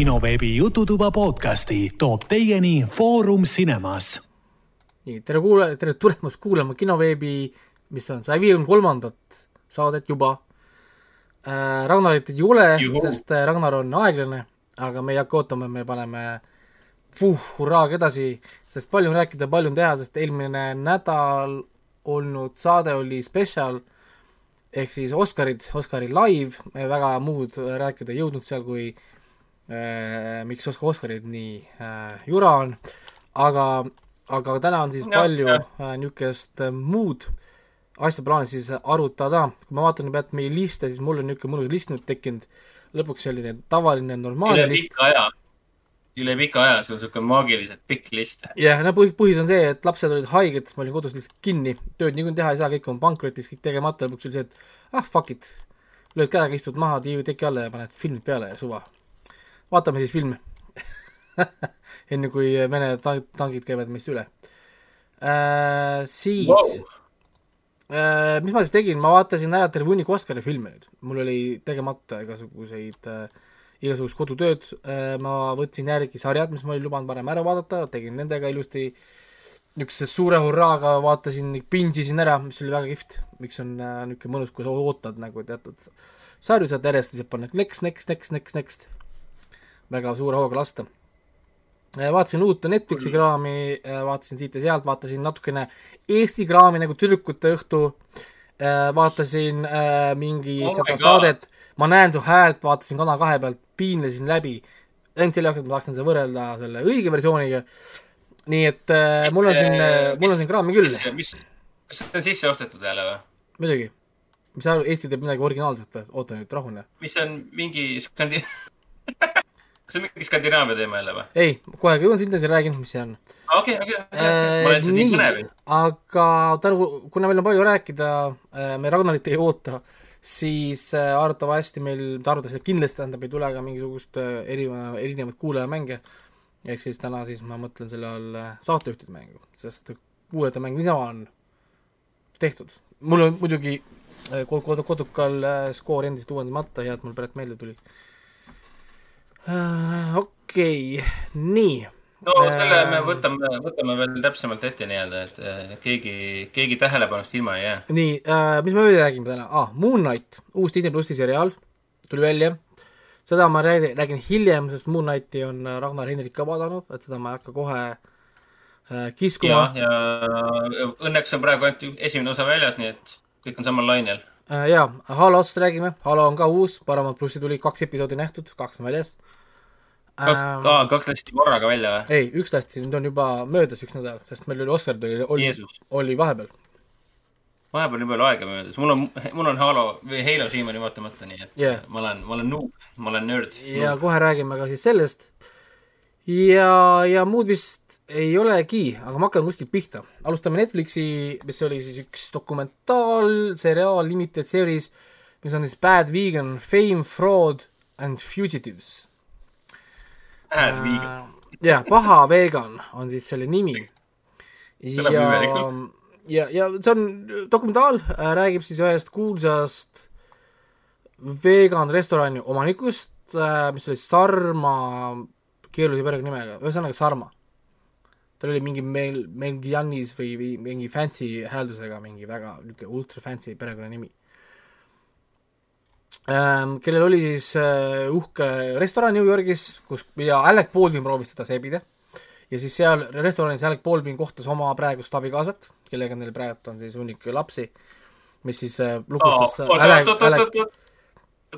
kinoveebi Jututuba podcasti toob teieni Foorum Cinemas. nii, tere kuulaja, tere tulemast kuulama kinoveebi, mis on saja viiekümne kolmandat saadet juba äh,. Ragnarit ei ole, sest äh, Ragnar on aeglane, aga me ei hakka ootama, me paneme puh, hurraaga edasi, sest palju on rääkida, palju on teha, sest eelmine nädal olnud saade oli spetsial ehk siis Oscarid, Oscari live, väga muud rääkida ei jõudnud seal, kui äh, miks Oscarid nii. Äh, jura on, aga, aga täna on siis ja, palju äh, niisugust äh, muud asja plaanis siis arutada, kui ma vaatan pealt meie liste, siis mul on niisugune mõnus list nüüd tekkinud, lõpuks selline tavaline normaalne üle list. üle pika aja, sul on niisugune maagiliselt pikk list. jah, no põhi, põhjus on see, et lapsed olid haiged, ma olin kodus lihtsalt kinni, tööd niikuinii teha ei saa, kõik on pankrotis, kõik tegemata, lõpuks oli see, et ah fuck it, lööd käega, istud maha teki alla ja paned filmid peale ja suva. Vaatame siis filme enne kui Vene tankid käivad meist üle. Äh,. siis wow Äh, mis ma siis tegin, ma vaatasin ära terve hunniku Oscari filme nüüd, mul oli tegemata igasuguseid äh,, igasugust kodutööd. Äh,, ma võtsin järgi sarjad, mis ma olin lubanud varem ära vaadata, tegin nendega ilusti. Niisuguse suure hurraaga vaatasin, pingisin ära, mis oli väga kihvt, miks on äh, niisugune mõnus, kui sa ootad nagu teatud sarju saad järjest lihtsalt panna next, next, next, next, next, väga suure hooga lasta Äh, vaatasin uut Netflixi kraami, äh, vaatasin siit ja sealt, vaatasin natukene Eesti kraami nagu tüdrukute õhtu, äh, vaatasin mingi oh seda saadet Ma näen su häält, vaatasin Kanal kahe pealt, piinlesin läbi, ainult selle jaoks, et ma tahaksin seda võrrelda selle õige versiooniga, nii et äh, mul on siin, mul on siin kraami küll. mis, kas see on sisse ostetud jälle või? muidugi. mis sa arvad, Eesti teeb midagi originaalset või? oota nüüd, rahune. mis on mingi skandi- kas see on mingi Skandinaavia teema jälle või? ei, kohe jõuan sinna, siis räägin, mis see on. okei, okei, okei, ma olen nii aga tänu, kuna meil on palju rääkida, äh, me Ragnarit ei oota, siis äh, arvatavasti meil, arvatavasti kindlasti tähendab, ei tule ka mingisugust äh, erineva, erinevaid kuulajamänge, ehk siis täna siis ma mõtlen selle all saatejuhtide mängu, sest kuulajate mäng niisama on tehtud. mul on muidugi kod-, kodukal skoor endiselt uuendamata, hea, et mul praegu meelde tuli okei okay., nii. no selle me võtame, võtame veel täpsemalt ette nii-öelda, et äh, keegi, keegi tähelepanust ilma ei jää. nii uh,, mis me veel räägime täna ah,, Moon Knight, uus Disney plussi seriaal, tuli välja. seda ma räägin, räägin hiljem, sest Moon Knighti on Ragnar Henrik ka vaadanud, et seda ma ei hakka kohe uh, kiskuma. ja, ja õnneks on praegu ainult esimene osa väljas, nii et kõik on samal lainel uh,. jaa, Halost räägime, Halo on ka uus, Paramount plussi tuli kaks episoodi nähtud, kaks on väljas kaks ähm,, aa, kaks lasti korraga välja või? ei, üks lasti, nüüd on juba möödas üks nädal, sest meil oli Oscar tuli, oli, oli vahepeal. vahepeal nii palju aega möödas, mul on, mul on Halo või Halo siiamaani vaatamata, nii et yeah. ma olen, ma olen noob, ma olen nörd. ja kohe räägime ka siis sellest. ja, ja muud vist ei olegi, aga ma hakkan kuskilt pihta. alustame Netflixi, mis oli siis üks dokumentaalseriaal, limited series, mis on siis Bad Vegan, Fame, Fraud and Fugitives Bad vegan. jah, paha vegan on siis selle nimi. ja, ja, ja see on dokumentaal, äh, räägib siis ühest kuulsast vegan restorani omanikust, äh, mis oli Sarma, keerulise perekonnimega, ühesõnaga Sarma. tal oli mingi meil, mingi Jannis või, või mingi fancy hääldusega mingi väga niisugune ultra fancy perekonnanimi kellel oli siis äh, uhke restoran New Yorgis, kus, ja Alec Baldwin proovis teda sebida. ja siis seal restoranis Alec Baldwin kohtas oma praegust abikaasat, kellega neil praegu on siis hunnik lapsi, mis siis äh, lukustas oh, Alec, Alec,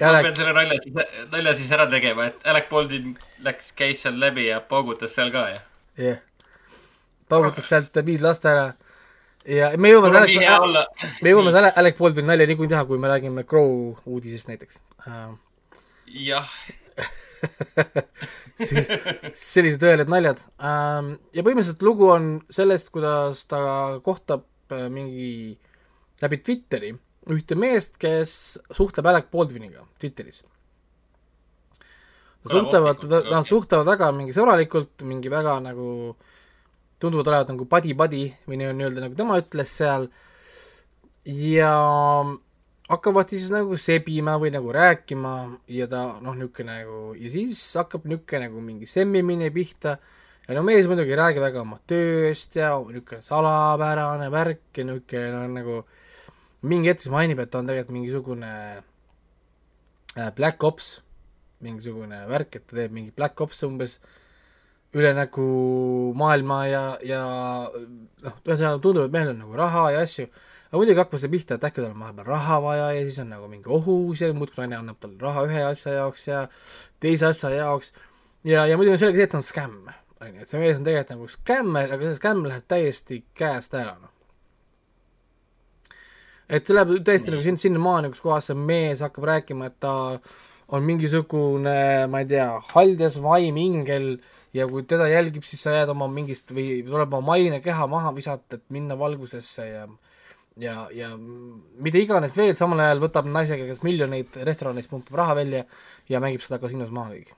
ma pean selle nalja siis, nalja siis ära tegema, et Alec Baldwin läks, käis seal läbi ja paugutas seal ka, jah? jah yeah., paugutas sealt viis last ära ja me jõuame selle, me jõuame selle Alec Baldwin nalja niikuinii teha, kui me räägime Crow uudisest näiteks. Uh.. jah. Siis sellised õelad naljad. Um,. ja põhimõtteliselt lugu on sellest, kuidas ta kohtab äh, mingi läbi Twitteri ühte meest, kes suhtleb Alec Baldwiniga Twitteris. Nad suhtlevad, nad suhtlevad väga mingi sõbralikult, mingi väga nagu äh, tunduvad olevat nagu buddy-buddy või nii-öelda nagu tema ütles seal. Ja hakkavad siis nagu sebima või nagu rääkima ja ta noh, niisugune nagu ja siis hakkab niisugune nagu mingi semmimine pihta. Ja no mees muidugi ei räägi väga oma tööst ja niisugune salapärane värk ja niisugune no nagu mingi hetk siis mainib, et ta on tegelikult mingisugune äh, Black Ops, mingisugune värk, et ta teeb mingi Black Ops umbes üle nagu maailma ja, ja noh, ühesõnaga tundub, et mehel on nagu raha ja asju. Aga muidugi hakkab see pihta, et äkki tal on vahepeal raha vaja ja siis on nagu mingi ohus ja muudkui naine annab talle raha ühe asja jaoks ja teise asja jaoks. Ja, ja muidugi on selge see, et ta on skämm, on ju, et see mees on tegelikult nagu skämmer, aga see skämm läheb täiesti käest ära, noh. et see läheb täiesti nagu sinna, sinnamaani, kus kohas see mees hakkab rääkima, et ta on mingisugune, ma ei tea, haljas vaim, ingel ja kui teda jälgib, siis sa jääd oma mingist või tuleb oma maine keha maha visata, et minna valgusesse ja ja, ja mida iganes veel, samal ajal võtab naisega, kes miljoneid restoranis pumpab raha välja ja mängib seda kasiinos maha kõik.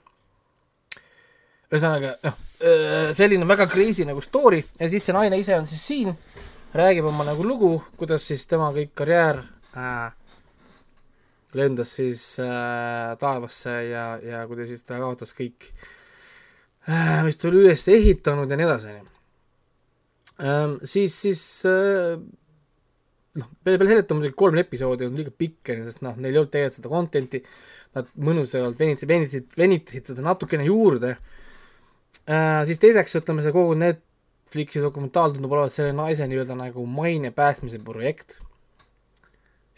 ühesõnaga, noh, selline väga crazy nagu story ja siis see naine ise on siis siin, räägib oma nagu lugu, kuidas siis tema kõik karjäär äh, lendas siis äh, taevasse ja, ja kuidas siis ta kaotas kõik äh,, mis ta oli üles ehitanud ja nii edasi, onju. Ähm, siis, siis äh, noh, peale, peale on muidugi kolm episoodi on liiga pikk, sest noh, neil ei olnud tegelikult seda content'i, nad mõnusalt venitasid, venitasid, venitasid seda natukene juurde äh,, siis teiseks, ütleme, see kogu Netflixi dokumentaal tundub olevat selle naise nii-öelda nagu maine päästmise projekt,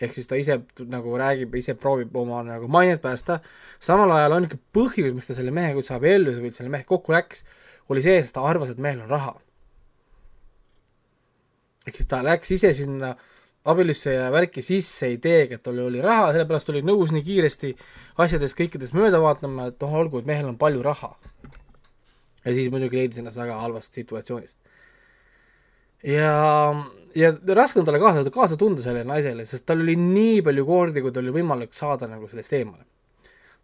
ehk siis ta ise nagu räägib, ise proovib oma nagu mainet päästa, samal ajal ikka põhjus, miks ta selle mehega üldse abiellus või selle mehega kokku läks, oli see, sest ta arvas, et mehel on raha. ehk siis ta läks ise sinna abiellusse ja värki sisse ideega, et tal oli raha, sellepärast oli nõus nii kiiresti asjadest kõikidest mööda vaatama, et noh, olgu, et mehel on palju raha. ja siis muidugi leidis ennast väga halvast situatsioonist. Ja, ja raske on talle kaasa, kaasa tunda sellele naisele, sest tal oli nii palju kordi, kui tal oli võimalik saada nagu sellest eemale.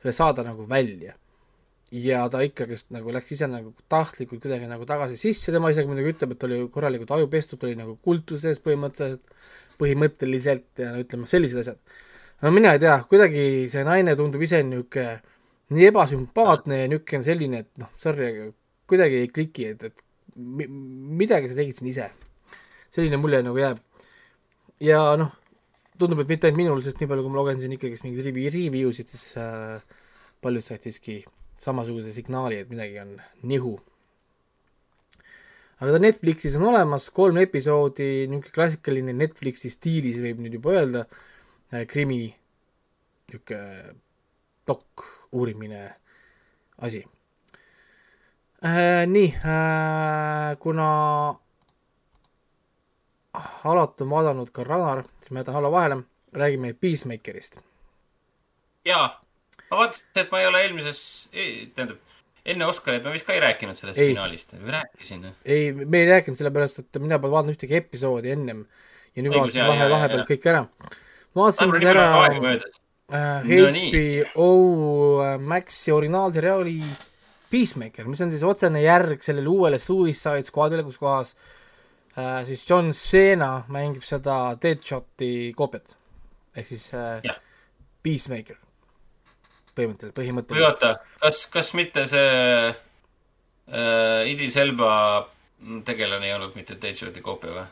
sellest saada nagu välja ja ta ikkagist nagu läks ise nagu tahtlikult kuidagi nagu tagasi sisse, tema isegi muidugi ütleb, et oli korralikult aju pestud, oli nagu kultuses põhimõtteliselt, põhimõtteliselt ja ütleme, sellised asjad. no mina ei tea, kuidagi see naine tundub ise niisugune nii ebasümpaatne ja niisugune selline, et noh, sorry, aga kuidagi ei kliki, et, et mi-, midagi sa tegid siin ise. Selline mulje nagu jääb. ja noh, tundub, et mitte ainult minul, sest nii palju, kui ma lugen siin ikkagist mingeid rivi, review'sid, siis äh, paljud said siiski samasuguse signaali, et midagi on nihu. aga ta Netflixis on olemas, kolm episoodi, niisugune klassikaline Netflixi stiilis võib nüüd juba öelda, äh, krimi, niisugune dok, uurimine, asi äh,. nii äh,, kuna Alat on vaadanud ka Ragnar, siis ma jätan Alo vahele, räägime Peacemakerist. jaa ma vaatasin, et ma ei ole eelmises, tähendab, enne Oscarit ma vist ka ei rääkinud sellest ei. finaalist või rääkisin? ei, me ei rääkinud, sellepärast et mina polnud vaadanud ühtegi episoodi ennem ja nüüd vaatasin vahe, vahepeal kõik ära. vaatasin siis ära äh, HBO äh, Maxi originaalseriaali Peacemaker, mis on siis otsene järg sellele uuele Suicide Squadile, kus kohas äh, siis John Cena mängib seda Deadshoti koopiat ehk siis äh, Peacemaker põhimõtteliselt, põhimõtteliselt. või oota, kas, kas mitte see äh, Idris Elba tegelane ei olnud mitte Deadshoti koopia või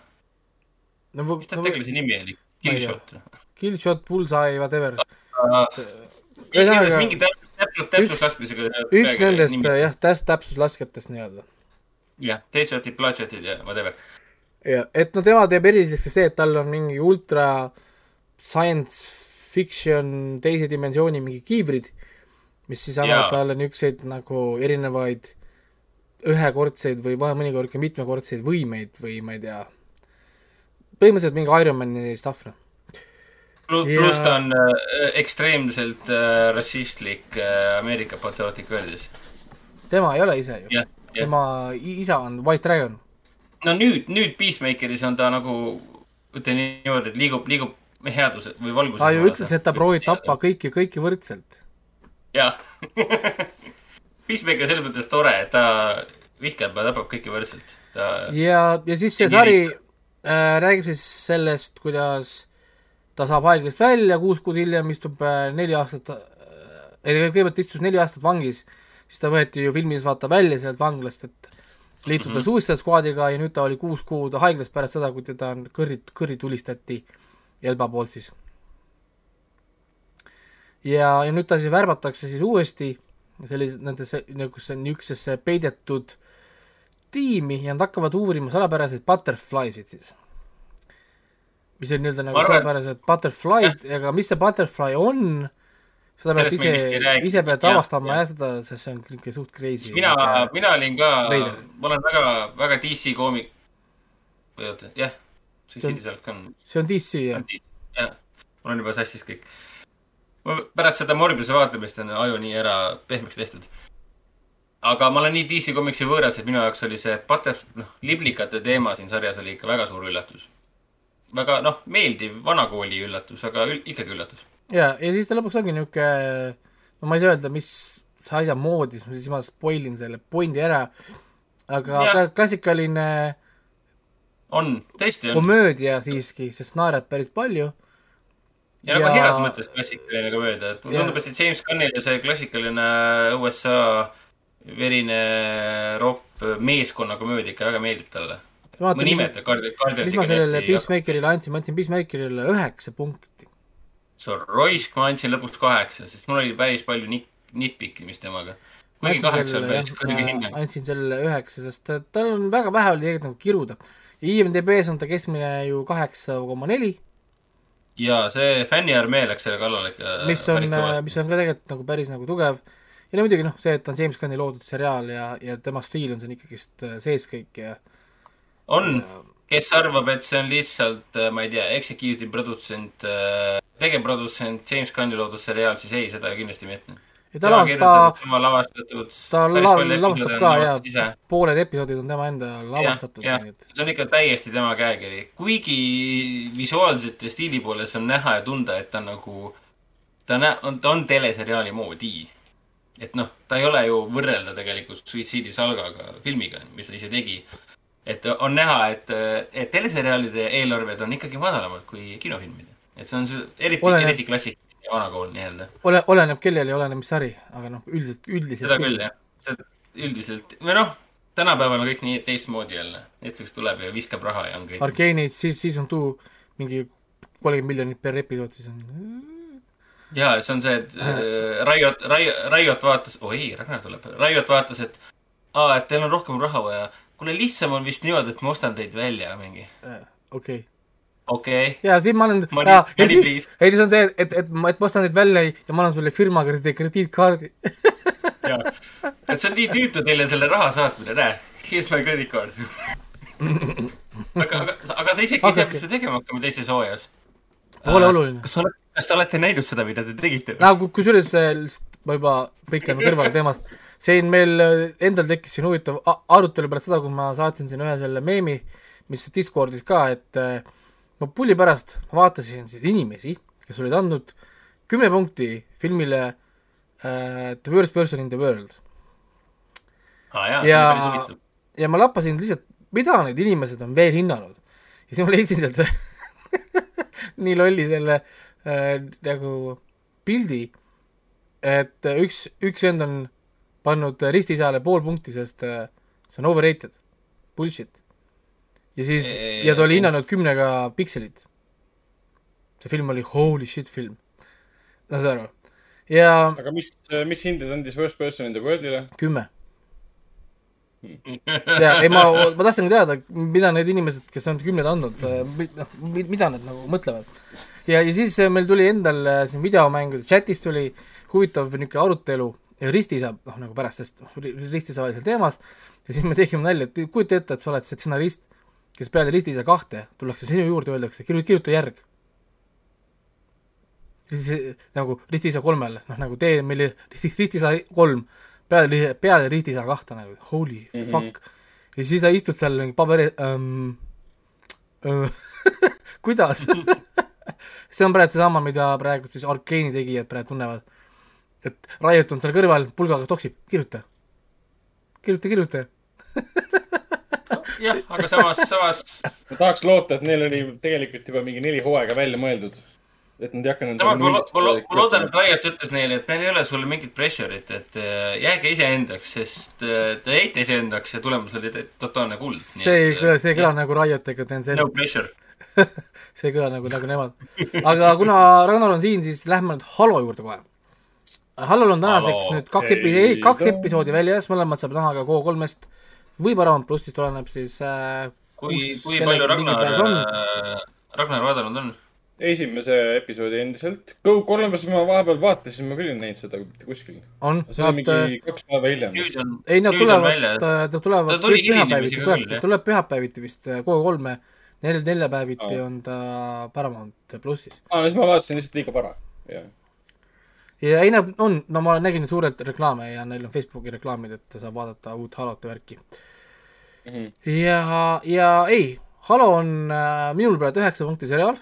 no,? mis ta no, tegelase nimi oli? Killshot? Killshot, Bullseye, whatever uh,. igatahes mingi täpsus, täpsus, täpsuslaskmisega. üks nendest jah, täpsus, täpsuslaskjatest nii-öelda. jah, Deadshotid, Bloodshotid ja whatever. Ja, et no tema teeb eriliseks see, et tal on mingi ultra science fiction teise dimensiooni mingi kiivrid, mis siis annavad talle niisuguseid nagu erinevaid ühekordseid või vahel mõnikord ka mitmekordseid võimeid või ma ei tea, põhimõtteliselt mingi Ironmani stuff, noh. pluss ja... ta on äh, ekstreemselt äh, rassistlik äh, Ameerika patriootlik öeldes. tema ei ole ise ju. tema isa on White Dragon. No nüüd, nüüd Peacemakeris on ta nagu, ütleme niimoodi, et liigub, liigub headuse või valguse. ta ju ütles, et ta proovib tappa kõiki, kõiki võrdselt. jah Peacemaker selles mõttes tore, et ta vihkab ja tapab kõiki võrdselt. ta ja, ja siis see sari äh, räägib siis sellest, kuidas ta saab haiglast välja, kuus kuud hiljem istub äh, neli aastat, kõigepealt istus neli aastat vangis, siis ta võeti ju filmis vaata välja sealt vanglast, et liituda mm -hmm. Suicide Squadiga ja nüüd ta oli kuus kuud haiglas pärast seda, kui teda kõrri, kõrri tulistati Elba poolt siis. ja, ja nüüd ta siis värbatakse siis uuesti sellise, nendesse, niisugusesse, niisugusesse peidetud tiimi ja nad hakkavad uurima salapäraseid butterflysid siis. mis on nii-öelda nagu salapärased butterfly'd, aga mis see butterfly on, seda pead ise, ise pead avastama ja, ja seda, sest see on niisugune suht crazy. mina, mina olin ka, ma olen väga, väga DC koomik, või oota, jah, Suicide Self ka on. see on DC, jah? jah, mul on juba sassis kõik. pärast seda Morbiuse vaatamist on aju nii ära pehmeks tehtud. aga ma olen nii DC komiksi võõras, et minu jaoks oli see Butterf-, noh, liblikate teema siin sarjas oli ikka väga suur üllatus. väga, noh, meeldiv vanakooli üllatus, aga ül ikkagi üllatus ja, ja siis ta lõpuks ongi niisugune, no ma ei saa öelda, mis asja moodi, siis ma spoil in selle pointi ära, aga ja. klassikaline on, tõesti on. komöödia siiski, sest naerad päris palju. ja nagu ja... heas mõttes klassikaline komöödia, et mulle tundub, et see James Gunnile see klassikaline USA verine ropp meeskonnakomöödia ikka väga meeldib talle. mõni imetab Guardiansi. mis ma sellele Peacemakerile andsin, ma andsin Peacemakerile üheksa punkti see on roisk, ma andsin lõpuks kaheksa, sest mul oli päris palju nit-, nitpikkimist temaga. kuigi kaheksa on päris kõrge hinnang. andsin sellele üheksa, sest tal on väga vähe oli tegelikult nagu kiruda. IMDB-s on ta keskmine ju kaheksa koma neli. jaa, see fänniarmee läks selle kallale ikka mis on, mis on ka tegelikult nagu päris nagu tugev. ja no muidugi noh, see, et on James Gunni loodud seriaal ja, ja tema stiil on siin ikkagist äh, sees kõik ja on, kes arvab, et see on lihtsalt, äh, ma ei tea, executive produtsent äh, tegevprodutsent James Gunni loodud seriaal, siis ei, seda kindlasti mitte. ja ta lavastab, tema lavastatud. ta la, lavastab ka ja pooled episoodid on tema enda lavastatud. see on ikka täiesti tema käekiri, kuigi visuaalselt ja stiili poolest on näha ja tunda, et ta nagu, ta nä-, on, ta on teleseriaali moodi. et noh, ta ei ole ju võrrelda tegelikult Suitsiidi salgaga, filmiga, mis ta ise tegi et on näha, et, et teleseriaalide eelarved on ikkagi madalamad kui kinofilmide et see on see eriti eriti klassikaline vanakool nii-öelda. ole, oleneb kellel ja oleneb mis sari, aga noh, üldiselt, üldiselt seda küll, jah. seda üldiselt, või noh, tänapäeval on kõik nii teistmoodi jälle. Netflix tuleb ja viskab raha ja on kõik. Arkeneid, siis, siis on tuu mingi kolmkümmend miljonit per episood, siis on jaa, see on see, et äh, Riot, Riot, Riot vaatas, oi, Ragnar tuleb, Riot vaatas, et aa, et teil on rohkem raha vaja. Kuule, lihtsam on vist niimoodi, et ma ostan teid välja mingi. okei. Okay okei. Okay.. ja siin ma siin, ei see on see, et, et, et ma, et ma ostan neid välja ja ma annan sulle firma krediitkaardi. Et see on nii tüütu teile selle raha saatmine, näe, here's my credit card. Aga, aga, aga sa isegi ei tea, mis me tegema hakkame teises hooajas. Pole uh, oluline. kas sa oled, kas te olete näinud seda, mida te tegite? no kusjuures ma juba põiklen kõrvale teemast, siin meil äh, endal tekkis siin huvitav arutelu pärast seda, kui ma saatsin siin ühe selle meemi, mis Discordis ka, et äh, ma pulli pärast vaatasin siis inimesi, kes olid andnud kümme punkti filmile uh, The worst person in the world ah,. ja, ja, ja ma lappasin lihtsalt, mida need inimesed on veel hinnanud. ja siis ma leidsin sealt nii lolli selle äh, nagu pildi, et üks, üks vend on pannud ristisajale pool punkti, sest äh, see on overrated, bullshit ja siis, ja ta oli hinnanud kümnega pikselit. see film oli holy shit film. saad aru? ja. aga mis, mis hinded andis Worst Person in the World'ile? kümme ja ei, ma, ma tahtsingi teada, mida need inimesed, kes on kümned andnud, noh, mida nad nagu mõtlevad. ja, ja siis meil tuli endal äh, siin videomängude chatis tuli huvitav niisugune arutelu ristiisa, noh nagu pärast, sest noh, ristiisa oli seal teemas ja siis me tegime nalja, et kujuta ette, et sa oled stsenarist kes peale listise kahte tullakse sinu juurde, öeldakse, kirjuta, kirjuta järg. siis nagu ristisa kolmele, noh nagu tee meile ristisa kolm, peale, peale ristisa kahte nagu, holy mm -hmm. fuck. ja siis sa istud seal mingi paberi ähm,, äh, kuidas see on praegu seesama, mida praegu siis Arkeeni tegijad praegu tunnevad. Et Riot on seal kõrval, pulgaga toksib, kirjuta, kirjuta, kirjuta jah, aga samas, samas ma tahaks loota, et neil oli tegelikult juba mingi neli hooaega välja mõeldud. et nad ei hakka no ma, ma, ma, ma loodan, et Riot ütles neile, et meil ei ole sulle mingit pressure'it, et äh, jääge iseendaks, sest äh, te jäite iseendaks ja tulemus oli totaalne kuld. see ei kõla, see ei kõla nagu Riot ega Tencent No pressure. see ei kõla nagu, nagu nemad. aga kuna Ragnar on siin, siis lähme nüüd Halo juurde kohe. Halol on tänaseks Halo. nüüd kaks epi- Ei,, kaks no. episoodi väljas, mõlemad saab näha ka Go3-st või Paramount plussist oleneb siis äh, kui, kui palju Ragnar on., Ragnar vaadanud on? esimese episoodi endiselt. Go kolmes ma vahepeal vaatasin, ma küll ei näinud seda mitte kuskil. on, nad, mingi kaks päeva hiljem. ei nad nüüd on tulevad nad tulevad Ta pühapäeviti, tuleb tuleb pühapäeviti vist äh, Go3-e, nel-, neljapäeviti on ta Paramount plussis. aa, siis ma vaatasin lihtsalt liiga vara. jah. Ja ei nad on, no ma nägin suurelt reklaame ja neil on Facebooki reklaamid, et saab vaadata uut Halot ja värki. Mhm. ja, ja ei, Halo on äh, minul praegu üheksa punkti seriaal,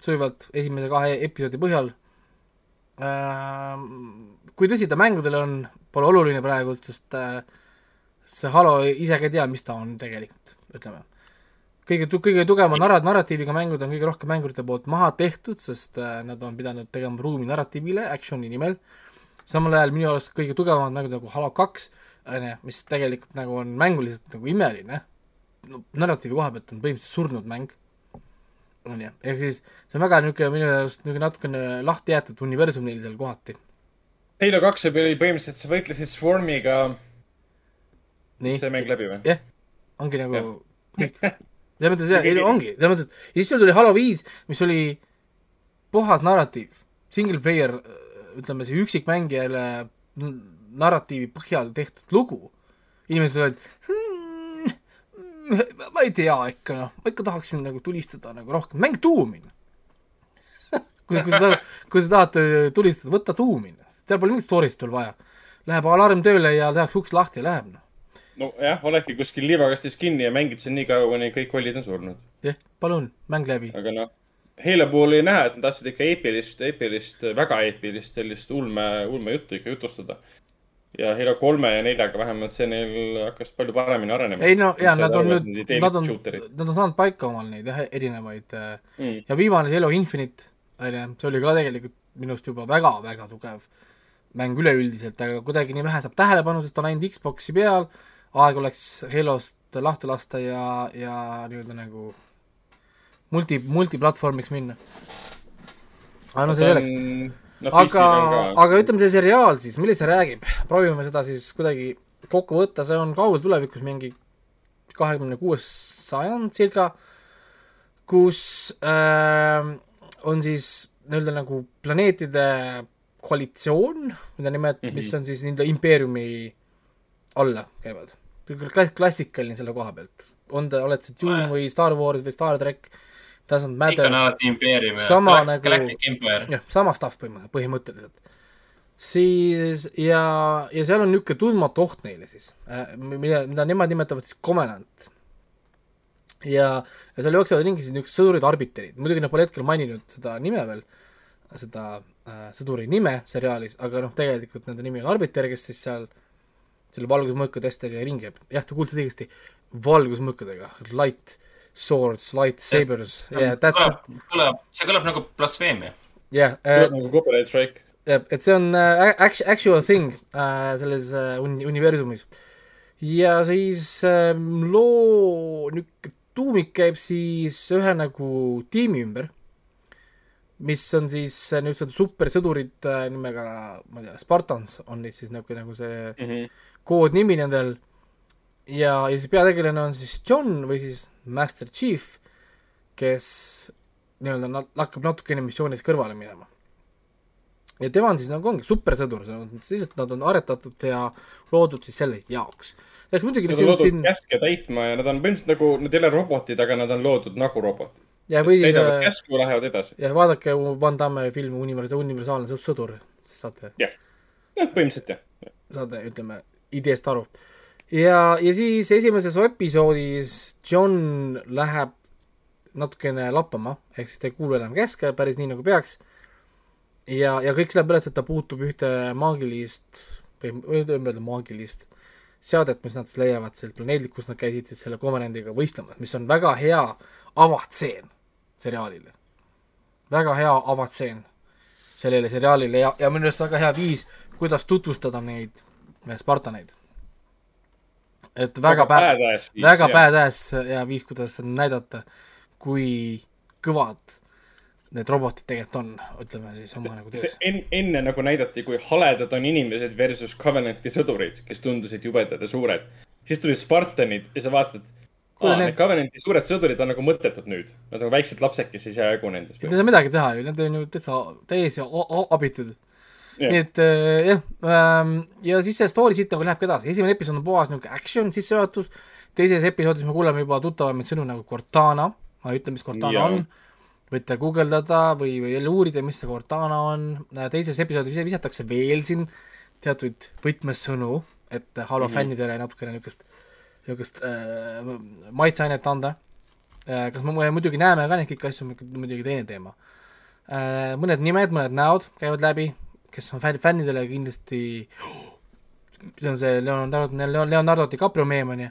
sujuvalt esimese kahe episoodi põhjal äh,. kui tõsi ta mängudel on, pole oluline praegult, sest äh, see Halo ise ka ei tea, mis ta on tegelikult, ütleme. kõige, kõige tugevama narra-, narratiiviga mängud on kõige rohkem mängurite poolt maha tehtud, sest äh, nad on pidanud tegema ruumi narratiivile action'i nimel. samal ajal minu arust kõige tugevamad mängud nagu Halo kaks, onju, mis tegelikult nagu on mänguliselt nagu imeline no, narratiivi koha pealt on põhimõtteliselt surnud mäng, on ju, ehk siis see on väga niisugune minu arust niisugune natukene lahti jäetud universum neil seal kohati. Halo kaks oli põhimõtteliselt, sa võitlesid Swarmiga, see mäng läbi või? jah, ongi nagu kõik. selles mõttes jah, ei no ongi, selles mõttes, ja siis sul tuli Halo viis, mis oli puhas narratiiv, single player, ütleme see üksikmängijale narratiivi põhjal tehtud lugu. inimesed olid hmm,, ma ei tea ikka noh, ma ikka tahaksin nagu tulistada nagu rohkem, mäng Doomi. kui, kui sa tahad, kui sa tahad äh, tulistada, võta Doomi, seal pole mingit story'st sul vaja. Läheb alarm tööle ja tehakse uks lahti ja läheb noh. nojah, oledki kuskil liivakastis kinni ja mängid seal nii kaua, kuni kõik kollid on surnud. jah, palun, mäng läbi. aga noh, Halo puhul oli näha, et nad tahtsid ikka eepilist, eepilist, väga eepilist sellist ulme, ulmejuttu ikka jutustada. ja Halo kolme ja neljaga vähemalt see neil hakkas palju paremini arenema. ei no jaa, nad on nüüd, nad on, nad on saanud paika omal neid jah, erinevaid äh, mm.. ja viimane Halo Infinite, onju, see oli ka tegelikult minu arust juba väga-väga tugev mäng üleüldiselt, aga kuidagi nii vähe saab tähelepanu, sest on ainult Xbox'i peal, aeg oleks Halost lahti lasta ja, ja nii-öelda nagu multi, multiplatvormiks minna. aga no see selleks. no, aga, aga ütleme, see seriaal siis, millest ta räägib, proovime seda siis kuidagi kokku võtta, see on kaugel tulevikus mingi kahekümne kuues sajand circa, kus äh, on siis nii-öelda nagu planeetide koalitsioon, mida nimet- mm, -hmm. mis on siis nii-öelda impeeriumi alla käivad. klass-, klassikaline selle koha pealt. on ta, oled sa Dune või Star Wars või Star track, doesn't ikka on matter, alati impeerium ja Sama Gal- nagu- Galactic Empire. jah, sama stuff põhimõ-, põhimõtteliselt. siis ja, ja seal on niisugune tundmatu oht neile siis, mida, mida nemad nimetavad siis Covenant. ja, ja seal jooksevad ringi siis niisugused sõdurid arbiterid, muidugi nad pole hetkel maininud seda nime veel, seda äh, sõduri nime seriaalis, aga noh, tegelikult nende nimi on arbiter, kes siis seal selle valgusmõõkadestega ringi jah, te kuulsite õigesti, valgusmõõkadega, light swords, light sabers, yeah that's kõlab, kõlab, see kõlab nagu blasfeemia. jah, nagu copyright strike. jah, et see on act- actual thing äh, selles äh, uni-, universumis. ja siis äh, loo niisugune tuumik käib siis ühe nagu tiimi ümber, mis on siis äh, niisugused supersõdurid äh, nimega, ma ei tea, Spartans on neid siis nagu, nagu see Mhm. Koodnimi nendel ja, ja siis peategelane on siis John või siis Master Chief, kes nii-öelda na- hakkab natukene missioonist kõrvale minema. ja tema on siis nagu ongi supersõdur, selles mõttes, et lihtsalt nad on aretatud ja loodud siis selle jaoks. ehk muidugi Nad on loodud siin käske täitma ja nad on põhimõtteliselt nagu, nad ei ole robotid, aga nad on loodud nagu robotid. ja või siis täidavad äh, käsku, lähevad edasi. ja vaadake Van Damme filmi Universa-, universaalne sõ- sõdur, siis saate noh, põhimõtteliselt jah. saate, ütleme, ideest aru. ja, ja siis esimeses episoodis John läheb natukene lappama, ehk siis ta ei kuulu enam käske päris nii, nagu peaks. ja, ja kõik sellepärast, et ta puutub ühte maagilist, või võime öelda maagilist seadet, mis nad siis leiavad sealt planeedilt, kus nad käisid siis selle Covenantiga võistlemas, mis on väga hea avatseen seriaalile. väga hea avatseen sellele seriaalile ja, ja minu arust väga hea viis, kuidas tutvustada neid Spartaneid. et väga pä-, badass väga badass ja viis, kuidas näidata, kui kõvad need robotid tegelikult on, ütleme siis oma nagu töös enne nagu näidati, kui haledad on inimesed versus Covenanti sõdurid, kes tundusid jubedad ja suured. siis tulid Spartanid ja sa vaatad, aa, need- Covenanti suured sõdurid on nagu mõttetud nüüd. Nad on väiksed lapsed, kes ei saa jagu nendest. Nad ei saa midagi teha ju, nad on ju täitsa täiesti abitud. Nii et äh, jah ähm,, ja siis see story siit nagu lähebki edasi, esimene episood on puhas niisugune action sissejuhatus, teises episoodis me kuuleme juba tuttavamaid sõnu nagu Cortana, ma ei ütle, mis Cortana Jaa. on, võite guugeldada või, või jälle uurida, mis see Cortana on, teises episoodis ise visatakse veel siin teatud võtmesõnu, et Halo mm -hmm. fännidele natukene niisugust, niisugust äh, maitseainet anda äh,. kas me mu- muidugi näeme ka neid kõiki asju, muidugi teine teema äh,. mõned nimed, mõned näod käivad läbi, kes on fänn, fännidele kindlasti, see on see Leonardo, Leonardo DiCaprio meem on ju,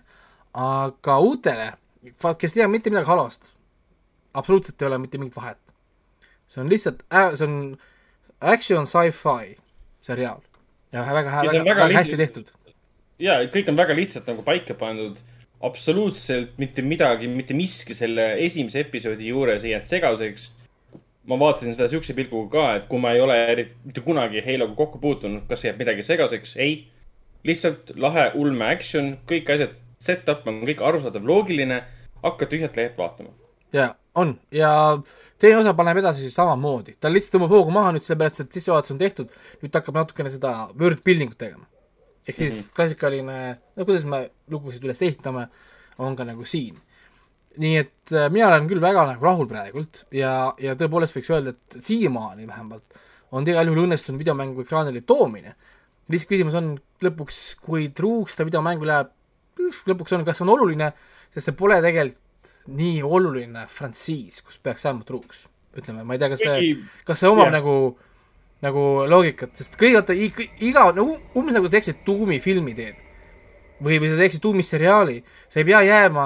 aga uutele, kes ei tea mitte midagi Halost, absoluutselt ei ole mitte mingit vahet. see on lihtsalt, see on action sci-fi seriaal ja väga, Ja väga, väga, väga väga hästi tehtud. ja kõik on väga lihtsalt nagu paika pandud. absoluutselt mitte midagi, mitte miski selle esimese episoodi juures ei jäänud segaseks. Ma vaatasin seda siukse pilguga ka, et kui ma ei ole eri- mitte kunagi Haloga kokku puutunud, kas jääb midagi segaseks, ei. lihtsalt lahe ulme action, kõik asjad, set-up on kõik arusaadav, loogiline, hakka tühjalt lehelt vaatama. ja on ja teine osa paneb edasi siis samamoodi, ta lihtsalt tõmbab hoogu maha nüüd sellepärast, et sissejuhatus on tehtud, nüüd ta hakkab natukene seda word building ut tegema. ehk siis mm -hmm. klassikaline, no kuidas me lugusid üles ehitame, on ka nagu siin. Nii et äh, mina olen küll väga nagu rahul praegult ja, ja tõepoolest võiks öelda, et siiamaani vähemalt on igal juhul õnnestunud videomängu ekraanile toomine. lihtsalt küsimus on lõpuks, kui truuks ta videomängu läheb, lõpuks on, kas see on oluline, sest see pole tegelikult nii oluline frantsiis, kus peaks jääma truuks. ütleme, ma ei tea, kas see, kas see omab yeah. nagu, nagu loogikat, sest kõigepealt iga, no umbes nagu sa teeksid Doom'i filmi teed. või, või sa teeksid Doom'ist seriaali, sa ei pea jääma.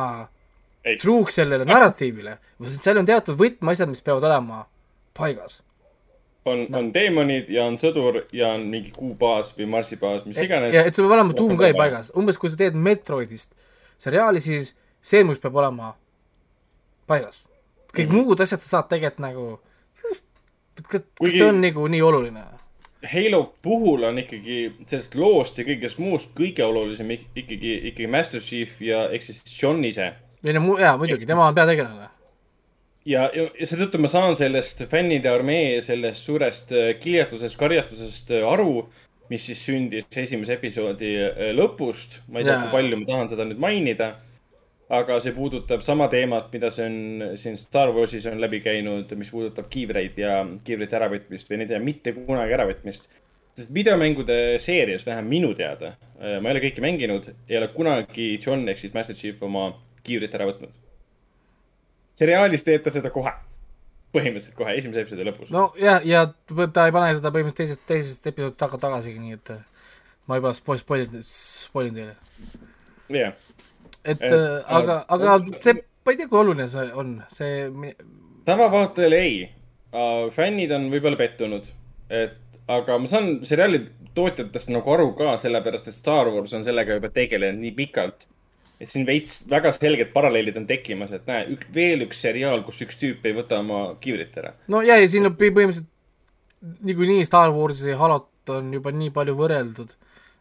Truuks sellele narratiivile, seal on teatud võtmeasjad, mis peavad olema paigas. on, on teemonid ja on sõdur ja on mingi kuubaas või marsibaas, mis iganes. ja et sul peab olema tuum ka paigas, umbes kui sa teed Metroidist seriaali, siis see muuseas peab olema paigas. kõik mm -hmm. muud asjad sa saad tegelikult nagu, kas Kuigi- see on nagu nii oluline? Halo puhul on ikkagi sellest loost ja kõigest muust kõige olulisem ik- ikkagi, ikkagi Master Chief ja ehk siis John ise. Või no jaa, muidugi, tema on peategelane. ja, ja, ja seetõttu ma saan sellest fännide armee sellest suurest äh, kiljatusest, karjatusest äh, aru, mis siis sündis esimese episoodi äh, lõpust. ma ei tea, kui palju ma tahan seda nüüd mainida. aga see puudutab sama teemat, mida see on siin Star Warsis on läbi käinud, mis puudutab kiivreid ja kiivrite äravõtmist või neid ei mitte kunagi äravõtmist. sest videomängude seerias, vähemalt minu teada, ma ei ole kõiki mänginud, ei ole kunagi John ehk siis Master Chief oma kiivrit ära võtnud. seriaalis teeb ta seda kohe, põhimõtteliselt kohe esimese episoodi lõpus no.. ja, ja ta ei pane seda põhimõtteliselt teisest, teisest episoodist taga tagasigi, nii et äh, ma juba spoil, spoilin, spoilin teile. jah, et Et, äh, aga, aga aga- see, ma ei tea, kui oluline see on, see, tavavaatajale ei. fännid on võib-olla pettunud, et aga ma saan seriaali tootjatest nagu aru ka, sellepärast et Star Wars on sellega juba tegelenud nii pikalt. Et siin veits väga selged paralleelid on tekkimas, et näe, ük, veel üks seriaal, kus üks tüüp ei võta oma kiivrit ära. no ja, ja siin on põhi- põhimõtteliselt niikuinii Star Warsi ja Halot on juba nii palju võrreldud,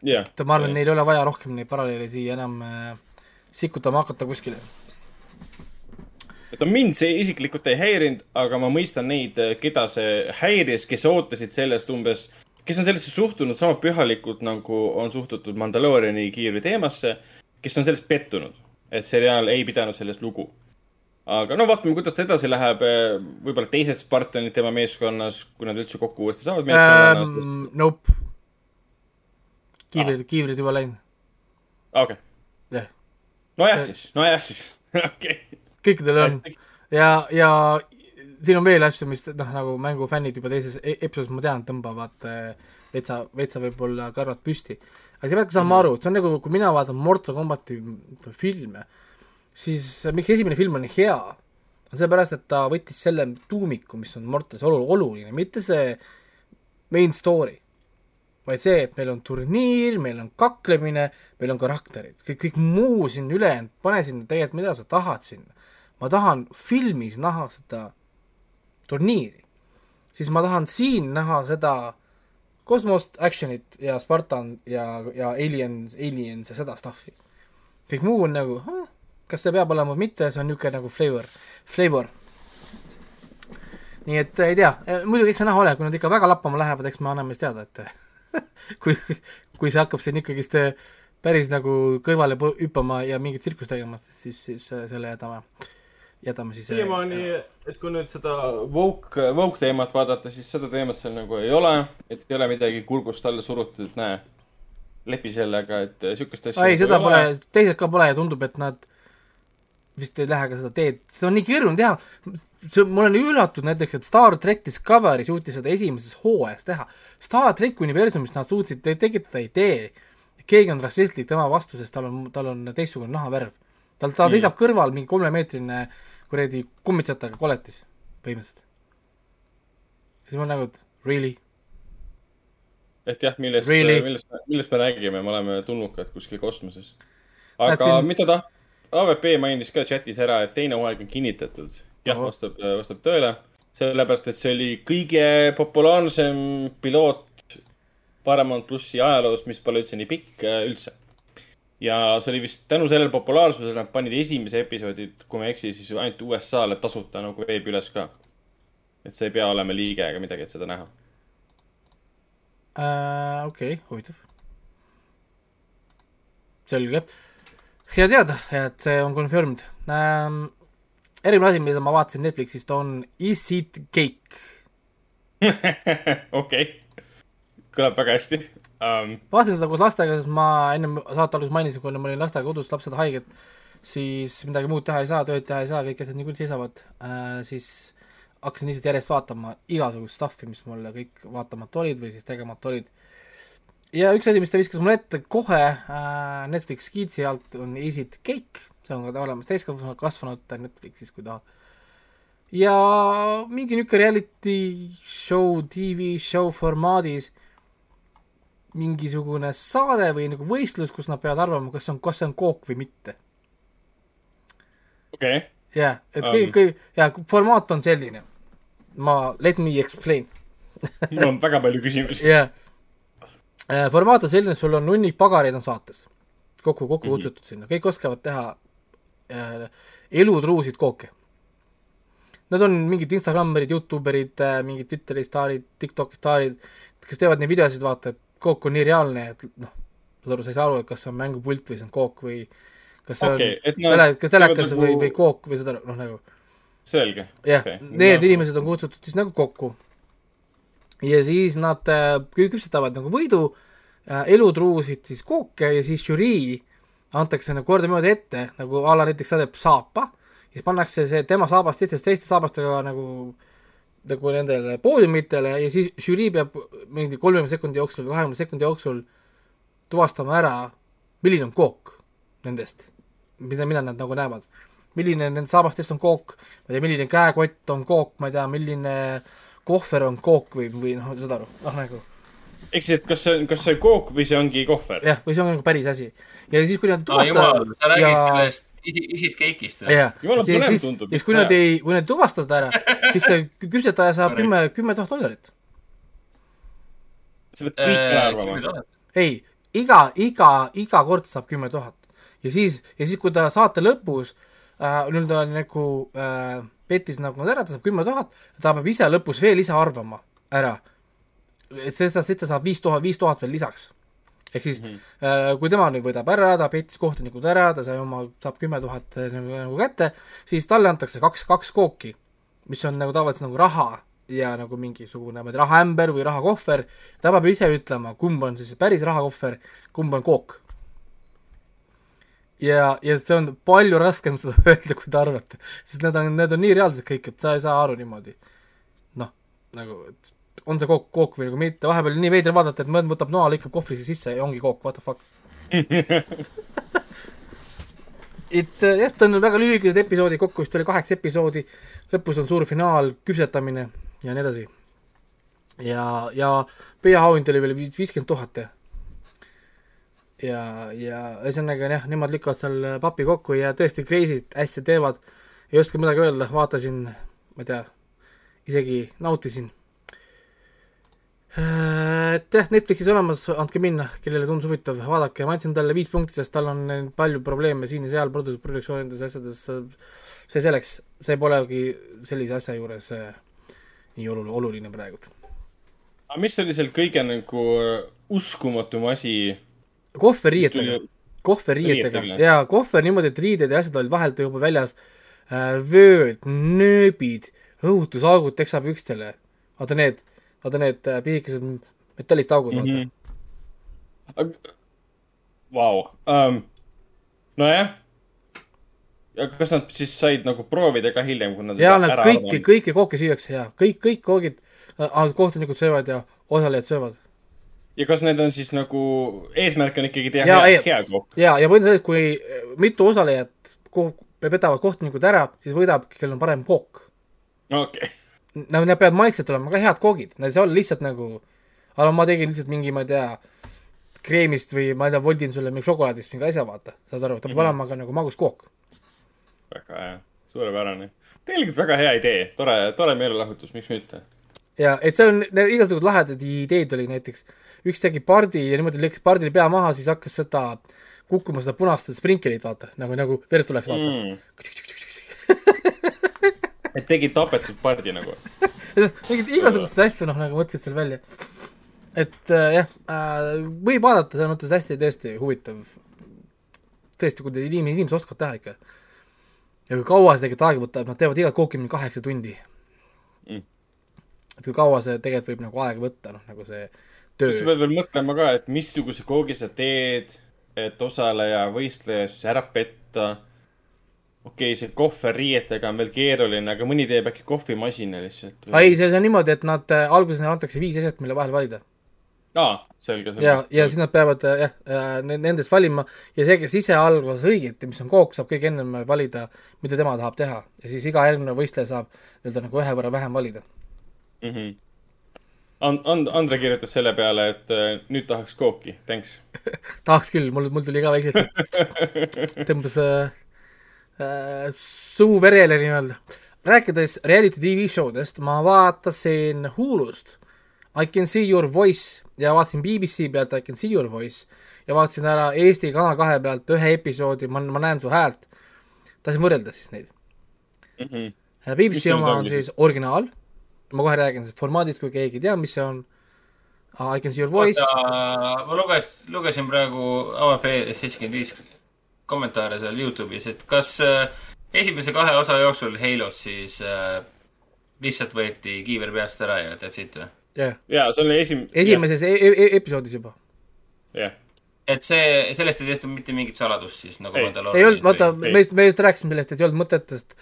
jah. et ma arvan, neil ei ole vaja rohkem neid paralleele siia enam äh, sikutama hakata kuskile. no mind see isiklikult ei häirinud, aga ma mõistan neid, keda see häiris, kes ootasid sellest umbes, kes on sellesse suhtunud sama pühalikult, nagu on suhtutud Mandalooriani kiirvi teemasse, kes on sellest pettunud, et seriaal ei pidanud sellest lugu. aga no vaatame, kuidas ta edasi läheb, võib-olla teised Spartanid tema meeskonnas, kui nad üldse kokku uuesti saavad meeskonnas um.... Ähm, Nope. kiivrid, kiivrid juba läinud, okei okay., jah, nojah See- siis, nojah siis, okei. kõikidel on ja, ja siin on veel asju, mis noh, nagu mängufännid juba teises e- episoodis, ma tean, tõmbavad äh, vetsa, vetsa võib-olla karvad püsti. Aga sa pead ka saama aru, et see on nagu, kui mina vaatan Mortal Combati filme, siis miks esimene film on hea, on seepärast, et ta võttis selle tuumiku, mis on Mortalis olu-, oluline, mitte see main story, vaid see, et meil on turniir, meil on kaklemine, meil on karakterid, kõik, kõik muu siin ülejäänud, pane sinna tegelikult, mida sa tahad sinna. ma tahan filmis näha seda turniiri, siis ma tahan siin näha seda kosmost, action'it ja Spartan ja, ja Aliens, Aliens ja seda stuff'i. kõik muu on nagu, kas see peab olema või mitte, see on niisugune nagu flavor, flavor. nii et ei tea, muidugi eks see näha ole, kui nad ikka väga lappama lähevad, eks me anname siis teada, et kui, kui see hakkab siin ikkagist päris nagu kõrvale hüppama ja mingit tsirkust tegema, siis, siis selle jätame, jätame siis siiamaani, et kui nüüd seda woke, woke teemat vaadata, siis seda teemat seal nagu ei ole, et ei ole midagi kurgust alla surutud, et näe, lepi sellega, et siukest asja. ei, seda pole, teised ka pole ja tundub, et nad vist ei lähe ka seda teed, seda on nii keeruline teha. see, ma olen üllatunud näiteks, et Star track Discovery suutis seda esimeses hooajas teha. Star track universumis nad suutsid te- tekitada idee, keegi on rassistlik tema vastu, sest tal on, tal on teistsugune nahavärv. tal, ta seisab kõrval mingi kolmemeetrine kuradi kummitsataga koletis, põhimõtteliselt. siis ma nagu, et really? et jah, millest Really? millest, millest me räägime, me oleme tulnukad kuskil kosmoses. Aga siin- mida ta, AVP mainis ka chatis ära, et teine hooaeg on kinnitatud. jah, vastab, vastab tõele. sellepärast, et see oli kõige populaarsem piloot Paramount plussi ajaloos, mis pole üldse nii pikk äh, üldse. Ja see oli vist tänu sellele populaarsusele nad panid esimese episoodi, kui ma ei eksi, siis ainult USA-le tasuta nagu veebi üles ka. et sa ei pea olema liige ega midagi, et seda näha. Äh, okei, huvitav. selge. hea teada, et see on confirmed ähm,. eriline asi, mida ma vaatasin Netflixist on Is it cake? okei, kõlab väga hästi um,. vaatasin seda koos lastega, sest ma ennem saate alguses mainisin, kui ma olin lastega kodus, lapsed haiged, siis midagi muud teha ei saa, tööd teha ei saa, kõik asjad niikuinii seisavad äh,, siis hakkasin lihtsalt järjest vaatama igasugust stuff'i, mis mul kõik vaatamata olid või siis tegemata olid. ja üks asi, mis ta viskas mulle ette kohe äh, Netflix Kidsi alt on Is it cake, see on ka olemas täiskasvanud, kasvanud Netflixis, kui tahad. ja mingi niisugune reality show, tv show formaadis mingisugune saade või nagu võistlus, kus nad peavad arvama, kas on, kas see on kook või mitte. okei okay., jah, et Um. kõik, kõik, ja formaat on selline. ma, let me explain. mul on väga palju küsimusi. jah. formaat on selline, sul on hunnik pagareid on saates. kokku, kokku Mhm. kutsutud sinna, kõik oskavad teha äh, elutruusid kooke. Nad on mingid Instagrammerid, Youtuberid, mingid Twitteri staarid, Tiktoki staarid, kes teevad neid videosid, vaata, et kook on nii reaalne, et noh, saad aru, sa ei saa aru, et kas see on mängupult või see on kook või kas see et on nad tele, kas telekas teevad või nagu-, või kook või seda, noh nagu selge. jah okay., need No. inimesed on kutsutud siis nagu kokku. ja siis nad äh, kü- küpsetavad nagu võidu äh, elutruusid siis kooke ja siis žürii antakse nagu kordamööda ette, nagu a la näiteks ta teeb saapa, siis pannakse see tema saabast teistest teiste saabastega nagu nagu nendele poodiumitele ja siis žürii peab mingi kolmekümne sekundi jooksul või kahekümne sekundi jooksul tuvastama ära, milline on kook nendest, mida, mida nad nagu näevad milline nende saabastest on kook, ma ei tea, milline käekott on kook, ma ei tea, milline kohver on kook või, või noh, saad aru, noh nagu ehk siis, et kas see on, kas see on kook või see ongi kohver? jah, või see on nagu päris asi. ja siis, kui nad aa jumal, sa räägid ja sellest isi- jah, Jumala ja põnev siis, siis kui nad ei, kui nad tuvastavad ära, siis see küpsetaja saab kümme, kümme tuhat dollarit. sa pead kõik ära arvama. ei, iga, iga, iga kord saab kümme tuhat. ja siis, ja siis, kui ta saate lõpus äh, nii-öelda nagu äh, petis nagu nad ära, ta saab kümme tuhat, ta peab ise lõpus veel ise arvama ära. seda, ta saab viis tuhat, viis tuhat veel lisaks. Ehk siis mm -hmm. kui tema nüüd võidab ära, ta petis kohtunikud ära, ta sai oma, saab kümme tuhat äh, nagu, nagu kätte, siis talle antakse kaks, kaks kooki, mis on nagu tavaliselt nagu raha ja nagu mingisugune, ma ei tea, rahaämber või rahakohver, ta peab ise ütlema, kumb on siis päris rahakohver, kumb on kook. ja, ja see on palju raskem seda öelda, kui te arvate, sest need on, need on nii reaalsed kõik, et sa ei saa aru niimoodi. noh, nagu, et on see kook, kook või nagu mitte, vahepeal nii veider vaadata, et mõnd võtab noa, lõikab kohvrisse sisse ja ongi kook, what the fuck. et äh, jah, ta on väga lühikesed episoodid, kokku vist oli kaheksa episoodi, lõpus on suur finaal, küpsetamine ja nii edasi. ja, ja peaauhind oli veel viis- viiskümmend tuhat ja ja, ühesõnaga jah, nemad lükkavad seal papi kokku ja tõesti crazy't asja teevad. ei oska midagi öelda, vaatasin, ma ei tea, isegi nautisin. Et jah, Netflixis olemas, andke minna, kellele tundus huvitav, vaadake, ma andsin talle viis punkti, sest tal on palju probleeme siin ja seal produ-, produktsioonides, asjades, see selleks, see polegi sellise asja juures äh, nii olu-, oluline praegult. aga mis oli seal kõige nagu äh, uskumatum asi? kohveriietega, kohveriietega. Riietega. ja kohver niimoodi, et riided ja asjad olid vahelt juba väljas, vööd, nööbid, õhutusaugud teksapükstele, vaata need, vaata need äh, pisikesed metallist augud, vaata mm. Mhm. Vau, nojah. ja kas nad siis said nagu proovida ka hiljem, kui nad ja nad kõiki, kõiki kooke süüakse ja kõik, kõik koogid, kohtunikud söövad ja osalejad söövad. ja kas need on siis nagu, eesmärk on ikkagi teha ja, hea, hea kook? ja, ja põhimõtteliselt, kui äh, mitu osalejat petavad kohtunikud ära, siis võidab, kellel on parem kook. okei, nagu need peavad maitselt olema ka head koogid, nad ei saa olla lihtsalt nagu, aga ma tegin lihtsalt mingi, ma ei tea, kreemist või ma ei tea, voldin sulle mingi šokolaadist mingi asja, vaata, saad aru, ta peab Mhm. olema ka nagu magus kook. väga hea, suurepärane. tegelikult väga hea idee, tore, tore meelelahutus, miks mitte. ja et seal on igasugused lahedad ideed oli näiteks, üks tegi pardi ja niimoodi lõikas pardile pea maha, siis hakkas seda kukkuma seda punast sprinklerit, vaata, nagu, nagu verd tuleks, vaata mm. et tegid tapetud pardi nagu. mingid igasuguseid asju, noh, nagu mõtlesid seal välja. et äh, jah äh,, võib vaadata, selles mõttes hästi tõesti huvitav. tõesti, kui inimesed, inimesed oskavad teha ikka. ja kui kaua see tegelikult aega võtab, nad teevad igat kooki mingi kaheksa tundi Mm. et kui kaua see tegelikult võib nagu aega võtta, noh nagu see töö sa. pead veel mõtlema ka, et missuguse koogi sa teed, et osaleja, võistleja siis ära petta. Okei okay,, see kohver riietega on veel keeruline, aga mõni teeb äkki kohvimasina lihtsalt. ei, see on niimoodi, et nad äh, alguses neile antakse viis eset, mille vahel valida. aa, selge, selge. ja, ja siis nad peavad äh, jah äh,, nendest valima ja see, kes ise algas õigeti, mis on kook, saab kõige ennem valida, mida tema tahab teha ja siis iga järgmine võistleja saab nii-öelda nagu ühe võrra vähem valida. mm. -hmm. And-, And-, Andre kirjutas selle peale, et äh, nüüd tahaks kooki, thanks. tahaks küll, mul, mul tuli ka väikselt, tõmbas äh, äh, suu verele nii-öelda. rääkides reality tv show dest, ma vaatasin Hulust I can see your voice ja vaatasin BBC pealt I can see your voice ja vaatasin ära Eesti Kanal kahe pealt ühe episoodi, ma, ma näen su häält. tahtsin võrrelda siis neid. mm. -hmm. BBC oma on siis originaal, ma kohe räägin sellest formaadist, kui keegi ei tea, mis see on. I can see your voice, ma luges, lugesin praegu AVP seitsekümmend viis kommentaare seal Youtube'is, et kas äh, esimese kahe osa jooksul Halos siis äh, lihtsalt võeti kiiver peast ära ja that's it või? jah, ja see oli esim-. esimeses e e episoodis juba. jah, et see, sellest ei tehtud mitte mingit saladust siis nagu Ei. Mandalorianil ei olnud, vaata, me just, me just rääkisime sellest, et ei olnud mõtet, sest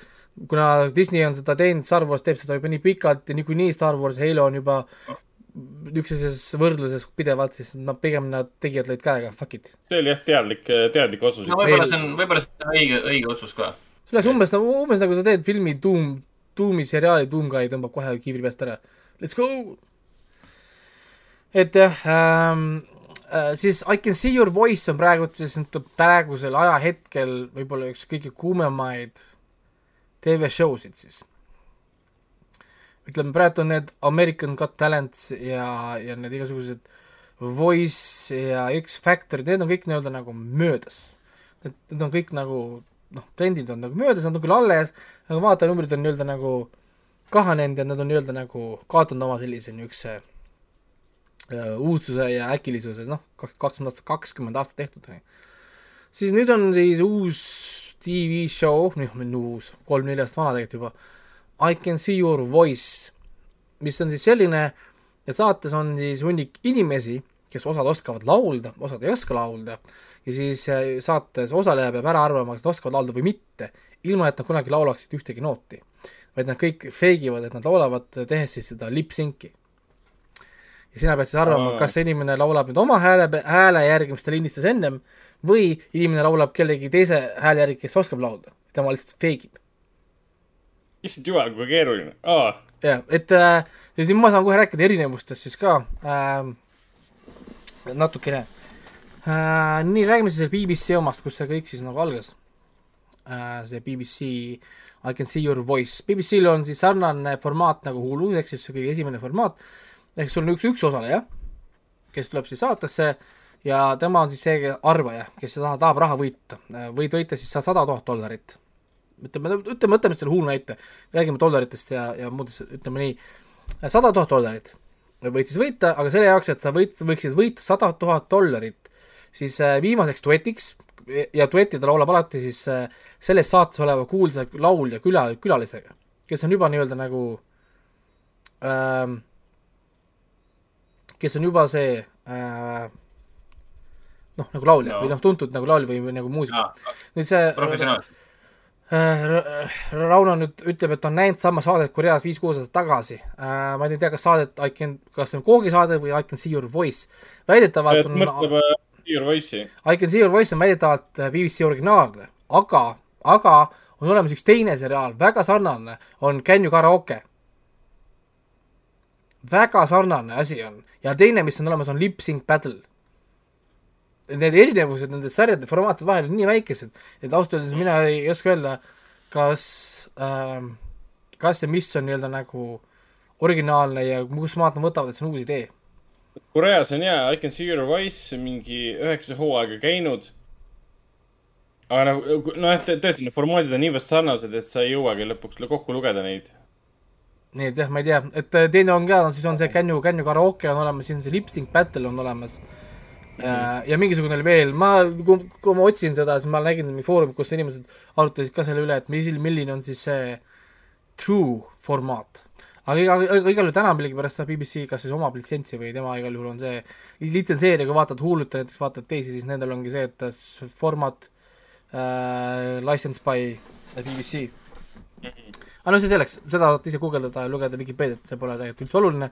kuna Disney on seda teinud, Star Wars teeb seda juba nii pikalt ja niikuinii Star Wars Halo on juba üksteises võrdluses pidevalt, siis nad pigem nad tegijad lõid käega, fuck it. see oli jah, teadlik, teadlik otsus no. võib-olla see on, võib-olla see on õige, õige otsus ka. see oleks umbes nagu, umbes nagu sa teed filmi Doom, Doomi seriaali Doom Guy tõmbab kohe kiivri peast ära. Let's go! et jah ähm,, äh, siis I can see your voice on praegu siis praegusel ajahetkel võib-olla üks kõige kuumemaid TV-show sid siis. Ütleme praegu on need American Got Talents ja, ja need igasugused Voice ja X Factor, need on kõik nii-öelda nagu möödas. Need, need on kõik nagu noh, trendid on nagu möödas, nad on küll alles, aga vaatajanumbrid on nii-öelda nagu kahanenud ja nad on nii-öelda nagu kaotanud oma sellise niisuguse äh, uudsuse ja äkilisuse, noh, kaks, kakskümmend aastat, kakskümmend aastat tehtud. siis nüüd on siis uus tv show, noh, uus, kolm-neli aastat vana tegelikult juba, I can see your voice, mis on siis selline, et saates on siis hunnik inimesi, kes osad oskavad laulda, osad ei oska laulda ja siis äh, saates osaleja peab ära arvama, kas nad oskavad laulda või mitte, ilma et nad kunagi laulaksid ühtegi nooti. vaid nad kõik fake ivad, et nad laulavad, tehes siis seda lip-sync'i. ja sina pead siis arvama kas see inimene laulab nüüd oma hääle, hääle järgi, mis ta lindistas ennem, või inimene laulab kellegi teise hääle järgi, kes oskab laulda. tema lihtsalt fake ib. Issand jumal, kui keeruline. aa, jah, et äh, ja siin ma saan kohe rääkida erinevustest siis ka äh, natukene äh,. nii, räägime siis BBC omast, kus see kõik siis nagu algas äh,. see BBC I can see your voice, BBC-l on siis sarnane formaat nagu Hulu, ehk siis see kõige esimene formaat, ehk sul on üks, üks osaleja, kes tuleb siis saatesse ja tema on siis see arvaja, kes tahab, tahab raha võita, võid võita siis sada tuhat dollarit ütleme, ütleme, võtame selle Hulu näite, räägime dollaritest ja, ja muudest, ütleme nii, sada tuhat dollarit võid siis võita, aga selle jaoks, et sa võit, võiksid võita sada tuhat dollarit, siis äh, viimaseks duetiks ja duettidel laulab alati siis äh, selles saates oleva kuulsa laulja küla, külalisega, kes on juba nii-öelda nagu ähm,, kes on juba see äh, noh, nagu laulja No. no. või noh, tuntud nagu laulja või, või nagu muusik aa, nüüd see professionaalselt. Äh, Ra- Rauno nüüd ütleb, et on näinud sama saadet Koreas viis-kuus aastat tagasi äh,. ma ei tea, kas saadet I can, kas see on Koogi saade või I can see your voice. väidetavalt et on mõtleb äh, Your Voice'i. I can see your voice on väidetavalt BBC originaalne, aga, aga on olemas üks teine seriaal, väga sarnane, on Can you karaoke. väga sarnane asi on ja teine, mis on olemas, on Lip Sync Battle. Need erinevused nende sarjade formaatide vahel on nii väikesed, et ausalt öeldes mina ei oska öelda, kas ähm,, kas ja mis on nii-öelda nagu originaalne ja kust maalt nad võtavad, et see on uus idee Koreas on jaa, I can see your voice mingi üheksa hooaega käinud. aga nagu, et tõesti, need formaadid on niivõrd sarnased, et sa ei jõuagi lõpuks kokku lugeda neid. nii et jah, ma ei tea, et äh, teine on ka, siis on see Can you, Can you karaoke on olemas, siis on see Lip Sync Battle on olemas mm. -hmm. ja mingisugune oli veel, ma, kui, kui ma otsin seda, siis ma nägin mingi foorumit, kus inimesed arutasid ka selle üle, et mis, milline on siis see true formaat. aga iga, igal juhul täna millegipärast seda BBC kas siis omab litsentsi või tema igal juhul on see litsenseerija, kui vaatad Hulut ja näiteks vaatad teisi, siis nendel ongi see, et formaat äh, licensed by BBC aga no see selleks, seda saate ise guugeldada ja lugeda Vikipeediat, see pole tegelikult üldse oluline,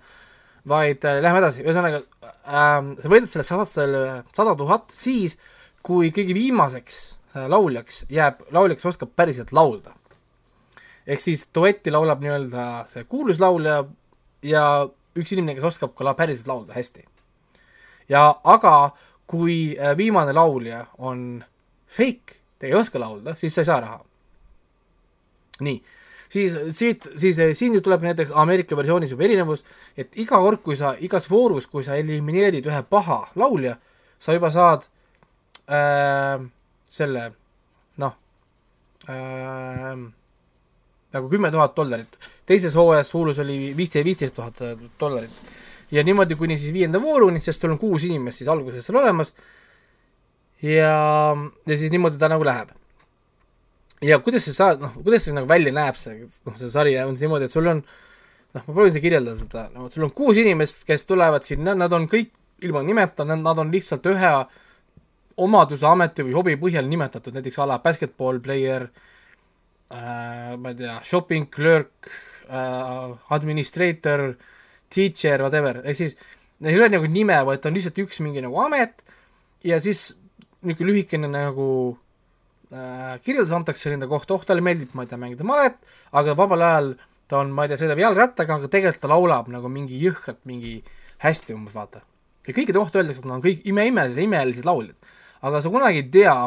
vaid äh, lähme edasi, ühesõnaga ähm, sa võidad selle sada, selle sada tuhat siis, kui kõige viimaseks äh, lauljaks jääb laulja, kes oskab päriselt laulda. ehk siis duetti laulab nii-öelda see kuulus laulja ja üks inimene, kes oskab ka la- päriselt laulda hästi. ja aga kui äh, viimane laulja on fake, ta ei oska laulda, siis sa ei saa raha. nii siis siit, siis eh, siin nüüd tuleb näiteks Ameerika versioonis juba erinevus, et iga kord, kui sa igas voorus, kui sa elimineerid ühe paha laulja, sa juba saad äh, selle noh äh,, nagu kümme tuhat dollarit. teises hooajas Huulus oli viisteist, viisteist tuhat dollarit. ja niimoodi kuni siis viienda vooruni, sest sul on kuus inimest siis alguses seal olemas ja, ja siis niimoodi ta nagu läheb ja kuidas see saad, noh, kuidas see nagu välja näeb, see, noh, see sari on niimoodi, et sul on noh, ma proovin kirjeldada seda, no sul on kuus inimest, kes tulevad sinna, nad on kõik ilma nimeta, nad on lihtsalt ühe omaduse, ameti või hobi põhjal nimetatud, näiteks a la basketball player äh,, ma ei tea, shopping clerk äh,, administrator, teacher, whatever, ehk siis neil ei ole nagu nime, vaid on lihtsalt üks mingi nagu amet ja siis niisugune lühikene nagu kirjeldus antakse nende kohta, oh talle meeldib, ma ei tea, mängida malet, aga vabal ajal ta on, ma ei tea, sõidab jalgrattaga, aga tegelikult ta laulab nagu mingi jõhkralt mingi hästi umbes, vaata. ja kõikide kohta öeldakse, et nad on kõik imeimelised, imelised lauljad. aga sa kunagi ei tea,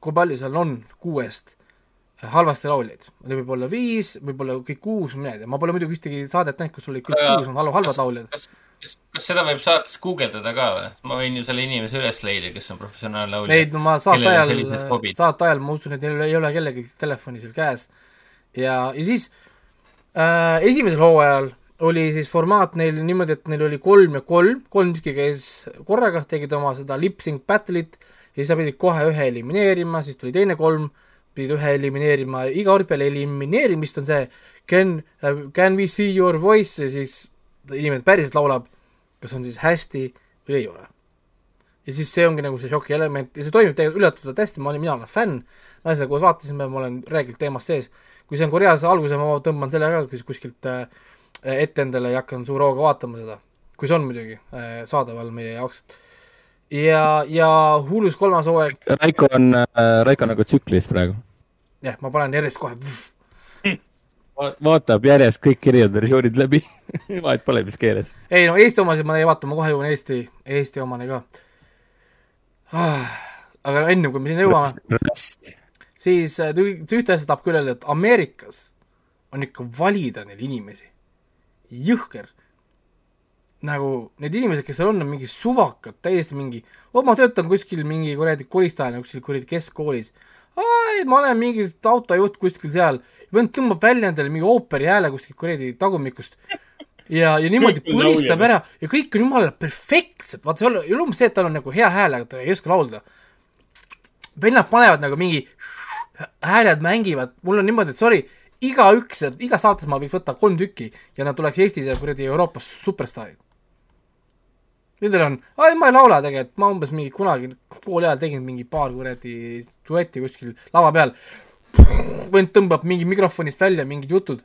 kui palju seal on kuuest halvasti lauljaid. Neid võib olla viis, võib-olla kõik kuus, ma ei tea, ma pole muidugi ühtegi saadet näinud, kus olid kõik kuus on halvad lauljad. kas, kas, kas seda võib saates guugeldada ka või? ma võin ju selle inimese üles leida, kes on professionaalne laulja. Neid no ma saate ajal saate ajal ma usun, et neil ei ole kellelgi telefoni seal käes. ja, ja siis äh, esimesel hooajal oli siis formaat neil niimoodi, et neil oli kolm ja kolm, kolm tükki käis korraga, tegid oma seda lip-sync battle'it ja siis sa pidid kohe ühe elimineerima, siis tuli teine kolm, pidid ühe elimineerima, iga kord peale elimineerimist on see can uh,, can we see your voice ja siis inimene päriselt laulab, kas on siis hästi või ei ole ja siis see ongi nagu see šoki element ja see toimib tegelikult üllatavalt hästi, ma olin, mina olen fänn, naisega koos vaatasime, ma olen rääkinud teemast sees. kui see on Koreas alguse, ma tõmban selle ka siis kuskilt äh, ette endale ja hakkan suure hooga vaatama seda. kui see on muidugi äh, saadaval meie jaoks. ja, ja Hulus kolmas hooaeg, Raiko on, Raiko on nagu tsüklis praegu. jah, ma panen järjest kohe, vaatab järjest kõik erinevad versioonid läbi. vahet pole, mis keeles. ei no Eesti omasid ma ei vaata, ma kohe jõuan Eesti, Eesti omani ka ah,. aga enne kui me sinna jõuame, siis äh, ühte asja tahab küll öelda, et Ameerikas on ikka valida neid inimesi. jõhker. nagu need inimesed, kes seal on, on mingi suvakad, täiesti mingi, ma töötan kuskil mingi kuradi kolistajana kuskil kuradi keskkoolis. ai, ma olen mingi autojuht kuskil seal, vend tõmbab välja endale mingi ooperi hääle kuskilt kuradi tagumikust ja, ja niimoodi põlistab ära ja kõik on jumala perfektsed, vaata see ei ole, ei umbes see, et tal on nagu hea hääl, aga ta ei oska laulda. vennad panevad nagu mingi hääled mängivad, mul on niimoodi, et sorry, igaüks, igas saates ma võiks võtta kolm tükki ja nad tuleks Eestis ja kuradi Euroopas superstaarid. Nendel on, ai ma ei laula tegelikult, ma umbes mingi kunagi kooli ajal tegin mingi paar kuradi duetti kuskil lava peal. Vend tõmbab mingi mikrofonist välja mingid jutud.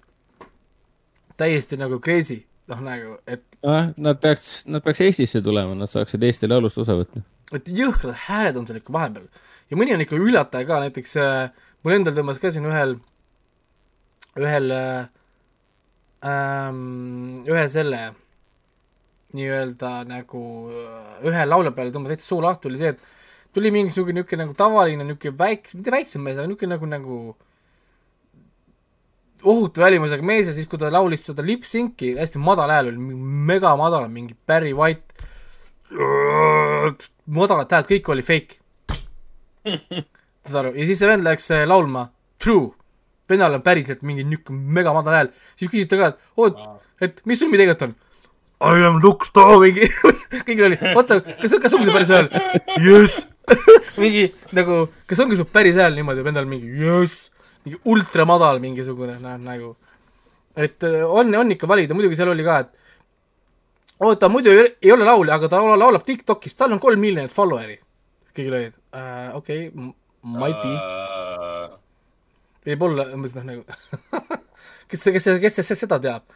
täiesti nagu crazy, noh nagu, et ah,. Nad peaks, nad peaks Eestisse tulema, nad saaksid Eesti Laulust osa võtta. et jõhkrad hääled on seal ikka vahepeal ja mõni on ikka üllataja ka, näiteks äh, mul endal tõmbas ka siin ühel, ühel äh, ähm,, ühe selle nii-öelda nagu äh, ühe laulja peale tõmbas täitsa suu lahti, oli see, et tuli mingisugune niisugune nagu tavaline niisugune väikse, mitte väiksem mees, aga niisugune nagu, nagu ohutu välimusega mees ja siis, kui ta laulis seda lip-sync'i, hästi madal hääl oli, mega madal, mingi Barry White, madalat häält, kõik oli fake. saad aru, ja siis see vend läks äh, laulma True. vennal on päriselt mingi niisugune mega madal hääl, siis küsis ta ka, et oot, et mis sul tegelikult on? I am Luke Star, mingi, kõigil oli, oota, kas, kas ongi päris hääl? Yes. mingi nagu, kas ongi su päris hääl niimoodi, vendal mingi yes, mingi ultramadal mingisugune, noh nagu, et äh, on, on ikka valida, muidugi seal oli ka, et oota, muidu ei, ei ole laulja, aga ta laulab, laulab Tiktokis, tal on kolm miljonit follower'i. kõigil olid uh,, okei okay,, might be, võib-olla, umbes noh nagu kes kes see, kes see seda teab?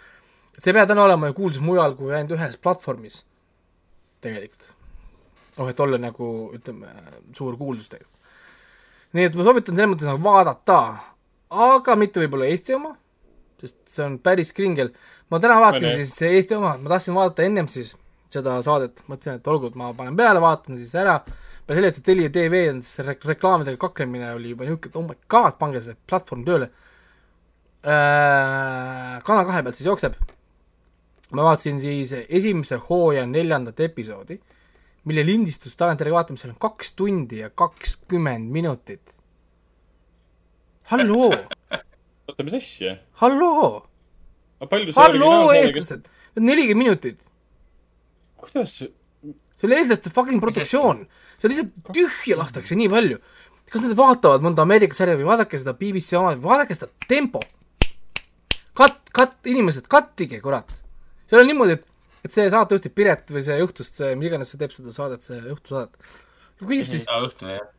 see ei pea täna olema ju kuulsus mujal kui ainult ühes platvormis, tegelikult. oh, et olla nagu ütleme, suur kuulsus tegelikult. nii et ma soovitan selles mõttes nagu vaadata, aga mitte võib-olla Eesti oma, sest see on päris kringel. ma täna vaatasin siis Eesti oma, ma tahtsin vaadata ennem siis seda saadet, mõtlesin, et olgu, et ma panen peale, vaatan siis ära, peale selle, et see Telia tv on see rek- reklaamidega kaklemine oli juba niisugune, et oh my god, pange see platvorm tööle äh,. Kanal kahe pealt siis jookseb. ma vaatasin siis esimese hooaja neljandat episoodi, mille lindistus tagantjärgi vaatamisel on kaks tundi ja kakskümmend minutit. halloo, oota, mis asja? halloo, halloo, eestlased, nelikümmend minutit kuidas, see oli eestlaste fucking produktsioon, see lihtsalt tühja lastakse nii palju. kas nad vaatavad mõnda Ameerika sarja või vaadake seda BBC oma, vaadake seda tempo. Cut, cut, inimesed, cuttige, kurat. seal on niimoodi, et, et see saatejuht, Piret või see juhtust, mis iganes see teeb seda saadet, see juhtusaadet, küsib siis,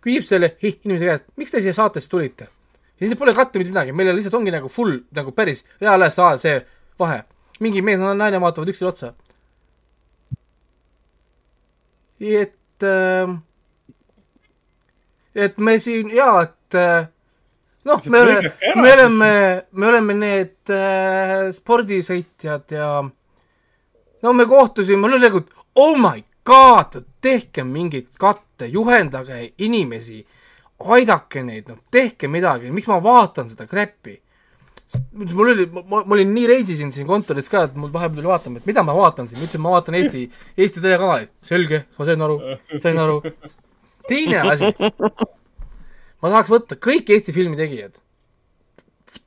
küsib selle inimese käest, miks te siia saatesse tulite? ja siis pole katte mitte midagi, meil lihtsalt ongi nagu full nagu päris reaalajas see vahe. mingi mees ja naine vaatavad üksteisele otsa. et äh,, et me siin jaa, et äh, noh, me oleme me oleme, me oleme need äh, spordisõitjad ja no me kohtusime, oli nagu, oh my god, tehke mingeid katte, juhendage inimesi, aidake neid, noh, tehke midagi, miks ma vaatan seda crap'i. mul oli, ma, ma olin nii reisisin siin kontoris ka, et mul vahepeal tuli vaatama, et mida ma vaatan siin, ma ütlesin, ma vaatan Eesti, Eesti telekanalit, selge, ma sain aru, sain aru. teine asi, ma tahaks võtta kõik Eesti filmi tegijad,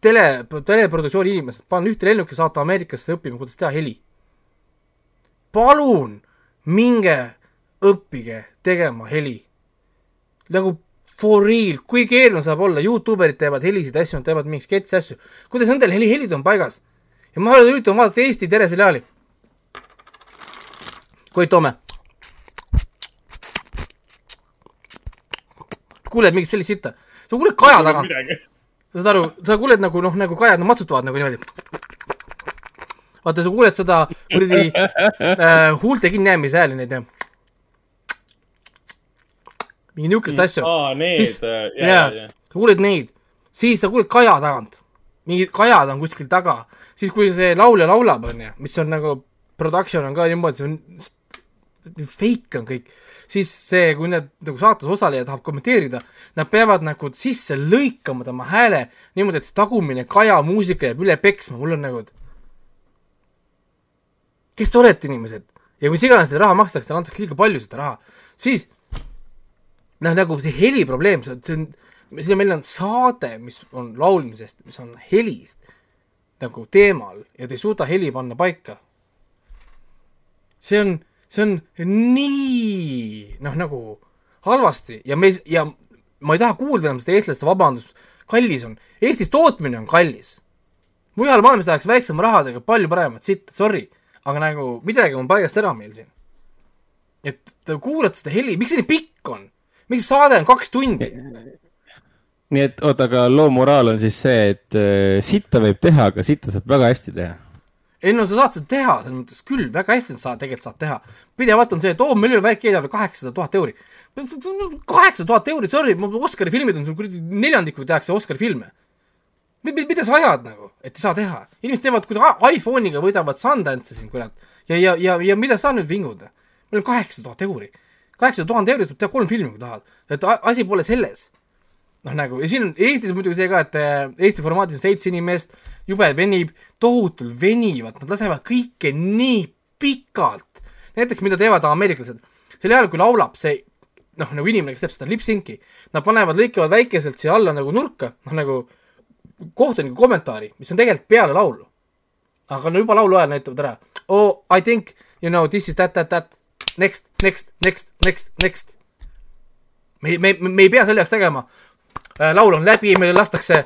tele, teleproduktsiooni inimesed, panna ühte lennuki, saata Ameerikasse õppima, kuidas teha heli. Palun minge õppige tegema heli. nagu for real, kui keeruline saab olla, Youtuberid teevad helisid asju, nad teevad mingeid sketši asju, kuidas nendel heli, helid on paigas. ja ma üritan vaadata Eesti teleseriaali. Koit Toome. kuuled mingit sellist sitta, sa kuuled kaja tagant, saad aru, sa kuuled nagu noh, nagu kajad no, matsutavad nagu niimoodi. vaata, sa kuuled seda kuradi äh, huulte kinnijäämise hääli, neid ja mingi niisugust asja. aa, need ja, jaa. ja, ja. sa kuuled neid, siis sa kuuled kaja tagant, mingid kajad on kuskil taga, siis kui see laulja laulab, onju, mis on nagu production on ka niimoodi, see on fake on kõik, siis see, kui need nagu saates osaleja tahab kommenteerida, nad peavad nagu sisse lõikama tema hääle niimoodi, et see tagumine kaja muusika jääb üle peksma, mul on nagu, et kes te olete, inimesed? ja mis iganes teile raha makstakse, teile antakse liiga palju seda raha, siis noh, nagu see heliprobleem, see on, see on, siin meil on saade, mis on laulmisest, mis on helist nagu teemal ja te ei suuda heli panna paika. see on, see on nii noh, nagu halvasti ja me ja ma ei taha kuulda enam seda eestlaste vabandust, kallis on, Eestis tootmine on kallis. mujal maailmas tehakse väiksema rahadega palju paremat sitta, sorry, aga nagu midagi on paigast ära meil siin. et te kuulate seda heli, miks see nii pikk on? miks see saade on kaks tundi? nii et oota, aga loo moraal on siis see, et äh, sitta võib teha, aga sitta saab väga hästi teha. ei no sa saad seda teha, selles mõttes küll, väga hästi sa tegelikult saad teha. pidevalt on see, et oo, meil oli väike eelarve kaheksasada tuhat euri. kaheksasada tuhat euri, sorry, Oscari filmid on sul kuradi neljandiku tehakse Oscari filme. mida sa ajad nagu, et ei saa teha? inimesed teevad, kui iPhone'iga võidavad Sundance'i siin kurat. ja, ja, ja, ja mida sa nüüd vingud? meil on kaheksasada tuhat euri. kaheksasada tuhande euri saab teha kolm filmi, kui tahad. et asi pole selles noh, nagu ja siin on Eestis muidugi see ka, et äh, Eesti formaadis on seitse inimest, jube venib, tohutult venivad, nad lasevad kõike nii pikalt. näiteks, mida teevad ameeriklased, sel ajal, kui laulab see noh, nagu inimene, kes teeb seda lip-sync'i, nad panevad, lõikavad väikeselt siia alla nagu nurka, noh nagu kohtuniku kommentaari, mis on tegelikult peale laulu. aga no juba laulu ajal näitavad ära. Oh I think you know this is that, that, that, next, next, next, next, next. me, me, me ei pea selle jaoks tegema. laul on läbi, meile lastakse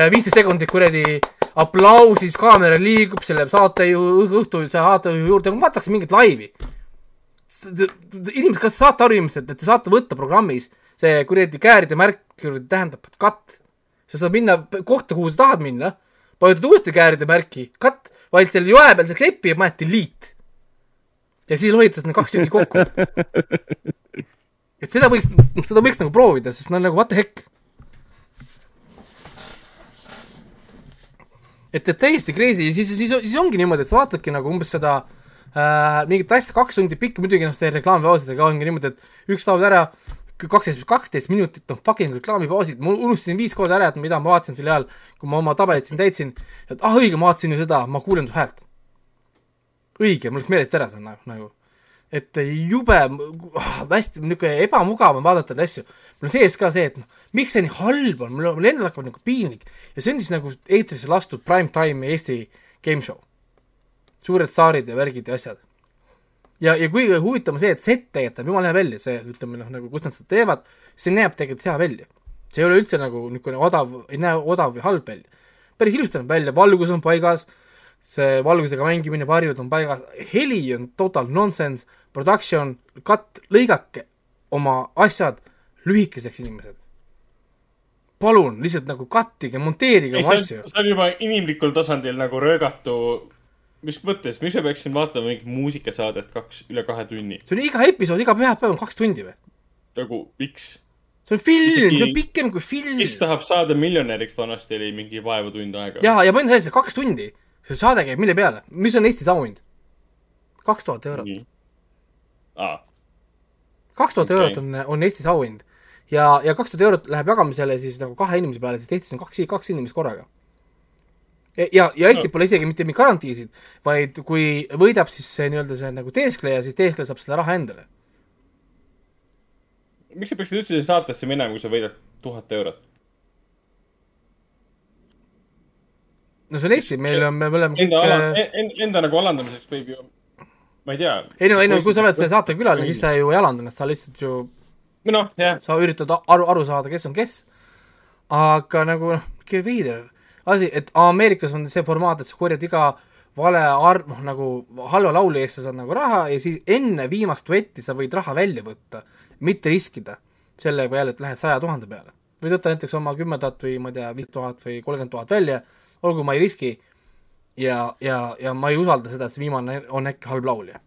äh, viisteist sekundit kuradi aplausis, kaamera liigub selle saatejuhi, õhtul saatejuhi juurde, vaadatakse mingit laivi. inimesed, kas te saate aru inimesed, et te saate võtta programmis see kuradi kääride märk tähendab cut. Sa saad minna kohta, kuhu sa tahad minna, vajutad uuesti kääride märki, cut, vaid selle joe peal see klepi ja paned delete. ja siis lohitad need kaks tükki kokku. et seda võiks, seda võiks nagu proovida, sest no nagu what the heck. et, et täiesti crazy ja siis, siis, siis ongi niimoodi, et sa vaatadki nagu umbes seda äh, mingit asja kaks tundi pikka, muidugi noh, see reklaamipausidega ongi niimoodi, et üks laul ära, kaksteist, kaksteist minutit, noh fucking reklaamipausid, ma unustasin viis korda ära, et mida ma vaatasin sel ajal, kui ma oma tabelit siin täitsin, et ah õige, ma vaatasin ju seda, ma kuulen su häält. õige, mul läks meelest ära see nagu, nagu et jube ah, hästi niisugune ebamugav on vaadata neid asju. mul on sees ka see, et noh, miks see nii halb on, mul, mul endal hakkab nagu piinlik ja see on siis nagu eetrisse lastud prime time Eesti game show. suured staarid ja värgid ja asjad. ja, ja kui huvitav on see, et set tegelikult näeb jumala hea välja, see ütleme noh, nagu kus nad seda teevad, see näeb tegelikult hea välja. see ei ole üldse nagu niisugune odav, ei näe odav või halb välja. päris ilusti näeb välja, valgus on paigas, see valgusega mängimine, varjud on paigas, heli on total nonsense, production, cut, lõigake oma asjad lühikeseks, inimesed. palun lihtsalt nagu cut'ige, monteerige ei, oma asju see on juba inimlikul tasandil nagu röögatu. Mis mõttes, miks ma peaksin vaatama mingit muusikasaadet kaks, üle kahe tunni? see on iga episood, iga pühapäev on kaks tundi või? nagu, miks? see on film, Isegi- see on pikem kui film. kes tahab saada miljonäriks, vanasti oli mingi vaevu tund aega. ja, ja on selles, et kaks tundi, see saade käib mille peale, mis on Eestis auhind? kaks tuhat eurot. kaks tuhat eurot on, on Eestis auhind. ja, ja kaks tuhat eurot läheb jagamisele siis nagu kahe inimese peale, sest Eestis on kaks, kaks inimest korraga. ja, ja Eestis No. pole isegi mitte mingeid garantiisid, vaid kui võidab siis see nii-öelda see nagu teeskleja, siis teeskleja saab selle raha endale. miks sa peaksid üldse saatesse minema, kui sa võidad tuhat eurot? no see on Eesti, meil on, me oleme Enda kõik ala- äh,, enda nagu alandamiseks võib ju, ma ei tea. ei no, ei no kui sa oled selle saate külaline, siis sa ju ei alanda ennast, sa lihtsalt ju noh, jah, sa üritad aru, aru saada, kes on kes. aga nagu noh, veider asi, et Ameerikas on see formaat, et sa korjad iga vale arv, noh nagu halva laulu eest sa saad nagu raha ja siis enne viimast duetti sa võid raha välja võtta, mitte riskida sellega jälle, et lähed saja tuhande peale. võid võtta näiteks oma kümme tuhat või ma ei tea, viis tuhat või kolmkümmend tuhat välja, olgu ma ei riski, ja, ja, ja ma ei usalda seda, et see viimane on äkki halb laulja.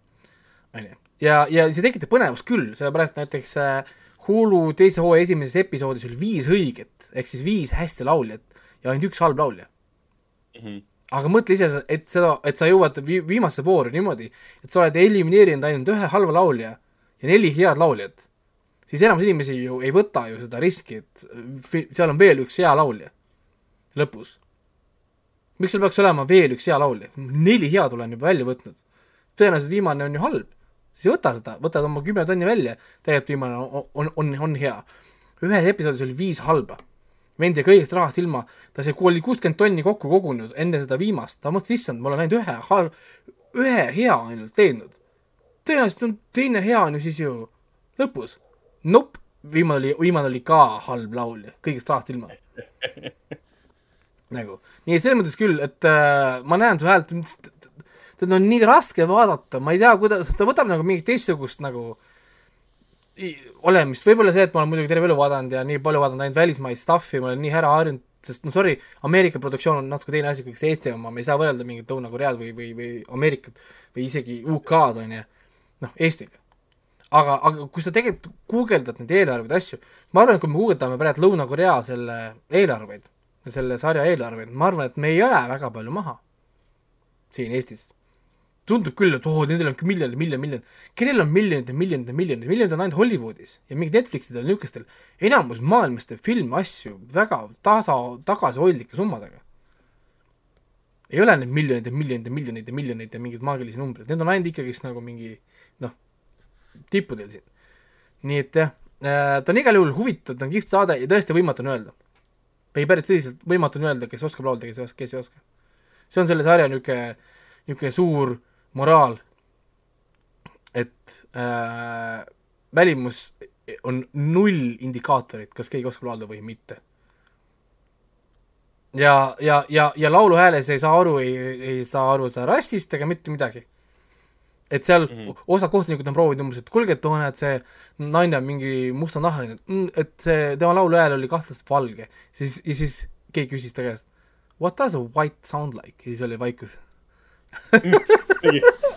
onju, ja, ja see tekitab põnevust küll, sellepärast näiteks äh, Hulu teise hooaja esimeses episoodis oli viis õiget, ehk siis viis hästi lauljat ja ainult üks halb laulja. Mhm. aga mõtle ise, et seda, et sa jõuad vi- viimasse vooru niimoodi, et sa oled elimineerinud ainult ühe halva laulja ja neli head lauljat, siis enamus inimesi ju ei võta ju seda riski, et seal on veel üks hea laulja lõpus. miks sul peaks olema veel üks hea laulja? neli head olen juba välja võtnud. tõenäoliselt viimane on ju halb, siis võta seda, võtad oma kümme tonni välja, tegelikult viimane on, on, on, on hea. ühes episoodis oli viis halba vend jäi kõigest rahast ilma, ta sai, oli kuuskümmend tonni kokku kogunud enne seda viimast, ta mõtles, issand, ma olen ainult ühe hal-, ühe hea ainult teinud. tõenäoliselt on teine hea on ju siis ju lõpus. Nope, viimane oli, viimane oli ka halb laulja, kõigest rahast ilma. nagu, nii et selles mõttes küll, et äh, ma näen su häält, teda on nii raske vaadata, ma ei tea, kuidas, ta võtab nagu mingit teistsugust nagu i- olemist, võib-olla see, et ma olen muidugi terve elu vaadanud ja nii palju vaadanud ainult välismaist stuff'i, ma olen nii ära harjunud, sest no sorry, Ameerika produktsioon on natuke teine asi kui Eesti oma, me ei saa võrrelda mingit Lõuna-Koread või, või, või Ameerikat või isegi UK-d, on ju, noh, Eestiga. aga, aga kui sa tegelikult guugeldad neid eelarveid, asju, ma arvan, et kui me guugeldame praegu Lõuna-Korea selle eelarveid, selle sarja eelarveid, ma arvan, et me ei ole väga palju maha siin Eestis tundub küll, et oo, nendel on miljonid, miljon, miljon. kellel on miljonid ja miljonid ja miljonid, miljonid on ainult Hollywoodis ja mingid Netflixidel ja niisugustel. enamus maailmas teeb filme, asju väga tasa, tagasihoidlike summadega. ei ole neid miljoneid ja miljoneid ja miljoneid ja miljoneid ja mingeid maagilisi numbreid, need on ainult ikkagist nagu mingi noh, tippudel siin. nii et jah, ta on igal juhul huvitav, ta on kihvt saade ja tõesti võimatu on öelda. ei, päris tõsiselt, võimatu on öelda, kes oskab laulda, kes, kes ei oska. see on selle sarja niisugune, niisugune suur moraal, et äh, välimus on null indikaatorit, kas keegi oskab laulda või mitte. ja, ja, ja, ja lauluhääles ei saa aru, ei, ei saa aru sa rassist ega mitte midagi. et seal mm -hmm. osa kohtunikud on proovinud umbes, et kuulge, et too näed, see naine on mingi mustanahaline, et see tema lauluhääl oli kahtlaselt valge, siis, ja siis keegi küsis ta käest What does a white sound like? ja siis oli vaikus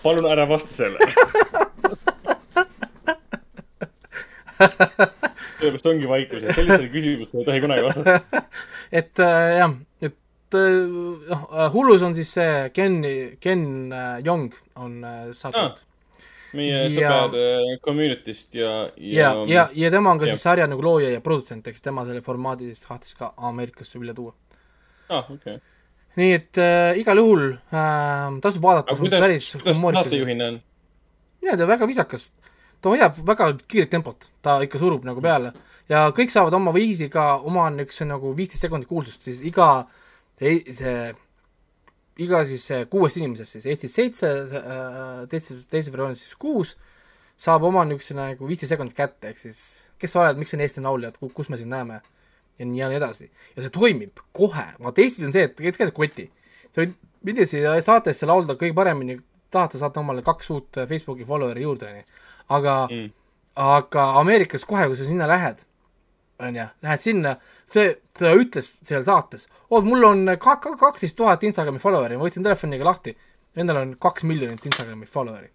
palun ära vasta sellele. sellepärast ongi vaikus, et sellistele küsimustele ei tohi kunagi vastata. et äh, jah, et äh, noh äh,, hullus on siis see Ken, Ken äh, Jong on äh, saatnud meie Ja- sõber äh, community'st ja, ja, ja, ja tema on ka ja- siis sarja nagu looja ja produtsent, eks tema selle formaadi siis tahtis ka Ameerikasse üle tuua. aa, okei. Nii et äh, igal juhul äh, tasub vaadata, kuidas, päris kuidas saatejuhina on? jaa, ta on väga viisakas. ta hoiab väga kiiret tempot, ta ikka surub nagu peale. Ja kõik saavad oma viisi ka, oma üks nagu viisteist sekundit kuulsust, siis iga ei- see, iga siis see kuuest inimesest siis Eestis seitse, teistes, teises versioonis siis kuus, saab oma niisuguse nagu viisteist sekundit kätte, ehk siis kes sa oled, miks sa oled Eesti laulja, et ku- kus me sind näeme ja nii ja edasi. ja see toimib kohe, vaata Eestis on see, et tegelikult koti. sa võid minna siia saatesse laulda kõige paremini, tahate saata omale kaks uut äh, Facebooki follower'i juurde, onju. aga Mm. aga Ameerikas kohe, kui sa sinna lähed, onju, lähed sinna, see, ta ütles seal saates, oo, mul on ka- ka- kaksteist tuhat Instagrami follower'i, ma võtsin telefoniga lahti, endal on kaks miljonit Instagrami follower'i,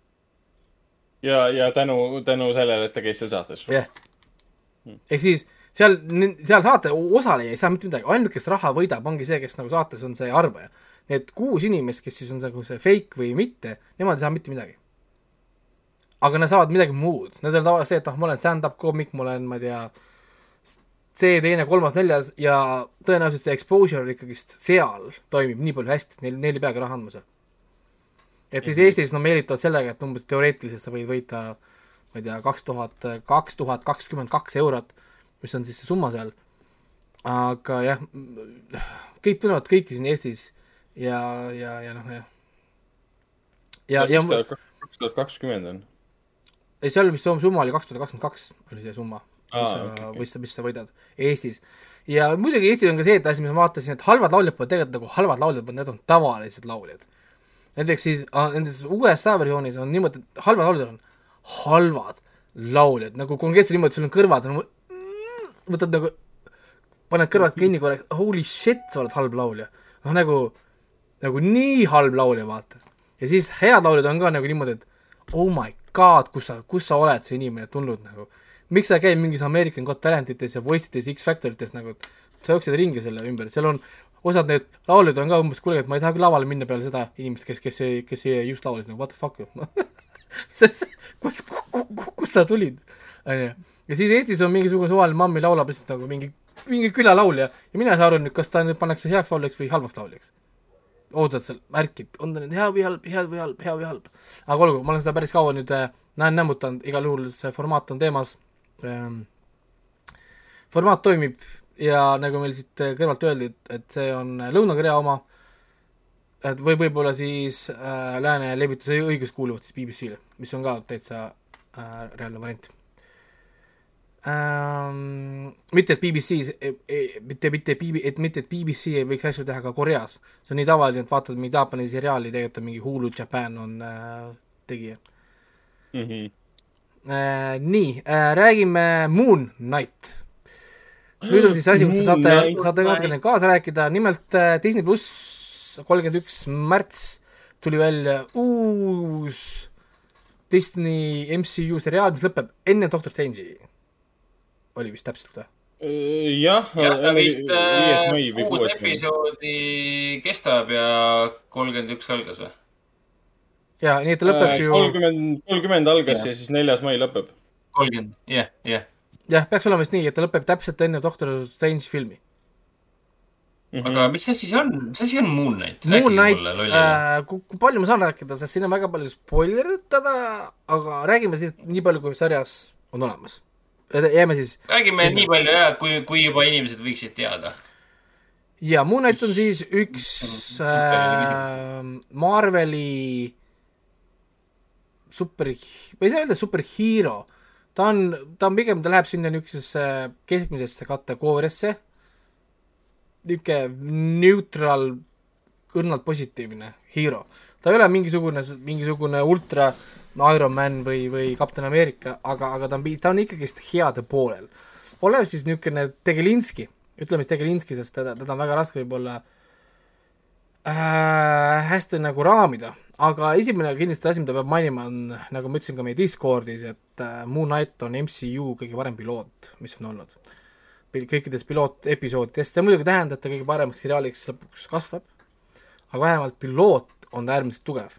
ja, ja tänu, tänu sellele, et ta käis seal saates. jah yeah.. ehk siis seal, seal saate osaleja ei saa mitte midagi, ainult kes raha võidab, ongi see, kes nagu saates on see arvaja. Need kuus inimest, kes siis on nagu see fake või mitte, nemad ei saa mitte midagi. aga nad saavad midagi muud, nendel on tavaliselt see, et noh, ma olen stand-up koomik, ma olen, ma ei tea, see, teine, kolmas, neljas ja tõenäoliselt see exposure ikkagist seal toimib nii palju hästi, et neil, neil ei peagi raha andma seal. et siis Eestis no meelitavad sellega, et umbes teoreetiliselt sa võid võita ma ei tea, kaks tuhat, kaks tuhat kakskümmend kaks eurot, mis on siis see summa seal. aga jah, kõik tunnevad kõiki siin Eestis ja, ja, ja noh, jah. ja, ja kaks tuhat kakskümmend on. ei, seal vist summa oli kaks tuhat kakskümmend kaks oli see summa, mis Aa, sa okei. mis mis sa võidad Eestis. ja muidugi Eestis on ka see, et asi, mis ma vaatasin, et halvad lauljad pole tegelikult nagu halvad lauljad, vaid need on tavalised lauljad. näiteks siis ah, nendes USA versioonis on niimoodi, et halvad lauljad on halvad lauljad, nagu konkreetselt niimoodi, sul on kõrvad nagu võtad nagu, paned kõrvad kinni korraks, holy shit, sa oled halb laulja. noh, nagu nagu nii halb laulja, vaata. ja siis head lauljad on ka nagu niimoodi, et oh my god, kus sa, kus sa oled, see inimene tulnud nagu. miks sa käid mingis American Got Talentites ja Voice ites, X-Factorites nagu, sa jooksed ringi selle ümber, seal on osad need lauljad on ka umbes, kuule, et ma ei taha küll lavale minna peale seda inimest, kes, kes, kes just laulis nagu what the fuck kus, kus, kust sa tulid, onju. Ja siis Eestis on mingisugune suvaline mamm laulab lihtsalt nagu mingi, mingi külalaulja ja mina ei saa aru nüüd, kas ta nüüd pannakse heaks lauljaks või halvaks lauljaks. ootad seal märki, on ta nüüd hea või halb, hea või halb, hea või halb. aga olgu, ma olen seda päris kaua nüüd äh, näen nämmutanud, igal juhul see formaat on teemas ähm,. formaat toimib ja nagu meil siit äh, kõrvalt öeldi, et, et see on Lõuna-Korea oma, et või võib-olla siis äh, lääne levituse õigus kuuluvad siis BBC-le, mis on ka täitsa äh, reaalne variant ähm,. mitte, et BBC-s, mitte, mitte et mitte, et BBC ei võiks asju teha ka Koreas, see on nii tavaline, et vaatad mingi Jaapani seriaali, tegelikult on mingi Hulu Japan on äh, tegija mm. -hmm. äh,. nii äh,, räägime Moon Knight. nüüd on siis asi, kus te saate saate natukene kaasa rääkida, nimelt äh, Disney pluss kolmkümmend üks märts tuli välja uus Disney MCU seriaal, mis lõpeb enne Doctor Strange'i. Oli vist täpselt või? jah, jah, ta vist viies mai või kuus kuues mai. episoodi kestab ja kolmkümmend üks algas või? jaa, nii et ta lõpeb ju, kolmkümmend, kolmkümmend algas ja siis neljas mai lõpeb. kolmkümmend, jah, jah. jah, peaks olema vist nii, et ta lõpeb täpselt enne Doctor Strange'i filmi. Mhm. aga mis asi see on, mis asi on Moon Knight? Moon Knight äh,, kui, kui palju ma saan rääkida, sest siin on väga palju spoileritada, aga räägime siis nii palju, kui sarjas on olemas. Jääme siis räägime sinna. nii palju ja kui, kui juba inimesed võiksid teada. ja Moon Knight on siis üks äh, Marveli super, ma ei saa öelda superhero, ta on, ta on pigem, ta läheb sinna niisugusesse keskmisesse kategooriasse, niisugune neutral, õrnalt positiivne hero. Ta ei ole mingisugune, mingisugune ultra Iron Man või, või Kapten Ameerika, aga, aga ta on, ta on ikkagist heade poolel. olev siis niisugune Tegelinski, ütleme siis Tegelinski, sest teda, teda on väga raske võib-olla äh, hästi nagu raamida, aga esimene kindlasti asi, mida peab mainima, on nagu ma ütlesin ka meie Discordis, et äh, Moon Knight on MCU kõige parem piloot, mis on olnud. kõikidest pilootepisoodidest, see muidugi ei tähenda, et ta kõige paremaks seriaaliks lõpuks kasvab, aga vähemalt piloot on äärmiselt tugev.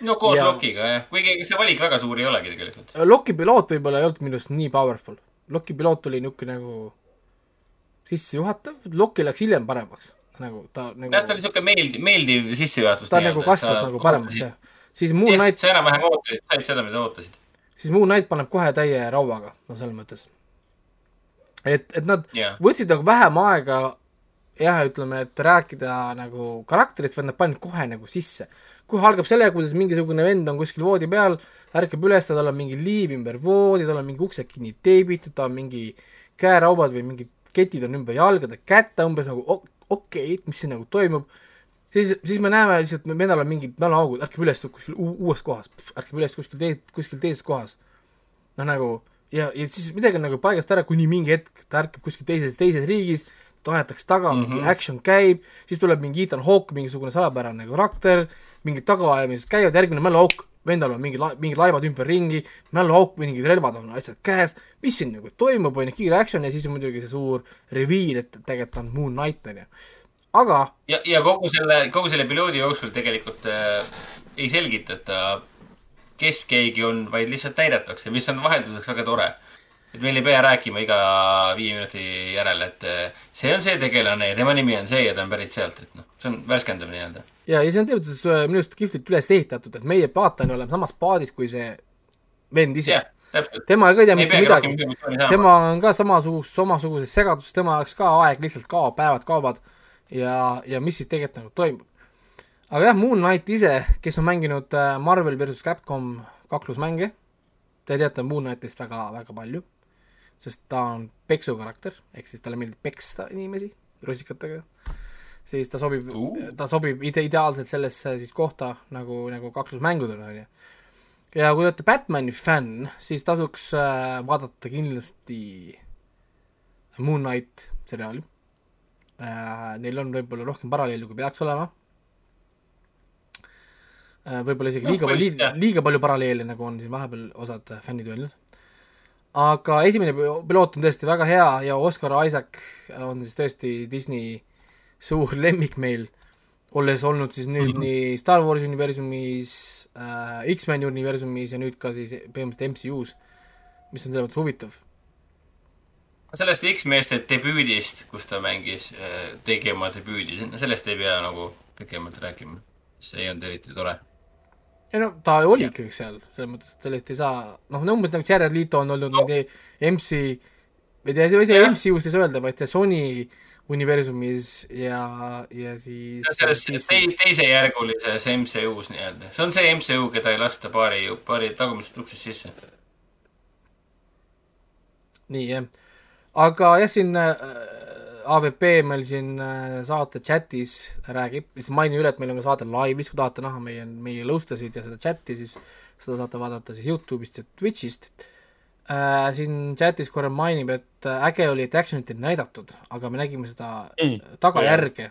no koos Ja-. Lokiga jah, kuigi ega see valik väga suur ei olegi tegelikult. Loki piloot võib-olla ei olnud minu arust nii powerful, Loki piloot oli niisugune nagu sissejuhatav, Loki läks hiljem paremaks, nagu ta nagu jah, ta oli siuke meeldiv, meeldiv sissejuhatus. ta nagu kasvas nagu paremaks, jah. siis Moon Knight, sa enam-vähem ootasid, said seda, mida ootasid. siis Moon Knight paneb kohe täie rauaga, no selles mõttes. et, et nad Jah. võtsid nagu vähem aega jah, ütleme, et rääkida nagu karakterit, vaid nad panid kohe nagu sisse. kohe algab sellega, kuidas mingisugune vend on kuskil voodi peal, ärkab üles, tal on mingi liiv ümber voodi, tal on mingi uksed kinni teibitud, tal on mingi käeraubad või mingid ketid on ümber jalgade kätte umbes nagu ok- okei okay,, mis siin nagu toimub. siis, siis me näeme lihtsalt, vennal on mingid mäluaugud, ärkab üles kuskil uu- uues kohas, ärkab üles kuskil tee-, kuskil teises kohas. noh, nagu ja, ja siis midagi on nagu paigast ära, kuni mingi hetk ta ärkab kuskil teises, teises riigis, aetakse taga mm, -hmm. mingi action käib, siis tuleb mingi Ethan Hawke, mingisugune salapärane karakter, mingid tagaajamised käivad, järgmine mäluauk, vendal on mingid mingid laevad ümberringi, mäluauk, mingid relvad on asjad käes, mis siin nagu toimub, on ju, kiire action ja siis on muidugi see suur reveal, et tegelikult on Moon Knight, on ju. aga ja, ja kogu selle, kogu selle perioodi jooksul tegelikult äh, ei selgitata, kes keegi on, vaid lihtsalt näidatakse, mis on vahelduseks väga tore. Et meil ei pea rääkima iga viie minuti järel, et äh, see on see tegelane ja tema nimi on see ja ta on pärit sealt, et noh, see on värskendav nii-öelda. ja, ja see on tegelikult siis, äh, minu arust kihvtilt üles ehitatud, et meie vaataja oleme samas paadis kui see vend ise. Tema ka ei tea mitte midagi. tema on ka samasugust, samasuguses segaduses, tema jaoks ka aeg lihtsalt kaob, päevad kaovad ja, ja mis siis tegelikult nagu toimub. aga jah, Moon Knight ise, kes on mänginud äh, Marvel versus Capcom kaklusmänge, te teate Moon Knightist väga, väga palju, sest ta on peksukarakter, ehk siis talle meeldib peksta inimesi rusikatega, siis ta sobib Uh. ta sobib ide-, ideaalselt sellesse siis kohta nagu, nagu kaklusmängudel on ju. ja kui te olete Batmani fänn, siis tasuks äh, vaadata kindlasti Moon Knight seriaali äh,. Neil on võib-olla rohkem paralleeli, kui peaks olema äh,. võib-olla isegi No, liiga palju liiga palju paralleele, nagu on siin vahepeal osad fännid öelnud. Aga esimene pi- piloot on tõesti väga hea ja Oscar Isaac on siis tõesti Disney suur lemmik meil, olles olnud siis nüüd mm -hmm. nii Star Warsi universumis äh,, X-meni universumis ja nüüd ka siis põhimõtteliselt MCU-s, mis on selles mõttes huvitav. sellest X-meeste debüüdist, kus ta mängis, tegi oma debüüdi, sellest ei pea nagu pikemalt rääkima. see ei olnud eriti tore. Ei no ta oli ikkagi seal, selles mõttes, et sellest ei saa, noh, umbes nagu Jared Leto on olnud no. MC, ei tea, ei saa. MCU-s siis öelda, vaid see Sony universumis ja, ja siis selles tei-, teisejärgulises MCU-s nii-öelda. see on see MCU, keda ei lasta paari, paari tagumisest uksest sisse. nii jah, aga jah, siin äh, AVP meil siin äh, saate chatis räägib, siis mainin üle, et meil on ka saade laivis, kui tahate näha meie, meie lõustasid ja seda chati, siis seda saate vaadata siis Youtube'ist ja Twitch'ist äh,. siin chatis korra mainib, et äh, äge oli, et action'it ei näidatud, aga me nägime seda Mm. tagajärge,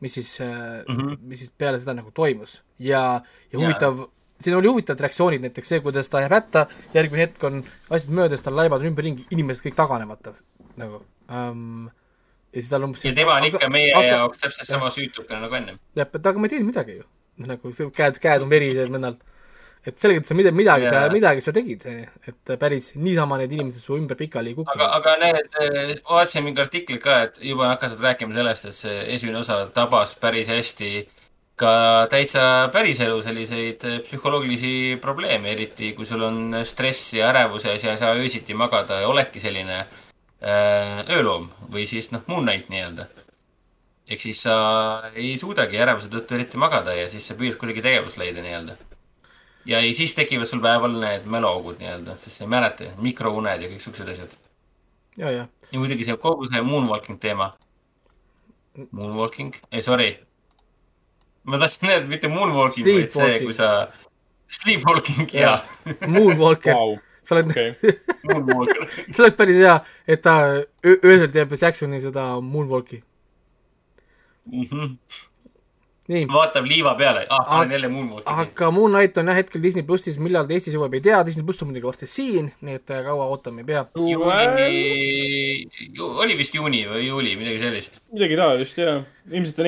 mis siis mm. -hmm. mis siis peale seda nagu toimus ja, ja huvitav siin oli huvitavad reaktsioonid, näiteks see, kuidas ta jääb hätta, järgmine hetk on asjad möödas, tal laibad on ümberringi, inimesed kõik taganevad ta nagu um,. Ja siis tal umbes ja tema on ikka meie aga- jaoks täpselt sama süütukene nagu ennem. jah, et aga ma ei teinud midagi ju. nagu see käed, käed on verised vennal. et selgelt sa midagi, midagi sa midagi sa tegid, et päris niisama need inimesed su ümber pikali ei kuku. aga, aga need, vaatasin mingi artiklit ka, et juba hakatud rääkima sellest, et see esimene osa tabas päris hästi ka täitsa päriselu selliseid eh, psühholoogilisi probleeme, eriti kui sul on stress ja ärevus ja sa ei saa öösiti magada ja oledki selline äh, ööloom või siis noh, Moon Knight nii-öelda. ehk siis sa ei suudagi ärevuse tõttu eriti magada ja siis sa püüad kuidagi tegevust leida nii-öelda. ja ei, siis tekivad sul päeval need mäluaugud nii-öelda, sest sa ei mäleta, mikrouned ja kõik siuksed asjad. ja, ja, ja muidugi see kogu see moonwalking teema. Moonwalking, ei sorry. ma tahtsin öelda mitte moonwalking, vaid see, Sleepwalking. kui sa, sleepwalking, jaa. Moonwalker Vau, sa oled. Moonwalker. see oleks päris hea, et ta öö- öösel teeb Jacksoni seda Moonwalki. nii, vaatab liiva peale, ah, Aga- panen jälle moonwalkingi. aga Moon Knight on jah hetkel Disney plussis, millal ta Eestis jõuab, ei tea, Disney pluss on muidugi varsti siin, nii et äh, kaua ootama ei pea. juuni, oli vist juuni või juuli, midagi sellist. midagi taolist jaa. ilmselt on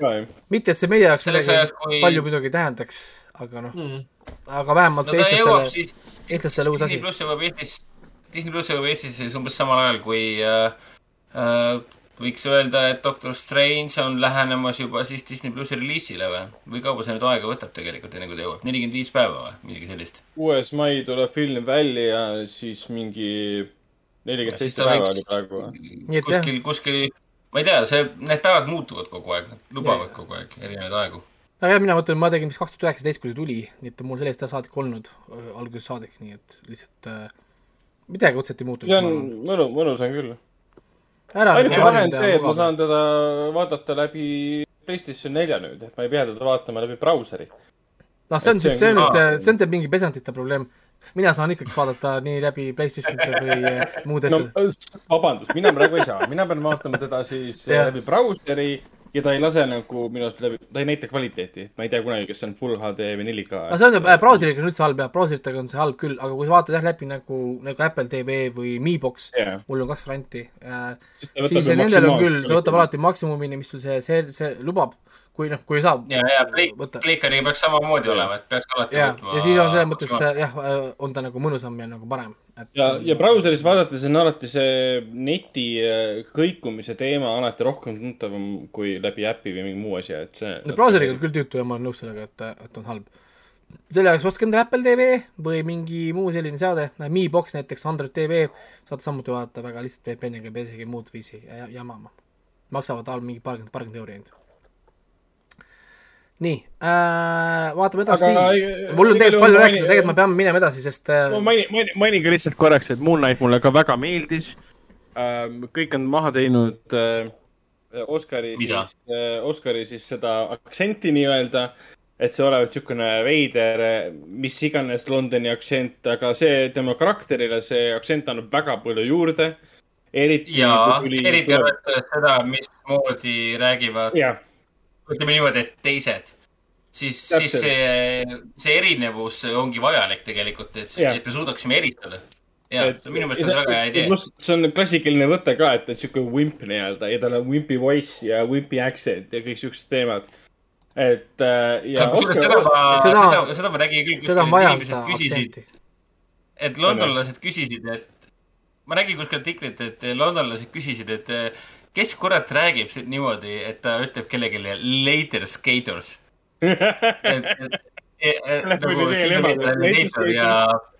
ka ju. mitte, et see meie jaoks Selleks midagi ajaks, kui- palju muidugi tähendaks, aga noh, Mm. aga vähemalt no eestlastele, siis, eestlastele uus Disney asi. pluss jõuab Eestis, Disney pluss jõuab Eestisse umbes samal ajal kui äh, äh, võiks öelda, et Doctor Strange on lähenemas juba siis Disney plussi reliisile või? või kaua see nüüd aega võtab tegelikult, enne kui ta jõuab? nelikümmend viis päeva või midagi sellist? kuues mai tuleb film välja ja siis mingi nelikümmend siis seitse päeva oli praegu. Nii et jah. kuskil, kuskil, ma ei tea, see, need päevad muutuvad kogu aeg, nad lubavad kogu aeg erinevaid aegu. Aga jah, mina mõtlen, ma tegin vist kaks tuhat üheksateist, kui see tuli, nii et mul sellest saadik olnud, algusest saadik, nii et lihtsalt äh, midagi otseselt ei muutunud. see on mõnu, mõnus on küll. ainuke vahe on see, et ma saan teda vaadata läbi PlayStation nelja nüüd, et ma ei pea teda vaatama läbi brauseri. noh, see on see siis, see on on nüüd see on see mingi pesantite probleem. mina saan ikkagi vaadata nii läbi Playstationite või äh, muude no asjade. vabandust, mina praegu ei saa, mina pean vaatama teda siis Jah. läbi brauseri ja ta ei lase nagu minu arust läbi, ta ei näita kvaliteeti, et ma ei tea kunagi, kas see on full HD või 4K. no see on äh, brauseriga on üldse halb jah, brauseritega on see halb küll, aga kui sa vaatad jah läbi nagu, nagu Apple TV või Miibox Jah. mul on kaks varianti äh,, Siis ju nendel on küll, see võtab alati maksimumini, mis sul see, see, see lubab, kui noh, kui ei saa ja, ja Playcariga peaks samamoodi olema, et peaks alati ja, ja siis on selles mõttes äh, jah, on ta nagu mõnusam ja nagu parem, et ja, ja brauseris vaadates on alati see neti äh, kõikumise teema alati rohkem tuntavam kui läbi äpi või mingi muu asja, et see. no brauseriga on küll tüütu ja ma olen nõus sellega, et, et on halb. selle jaoks ostke endale Apple TV või mingi muu selline seade, Mi Box näiteks, Android TV, saate samuti vaadata väga lihtsalt VPN-iga, ei pea isegi muud viisi ja- jamama. maksavad all mingi paarkümmend, paarkümmend euri ainult. Nii äh,, vaatame edasi mul on tegelikult palju maini- rääkida, tegelikult me peame minema edasi, sest äh, ma mainin, mainin, mainin ka lihtsalt korraks, et Moon Knight mulle ka väga meeldis. kõik on maha teinud äh, Oscari siis äh,, Oscari siis seda aktsenti nii-öelda, et see olevat niisugune veider, mis iganes Londoni aktsent, aga see tema karakterile, see aktsent annab väga palju juurde. eriti ja tuli eriti arvestades seda, mismoodi räägivad, jah, ütleme niimoodi, et teised, siis, siis see, see erinevus ongi vajalik tegelikult, et, et me suudaksime eristada. ja, minu meelest on see väga hea idee. see on klassikaline võte ka, et on siuke wimp nii-öelda ja tal on wimpy voice ja wimpy accent ja kõik siuksed teemad. et äh, ja kusjuures seda ma, Seda- seda, seda ma nägin küll kuskil, inimesed küsisid, et londonlased küsisid, et ma nägin kuskil artiklit, et londonlased küsisid, et kes kurat räägib si- niimoodi, et ta ütleb kellelegi later skaters. et Läheb nagu siin oli later ja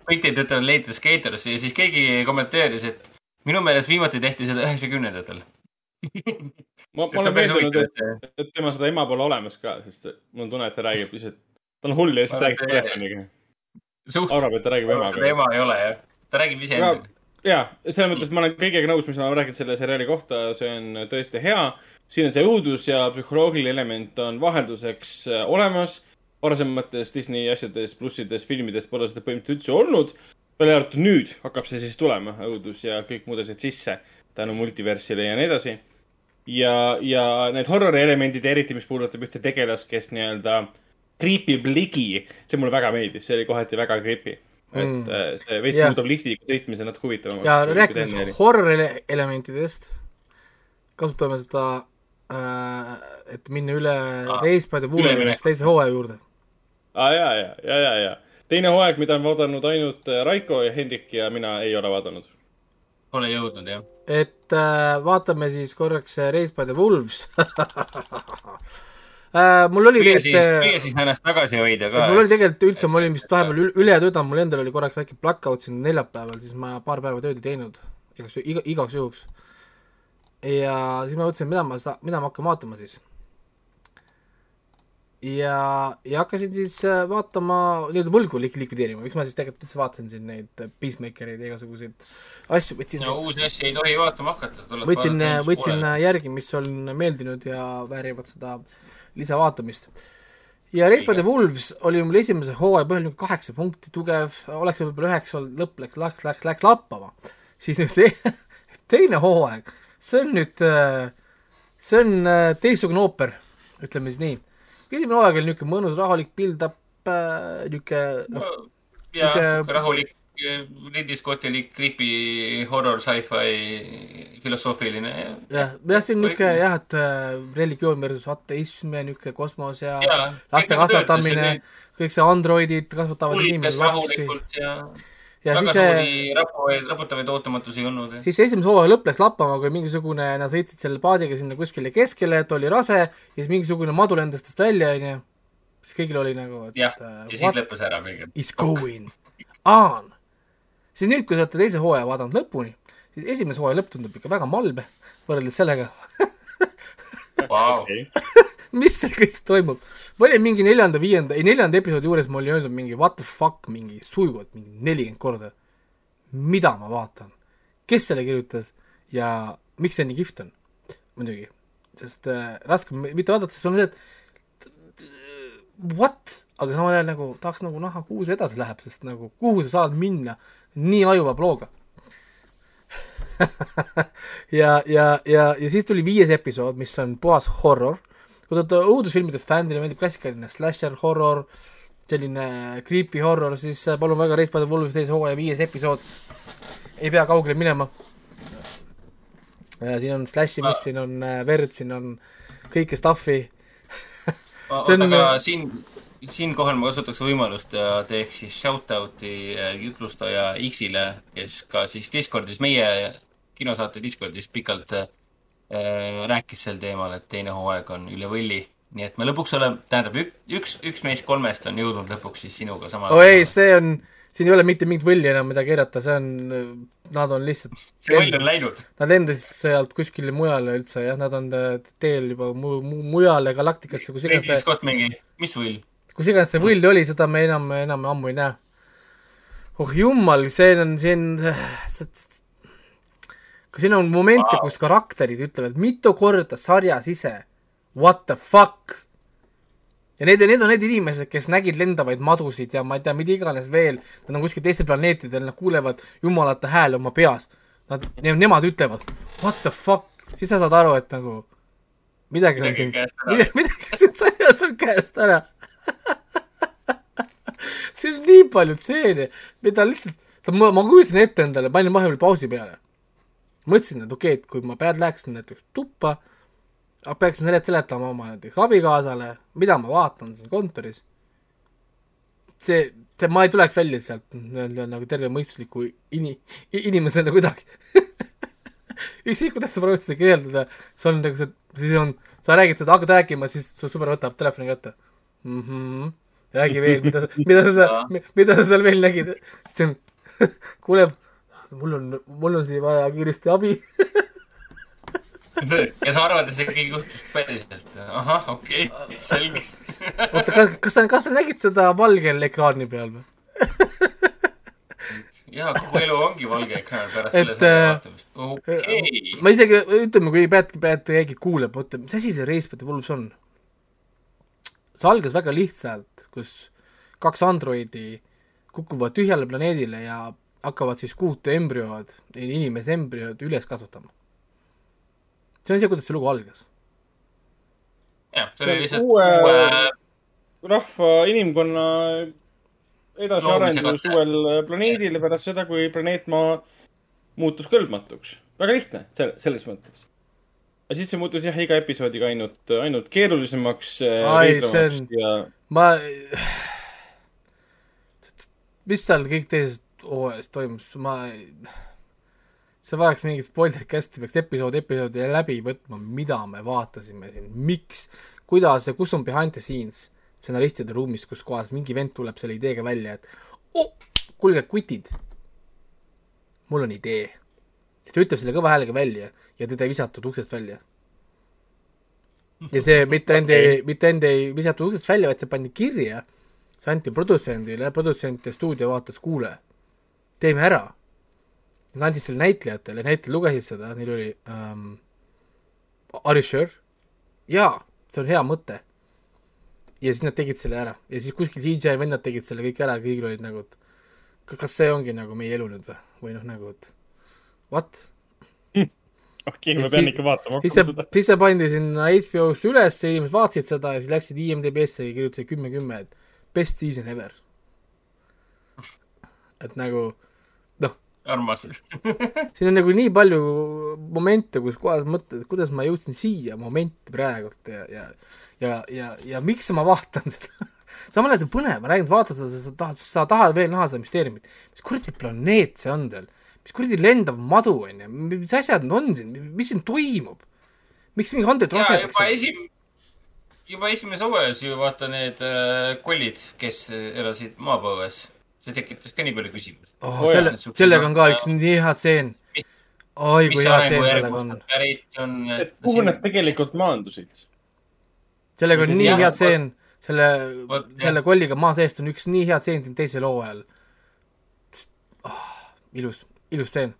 britid ütlevad later skaters ja siis keegi kommenteeris, et minu meelest viimati tehti seda üheksakümnendatel. ma, ma olen veendunud, et, et tema seda ema pole olemas ka, sest mul on tunne, et ta räägib lihtsalt, ta on hull ja siis ta räägib telefoniga. arvab, et ta räägib emaga. ema ei ole jah, ta räägib iseendaga. Ja selles mõttes ma olen kõigega nõus, mis ma räägin selle seriaali kohta, see on tõesti hea. siin on see õudus ja psühholoogiline element on vahelduseks äh, olemas. varasemates Disney asjades, plussides, filmides pole seda põhimõtteliselt üldse olnud. välja arvatud nüüd hakkab see siis tulema, õudus ja kõik muud asjad sisse tänu multiversile ja nii edasi. ja, ja need horrori elemendid, eriti mis puudutab ühte tegelast, kes nii-öelda kriipib ligi, see mulle väga meeldis, see oli kohati väga creepy. Et Mm. mm. see veits Jah. muudab liftiga sõitmise natuke huvitavamaks. ja rääkides horrori elementidest, kasutame seda äh,, et minna üle Aa, Race by the. Wolves teise hooaja juurde. aa, Ah, ja, ja, ja, ja, ja. teine hooaeg, mida on vaadanud ainult äh, Raiko ja Hendrik ja mina ei ole vaadanud. Pole jõudnud jah. et äh, vaatame siis korraks äh, Race by the Wolves äh,. mul oli püüa siis, tegelikult püüa siis ennast tagasi hoida ka. mul oli tegelikult üldse, ma olin vist vahepeal ül- üle töötanud, mul endal oli korraks väike blackout siin neljapäeval, siis ma paar päeva tööd ei teinud, igaks, iga, igaks juhuks. ja siis ma mõtlesin, mida ma mida ma hakkan vaatama siis. ja, ja hakkasin siis äh, vaatama, nii-öelda võlgu lik-, likvideerima, miks ma siis tegelikult üldse vaatasin siin neid äh, Peacemakereid ja igasuguseid asju, võtsin no uusi asju ei tohi vaatama hakata. võtsin, võtsin järgi, mis on meeldinud ja väärivad seda lisavaatamist. ja Race by the Wolves oli mul esimese hooaja põhjal niisugune kaheksa punkti tugev, oleks võib-olla üheksa olnud, lõpp läks, läks, läks, läks lappama. siis nüüd te, teine hooaeg, see on nüüd, see on äh, teistsugune ooper, ütleme siis nii. esimene hooaeg oli niisugune mõnus rahulik build-up, niisugune noh, Niisugune- rahulik, Scottilik creepy horror sci-fi filosoofiline. jah, jah, see on niisugune jah, et religioon versus ateism ja niisugune kosmos ja Jaa, laste kasvatamine ja, kõik see androidid kasvatavad inimesi, lapsi ja, ja väga siis suuri rapavaid, raputavaid ootamatusi ei olnud. siis esimese hooaja lõpp läks lappama, kui mingisugune, nad sõitsid selle paadiga sinna kuskile keskele, et oli rase ja siis mingisugune madu lendas tast välja, onju. siis kõigil oli nagu, et jah, ja siis lõppes ära pigem. is going on. Siis nüüd, kui te olete teise hooaja vaadanud lõpuni, siis esimese hooaja lõpp tundub ikka väga malbe võrreldes sellega, Vau, mis seal kõik toimub. ma olin mingi neljanda, viienda, ei neljanda episoodi juures ma olin öelnud mingi what the fuck mingi sujuvalt mingi nelikümmend korda. mida ma vaatan? kes selle kirjutas ja miks see nii kihvt on? muidugi, sest äh, raske mitte vaadata, sest on see, et what, aga samal ajal nagu tahaks nagu näha, kuhu see edasi läheb, sest nagu kuhu sa saad minna nii ajuva looga. ja, ja, ja, ja siis tuli viies episood, mis on puhas horror. kui te olete õudusfilmide fänn, teile meeldib klassikaline slasher horror, selline creepy horror, siis äh, palun väga, Race by the Wolves teise hooaja viies episood. ei pea kaugele minema. siin on slash imist, siin on äh, verd, siin on kõike stuff'i. oota, aga siin, siinkohal ma kasutaks võimalust ja teeks siis shout-out'i äh, jutlustaja X-ile, kes ka siis Discordis, meie kinosaate Discordis pikalt äh, rääkis sel teemal, et teine hooaeg on üle võlli. nii et me lõpuks oleme, tähendab, üks, üks meist kolmest on jõudnud lõpuks siis sinuga samale oi ei, see on, siin ei ole mitte mingit võlli enam, mida keerata, see on, nad on lihtsalt see võll on läinud. Nad lendasid sealt kuskile mujale üldse jah, nad on teel juba mu-, mu-, mujale galaktikasse, kus iganes Scott mingi, mis võll? Kus iganes see võll oli, seda me enam, enam ammu ei näe. oh jumal, see on, see on, ka siin on momente wow., kus karakterid ütlevad mitu korda sarjas ise what the fuck. ja need, need on need inimesed, kes nägid lendavaid madusid ja ma ei tea, mida iganes veel, nad on kuskil teistel planeetidel, nad kuulevad jumalate hääle oma peas. nad, nemad ütlevad what the fuck, siis sa saad aru, et nagu midagi on siin midagi siin sarjas on käest ära. siin on nii palju stseene, mida lihtsalt, ma, ma kujutasin ette endale, panin vahepeal pausi peale. mõtlesin, et okei okay,, et kui ma pead läheksin näiteks tuppa, peaksin selet-, seletama oma näiteks abikaasale, mida ma vaatan siin kontoris. see, see, ma ei tuleks välja sealt nii-öelda nagu tervemõistusliku ini-, inimesena kuidagi. ükskõik, kuidas sa proovid seda kirjeldada, see on nagu see, siis on, sa räägid seda, hakkad rääkima, siis su sõber võtab telefoni kätte mm. -hmm. räägi veel, mida, mida sa seal, mida sa seal veel nägid, siis on, kuule, mul on, mul on siin vaja kiiresti abi. ja sa arvad, et see kõik juhtus päriselt? ahah, okei okay,, selge. oota, kas, kas sa, kas sa nägid seda valgel ekraani peal või? jaa, kogu elu ongi valge ekraan pärast Et, selle äh, vaatamist. okei. ma isegi, ütleme, kui pead, pead keegi kuuleb, mõtleb, mis asi see Race Battle Wolves on? See algas väga lihtsalt, kus kaks androidi kukuvad tühjale planeedile ja hakkavad siis kuut embrüod, inimese embrüod üles kasvatama. see on see, kuidas see lugu algas. jah, see oli lihtsalt uue, uue rahva, inimkonna edasiarendus uuel planeedil pärast seda, kui planeet Maa muutus kõlbmatuks. väga lihtne, selles mõttes. Aga siis see muutus jah, iga episoodiga ainult, ainult keerulisemaks, Ai, see on- ja ma, mis tal kõik teises hooajas toimus, ma see vajaks mingit spoilercast'i, peaks episood episoodi läbi võtma, mida me vaatasime siin, miks, kuidas ja kus on behind the scenes stsenaristide ruumis, kus kohas mingi vend tuleb selle ideega välja, et oh, kuulge, kutid, mul on idee. ta ütleb selle kõva häälega välja ja teda ei visatud uksest välja. ja see mitte end ei, mitte end ei visatud uksest välja, vaid see pandi kirja, see anti produtsendile, produtsent ja stuudio vaatas, kuule, teeme ära Nad andsid selle näitlejatele, näitlejad lugesid seda, neil oli um, Are you sure? jaa, see on hea mõte. ja siis nad tegid selle ära ja siis kuskil CGI vennad tegid selle kõik ära ja kõigil olid nagu, et ka- kas see ongi nagu meie elu nüüd või, või noh, nagu et what? okei, Ja ma pean ikka vaatama siis see siis see pandi sinna HBO-sse üles ja inimesed vaatasid seda ja siis läksid IMDB-sse ja kirjutasid kümme, kümme, et best season ever. et nagu armas. siin on nagu nii palju momente, kus kohas mõtled, et kuidas ma jõudsin siia momenti praegult ja, ja ja, ja, ja miks ma vaatan seda samal ajal see on põnev, ma räägin, et vaatad seda, sa tahad, sa tahad veel näha seda müsteeriumit. mis kuradi planeet see on teil? Mis kuradi lendav madu on ju, mis asjad on siin, mis siin toimub? miks mingi juba rasetakse? esim-, juba esimeses hooajas ju vaata need äh, kollid, kes äh, elasid maapõues, see tekitas ka nii palju küsimusi. oh, selle sellega on ka üks nii hea tseen. oi kui hea tseen sellega on pärit on? et kuhu nad tegelikult maandusid? sellega on nii hea tseen, selle selle kolliga maa seest on üks nii hea tseen siin teisel hooajal oh,. ilus, ilus tseen.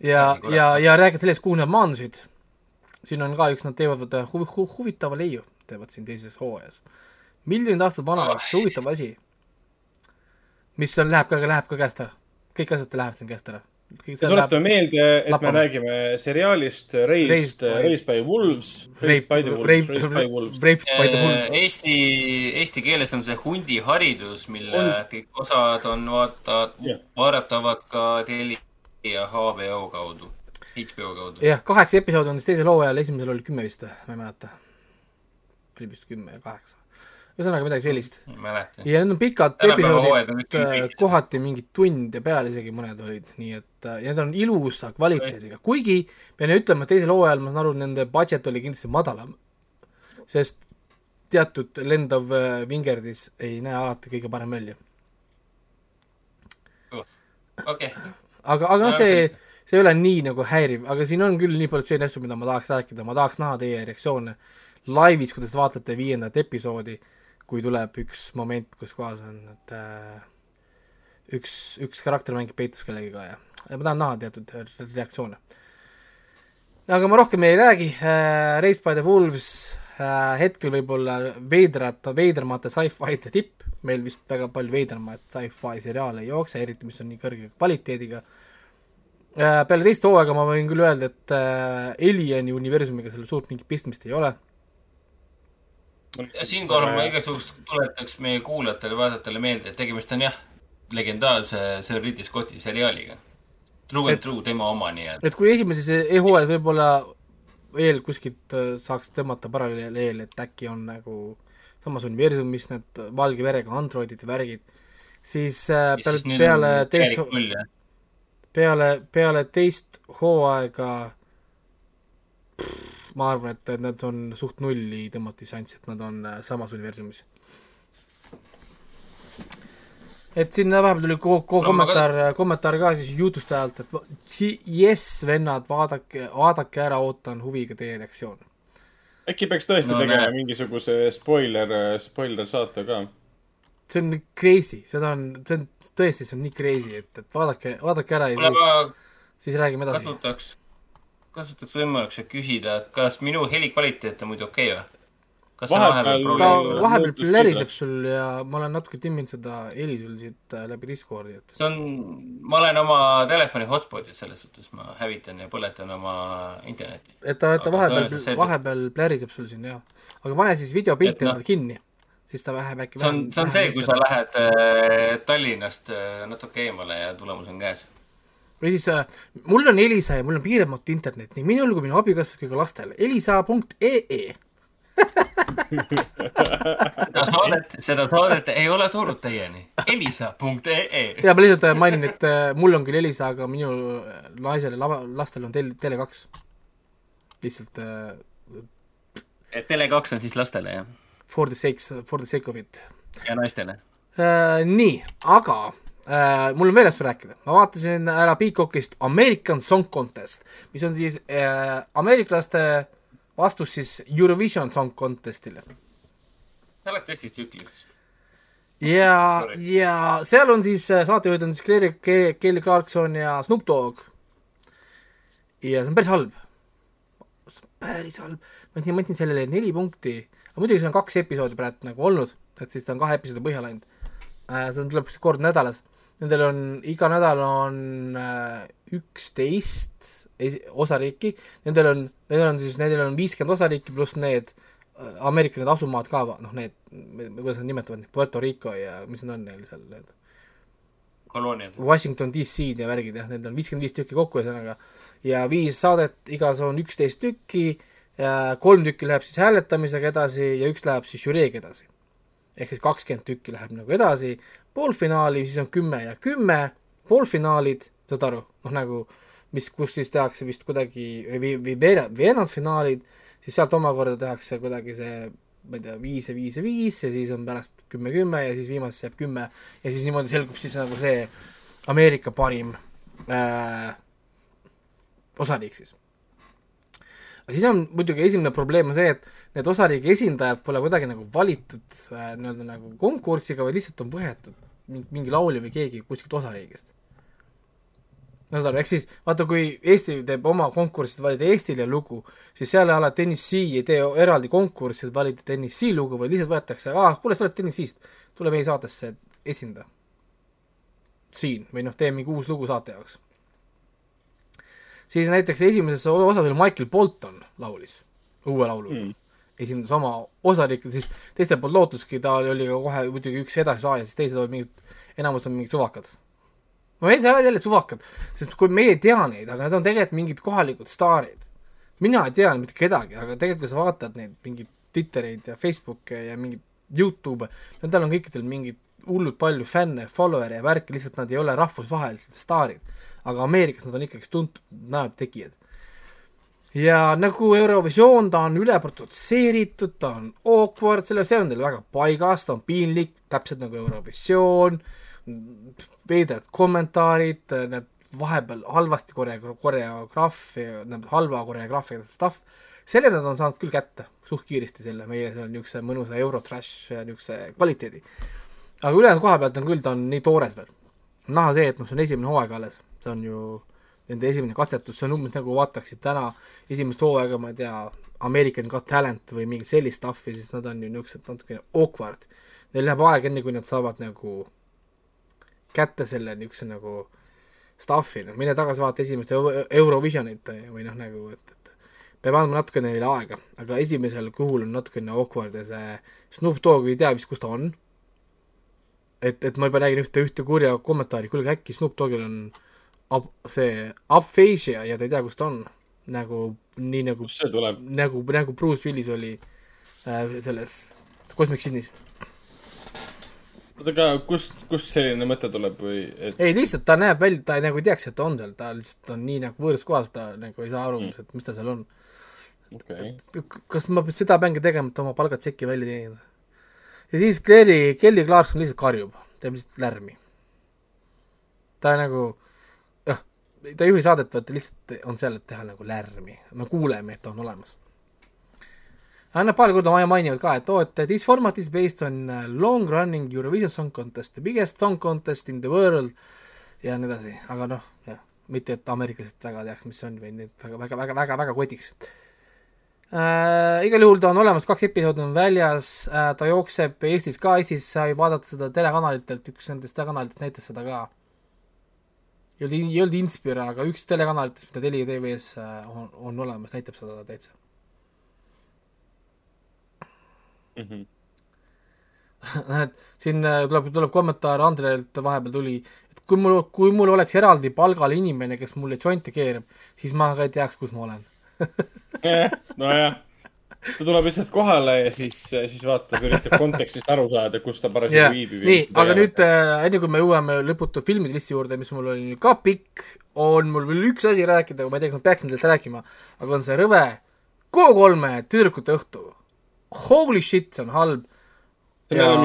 ja ja, ja räägid sellest, kuhu nad maandusid. siin on ka üks, nad teevad vaata huvi, hu, huvitava leiu, teevad siin teises hooajas. miljonid aastad vana Oh. huvitav asi. mis on, läheb ka, läheb ka käest ära. kõik asjad lähevad siin käest ära. Tuletame meelde, et me lappama. räägime seriaalist Raised, Raised by- Raised by Wolves, Raised by the Wolves, Raised by Wolves. wolves. Äh, Eesti, eesti keeles on see hundiharidus, mille On- kõik osad on vaata Jah., vaadatavad ka Telia HBO kaudu, HBO kaudu. jah, kaheksa episoodi on siis teisel hooajal, esimesel oli kümme vist, ma ei mäleta. oli vist kümme ja kaheksa. Ühesõnaga midagi sellist. ja need on pikad episoodid kõik-, kohati mingi tund ja peale isegi mõned olid, nii et äh, ja need on ilusa kvaliteediga, kuigi pean ütlema, et teisel hooajal ma saan aru, nende budget oli kindlasti madalam, sest teatud lendav äh, vingerdis ei näe alati kõige parem välja. okei, aga, aga noh, No see see ei ole nii nagu häiriv, aga siin on küll nii palju selliseid asju, mida ma tahaks rääkida, ma tahaks näha teie reaktsioone laivis, kuidas te vaatate viiendat episoodi, kui tuleb üks moment, kus kohas on, et äh, üks, üks karakter mängib peitus kellegiga ja, ja ma tahan näha teatud re- reaktsioone. aga ma rohkem ei räägi äh,, Raised by the Wolves äh, hetkel võib-olla veidrat, veidramate sci-fi'de tipp, meil vist väga palju veidramaid sci-fi seriaale ei jookse, eriti mis on nii kõrge kvaliteediga Äh, peale teist hooaega ma võin küll öelda, et äh, Alieni universumiga sellel suurt mingit pistmist ei ole. Siinkohal ma igasugust tuletaks meie kuulajatele ja vaatajatele meelde, et tegemist on jah, legendaarse Sir Ridley Scotti seriaaliga. True and Et- True, tema oma nii-öelda. et kui esimeses e-hooajas võib-olla veel kuskilt äh, saaks tõmmata paralleeli, et äkki on nagu samas universumis need valge verega androidid ja värgid, siis äh, peale, peale teist, peale, peale teist hooaega pff, ma arvan, et et nad on suht nulli tõmmati šanss, et nad on äh, samas universumis. et sinna vahepeal tuli ko-, ko- No ma ka- kommentaar, kommentaar ka siis jutustajalt, et jess, vennad, vaadake, vaadake ära, ootan huviga teie reaktsiooni. äkki peaks tõesti No no, tegema näed. mingisuguse spoiler, spoiler saate ka. see on crazy, seda on, see on tõesti, see on nii crazy, et, et vaadake, vaadake ära ja siis, siis räägime edasi. kasutaks, kasutaks võimalust küsida, et kas minu heli kvaliteet on muidu okei okay, või? kas Vahepeal- vahepeal ta vahepeal pläriseb sul ja ma olen natuke timminud seda heli sul siit äh, läbi Discordi, et see on, ma olen oma telefoni hotspot'is selles suhtes, ma hävitan ja põletan oma internetti. et ta, et ta vahepeal vahepeal pläriseb sul siin jah. aga pane siis videopilti noh- endale kinni, siis ta läheb äkki see on, see on see, kui sa lähed äh, Tallinnast äh, natuke eemale ja tulemus on käes. Või siis äh, mul on Elisa ja mul on piiramatu internet nii minul kui minu abikaasal kui ka lastel. elisa.ee seda saadet, seda saadet ei ole toonud teieni. elisa.ee. ja ma lihtsalt äh, mainin, et äh, mul on küll Elisa, aga minu äh, naisel ja lastel on tel-, Tele2. lihtsalt äh, Tele2 on siis lastele jah, for the sake, for the sake of it ja naistele. Nii, aga äh, mul on veel asju rääkida, ma vaatasin ära Peacockist American Song Contest, mis on siis äh, ameeriklaste vastus siis Eurovision Song Contestile. oled tõesti tsüklis. ja ja seal on siis äh, saatejuhid on siis Kelly, Kelly Clarkson ja Snoop Dogg. ja see on päris halb. see on päris halb, ma andsin, ma andsin sellele neli punkti, aga muidugi see on kaks episoodi praegu nagu olnud, et siis ta on kahe episoodi põhjal ainult. see on, tuleb kord nädalas, nendel on, iga nädal on äh, üksteist osariiki, nendel on, nendel on siis, nendel on viiskümmend osariiki pluss need äh, Ameerika need asumaad ka, noh need, kuidas nad nimetavad, Puerto Rico ja mis need on neil seal, need kolooniad. Washington DC-d ja värgid jah, need on viiskümmend viis tükki kokku ühesõnaga. ja viis saadet, igas on üksteist tükki, kolm tükki läheb siis hääletamisega edasi ja üks läheb siis žüreega edasi. ehk siis kakskümmend tükki läheb nagu edasi, poolfinaali siis on kümme ja kümme, poolfinaalid, saad aru, noh nagu mis, kus siis tehakse vist kuidagi või, või veerand, veerandfinaalid, siis sealt omakorda tehakse kuidagi see ma ei tea, viis ja viis ja viis ja siis on pärast kümme, kümme ja siis viimasesse jääb kümme ja siis niimoodi selgub siis nagu see Ameerika parim äh, osariik siis. aga siin on muidugi esimene probleem on see, et need osariigi esindajad pole kuidagi nagu valitud äh, nii-öelda nagu konkursiga, vaid lihtsalt on võetud mingi, mingi laulja või keegi kuskilt osariigist. no saad aru, ehk siis vaata, kui Eesti teeb oma konkurssid, valida Eestile lugu, siis seal ei ole Tennessee ei tee eraldi konkurssi, et valida Tennessee lugu, vaid lihtsalt võetakse, aa, kuule, sa oled Tennessee'st, tule meie saatesse, esinda. siin või noh, tee mingi uus lugu saate jaoks. siis näiteks esimeses osas oli Michael Bolton laulis uue laulu mm., esindas oma osariiki, siis teistel polnud lootustki, ta oli ka kohe muidugi üks edasisaaja, siis teised olid mingid, enamus on mingid suvakad no ei, see on jälle suvakad, sest kui meie ei tea neid, aga need on tegelikult mingid kohalikud staarid. mina ei tea mitte kedagi, aga tegelikult kui sa vaatad neid mingeid Twittereid ja Facebooke ja mingeid Youtube'e, nendel on kõikidel mingid hullult palju fänne, follower'e ja värki, lihtsalt nad ei ole rahvusvahelised staarid. aga Ameerikas nad on ikkagi tuntud näod tegijad. Ja nagu Eurovisioon, ta on üleprodutseeritud, ta on awkward, selle, see on teil väga paigas, ta on piinlik, täpselt nagu Eurovisioon, veidrad kommentaarid, need vahepeal halvasti koreo-, koreograafia, halva koreograafiaga stuff, selle nad on saanud küll kätte suht kiiresti selle meie seal niisuguse mõnusa Eurotrash niisuguse kvaliteedi. aga ülejäänud koha pealt on küll, ta on nii toores veel. näha see, et noh, see on esimene hooaeg alles, see on ju nende esimene katsetus, see on umbes nagu vaataksid täna esimest hooaega, ma ei tea, American Got Talent või mingit sellist stuff'i, siis nad on ju niisugused natukene awkward. Neil läheb aega, enne kui nad saavad nagu kätte selle niisuguse nagu stuff'i, noh mine tagasi vaata esimest Eu- Eurovisionit või noh, nagu et, et peab andma natukene neile aega, aga esimesel kuul on natukene awkward ja see Snoop Dogg ei tea vist, kus ta on. et, et ma juba nägin ühte, ühte kurja kommentaari, kuulge äkki Snoop Doggil on ab, see aphasia ja ta ei tea, kus ta on. nagu, nii nagu, nagu, nagu Bruce Willis oli äh, selles Cosmic Sydneys. oota, aga kust, kust selline mõte tuleb või et ei, lihtsalt ta näeb välja, ta ei, nagu ei teaks, et ta on seal, ta lihtsalt on nii nagu võõras kohas, ta nagu ei saa aru mm., et mis ta seal on. okay., kas ma seda peangi tegema, et oma palgatšeki välja teenida? ja siis Kelly, Kelly Clarkson lihtsalt karjub, teeb lihtsalt lärmi. ta nagu, ta ei juhi saadet, vaid ta lihtsalt on seal, et teha nagu lärmi, me kuuleme, et ta on olemas. Nad paar korda ma- mainivad ka, et oo, et this format is based on uh, long running Eurovision Song Contest, the biggest song contest in the world ja nii edasi, aga noh, jah, mitte et ameeriklased väga teaks, mis see on või need väga, väga, väga, väga, väga kotiks äh,. igal juhul ta on olemas, kaks episoodi on väljas äh,, ta jookseb Eestis ka, Eestis sai vaadata seda telekanalitelt, üks nendest telekanalitest näitas seda ka. Ei olnud, ei olnud Inspira, aga üks telekanalitest, mida Telia TV-s äh, on, on olemas, näitab seda täitsa. mm. -hmm. et siin äh, tuleb, tuleb kommentaar Andrelt vahepeal tuli, et kui mul, kui mul oleks eraldi palgal inimene, kes mulle jointe keerab, siis ma ka ei teaks, kus ma olen. nojah, ta tuleb lihtsalt kohale ja siis, siis vaatab, üritab kontekstist aru saada, kus ta parasjagu, viibib. nii, aga nüüd äh, enne kui me jõuame lõputu filmide listi juurde, mis mul oli ka pikk, on mul veel üks asi rääkida, ma ei tea, kas ma peaksin sellest rääkima, aga on see rõve Go3-e tüdrukute õhtu. Holy shit, see on halb. show.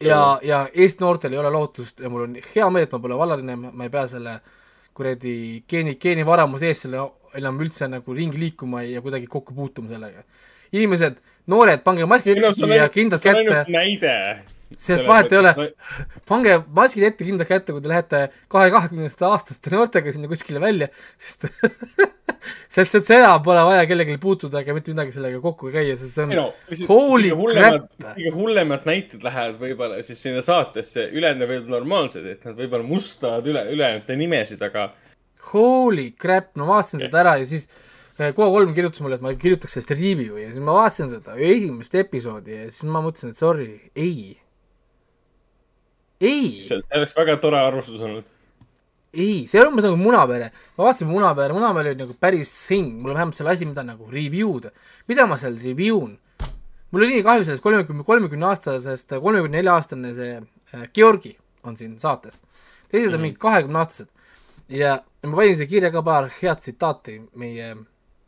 ja, ja Eesti noortel ei ole lootust ja mul on hea meel, et ma pole vallaline, ma ei pea selle kuradi geeni, geenivaramu sees selle enam üldse nagu ringi liikuma ja kuidagi kokku puutuma sellega. inimesed, noored, pange maskid ei no ette ja kindad kätte. sest vahet ei ole, pange maskid ette kindlalt kätte, kui te lähete kahe kahekümnendaste aastaste noortega sinna kuskile välja, sest sest et seda pole vaja kellelegi puutuda ega mitte midagi sellega kokku käia, sest see on no, holy crap, kõige hullemad näited lähevad võib-olla siis sinna saatesse, ülejäänud on võib-olla normaalsed, et nad võib-olla mustavad üle, ülejäänute nimesid, aga holy crap, ma vaatasin seda ära ja siis Go3 kirjutas mulle, et ma kirjutaks sellest review'i ja siis ma vaatasin seda esimest episoodi ja siis ma mõtlesin, et sorry, ei. ei, see oleks väga tore arvustus olnud. ei, see on umbes nagu Munapere. ma vaatasin Munapere, Munapere oli nagu päris thing, mul on vähemalt selle asi, mida nagu review da. mida ma seal review n? mul oli nii kahju sellest kolmekümne, kolmekümne aastasest, kolmekümne nelja aastane see äh, Georgi on siin saates. teised on Mhm. mingi kahekümne aastased. ja ma panin siia kirja ka paar head tsitaati meie äh,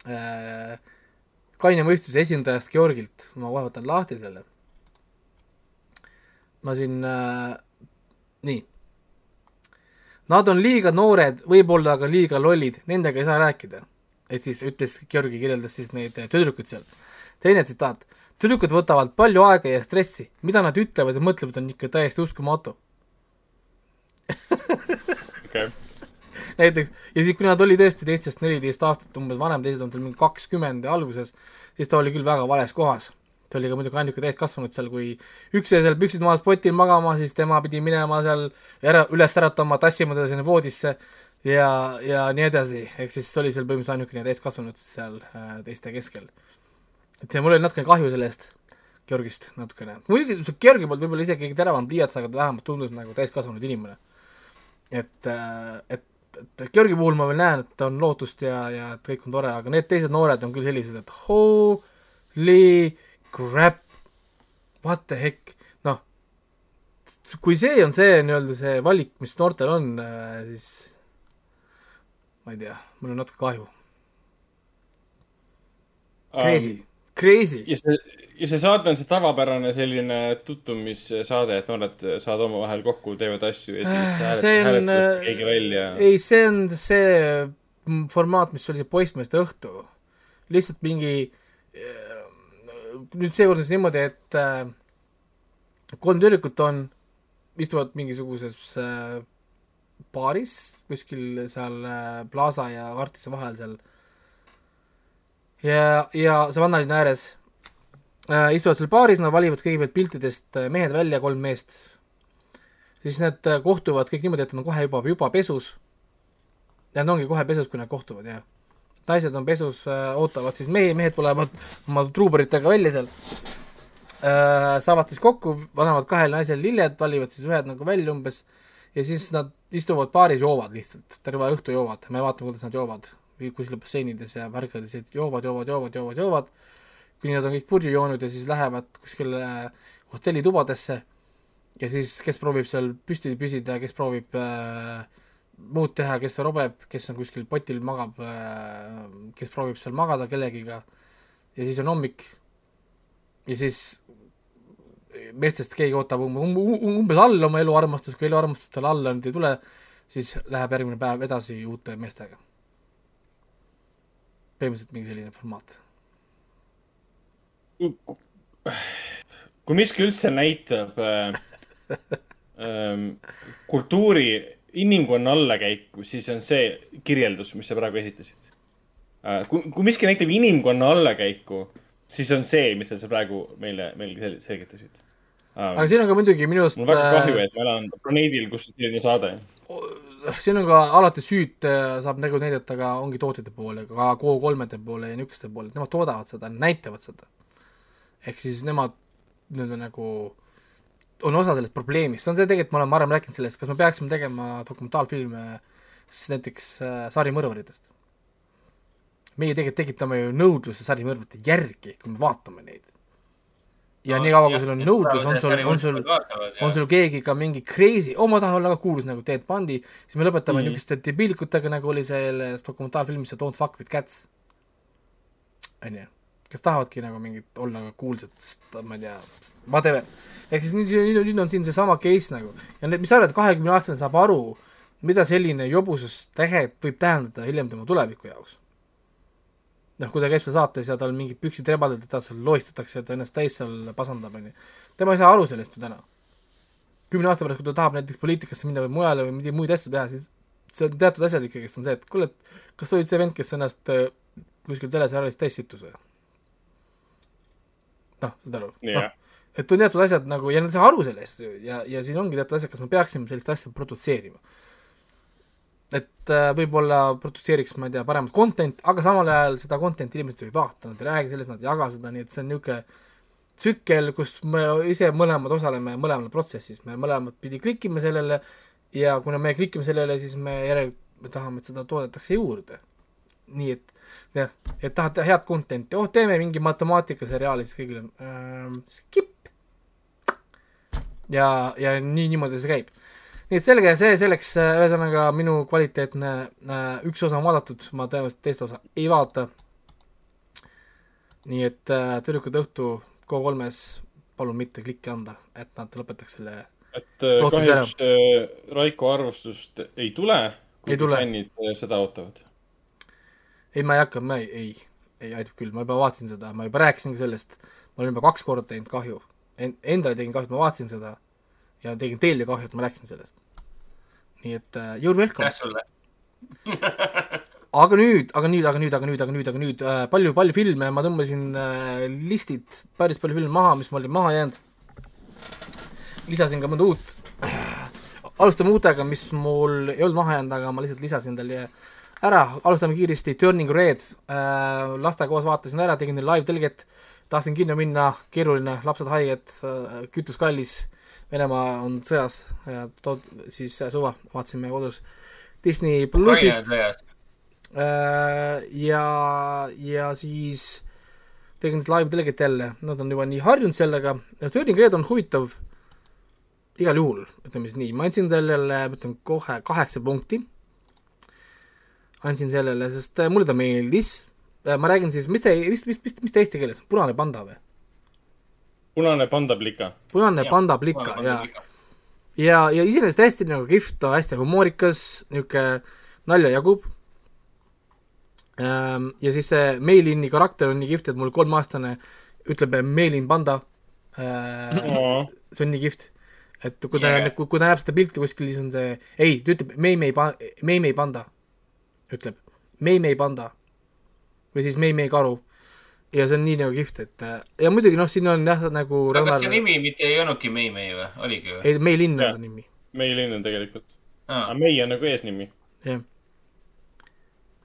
kaine mõistuse esindajast Georgilt, ma kohe võtan lahti selle. ma siin äh,, nii Nad on liiga noored, võib-olla ka liiga lollid, nendega ei saa rääkida. et siis ütles Georgi, kirjeldas siis neid eh, tüdrukuid seal. teine tsitaat. tüdrukud võtavad palju aega ja stressi, mida nad ütlevad ja mõtlevad, on ikka täiesti uskumatu. okei, näiteks, ja siis, kui nad olid tõesti teistest neliteist aastat umbes vanem, teised on tal mingi kakskümmend alguses, siis ta oli küll väga vales kohas. ta oli ka muidugi ainuke täiskasvanud seal, kui üks jäi seal püksid maas potil magama, siis tema pidi minema seal ära, üles äratama, tassima teda sinna voodisse ja, ja nii edasi, ehk siis oli seal põhimõtteliselt ainukene täiskasvanud seal äh, teiste keskel. et ja mul oli natukene kahju sellest Georgist natukene, muidugi see Georgi poolt võib-olla isegi teravam pliiats, aga ta vähemalt tundus nagu täiskasvanud inimene. et, et, et Georgi puhul ma veel näen, et on lootust ja, ja et kõik on tore, aga need teised noored on küll sellised, et holy crap, what the heck, noh, kui see on see nii-öelda see valik, mis noortel on, siis ma ei tea, mul on natuke kahju. Crazy, crazy. ja see, ja see saade on see tavapärane selline tutvumissaade, et noored saavad omavahel kokku, teevad asju ja siis Äh, see on, hääletatakse keegi välja. ei, see on see mm, formaat, mis oli see poissmeeste õhtu. lihtsalt mingi, nüüd seekord on siis niimoodi, et äh, kolm tüdrukut on, istuvad mingisuguses äh, baaris kuskil seal äh, Plaza ja Artise vahel seal ja, ja Savannalinna ääres äh, istuvad seal baaris, nad valivad kõigepealt piltidest äh, mehed välja, kolm meest siis nad äh, kohtuvad kõik niimoodi, et nad on kohe juba, juba pesus Nad ongi kohe pesus, kui nad kohtuvad, jah. naised on pesus äh,, ootavad siis mehi, mehed tulevad oma truuberitega välja seal äh,. saavad siis kokku, panevad kahel naisel lilled, valivad siis ühed nagu välja umbes ja siis nad istuvad baaris, joovad lihtsalt, terve õhtu joovad, me vaatame, kuidas nad joovad. kuskil basseinides ja värkides, et joovad, joovad, joovad, joovad, joovad, kuni nad on kõik purju joonud ja siis lähevad kuskile hotellitubadesse ja siis kes proovib seal püsti püsida, kes proovib äh, muud teha, kes robeb, kes on kuskil potil magab äh,, kes proovib seal magada kellegiga ja siis on hommik ja siis meestest keegi ootab um, um, um, umbes all oma eluarmastust, kui eluarmastust tal alla nüüd ei tule, siis läheb järgmine päev edasi uute meestega. põhimõtteliselt mingi selline formaat. Kui miski üldse näitab äh, ähm, kultuuri, inimkonna allakäiku, siis on see kirjeldus, mis sa praegu esitasid äh,. kui, kui miski näitab inimkonna allakäiku, siis on see, mida sa praegu meile, meile sel- selgitasid äh, aga. siin on ka muidugi minu arust mul on väga kahju, et ma elan planeedil, kus selline saade. siin on ka alati süüd äh, saab nagu näidata ka ongi tootjate poole, ka Go3-de poole ja niisuguste poole, nemad toodavad seda, näitavad seda. Ehk siis nemad nii-öelda nagu on osa sellest probleemist, on see tegelikult, me oleme varem rääkinud sellest, kas me peaksime tegema dokumentaalfilme siis näiteks äh, sarimõrvaritest. meie tegelikult tekitame ju nõudluse sarimõrvarite järgi, kui me vaatame neid. ja nii kaua, kui sul on nõudlus, on sul, on sul, on sul keegi ka mingi crazy, oo ma tahan olla ka kuulus nagu Ted Bundy, siis me lõpetame mm. Niisuguste debiilikutega, nagu oli selles dokumentaalfilmis see Don't fuck with cats. onju, kes tahavadki nagu mingit olla nagu kuulsad, sest ma ei tea, whatever. ehk siis nüüd, nüüd, nüüd on siin seesama case nagu ja need, mis sa arvad, kahekümne aastane saab aru, mida selline jobusus tegelikult võib tähendada hiljem tema tuleviku jaoks. noh, kui ta käib seal saates ja tal mingid püksid rebadel, teda seal lohistatakse ja ta ennast täis seal pasandab, onju. tema ei saa aru sellest ju täna kümne aasta pärast, kui ta tahab näiteks poliitikasse minna või mujale või mingeid muid asju teha, siis see on teatud asjad ikkagist on see, et kuule, et kas sa olid see vend, kes ennast äh, kuskil teleseriaalis täis sittus või? noh, saad aru? jah, et on teatud asjad nagu ja nad ei saa aru sellest ja, ja siin ongi teatud asjad, kas me peaksime sellist asja produtseerima. et äh, võib-olla produtseeriks, ma ei tea, paremat content, aga samal ajal seda content'i inimesed ei vaata, nad ei räägi sellest, nad ei jaga seda, nii et see on niisugune tsükkel, kus me ise mõlemad osaleme mõlemal protsessis, me mõlemad pidi klikime sellele ja kuna me klikime sellele, siis me järelikult me tahame, et seda toodetakse juurde. Nii et jah, et tahad teha head content'i, oh teeme mingi matemaatikaseriaali, siis kõigil on ähm, skip. ja, ja nii, niimoodi see käib. nii et selge, see selleks, ühesõnaga minu kvaliteetne äh, üks osa on vaadatud, ma tõenäoliselt teist osa ei vaata. nii et äh, tüdrukud õhtu Go3-s palun mitte klikki anda, et nad lõpetaks selle et äh, kahjuks äh, Raiko arvustust ei tule, Ei kui tule. fännid äh, seda ootavad. ei, ma ei hakka, ma ei, ei, ei aitab küll, ma juba vaatasin seda, ma juba rääkisingi sellest, ma olen juba kaks korda teinud kahju en,. Endale tegin kahju, et ma vaatasin seda ja tegin teile kahju, et ma rääkisin sellest. nii et uh, you are welcome aitäh. sulle. aga nüüd, aga nüüd, aga nüüd, aga nüüd, aga nüüd, aga nüüd äh, palju, palju filme, ma tõmbasin äh, listid, päris palju filme maha, mis mul olid maha jäänud. lisasin ka mõnda uut. alustame uutega, mis mul ei olnud maha jäänud, aga ma lihtsalt lisasin tal ära, alustame kiiresti, Turning Red. Äh,, lastega koos vaatasin ära, tegin neile live-tõlget, tahtsin kinno minna, keeruline, lapsed haiged. Äh,, kütus kallis, Venemaa on sõjas. Ja tood siis äh, suva, vaatasime kodus. Disney plussist. Äh, ja, ja siis tegin live tõlget jälle, nad on juba nii harjunud sellega, Turning Red on huvitav igal juhul, ütleme siis nii, ma andsin sellele, ma ütlen kohe kaheksa punkti. Andsin sellele, sest äh, mulle ta meeldis. ma räägin siis, mis ta, mis, mis, mis, mis ta eesti keeles on, punane panda või? punane pandaplika. punane panda plika ja, ja, ja iseenesest hästi nagu kihvt, hästi humoorikas, niisugune nalja jagub. ja siis see Meilini karakter on nii kihvt, et mul kolmeaastane ütleb Meilin panda. see on nii kihvt, et kui ta Yeah. kui, kui ta näeb seda pilti kuskil, siis on see, ei, ta ütleb Meimei Meimei panda, ütleb Meimei panda või siis Meimei karu. ja see on nii nagu kihvt, et ja muidugi noh, siin on jah, nagu aga kas see nimi mitte ei olnudki Mei-Mei või, oligi või? ei, Meilin on ta nimi, Meilin on tegelikult, aa, aga Mei on nagu eesnimi. jah.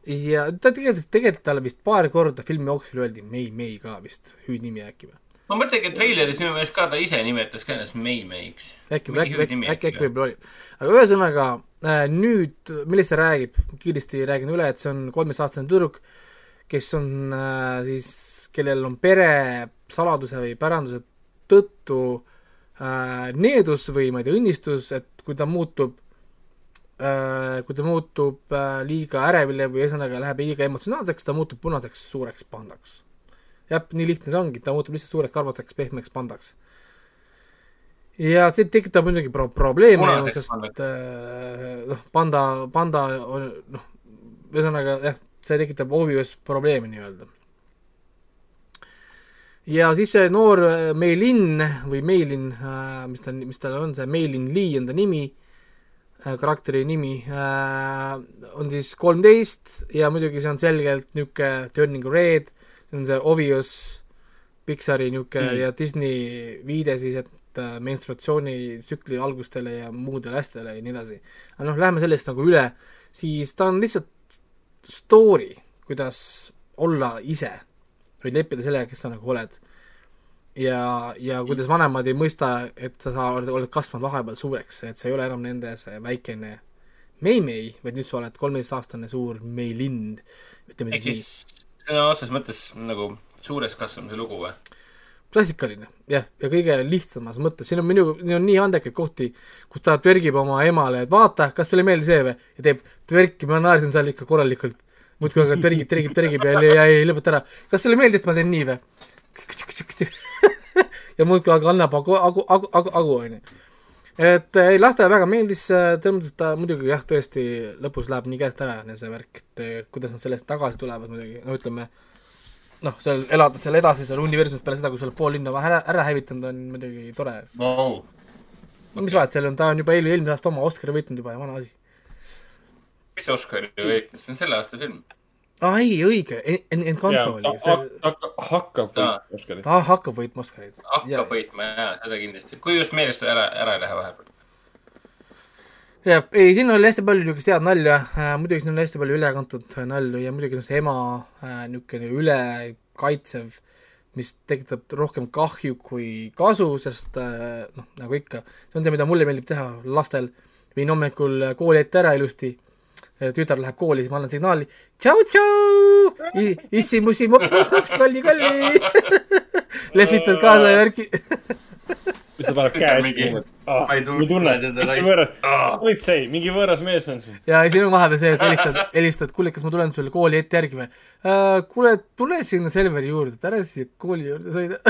ja ta tegelikult, tegelikult talle vist paar korda filmi jooksul öeldi Mei Mei ka vist, hüüdnimi äkki või? ma mõtlengi, et treileris minu meelest ka ta ise nimetas ka ennast Mei Meiks. äkki, äkki, äkki, äkki äkki või? võib-olla oli. aga ühesõnaga nüüd, millest see räägib, kiiresti räägin üle, et see on kolmeteistaastane tüdruk, kes on äh, siis, kellel on pere saladuse või päranduse tõttu äh, needus või ma ei tea, õnnistus, et kui ta muutub äh,, kui ta muutub äh, liiga ärevile või ühesõnaga läheb liiga emotsionaalseks, ta muutub punaseks suureks pandaks. jah, nii lihtne see ongi, ta muutub lihtsalt suureks karvaseks pehmeks pandaks ja see tekitab muidugi pro-, probleeme Punaseks sest äh, noh, panda, panda on noh, ühesõnaga jah, see tekitab obvious probleemi nii-öelda. ja siis see noor äh, Meilin või Meilin, mis ta, mis tal on see, Meilin Lee on ta nimi, karakteri nimi, on siis kolmteist ja muidugi see on selgelt niisugune Turning Red, see on see obvious Pixari niisugune mm. ja Disney viide siis, et äh, menstruatsioonitsükli algustele ja muudele asjadele ja nii edasi. aga noh, läheme sellest nagu üle, siis ta on lihtsalt story, kuidas olla ise või leppida sellega, kes sa nagu oled. ja, ja kuidas vanemad ei mõista, et sa, sa oled, kasvanud vahepeal suureks, et sa ei ole enam nende see väikene Mei-Mei, vaid nüüd sa oled kolmeteistaastane suur Meilind, ehk siis sõna otseses mõttes nagu suures kasvamise lugu või? klassikaline, jah, ja kõige lihtsamas mõttes, siin on minu, on nii andekaid kohti, kus ta tvergib oma emale, et vaata, kas sulle ei meeldi see või, ja teeb tverki, ma naersin seal ikka korralikult. muudkui aga tvergib, tvergib, tvergib ja, ja ei lõpeta ära. kas sulle ei meeldi, et ma teen nii või? ja muudkui aga annab agu, agu, agu, agu, agu, onju. et ei, lastele väga meeldis, selles mõttes, ta muidugi jah, tõesti lõpus läheb nii käest ära see värk, et eh, kuidas nad sellest tagasi tulevad muidugi, no ütleme noh, seal elada seal edasi seal universumis peale seda, kui sa oled pool linna ära, ära hävitanud, on muidugi tore. Wow. no mis vahet, seal on, ta on juba eel- eelmine aasta oma Oscari võitnud juba ja vana asi. mis Oscari võitis, see on selle aasta film. aa ei, õige, Encanto oli, see, hakkab võitma Oscarit. ta hakkab võitma Oscarit. hakkab võitma jaa, seda kindlasti. kui just meelest ära, ära ei lähe vahepeal. jah, ei, siin oli hästi palju niisugust head nalja äh,, muidugi siin on hästi palju ülekantud nalju ja muidugi see ema äh, niisugune ülekaitsev, mis tekitab rohkem kahju kui kasu, sest äh, noh, nagu ikka, see on see, mida mulle meeldib teha lastel. viin hommikul kooli ette ära ilusti, tütar läheb kooli, siis ma annan signaali tšau-tšau, issi-mussi, mops-mops-mops, kolli-kolli. lehvitad kaasa ja värki. siis ta paneb käe mingi- niimoodi. ma ei tunne teda mis see võõras politsei, mingi võõras mees on siin. ja siis on vahepeal see, et helistad, helistad, kuule, kas ma tulen sulle kooli ette järgi või uh,? kuule, tule sinna Selveri juurde, et ära siia kooli juurde sõida.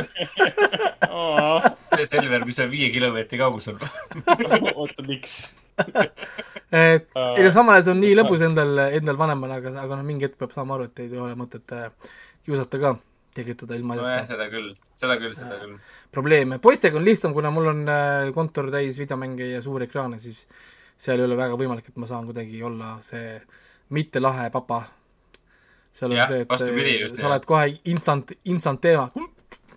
see Selver, mis on viie kilomeetri kaugusel. oota, miks? et ei noh, samal ajal see on nii lõbus endal, endal vanemana, aga, aga noh, mingi hetk peab saama aru, et ei ole mõtet äh, kiusata ka, tekitada ilma nojah, seda küll, seda küll, seda küll. probleeme. poistega on lihtsam, kuna mul on äh, kontor täis videomänge ja suuri ekraane, siis seal ei ole väga võimalik, et ma saan kuidagi olla see mitte lahe papa. seal on Jah, see, et vastupidi äh, just, sa jah. oled kohe instant, instant teema.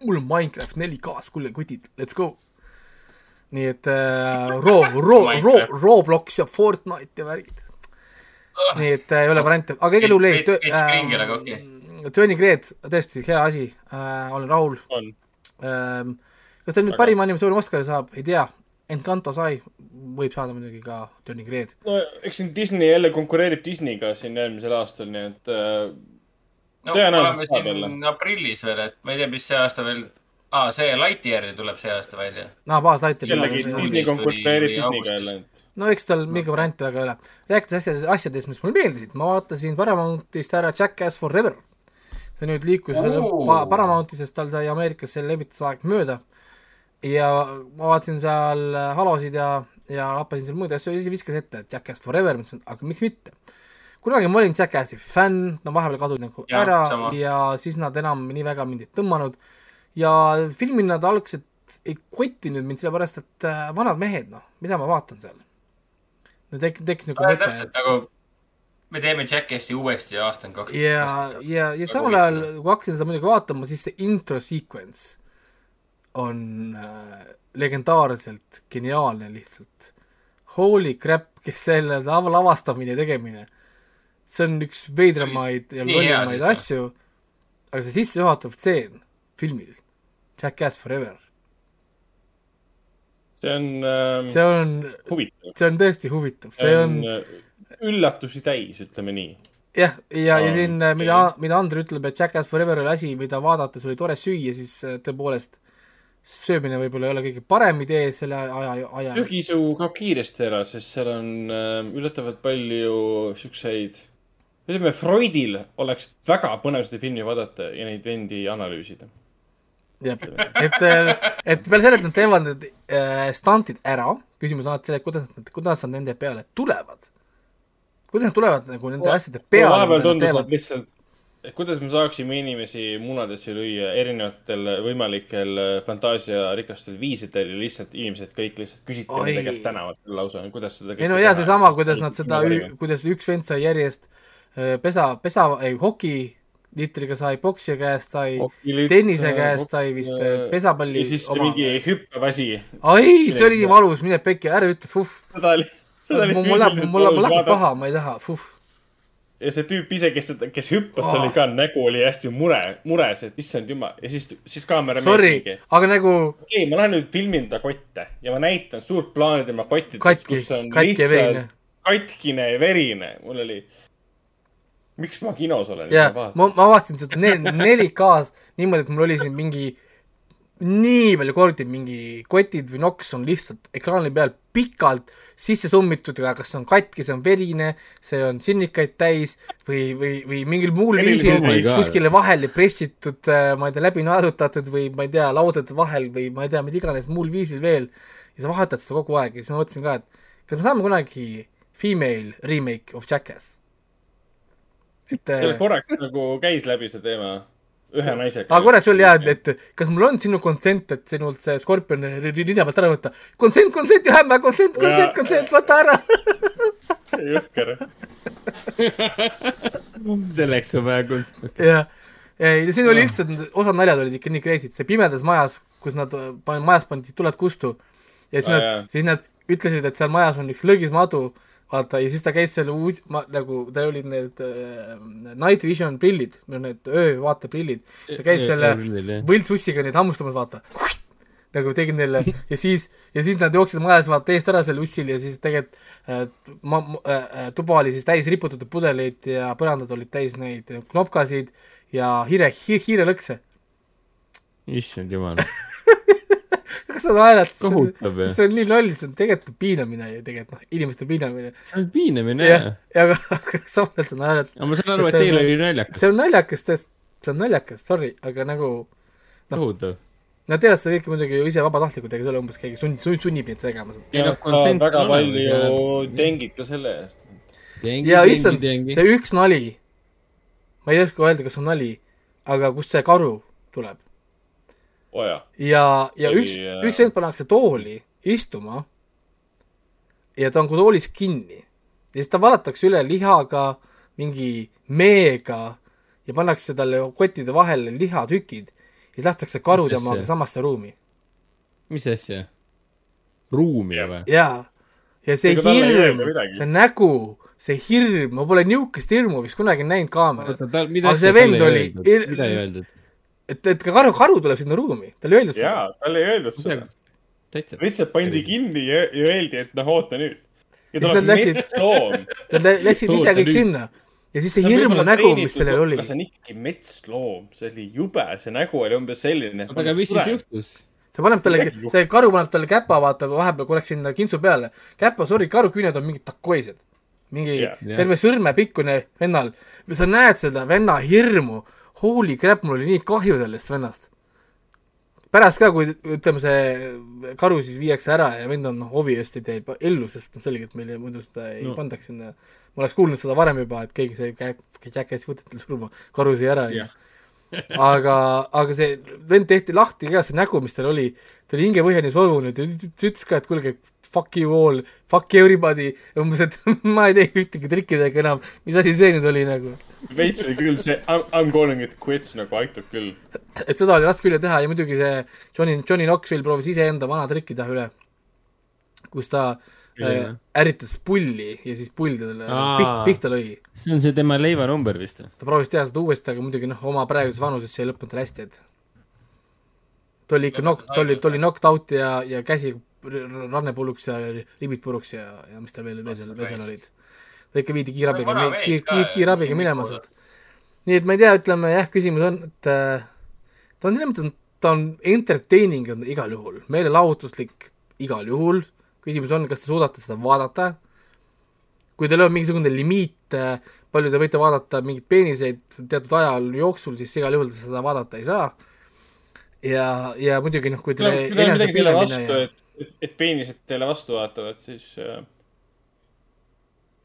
mul on Minecraft 4K-s, kuule kutid, let's go. nii et äh, Ro-, Ro-, Ro-. Roblox ja Fortnite ja värgid. nii et äh, ei ole variante, aga igal juhul ei Veits- cringe, aga okei.. Turning Red, tõesti hea asi äh,, olen rahul on. ähm,. kas ta nüüd Aga- parima animatsiooni Oscari saab, ei tea. Encanto sai, võib saada muidugi ka Turning Red. no eks siin Disney jälle konkureerib Disneyga siin eelmisel aastal, nii et äh, no Tõenäoliselt oleme saab siin aprillis veel, et ma ei tea, mis see aasta veel, aa, see Lightyear tuleb see aasta välja. aa, baaslighter. jällegi Disney Disney tuli- konkureerib Disneyga jälle. no eks tal mingi variante väga ei ole. rääkides asjadest, asjadest, mis mulle meeldisid, ma vaatasin Paramountist ära Jackass Forever. See nüüd liikus pa- Paramountist, sest tal sai Ameerikas selle levitusaeg mööda. ja ma vaatasin seal äh, halosid ja, ja lappasin seal muid asju ja siis viskas ette, et Jackass Forever, mõtlesin, aga miks mitte. kunagi ma olin Jackassi fänn, no vahepeal kadusid nagu Jah, ära sama. ja siis nad enam nii väga mind ei tõmmanud. ja filmil nad algselt ei kottinud mind sellepärast, et äh, vanad mehed, noh, mida ma vaatan seal. no tek-, tekkis nagu mõte, täpselt nagu me teeme Jackassi uuesti ja aasta on kaks tuhat ja, ja, ja samal ajal, kui hakkasin seda muidugi vaatama, siis see intro sequence on äh, legendaarselt geniaalne lihtsalt. Holy crap, kes selle lava- lavastamine ja tegemine. see on üks veidramaid ja või? asju, aga see sissejuhatav stseen filmil, Jackass Forever, see on äh, see on, huvitav. see on tõesti huvitav, see on äh, üllatusi täis, ütleme nii. jah, ja, ja on siin, mida, mida Andrei ütleb, et Jackass Forever oli asi, mida vaadates oli tore süüa, siis äh, tõepoolest söömine võib-olla ei ole kõige parem idee selle aja, aja. köögisuu kaob kiiresti ära, sest seal on äh, üllatavalt palju siukseid, ütleme Freudil oleks väga põnev seda filmi vaadata ja neid vendi analüüsida. jah, et, et peale selle, et nad teevad need äh, stantid ära, küsimus on alati selles, kuidas nad, kuidas nad nende peale tulevad. Kuidas nad tulevad nagu nende asjade peale, vahepeal tundus, et lihtsalt, et kuidas me saaksime inimesi munadesse lüüa erinevatel võimalikel äh, fantaasiarikastel viisidel ja lihtsalt inimesed kõik lihtsalt küsiti nende käest tänavatel lausa, kuidas seda ei no jaa, seesama, kuidas nad seda, kuidas üks vend sai järjest äh, pesa, pesa, ei hokiliitriga sai poksija käest, sai tennise käest sai vist äh, pesapalli ja siis see mingi hüppev asi. ai, see oli nii valus, mine pekki, ära ütle, fuh. seda oli, oli mul läheb, mul läheb, mul läheb paha, ma ei taha, fuh. ja see tüüp ise, kes kes hüppas, tal Oh. oli ka nägu oli hästi mure, mures, et issand jumal ja siis, siis kaamera Sorry, aga nagu okei okay,, ma lähen nüüd filmin ta kotte ja ma näitan suurt plaani tema kottidest, kus on katki lihtsalt katkine ja verine. mul oli, miks ma kinos olen? jah, ma, ma vaatasin seda ne-, 4K-s niimoodi, et mul oli siin mingi nii palju kordi mingi kotid või noks on lihtsalt ekraani peal pikalt sisse summitud, aga kas see on katki, see on verine, see on sinnikaid täis või, või, või mingil muul viisil kuskile vahele pressitud, ma ei tea, läbi naerutatud või ma ei tea, laudade vahel või ma ei tea, mida iganes muul viisil veel. ja sa vahetad seda kogu aeg ja siis ma mõtlesin ka, et kas me saame kunagi female remake of Jackass? et seal korraks nagu käis läbi see teema ühe naisega. aga korraks oli jah, et, et kas mul on sinu consent, et sinult see skorpion rinna pealt ära võtta. Have my consent, consent, Jaa. consent, võta ära. jõhker. selleks on vaja kunst. ja, ja siin oli üldse, osad naljad olid ikka nii crazy'd, see pimedas majas, kus nad, majas pandi tuled kustu ja siis nad siis nad ütlesid, et seal majas on üks lõgismadu, vaata, ja siis ta käis seal uud-, ma nagu, tal olid need äh, night vision prillid, need öövaateprillid, ta käis selle võltsussiga neid hammustamas, vaata. nagu tegin neile ja siis, ja siis nad jooksid majas vaata eest ära selle ussil ja siis tegelikult äh, ma- äh,, tuba oli siis täis riputatud pudeleid ja põrandad olid täis neid knopkasid ja hiire hi,, hiirelõkse. issand jumal. Kas sa naerad? Jah. see on nii loll, see on tegelikult piinamine ju tegelikult noh, inimeste piinamine. see on piinamine jah jah., ja aga, aga samal ajal sa naerad. aga ma saan aru, et teil oli naljakas. see on naljakas, tõesti, see on naljakas, sorry, aga nagu kohutav. Nad teevad seda kõike muidugi ju ise vabatahtlikult, ega see ei ole umbes keegi sund, sund, sunnib neid tegema seda. ei noh, konsent väga palju tengid ka selle eest. ja issand, see üks nali, ma ei oska öelda, kas on nali, aga kust see karu tuleb jaa. ja, ja Oli, üks äh,, üks vend pannakse tooli istuma ja ta on kui toolis kinni ja siis ta valatakse üle lihaga, mingi meega ja pannakse talle kottide vahele lihatükid ja siis lastakse karu Mis temaga samasse ruumi. mis asja? ruumi või? jaa, ja see Ega hirm midagi., see nägu, see hirm, ma pole niisugust hirmu vist kunagi näinud kaameras. Aga see vend oli- et, et ka karu, karu tuleb sinna ruumi, talle ei öeldud seda. jaa, talle ei öeldud seda. lihtsalt pandi kinni ja, ja öeldi, et noh, oota nüüd. ja Siis nad tuleb läksid- metsloom. Nad lä- läksid ise kõik sinna ja siis see hirmu nägu, mis sellel oli aga, see on ikkagi metsloom, see oli jube, see nägu oli umbes selline. oota, aga mis siis? juhtus? see paneb talle see karu paneb talle käpa, vaata vahepeal korraks sinna kintsu peale. käpa, sorry, karu küüned on mingid takoised. mingi yeah. terve sõrme pikkune vennal. sa näed seda venna hirmu. Holy crap, mul oli nii kahju sellest vennast. pärast ka, kui ütleme, see karu siis viiakse ära ja vend on noh, obviously ta jäi ellu, sest noh, selgelt meil muidu seda ei no. Pandaks sinna. ma oleks kuulnud seda varem juba, et keegi sai käkes võtetel surma, karu sai ära, onju Jah. aga, aga see vend tehti lahti ka, see nägu, mis tal oli, ta oli hingepõhjani solvunud ja ütles ka, et kuulge, fuck you all, fuck everybody, umbes, et ma ei tee ühtegi trikki teiega enam, mis asi see nüüd oli nagu. veits oli küll see I m calling it quits nagu aitab küll. et seda oli raske üle teha ja muidugi see Johnny, Johnny Knoxville proovis iseenda vana trikki teha üle, kus ta äh, ärritas pulli ja siis pull talle piht, pihta lõi see on see tema leivanumber vist või? ta proovis teha seda uuesti, aga muidugi noh, oma praeguses vanuses see ei lõppenud tal hästi, et ta oli ikka knock, ta oli, ta oli knocked out ja, ja käsi ranne pulluks ja ribid puruks ja, ja mis tal veel, veel seal, veel seal olid. ta ikka viidi kiirabiga mees kiir, kiir, kiirabiga minema sealt. nii et ma ei tea, ütleme jah, küsimus on, et äh, ta on selles mõttes, ta on entertaining on igal juhul, meelelahutuslik igal juhul, küsimus on, kas te suudate seda vaadata, kui teil on mingisugune limiit, palju te võite vaadata mingeid peeniseid teatud ajal jooksul, siis igal juhul te seda vaadata ei saa. ja, ja muidugi noh, kui teil on midagi selle vastu, et, et, et peenised teile vastu vaatavad, siis äh,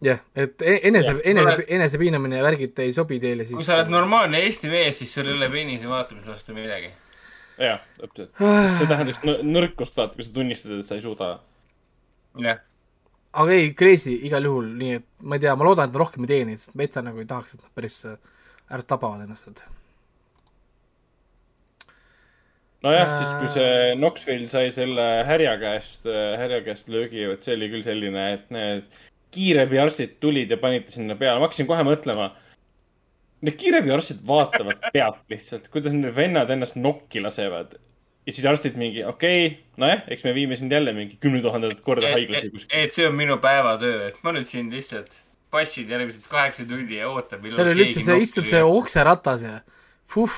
jah, et e- enese enese enesepiinamine ja värgid ei sobi teile, siis kui sa oled normaalne Eesti mees, siis sul ei ole peenise vaatamise vastu midagi. jah, täpselt. see tähendaks nõ- nõrkust, vaata, kui sa tunnistad, et sa ei suuda. jah, aga ei, crazy igal juhul, nii et ma ei tea, ma loodan, et nad rohkem ei teeni, sest veitsa nagu ei tahaks, et nad päris äh, ära tapavad ennast, et nojah, siis kui see Knoxville sai selle härja käest, härja käest löögi, vot see oli küll selline, et need kiirabiarstid tulid ja panid sinna peale, ma hakkasin kohe mõtlema. Need kiirabiarstid vaatavad pealt lihtsalt, kuidas need vennad ennast nokki lasevad. Ja siis arstid mingi, okei okay,, nojah, eks me viime sind jälle mingi kümne tuhandet korda haiglasse kuskil. et see on minu päevatöö, et ma nüüd siin lihtsalt passin järgmised kaheksa tundi ja ootan, millal seal oli üldse see, istud see okseratas ja puh,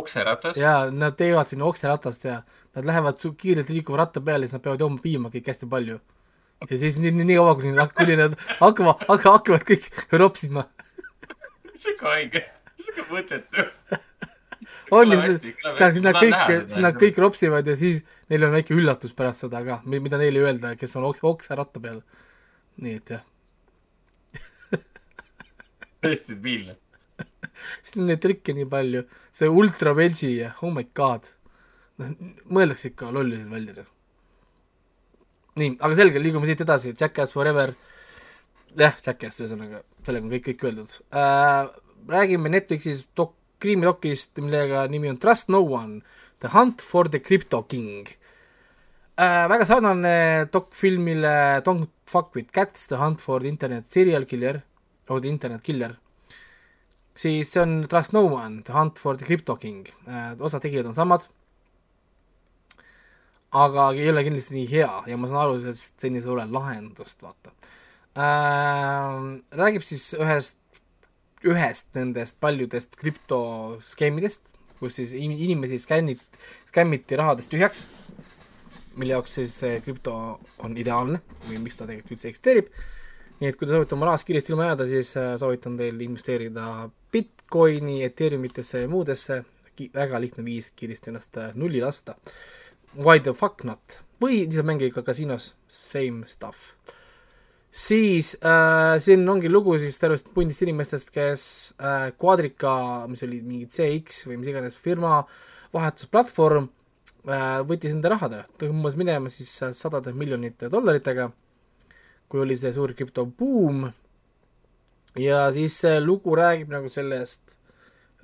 okseratas. ja nad teevad sinna okseratast ja nad lähevad kiirelt liikuva ratta peale, siis nad peavad jooma piima kõik hästi palju. ja siis nii, nii, nii kaua, kuni nad, kuni nad hakkavad, hakkavad kõik ropsima. see on ka haige, see on ka mõttetu. On ju, siis nad, kõik nad kõik ropsivad ja siis neil on väike üllatus pärast seda ka, mida neile öelda, kes on oks-, okseratta peal. nii et jah, tõesti debiilne. siin on neid trikke nii palju, see ultra veggie ja oh my god. noh, mõeldakse ikka lollused välja. nii, aga selge, liigume siit edasi, Jackass Forever. jah, Jackass, ühesõnaga, sellega on kõik, kõik öeldud äh,. räägime Netflixis dok-, kriimidokist, millega nimi on Trust no one, The hunt for the crypto king äh,. väga sarnane dokfilmile Don't fuck with cats, The hunt for the internet serial killer, or the internet killer siis see on Trust No One, The Hunt for the Crypto King äh,, osad tegijad on samad, aga ei ole kindlasti nii hea ja ma saan aru sellest, senise ei ole lahendust, vaata äh,. räägib siis ühest, ühest nendest paljudest krüptoskeemidest, kus siis in- inimesi skännid, skämmiti rahadest tühjaks, mille jaoks siis krüpto on ideaalne või miks ta tegelikult üldse eksisteerib nii et kui te soovite oma rahast kiiresti ilma jääda, siis äh, soovitan teil investeerida Bitcoini, Ethereumitesse ja muudesse, väga lihtne viis kiiresti ennast äh, nulli lasta. Why the fuck not? või lihtsalt mängige ka kasiinos, same stuff. Siis äh, siin ongi lugu siis tervest pundist inimestest, kes äh, Quadrica, mis oli mingi CX või mis iganes firma vahetusplatvorm äh,, võttis enda rahad ära, tõmbas minema siis äh, sadade miljonite dollaritega kui oli see suur krüptobuum. Ja siis see lugu räägib nagu sellest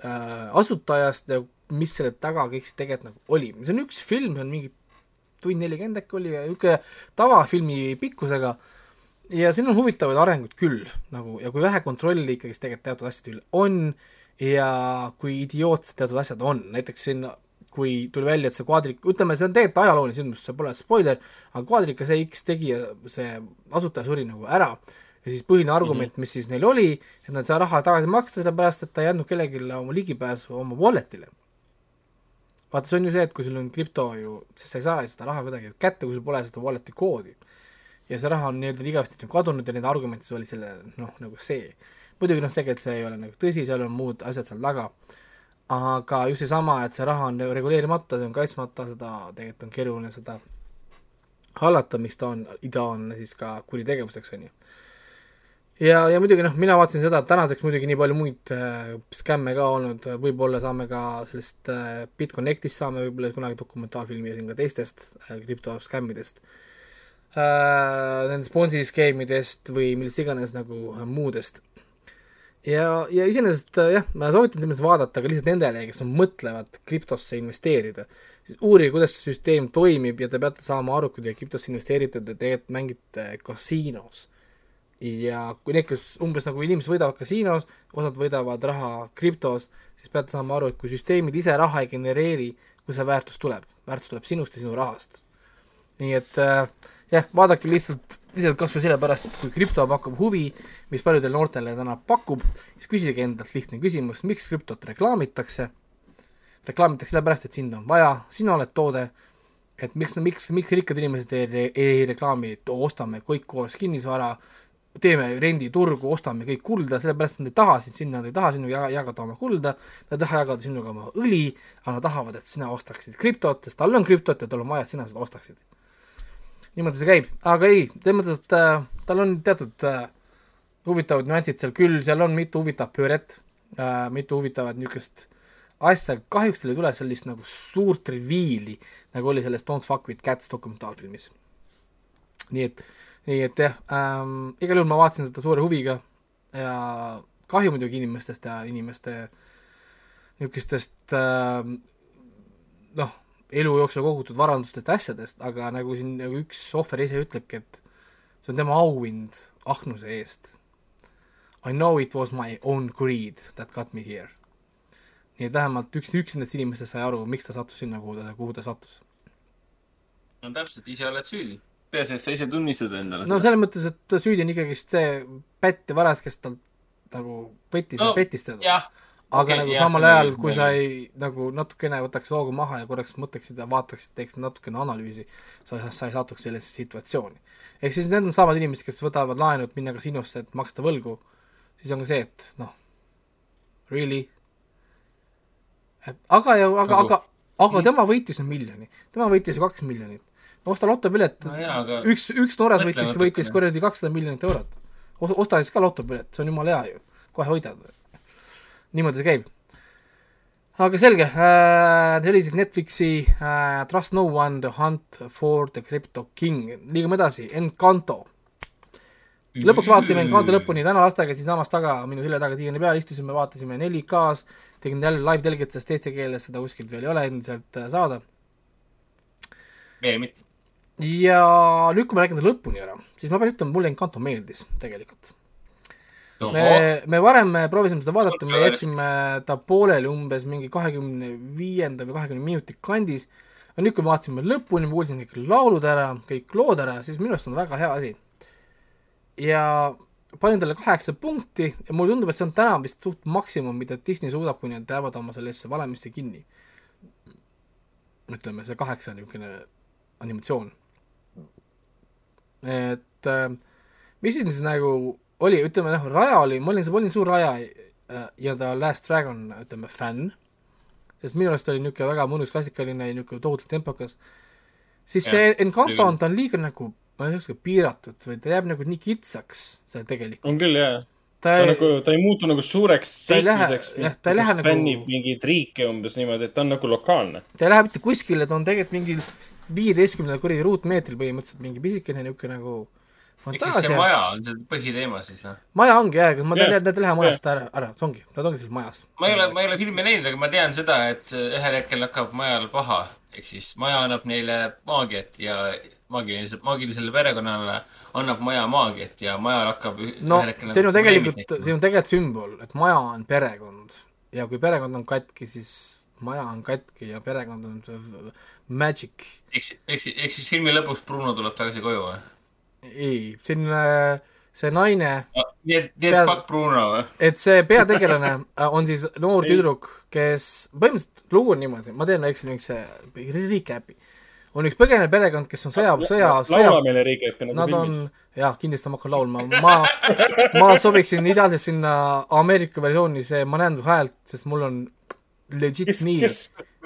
äh, asutajast ja mis selle taga kõik siis tegelikult nagu oli, see on üks film, see on mingi tund nelikümmend äkki oli niisugune tavafilmi pikkusega ja siin on huvitavaid arenguid küll nagu ja kui vähe kontrolli ikkagist tegelikult teatud asjade üle on ja kui idiootsed teatud asjad on, näiteks siin kui tuli välja, et see Quadric, ütleme, see on tegelikult ajalooline sündmus, see pole spoiler, aga Quadrica CX tegi ja see asutaja suri nagu ära ja siis põhiline argument mm, -hmm. mis siis neil oli, et nad ei saa raha tagasi maksta, sellepärast et ta ei andnud kellelegi oma ligipääsu oma wallet'ile. vaata, see on ju see, et kui sul on krüpto ju, siis sa ei saa seda raha kuidagi kätte, kui sul pole seda wallet'i koodi. Ja see raha on nii-öelda igavesti nagu kadunud ja nende argument siis oli selle noh, nagu see. muidugi noh, tegelikult see ei ole nagu tõsi, seal on muud asjad seal taga aga just seesama, et see raha on reguleerimata, see on kaitsmata, seda tegelikult on keeruline seda hallata, miks ta on ideaalne siis ka kuritegevuseks, on ju. ja, ja muidugi noh, mina vaatasin seda, et tänaseks muidugi nii palju muid äh, skämme ka olnud, võib-olla saame ka sellest äh, BitConnectist saame võib-olla kunagi dokumentaalfilmi ja siin ka teistest äh, krüptoskämmidest äh,, nendest Bonsi skeemidest või millest iganes nagu äh, muudest ja, ja iseenesest äh, jah, ma soovitan selles mõttes vaadata ka lihtsalt nendele, kes on mõtlevad krüptosse investeerida. siis uurige, kuidas see süsteem toimib ja te peate saama aru, kui te krüptosse investeerite, te tegelikult mängite kasiinos. ja kui need, kes umbes nagu inimesed võidavad kasiinos, osad võidavad raha krüptos, siis peate saama aru, et kui süsteemid ise raha ei genereeri, kust see väärtus tuleb, väärtus tuleb sinust ja sinu rahast. nii et äh, jah, vaadake lihtsalt, lihtsalt kas või sellepärast, et kui krüpto pakub huvi, mis paljudele noortele täna pakub, siis küsige endalt lihtne küsimus, miks krüptot reklaamitakse. reklaamitakse sellepärast, et sind on vaja, sina oled toode, et miks, miks, miks rikkad inimesed ei, ei reklaami, et ostame kõik koos kinnisvara, teeme renditurgu, ostame kõik kulda, sellepärast nad ei taha sind sinna, nad ei taha sinuga jaga, jagada oma kulda, nad ei taha jagada sinuga oma õli, aga nad tahavad, et sina ostaksid krüptot, sest tal on krüptot ja tal on vaja, et sina seda ostaksid niimoodi see käib, aga ei, selles mõttes, et äh, tal on teatud äh, huvitavad nüansid seal küll, seal on mitu huvitavat pööret äh,, mitu huvitavat niisugust asja, kahjuks tal ei tule sellist nagu suurt reviili, nagu oli selles Don't fuck with cats dokumentaalfilmis. nii et, nii et jah ähm,, igal juhul ma vaatasin seda suure huviga ja kahju muidugi inimestest ja inimeste niisugustest äh, noh, elu jooksul kogutud varandustest ja asjadest, aga nagu siin nagu üks ohver ise ütlebki, et see on tema auhind ahnuse eest. I know it was my own greed that got me here. nii et vähemalt üks, üks nendest inimestest sai aru, miks ta sattus sinna, kuhu ta, kuhu ta sattus. no täpselt, ise oled süüdi. peaasi, et sa ise tunnistad endale no selles mõttes, et süüdi on ikkagist see pätt ja varas, kes tal nagu võttis No, ja pettis teda. jah, aga okei, nagu jah, samal ajal, õige, kui see sa ei nagu natukene võtaks loogu maha ja korraks mõtleksid ja vaataksid, teeksid natukene analüüsi, sa, sa ei satuks sellesse situatsiooni. ehk siis need on samad inimesed, kes võtavad laenu, et minna kasiinosse, et maksta võlgu, siis on ka see, et noh, really? et aga, aga, Nagu- aga, aga tema võitis ju miljoni, tema võitis ju kaks miljonit. osta lotopilet no aga üks, üks Norras võitis, võitis kuradi kakssada miljonit eurot. osta siis ka lotopilet, see on jumala hea ju, kohe võidad. Niimoodi see käib. aga selge äh,, siis Netflixi äh, Trust no one the hunt for the crypto king, liigume edasi, Encanto. lõpuks vaatasime Encanto lõpuni, täna lastega siinsamas taga, minu selja taga diivani peal istusime, vaatasime 4K-s, tegin jälle live telgit, sest eesti keeles seda kuskilt veel ei ole endiselt äh, saada veel mitte. ja nüüd, kui ma räägin ta lõpuni ära, siis ma pean ütlema, mulle Encanto meeldis tegelikult. me, me varem me proovisime seda vaadata, me jätsime ta pooleli umbes mingi kahekümne viienda või kahekümne minuti kandis. aga nüüd, kui me vaatasime lõpuni, ma kuulsin kõik laulud ära, kõik lood ära, siis minu arust on väga hea asi. ja panin talle kaheksa punkti ja mulle tundub, et see on täna vist suht maksimum, mida Disney suudab, kui nad jäävad oma sellesse valemisse kinni. ütleme, see kaheksa niisugune animatsioon. et äh, mis siis nagu oli, ütleme noh, Raja oli, ma olin, ma olin suur Raja äh, ja ta Last Dragon, ütleme, fänn, sest minu arust oli niisugune väga mõnus klassikaline ja niisugune tohutult tempokas, siis see Encanto on, ta on liiga nagu, ma ei oska, piiratud või ta jääb nagu nii kitsaks, see tegelikult. on küll, jaa. ta ei nagu, ta ei muutu nagu suureks jah, mis ta ei lähe mis nagu- mingeid riike umbes niimoodi, et ta on nagu lokaalne. ta ei lähe mitte kuskile, ta on tegelikult mingil viieteistkümnendal kuradi ruutmeetril põhimõtteliselt mingi pisikene niisugune nagu ehk siis see maja on see põhiteema siis, noh? maja ongi jah, aga ma tean, et nad ei lähe majast ära, ära, see ongi, nad ongi seal majas. ma ei ole, ma ei ole filmi näinud, aga ma tean seda, et äh, ühel hetkel hakkab majal paha. ehk siis maja annab neile maagiat ja maagilisele, maagilisele perekonnale annab maja maagiat ja majal hakkab no ühel hetkel see on ju nagu tegelikult, see on tegelikult sümbol, et maja on perekond ja kui perekond on katki, siis maja on katki ja perekond on magic. ehk siis, ehk siis, ehk siis filmi lõpuks Bruno tuleb tagasi koju või? ei, siin äh, see naine, nii et, nii et fuck Bruno või? et see peategelane äh, on siis noor tüdruk, kes, põhimõtteliselt lugu on niimoodi, ma teen väikse niisuguse recap'i. on üks põgenev perekond, kes on sõja, sõja, sõja laula meile Riigikogu nagu Nad filmis on, jah, kindlasti ma hakkan laulma, ma, ma sobiksin ideaalselt sinna Ameerika versiooni see Ma näen su häält, sest mul on legit kes, nii, kes,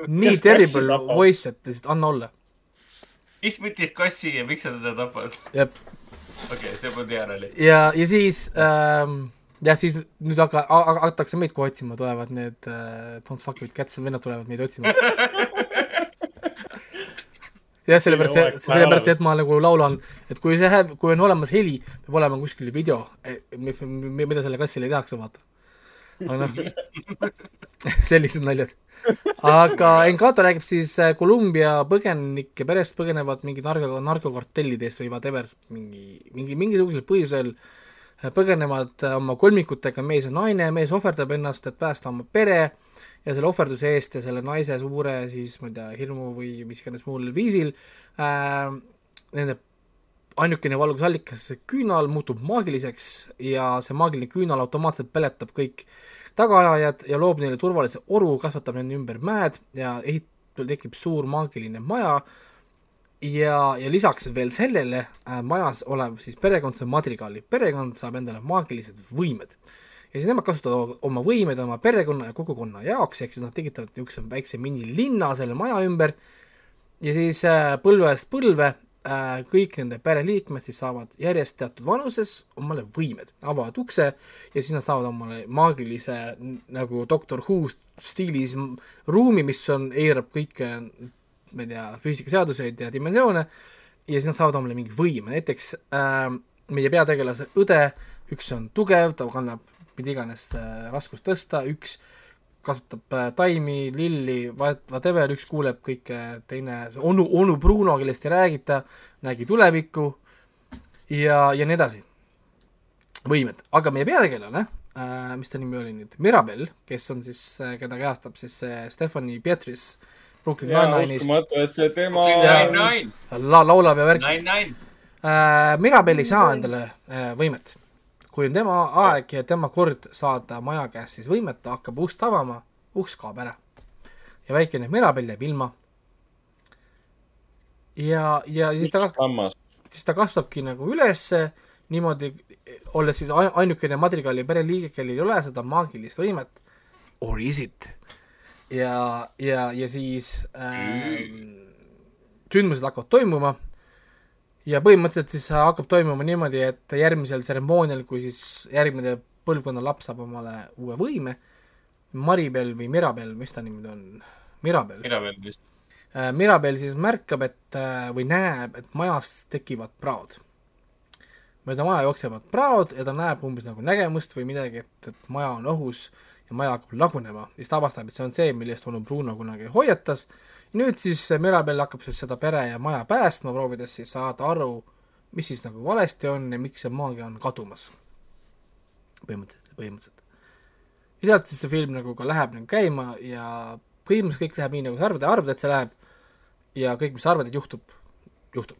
nii kes terrible voice, et lihtsalt anna olla. miks võttis kassi ja miks sa teda tapad? jep, okei see polnud hea nali. ja, ja siis ähm, jah, siis nüüd hakka-, hakatakse meid kohe otsima, tulevad need äh, Don't fuck with cats, vennad tulevad meid otsima. jah, sellepärast, sellepärast, et ma nagu laulan, et kui see, kui on olemas heli, peab olema kuskil video, mida selle kassile tehakse, vaata. Noh, sellised naljad. aga Encanto räägib siis äh, Kolumbia põgenike perest põgenevad mingi narko, narkokartellidest või whatever, mingi, mingi, mingisugusel põhjusel äh, põgenevad äh, oma kolmikutega mees ja naine, mees ohverdab ennast, et päästa oma pere ja selle ohverduse eest ja selle naise suure siis ma ei tea, hirmu või mis iganes muul viisil äh, nende ainukene valgusallikas, küünal muutub maagiliseks ja see maagiline küünal automaatselt peletab kõik tagaajajad ja loob neile turvalise oru, kasvatab nende ümber mäed ja ehit-, tekib suur maagiline maja ja, ja lisaks veel sellele äh, majas olev siis perekond, see Madrigali perekond saab endale maagilised võimed. ja siis nemad kasutavad oma võimeid oma perekonna ja kogukonna jaoks, ehk siis nad tekitavad niisuguse väikse minilinna selle maja ümber ja siis äh, põlve äh, kõik nende pereliikmed siis saavad järjest teatud vanuses omale võimed, avavad ukse ja siis nad saavad omale maagilise nagu Doctor Who stiilis ruumi, mis on, eirab kõike, ma ei tea, füüsikaseaduseid ja dimensioone ja siis nad saavad omale mingi võime, näiteks äh, meie peategelase õde, üks on tugev, ta kannab mida iganes äh, raskust tõsta, üks kasutab äh, taimi, lilli, whatever, üks kuuleb kõike, teine, onu, onu Bruno, kellest ei räägita, nägi tulevikku ja, ja nii edasi. võimed, aga meie peategelane äh,, mis ta nimi oli nüüd, Mirabel, kes on siis, keda kehastab siis see Stephanie Beatrice Brooklyn Nine-Nine'ist, uskumatu, et see tema Nine, nine, la-, laulab ja värk nine, nine. äh,. Mirabel ei saa endale äh, võimet. Kui on tema aeg ja tema kord saada maja käest siis võimet, ta hakkab ust avama, uks kaob ära. ja väikene Mirabel jääb ilma. ja, ja siis ta, sammas. siis ta kasvabki nagu ülesse niimoodi, olles siis ai- ainukene Madrigali pereliige, kellel ei ole seda maagilist võimet. Or is it? ja, ja, ja siis äh, sündmused hakkavad toimuma ja põhimõtteliselt siis hakkab toimuma niimoodi, et järgmisel tseremoonial, kui siis järgmine põlvkonna laps saab omale uue võime, Maribel või Mirabel, mis ta nimi on, Mirabel, Mirabel vist. Äh, Mirabel siis märkab, et äh, või näeb, et majas tekivad praod. mööda maja jooksevad praod ja ta näeb umbes nagu nägemust või midagi, et, et maja on ohus ja maja hakkab lagunema. siis ta avastab, et see on see, millest onu Bruno kunagi hoiatas. Nüüd siis Mirabel hakkab siis seda pere ja maja päästma, proovides siis saada aru, mis siis nagu valesti on ja miks see maagia on kadumas. põhimõtteliselt, põhimõtteliselt. ja sealt siis see film nagu ka läheb nagu käima ja põhimõtteliselt kõik läheb nii, nagu sa arvad ja arvad, et see läheb ja kõik, mis sa arvad, et juhtub, juhtub.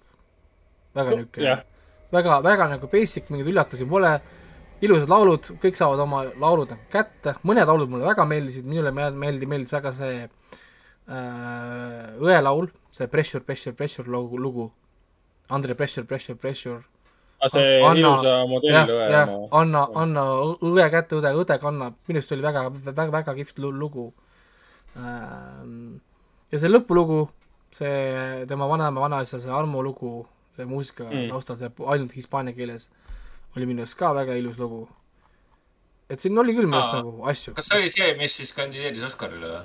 väga niisugune jah, väga, väga nagu basic, mingeid üllatusi pole, ilusad laulud, kõik saavad oma laulud nagu kätte, mõned laulud mulle väga meeldisid, minule meeld- meeldi, meeldis väga see äh, õe laul, see Pressure, Pressure, Pressure lugu, lugu, Andre Pressure, Pressure, Pressure, Ah, see Anna- ilusa jah, modelliõe jah, oma. anna, anna õe kätte, õde, õde kannab, minu arust oli väga, väga, väga kihvt lu- lugu ähm,. ja see lõpulugu, see tema vanaema vanaisa, see Armo lugu, see muusika Mm. taustal, see ainult hispaania keeles, oli minu arust ka väga ilus lugu. et siin oli küll minu arust nagu asju. kas see oli see, mis siis kandideeris Oscarile või?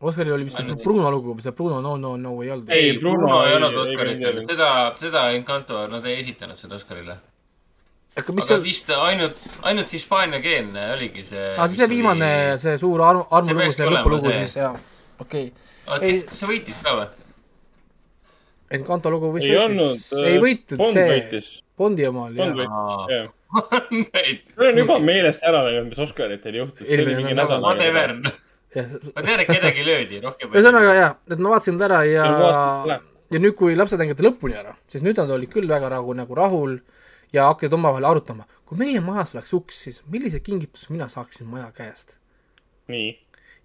Oscaril oli vist see Bruno lugu, see Bruno No No No ei olnud. Ei, Bruno, ei olnud Oscaritel, seda, seda Encanto, nad ei esitanud seda Oscarile. aga mis aga see, vist ainult, ainult hispaaniakeelne oligi see. aa siis see viimane, see suur Armo, Armo See see lõpulugu see. siis jaa, okei okay.. kas see võitis ka või? Encanto lugu vist ei olnud. ei võitnud Bond see, võitis. Bondi oma oli jah. võitis, mul on juba meelest ära läinud, mis Oscaritel juhtus. see oli mingi nädal. nädal whatever. Ma tean, et kedagi löödi rohkem. ühesõnaga jah, et ma vaatasin ta ära ja ja nüüd, kui lapsed nägid lõpuni ära, siis nüüd nad olid küll väga rahu, nagu rahul ja hakkasid omavahel arutama, kui meie majas oleks uks, siis millise kingituse mina saaksin maja käest. nii.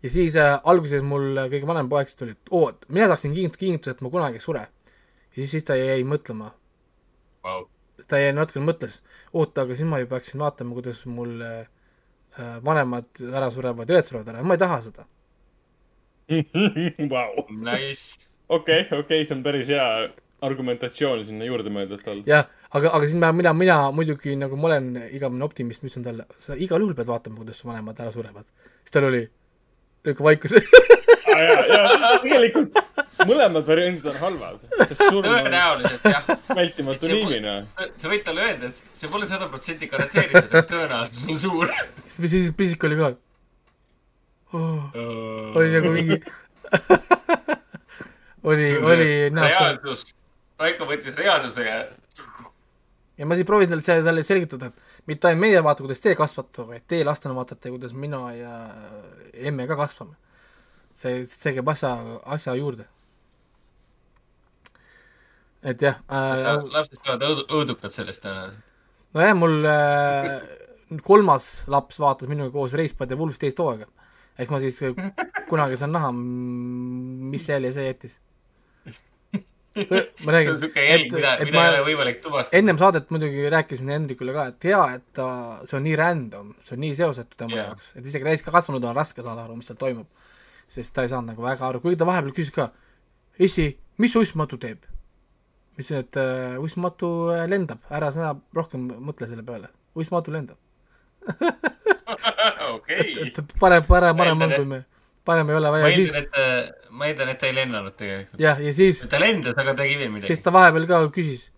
ja siis äh, alguses mul äh, kõige vanem poeg siis tuli, et oo, et mina saaksin kingituse, kingituse, et ma kunagi ei sure. ja siis, siis ta jäi mõtlema, wow.. ta jäi natukene mõtles, oota, aga siis ma ju peaksin vaatama, kuidas mul äh, vanemad ära surevad ja õed surevad ära, ma ei taha seda. Vau. Nice. okei, okei, see on päris hea argumentatsioon sinna juurde mõeldud tal. jah, aga, aga siis ma, mina, mina muidugi nagu ma olen igavene optimist, ma ütlesin talle, sa igal juhul pead vaatama, kuidas su vanemad ära surevad. siis tal oli niisugune vaikus ja, ja tegelikult mõlemad variandid on halvad, tõenäoliselt jah. vältimatu See- liimine. sa võid talle öelda, et see pole sada protsenti garanteeritud, aga tõenäosus on suur. siis mis siis pisik oli ka oh,. oli nagu mingi oli, oli näost reaalsus, Raiko võttis reaalsusega. ja ma siis proovisin talle talle selgitada, et mitte ainult meie vaata, kuidas teie kasvate, vaid teie lastena vaatate, kuidas mina ja emme ka kasvame. see, see käib asja, asja juurde. et jah äh,, lapsed saavad õudu-, õudukad sellest tõenäoliselt. nojah, mul äh, kolmas laps vaatas minuga koos Reispad ja Wolf teist hooaega. ehk ma siis kunagi saan näha, mis jälje see jättis. ma räägin et mida ma- ennem saadet muidugi rääkisin Hendrikule ka, et hea, et ta, see on nii random, see on nii seosetu tema Jaa. jaoks, et isegi täiskasvanud on raske saada aru, mis seal toimub. Sest ta ei saanud nagu väga aru, kuigi ta vahepeal küsis ka, issi, mis su uskmatu teeb? ma ütlesin, et uh, uskmatu äh, lendab, ära sina rohkem mõtle selle peale, uskmatu lendab. okei. et parem, parem, parem on, kui me, parem ei ole ma vaja, siis eeldan, et, ma eeldan, et ta ei lennanud tegelikult. jah, ja siis, ta lendas, aga tegi veel midagi siis. ta vahepeal ka küsis,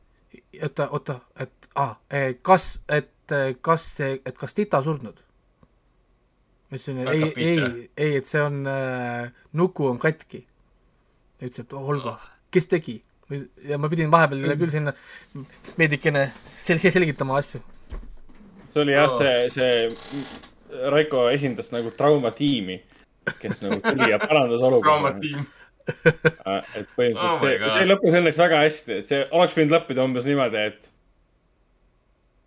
oota, oota, et ah,, kas, et eh, kas see, et kas tita surnud? Ma ütlesin, ei Hakkab, ei pihta., ei, et see on äh,, nuku on katki. ta ütles, et olgu, kes tegi? ja ma pidin vahepeal küll sinna veidikene sel-, selgitama asju. see oli jah, Oo. see, see Raiko esindas nagu traumatiimi, kes nagu tuli ja parandas olukorda. traumatiim. et põhimõtteliselt Oh see, see lõppes õnneks väga hästi, et see oleks võinud lõppeda umbes niimoodi, et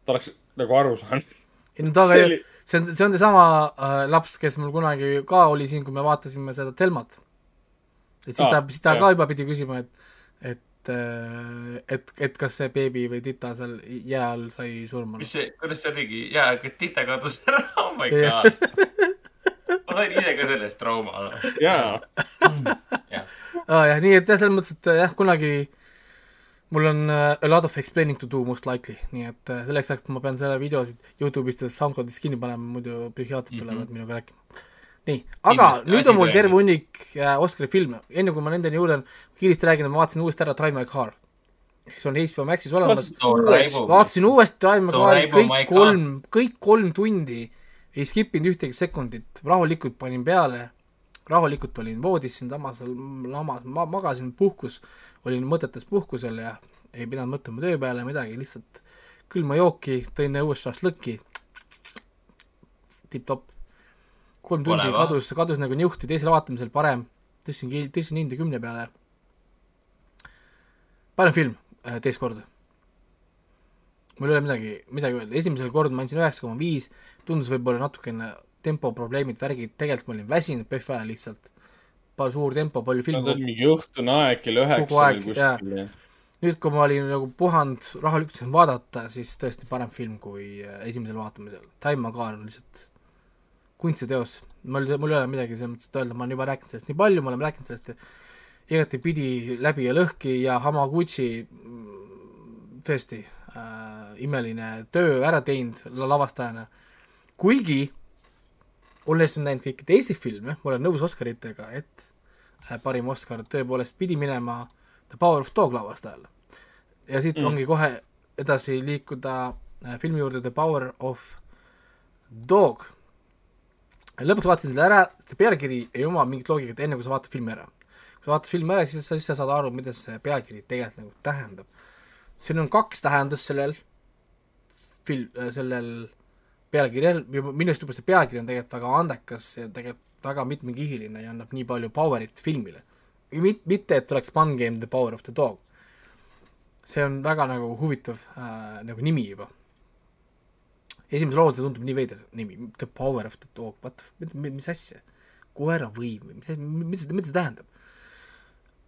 ta oleks nagu aru saanud. ei no ta oli-, see on, see on seesama äh, laps, kes mul kunagi ka oli siin, kui me vaatasime seda Telmat. et siis Aa, ta, siis ta jah. ka juba pidi küsima, et, et, et, et kas see beebi või tita seal jää all sai surma. mis see, kuidas see oligi? jaa, tita kadus ära, oh my god. ma sain ise ka sellest trauma. jaa, aa jah, nii et jah, selles mõttes, et jah, kunagi mul on uh, a lot of explaining to do most likely, nii et uh, selleks ajaks ma pean selle videosid Youtube'ist ja SoundCloud'ist kinni panema, muidu psühhiaatrid Mhm. tulevad minuga rääkima. nii, aga Kindlasti. nüüd on mul terve hunnik äh, Oscari filme, enne kui ma nendeni jõuan, kiiresti räägin, ma vaatasin uuesti ära Drive My Car. see on HBO Maxis olemas, vaatasin uuesti Drive My Car'i kõik kolm, kõik kolm tundi, ei skip inud ühtegi sekundit, rahulikult panin peale, rahulikult olin voodis siinsamas, lamas, ma magasin puhkus, olin mõtetes puhkusel ja ei pidanud mõtlema töö peale midagi, lihtsalt külma jooki, tõin õues šašlõkki, tipp-topp. kolm tundi Kole, va? kadus, kadus nagu niuhti, teisel vaatamisel parem, tõstsin, tõstsin hinde kümne peale. parem film äh, teist korda mul ei ole midagi, midagi öelda, esimesel korral ma andsin üheksa koma viis, tundus võib-olla natukene tempoprobleemid, värgid, tegelikult ma olin väsinud PÖFF ajal lihtsalt. palju suur tempo, palju see on filmi, mingi õhtune aeg kell üheksa kuskil. nüüd kui ma olin nagu puhanud, rahulikult sain vaadata, siis tõesti parem film kui äh, esimesel vaatamisel. Time Magar on lihtsalt kunstiteos, mul, mul ei ole midagi selles mõttes, et öelda, ma olen juba rääkinud sellest nii palju, me oleme rääkinud sellest igatepidi läbi ja lõhki ja Hamaguchi mm, tõesti äh, imeline töö ära teinud la- lavastajana. kuigi olles nüüd näinud kõiki teisi filme, ma olen nõus Oscaritega, et äh, parim Oscar tõepoolest pidi minema The Power of Dog lavastajale. ja siit Mm. ongi kohe edasi liikuda äh, filmi juurde The Power of Dog. lõpuks vaatasin selle ära, see pealkiri ei oma mingit loogikat, enne kui sa vaatad filmi ära. kui sa vaatad filmi ära, siis sa, siis sa saad aru, mida see pealkiri tegelikult nagu tähendab. siin on kaks tähendust sellel fil-, sellel pealkirjal, juba minu arust juba see pealkiri on tegelikult väga andekas ja tegelikult väga mitmekihiline ja annab nii palju power'it filmile. Mit-, mitte, et oleks Fun Game The Power of the Dog. see on väga nagu huvitav äh, nagu nimi juba. esimese lool see tundub nii veider nimi, The Power of the Dog, what mis, asja, koera võim või mis, mis mis see tähendab?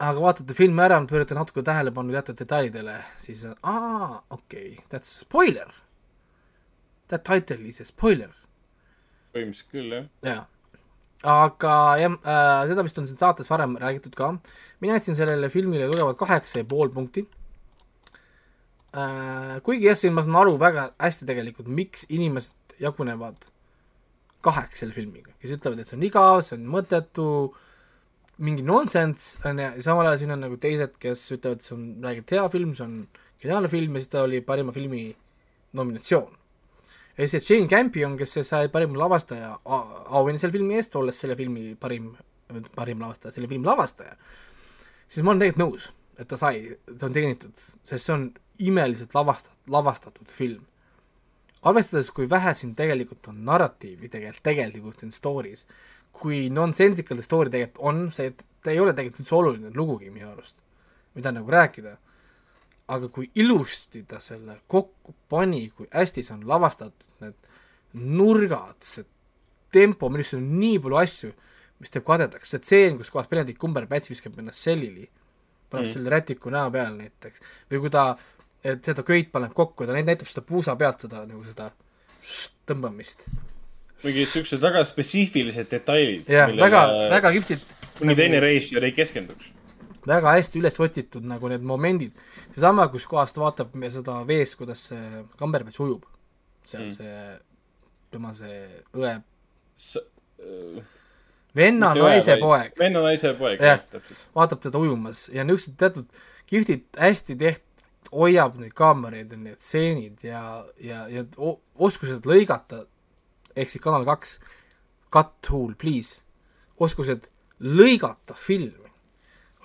aga vaatate filmi ära, pöörate natuke tähelepanu teatud detailidele, siis aa, okei okay,, that's spoiler. That title is a spoiler põhimõtteliselt küll, jah. jaa. aga jah äh,, seda vist on siin saates varem räägitud ka. mina andsin sellele filmile tugevalt kaheksa ja pool punkti äh,. kuigi jah, siin ma saan aru väga hästi tegelikult, miks inimesed jagunevad kaheks selle filmiga, kes ütlevad, et see on igav, see on mõttetu, mingi nonsense, on ju, ja samal ajal siin on nagu teised, kes ütlevad, see on räägib hea film, see on geniaalne film ja siis ta oli parima filmi nominatsioon. Ja siis Jane Campion, kes sai parima lavastaja au- auhinna selle filmi eest, olles selle filmi parim, parim lavastaja, selle filmi lavastaja, siis ma olen tegelikult nõus, et ta sai, ta on teenitud, sest see on imeliselt lavastat-, lavastatud film. arvestades, kui vähe siin tegelikult on narratiivi tegelikult, tegelikult siin story's, kui nonsensical story tegelikult on, see, ta ei ole tegelikult üldse oluline lugugi minu arust, mida nagu rääkida, aga kui ilusti ta selle kokku pani, kui hästi see on lavastatud, need nurgad, see tempo, millest on nii palju asju, mis teeb kadedaks, see tseen, kus kohas Benedict Cumberbatch viskab ennast sellili, paneb mm. selle rätiku näo peale näiteks, või kui ta, et seda köit paneb kokku ja ta näitab seda puusa pealt seda nagu seda tõmbamist. mingid siuksed väga spetsiifilised detailid. jah, väga, väga kihvtid. mõni teine reisijal ei keskenduks. Väga hästi üles otsitud nagu need momendid, seesama, kus kohas ta vaatab seda vees, kuidas see Cumberbatch ujub. seal mm. see, tema see õe, venna, naise poeg venna, naise poeg, Jah. täpselt. vaatab teda ujumas ja niisugused teatud kihvtid, hästi tehtud, hoiab neid kaameraid ja need stseenid ja, ja, ja oskused lõigata, ehk siis Kanal kaks, cut tool, please, oskused lõigata filmi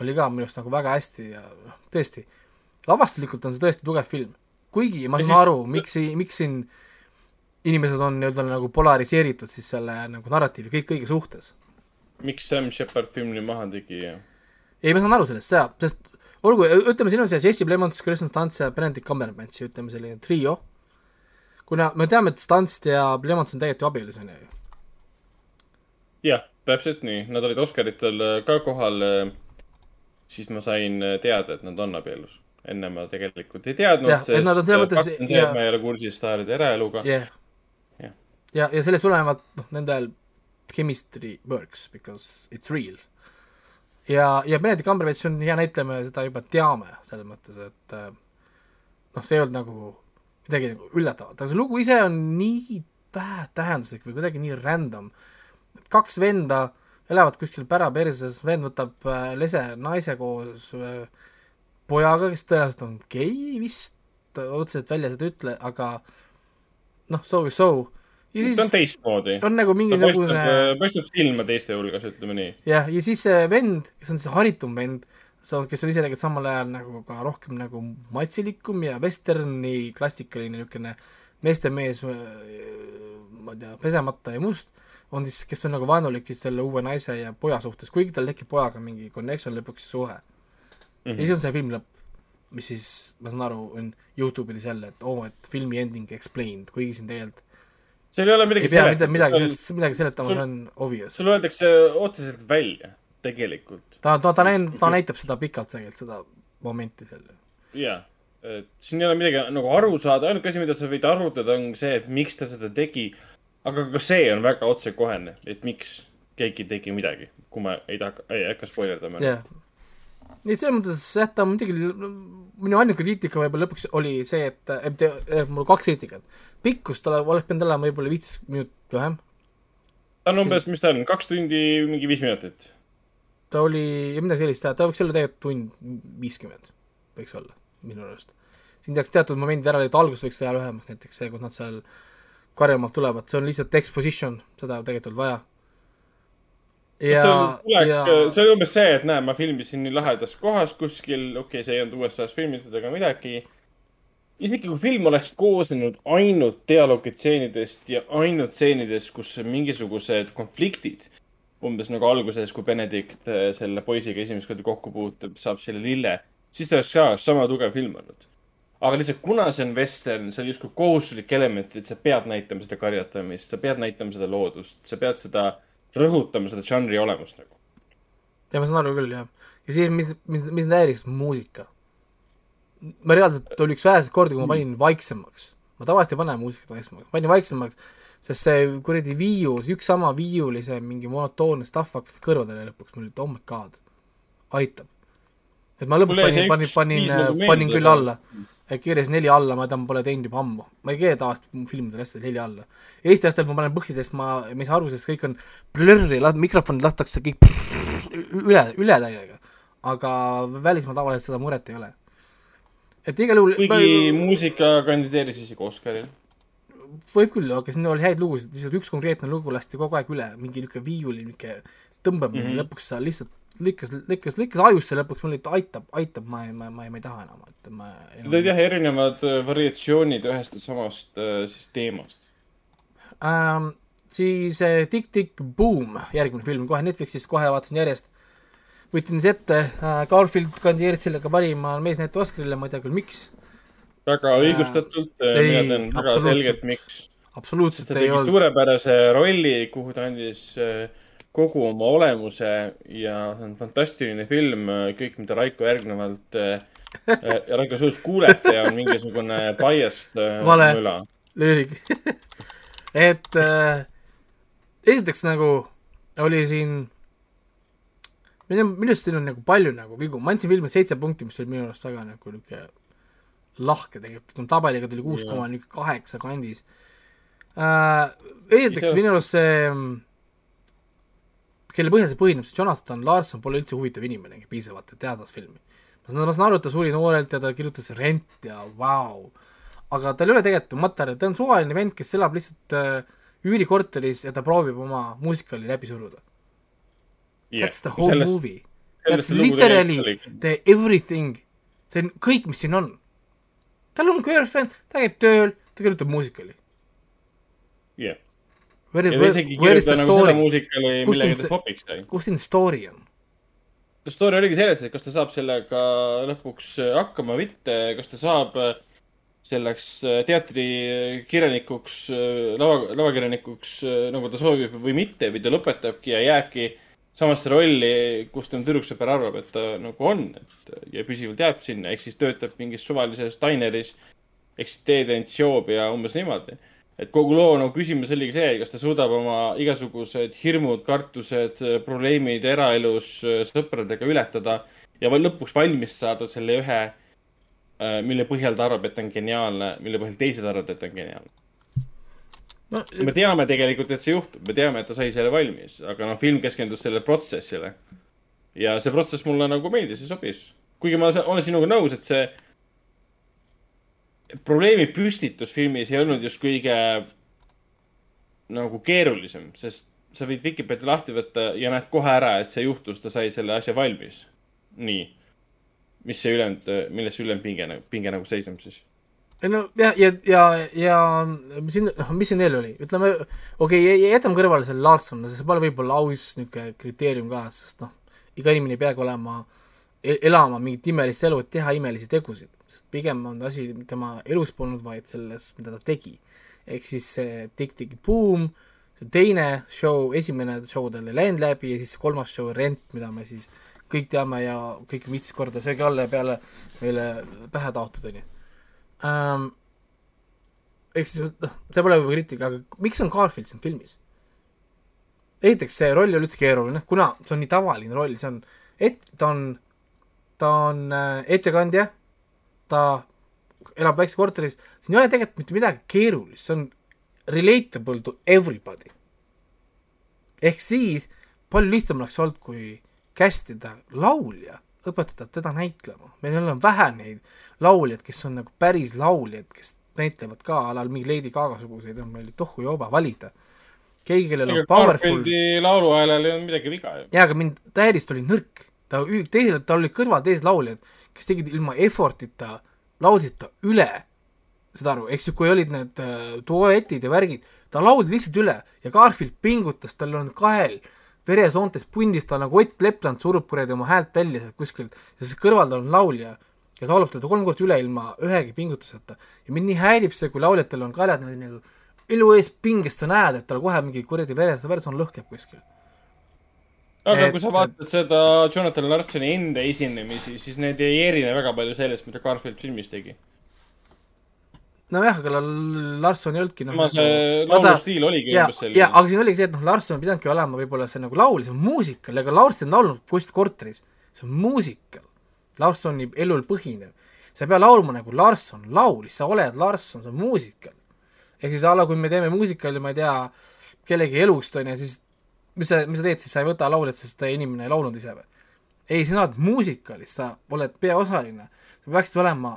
oli ka minu arust nagu väga hästi ja noh, tõesti, lavastuslikult on see tõesti tugev film. kuigi ma saan siis- aru, miks, miks siin inimesed on nii-öelda nagu polariseeritud siis selle nagu narratiivi kõik kõige suhtes miks Sam Shepard filmi maha tegi ja ei, ma saan aru sellest, jaa, sest olgu, ütleme, siin on see Jesse Plemons, Kristen Stantz ja Benedict Cumberbatch, ütleme selline trio, kuna me teame, et Stantz ja Plemons on tegelikult ju abielus, on ju. jah, täpselt nii, nad olid Oscaritel äh, ka kohal. Siis ma sain äh, teada, et nad on abielus. enne ma tegelikult ei teadnud, selles mõttes- fakt on see, ja- et ma ei ole kursis staaride eraeluga jah. Jah. ja, ja sellest tulenevalt, noh, nendel chemistry works because it's real. ja, ja Benedict Cumberbatch on hea näitleja, me seda juba teame, selles mõttes, et äh, noh, see ei olnud nagu midagi nagu üllatavat, aga see lugu ise on nii vähetähenduslik või kuidagi nii random. kaks venda elavad kuskil päraperses, vend võtab äh, lese naise koos äh, pojaga, kes tõenäoliselt on gei vist, otseselt välja seda ei ütle, aga noh, so is so. ja ta on siis teistmoodi. on nagu mingi ta paistab niisugune, paistab silma teiste hulgas, ütleme nii. jah, ja siis see vend, kes on see haritum vend, kes on ise tegelikult samal ajal nagu ka rohkem nagu matsilikum ja vesterni klassikaline niisugune meestemees, ma ei tea, pesemata ja must, on siis, kes on nagu vaenulik siis selle uue naise ja poja suhtes, kuigi tal tekib pojaga mingi connection lõpuks suhe mm. -hmm. ja siis on see film lõpp, mis siis, ma saan aru, on Youtube'is jälle, et oo oh,, et filmi ending explained, kuigi siin tegelikult seal ei ole midagi pea midagi, midagi, midagi seletama, see on obvious. sul öeldakse otseselt välja, tegelikult. ta, ta, ta näin-, ta näitab seda pikalt tegelikult, seda momenti seal. jaa, et siin ei ole midagi nagu aru saada, ainuke asi, mida sa võid arutada, on see, et miks ta seda tegi. Aga ka see on väga otsekohene, et miks keegi tegi midagi, kui ma ei taha, ei hakka spoilerdama. jah. nii et selles mõttes jah, ta muidugi, minu ainuke kriitika võib-olla lõpuks oli see, et, et eh, mul kaks kriitikat. pikkus tal oleks pidanud olema võib-olla viisteist minutit lühem. ta on umbes, mis ta on, kaks tundi, mingi viis minutit. ta oli, midagi sellist, ta võiks olla tegelikult tund viiskümmend, võiks olla, minu arust. siin peaks teatud momendid ära lõigata, algus võiks teha lühemaks, näiteks see, kus nad seal karjamaalt tulevad, see on lihtsalt exposition, seda tegelikult ei olnud vaja. see ja on, ja, see oli umbes see, et näe, ma filmisin nii lahedas kohas kuskil, okei okay,, see ei olnud USA-s filmitud ega midagi. isegi kui film oleks koosnenud ainult dialoogitseenidest ja ainult stseenidest, kus on mingisugused konfliktid, umbes nagu alguses, kui Benedict äh, selle poisiga esimest korda kokku puutub, saab selle lille, siis ta oleks ka sama tugev film olnud. Aga lihtsalt kuna see on vestern, see on justkui kohustuslik element, et sa pead näitama seda karjatamist, sa pead näitama seda loodust, sa pead seda rõhutama seda žanri olemust nagu. ja ma saan aru küll, jah. ja siis, mis, mis, mis mind häiris, muusika. ma reaalselt, oli üks väheseid kordi, kui ma panin vaiksemaks. ma tavaliselt ei pane muusikat vaiksemaks, panin vaiksemaks, sest see kuradi viiu, üks sama viiuli see mingi monotoonne stuff hakkas kõrvadele lõpuks, mul oli, oh my god, aitab. et ma lõpuks panin, panin panin panin küll alla. Keeras neli alla, ma enam pole teinud juba ammu. ma ei keera tavaliselt filmidel hästi neli alla. Eesti asjadel ma panen põhja, sest ma, ma ei saa aru, sest kõik on blurri, mikrofon lastakse kõik üle, üle täiega. aga välismaal tavaliselt seda muret ei ole. et igal juhul kuigi muusika kandideeris isegi Oscaril. võib küll, aga siin oli häid lugusid, lihtsalt üks konkreetne lugu lasti kogu aeg üle, mingi niisugune viiuli niisugune tõmbamine mm. -hmm. lõpuks sa lihtsalt lõikas, lõikas, lõikas ajusse lõpuks, mul et aitab, aitab, ma ei, ma, ma ei, ma ei taha enam, et ma Need jah, erinevad äh, variatsioonid ühest ja samast äh, siis teemast. ähm,. siis äh, Tick Tick Boom, järgmine film, kohe Netflixist, kohe vaatasin järjest. võtsin siis ette äh,, Garfield kandideeris sellega parima meesnäitleja Oscarile, ma ei tea küll, miks. väga õigustatult, ei, mina tean väga selgelt, miks. absoluutselt ei olnud. suurepärase rolli, kuhu ta andis äh, kogu oma olemuse ja see on fantastiline film, kõik, mida Raiko järgnevalt äh, äh, Raiko suust kuulete, on mingisugune biased äh, Vale. lüürik. et äh, esiteks nagu oli siin, minu, minu arust siin on nagu palju nagu vigu, ma andsin filmile seitse punkti, mis oli minu arust väga nagu niisugune lahke tegelikult, no tabeliga tuli kuus koma kaheksa kandis äh,. esiteks Ise- minu arust see, kelle põhjal see põhineb, see Jonathan Larson pole üldse huvitav inimene piisavalt, et teha tast filmi. ma saan, ma saan aru, et ta suri noorelt ja ta kirjutas Rent ja vau wow., aga tal ei ole tegelikult materjali, ta on suvaline vend, kes elab lihtsalt äh, üürikorteris ja ta proovib oma muusikali läbi suruda. That's the whole sellest, movie. That's literally the everything. see on kõik, mis siin on. tal on girlfriend, ta käib tööl, ta kirjutab muusikali. jah, Where, ja ta isegi the nagu seda story? muusikali, Kust millega on ta popiks sai. kus siin story on? story oligi selles, et kas ta saab sellega lõpuks hakkama või mitte, kas ta saab äh, selleks äh, teatrikirjanikuks, lava, lavakirjanikuks, nagu ta soovib või mitte või ta lõpetabki ja jääbki samasse rolli, kus tema tüdruksõber arvab, et ta nagu on, et ja püsivalt jääb sinna, ehk siis töötab mingis suvalises daineris, eksisteerents joob ja umbes niimoodi. Et kogu loo nagu küsimus oligi see, kas ta suudab oma igasugused hirmud, kartused, probleemid eraelus äh, sõpradega ületada ja lõpuks valmis saada selle ühe, mille põhjal ta arvab, et ta on geniaalne, mille põhjal teised arvavad, et ta on geniaalne. no me teame tegelikult, et see juhtub, me teame, et ta sai selle valmis, aga noh, film keskendus sellele protsessile. ja see protsess mulle nagu meeldis ja sobis. kuigi ma olen sinuga nõus, et see probleemi püstitus filmis ei olnud just kõige nagu keerulisem, sest sa võid Vikipedia lahti võtta ja näed kohe ära, et see juhtus, ta sai selle asja valmis. nii. mis see ülejäänud, milles see ülejäänud pinge, pinge nagu seisneb siis? no ja, ja, ja, ja siin, noh, mis siin veel oli, ütleme, okei okay,, jätame kõrvale selle Larson, see pole võib-olla aus niisugune kriteerium ka, sest noh, iga inimene ei peagi olema, elama mingit imelist elu, et teha imelisi tegusid, sest pigem on asi tema elus polnud, vaid selles, mida ta tegi. ehk siis see Tick Tick Boom, see teine show, esimene show tal ei läinud läbi ja siis kolmas show Rent, mida me siis kõik teame ja kõik viisteist korda söögi alla ja peale meile pähe taotud, onju ähm,. ehk siis noh, see pole võib-olla kriitika, aga miks on Garfield siin filmis? esiteks, see roll ei ole üldse keeruline, kuna see on nii tavaline roll, see on, et ta on, ta on äh, ettekandja, ta elab väikses korteris, siin ei ole tegelikult mitte midagi keerulist, see on relatable to everybody. ehk siis palju lihtsam oleks olnud, kui kästida laulja, õpetada teda näitlema. meil on vähe neid lauljaid, kes on nagu päris lauljad, kes näitlevad ka alal mingi Lady Gaga suguseid on meil tohu joba valida. keegi, kellel on powerful Garfieldi lauluhäälel ei olnud midagi viga ju. jaa, aga mind täiesti oli nõrk. ta, teised, tal olid kõrval teised lauljad, kes tegid ilma effort'ita, laulsid ta üle. saad aru, eks ju, kui olid need äh, duetid ja värgid, ta laulis lihtsalt üle ja Garfield pingutas, tal on kael veresoontes pundis, ta nagu Ott Lepland surub kuradi oma häält välja sealt kuskilt ja siis kõrval tal on laulja ja laulab teda kolm korda üle ilma ühegi pingutuseta. ja mind nii häirib see, kui lauljatel on kaelad niimoodi nagu elu ees pinges, sa näed, et tal kohe mingi kuradi veres, veresoon lõhkeb kuskil. Aga Et- kui sa vaatad seda Jonathan Larsoni enda esinemisi, siis need ei erine väga palju sellest, mida Garfield filmis tegi. nojah, aga Larson ei olnudki noh tema see laulustiil oligi umbes, selline. aga siin oligi see, et noh, Larson pidanudki olema võib-olla see nagu laul, see on muusikal, ega Larson on laulnud kuskil korteris, see on muusikal, Larsoni elul põhinev. sa ei pea laulma nagu Larson laulis, sa oled Larson, see on muusikal. ehk siis a la, kui me teeme muusikali, ma ei tea, kellegi elust, on ju, siis mis sa, mis sa teed siis, sa ei võta lauljat, sest inimene ei laulnud ise või? ei, sina oled muusikalis, sa oled peaosaline, sa peaksid olema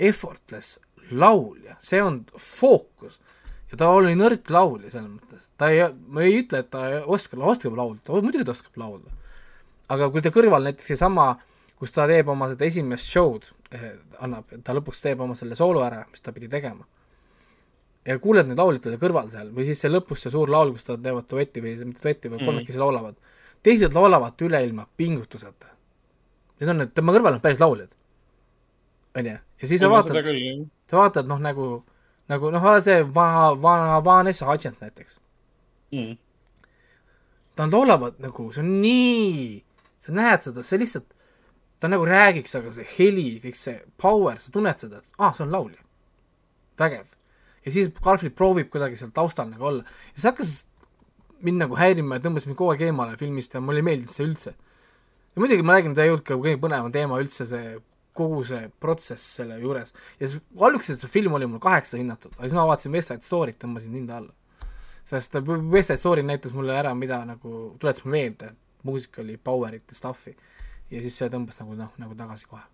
effortless laulja, see on fookus. ja ta oli nõrk laulja selles mõttes, ta ei, ma ei ütle, et ta ei oska, oskab laulda, ta muidugi ta oskab laulda. aga kui ta kõrval näiteks seesama, kus ta teeb oma seda esimest show'd eh,, annab, ta lõpuks teeb oma selle soolo ära, mis ta pidi tegema ja kuuled neid lauljatele kõrval seal või siis see lõpus see suur laul, kus nad teevad duetti või mitte duetti, vaid kolmekesi mm. laulavad. teised laulavad üle ilma pingutuseta. Need on need, tema kõrval on päris lauljad. onju, ja siis sa vaatad, sa vaatad noh, nagu, nagu noh, see vana, vana Vanessa Hudgens näiteks mm.. Nad laulavad nagu, see on nii, sa näed seda, see lihtsalt, ta nagu räägiks, aga see heli, kõik see power, sa tunned seda, et aa ah,, see on laulja. vägev ja siis Garfield proovib kuidagi seal taustal nagu olla ja see hakkas mind nagu häirima ja tõmbas mind kogu aeg eemale filmist ja mulle ei meeldinud see üldse. ja muidugi ma räägin, ta ei olnud ka kõige põnevam teema üldse see, kogu see protsess selle juures. ja siis alguses see film oli mul kaheksa hinnatud, aga siis ma vaatasin West Side Story't, tõmbasin hinda alla. sest West Side Story näitas mulle ära, mida nagu, tuletas mulle meelde muusikali power'it ja stuff'i. ja siis see tõmbas nagu noh, nagu tagasi kohe.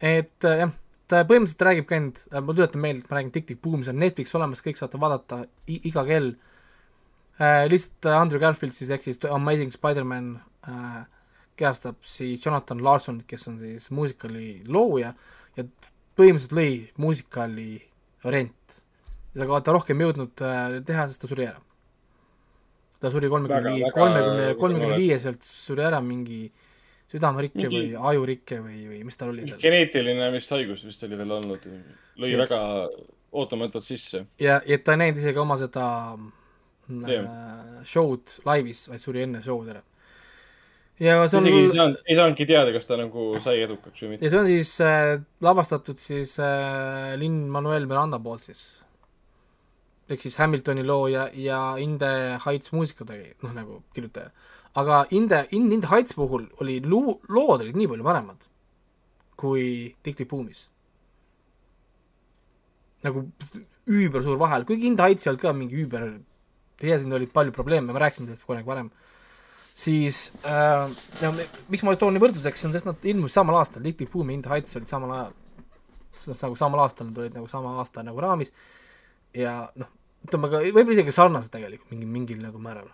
et jah ta põhimõtteliselt räägib ka ainult, ma tuletan meelde, et ma räägin Tick-Tick Boom, see on Netflix olemas, kõik saate vaadata iga kell äh,. lihtsalt Andrew Garfield siis ehk siis Amazing Spider-man äh, kehastab siis Jonathan Larson, kes on siis muusikali looja ja põhimõtteliselt lõi muusikali rent. ja ta rohkem jõudnud äh, teha, sest ta suri ära. ta suri kolmekümne viie, kolmekümne, kolmekümne viieselt suri ära mingi äh, südamerikke või ajurikke või, või mis tal oli seal? geneetiline vist haigus vist oli veel olnud, lõi ja. väga ootamatult sisse. ja, ja ta ei näinud isegi oma seda äh, show'd laivis, vaid suri enne show'd ära. ja see on isegi ei saanud, ei saanudki teada, kas ta nagu sai edukaks või mitte. ja see on siis äh, lavastatud siis äh, Lin-Manuel Miranda poolt siis ehk siis Hamiltoni looja ja Inde Heights muusika tegi, noh nagu kirjutaja aga Inde, In Inde Heights puhul oli luu-, lood olid nii palju paremad kui Tick Tick Boomis. nagu üüber suur vahel, kuigi Inde Heights ei olnud ka mingi üüber, teie siin olid palju probleeme, me rääkisime sellest kunagi varem, siis äh, ja miks ma toon võrdluseks, on sest nad ilmusid samal aastal, Tick Tick Boom ja Inde Heights olid samal ajal. sest nagu samal aastal nad olid nagu sama aasta nagu raamis ja noh, ütleme ka, võib-olla isegi sarnased tegelikult mingi, mingil nagu määral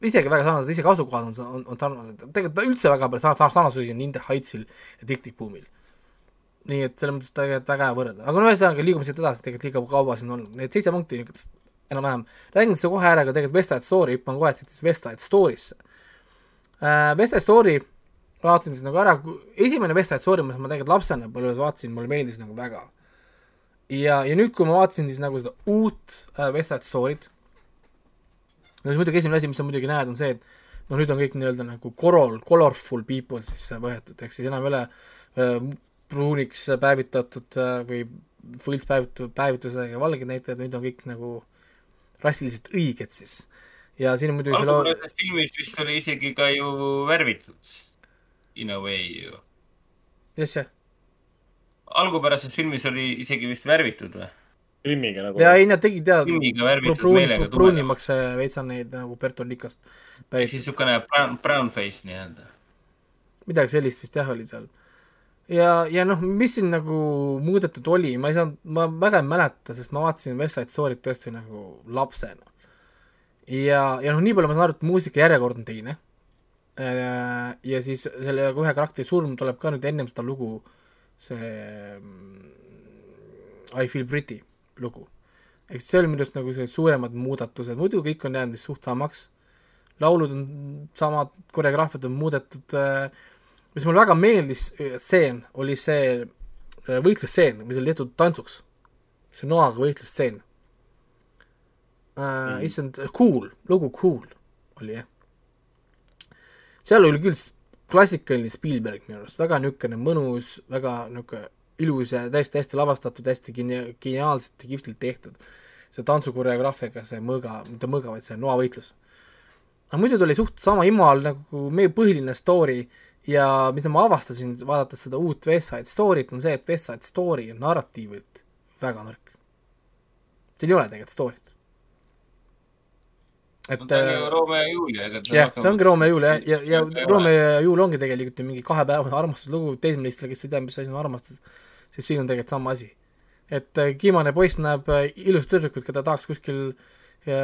isegi väga sarnased, isegi asukohad on, on, on sarnased, tegelikult üldse väga palju sarnasusi on Inde Heightsil ja Tick-Tick Boomil. nii et selles mõttes tegelikult väga hea võrrelda, aga no ühesõnaga liigume siit edasi, tegelikult liiga kaua siin on, need seitse punkti enam-vähem, räägin seda kohe ära, aga tegelikult West Side Story, hüppan kohe siis West Side Story'sse uh,. West Side Story vaatasin siis nagu ära, esimene West Side Story, mida ma tegelikult lapsena põlves vaatasin, mulle meeldis nagu väga. ja, ja nüüd, kui ma vaatasin siis nagu seda uut uh, West Side Story't no siis muidugi esimene asi, mis sa muidugi näed, on see, et noh, nüüd on kõik nii-öelda nagu color, colorful people siis võetud, ehk siis enam ei ole äh, pruuniks päevitatud äh, või võltspäevitud, päevitusega valged näitlejad, nüüd on kõik nagu rassiliselt õiged siis. ja siin on muidugi algupärases selle... filmis vist oli isegi ka ju värvitud in a way ju. mis see? algupärases filmis oli isegi vist värvitud või? Krimmiga nagu. ja ei, nad tegid jah, pruuni, pruunimaks veits on neid nagu Berton Likast. ehk siis niisugune brown, brown face nii-öelda. midagi sellist vist jah, oli seal. ja, ja noh, mis siin nagu muudetud oli, ma ei saanud, ma väga ei mäleta, sest ma vaatasin West Side Story't tõesti nagu lapsena. ja, ja noh, nii palju ma saan aru, et muusika järjekord on teine. Äh, ja siis selle ühe karakteri surm tuleb ka nüüd ennem seda lugu, see mm, I feel pretty lugu. ehk see oli minu arust nagu sellised suuremad muudatused, muidu kõik on jäänud suht samaks, laulud on samad, koreograafiad on muudetud äh,, mis mulle väga meeldis, äh, stseen, oli see äh, võitlusstseen, mis oli tehtud tantsuks. see noaga võitlusstseen mm.. issand, Cool, lugu Cool oli jah. seal oli küll klassikaline Spielberg minu arust, väga niisugune mõnus, väga niisugune ilus ja täiesti hästi lavastatud, hästi gene-, geniaalselt ja kihvtilt tehtud. see tantsukoreograafiaga, see mõõga, mitte mõõga, vaid see noavõitlus. aga muidu ta oli suht sama imal nagu meie põhiline story ja mida ma avastasin, vaadates seda uut West Side Story't, on see, et West Side Story on narratiivilt väga nõrk. seal ei ole tegelikult story't. et ta on ju äh, Romeo ja Julia, ega ta jah, see ongi Romeo ja Julia ja, ja. Romeo ja Julia ongi tegelikult ju mingi kahepäevane armastuslugu teismelistele, kes ei tea, mis asi on armastus, siis siin on tegelikult sama asi. et äh, kiimane poiss näeb äh, ilusat tüdrukut, keda tahaks kuskil äh,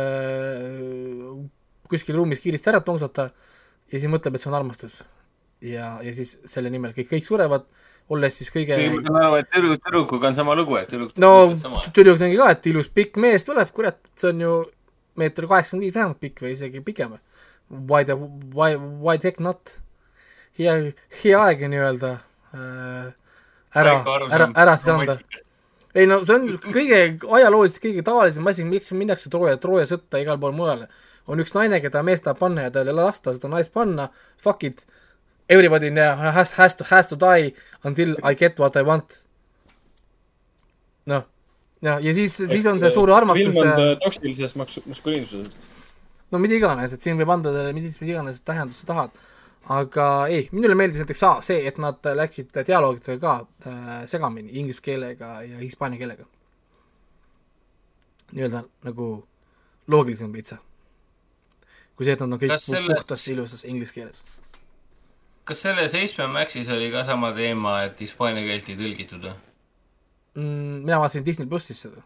kuskil ruumis kiiresti ära tongsata ja siis mõtleb, et see on armastus. ja, ja siis selle nimel kõik, kõik surevad, olles siis kõige ma saan aru, et tüdruk, tüdrukuga on sama lugu, et tüdruk no tüdruk nägi ka, et ilus pikk mees tuleb, kurat, see on ju meeter kaheksakümmend viis vähemalt pikk või isegi pikem. Why the, why, why the heck not? hea, hea aeg nii-öelda äh, ära, ära, ära siis anda. ei no see on kõige ajalooliselt kõige tavalisem asi, miks minnakse Trooja, Trooja sõtta igal pool mujal. on üks naine, keda mees tahab panna ja tal ei lasta seda naist panna, fuck it. Everybody has, has to, has to die until I get what I want. noh, ja, ja siis, siis on see suur armastus film on äh, toksilisest maskuliinsusest. no mida iganes, et siin võib anda mis, mis iganes tähendust sa tahad. Aga ei, minule meeldis näiteks aa, see, et nad läksid dialoogidega ka äh, segamini inglise keelega ja hispaania keelega. nii-öelda nagu loogilisem veitsa. kui see, et nad on kõik selles- puhtas ilusas inglise keeles. kas selles HBO Maxis oli ka sama teema, et hispaania keelt ei tõlgitud või? mm,. mina vaatasin Disney plussis seda.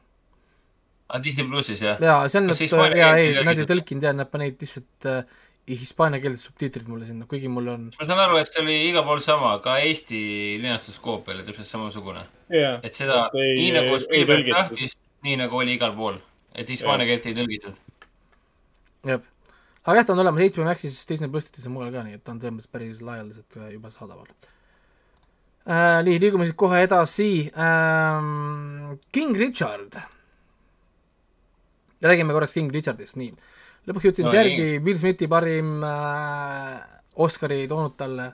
aa, Disney plussis jah? jaa, see on jaa, ei nad ei tõlkinud ja nad panid lihtsalt äh, hispaaniakeelsed subtiitrid mulle sinna, kuigi mul on ma saan aru, et see oli igal pool sama, ka Eesti linastuskoop oli täpselt samasugune. jah, et seda, ei- nii nagu Spielberg tahtis, nii nagu oli igal pool. et hispaania keelt ei tõlgitud. jah, aga jah, ta on olemas HBO Maxis, Disney plussides ja mujal ka, nii et ta on selles mõttes päris laialdaselt juba saadaval äh,. nii, liigume siit kohe edasi ähm,. King Richard. räägime korraks King Richardist, nii. Lõpuks jõudsin No järgi Will Smithi parim äh, Oscari toonud talle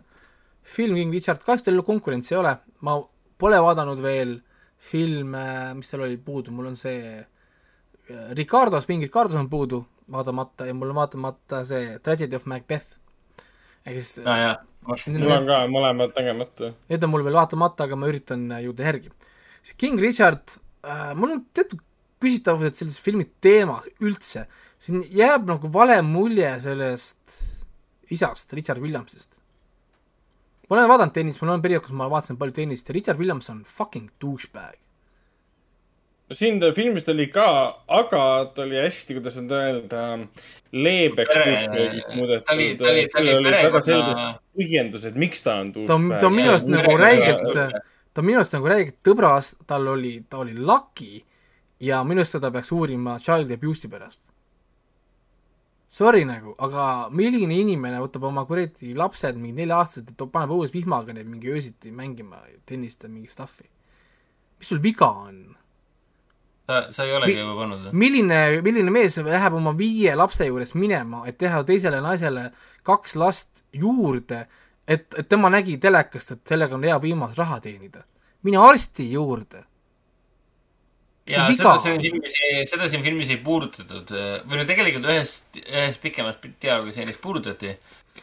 film King Richard, kahjuks tal konkurentsi ei ole, ma pole vaadanud veel filme, mis tal oli puudu, mul on see äh, Ricardos, mingi Ricardos on puudu vaatamata ja mul on vaatamata see Tragedy of Macbeth. ehk siis jaa, mul on ka mõlemad nägemata. need on mul veel vaatamata, aga ma üritan äh, jõuda järgi. King Richard äh,, mul on teatud küsitavused selles filmi teema üldse, siin jääb nagu vale mulje sellest isast, Richard Williamsist. ma olen vaadanud tennist, mul on periood, kus ma vaatasin palju tennist ja Richard Williams on fucking douchebag. no siin ta filmis ta oli ka, aga ta oli hästi, kuidas nüüd öelda, leebeks douchebagist ta muudetud. oli- ta oli- ta oli väga perekonna- põhjendused, miks ta on ta douchebag. ta on minu arust nagu räigelt, ta on minu arust nagu räigelt tõbras, tal oli, ta oli laki ja minu arust seda peaks uurima child abuse'i pärast. Sorry nagu, aga milline inimene võtab oma kuradi lapsed, mingi nelja-aastased, et paneb õues vihmaga neid mingi öösiti mängima tennist ja mingi stuff'i. mis sul viga on? sa, sa ei olegi Mi- juba pannud või? milline, milline mees läheb oma viie lapse juurest minema, et teha teisele naisele kaks last juurde, et, et tema nägi telekast, et sellega on hea võimalus raha teenida. mine arsti juurde. On seda siin. filmis ei, seda siin filmis ei puudutatud või no tegelikult ühes, ühes pikemas dialoogiseenis puudutati,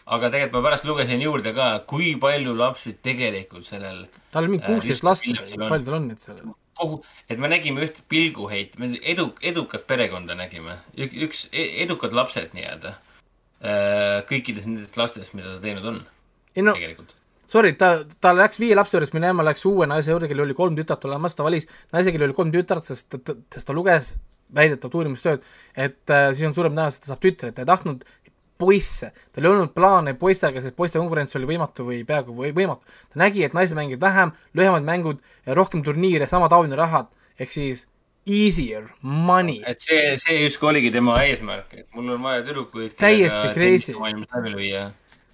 aga tegelikult ma pärast lugesin juurde ka, kui palju lapsi tegelikult sellel tal on mingi Äh, kuusteist last, palju tal on neid seal? kogu, et me nägime üht pilguheit, me edu, edukat perekonda nägime, üks e- edukad lapsed nii-öelda. kõikidest nendest lastest, mida ta teinud on, ei no, tegelikult. sorry, ta, ta läks viie lapse juurest minema, läks uue naise juurde, kellel oli kolm tütart olemas, ta valis naise, kellel oli kolm tütart, sest ta, ta, sest ta luges väidetavat uurimustööd, et äh, siis on suurem tõenäosus, et ta saab tütre, ta ei tahtnud poisse, tal ei olnud plaane poistega, sest poiste konkurents oli võimatu või peaaegu või võimatu. ta nägi, et naised mängivad vähem, lühemad mängud, rohkem turniire, sama taoline rahad, ehk siis easier money. et see, see justkui oligi tema eesmärk, et mul on vaja tüdrukuid. Täiesti crazy.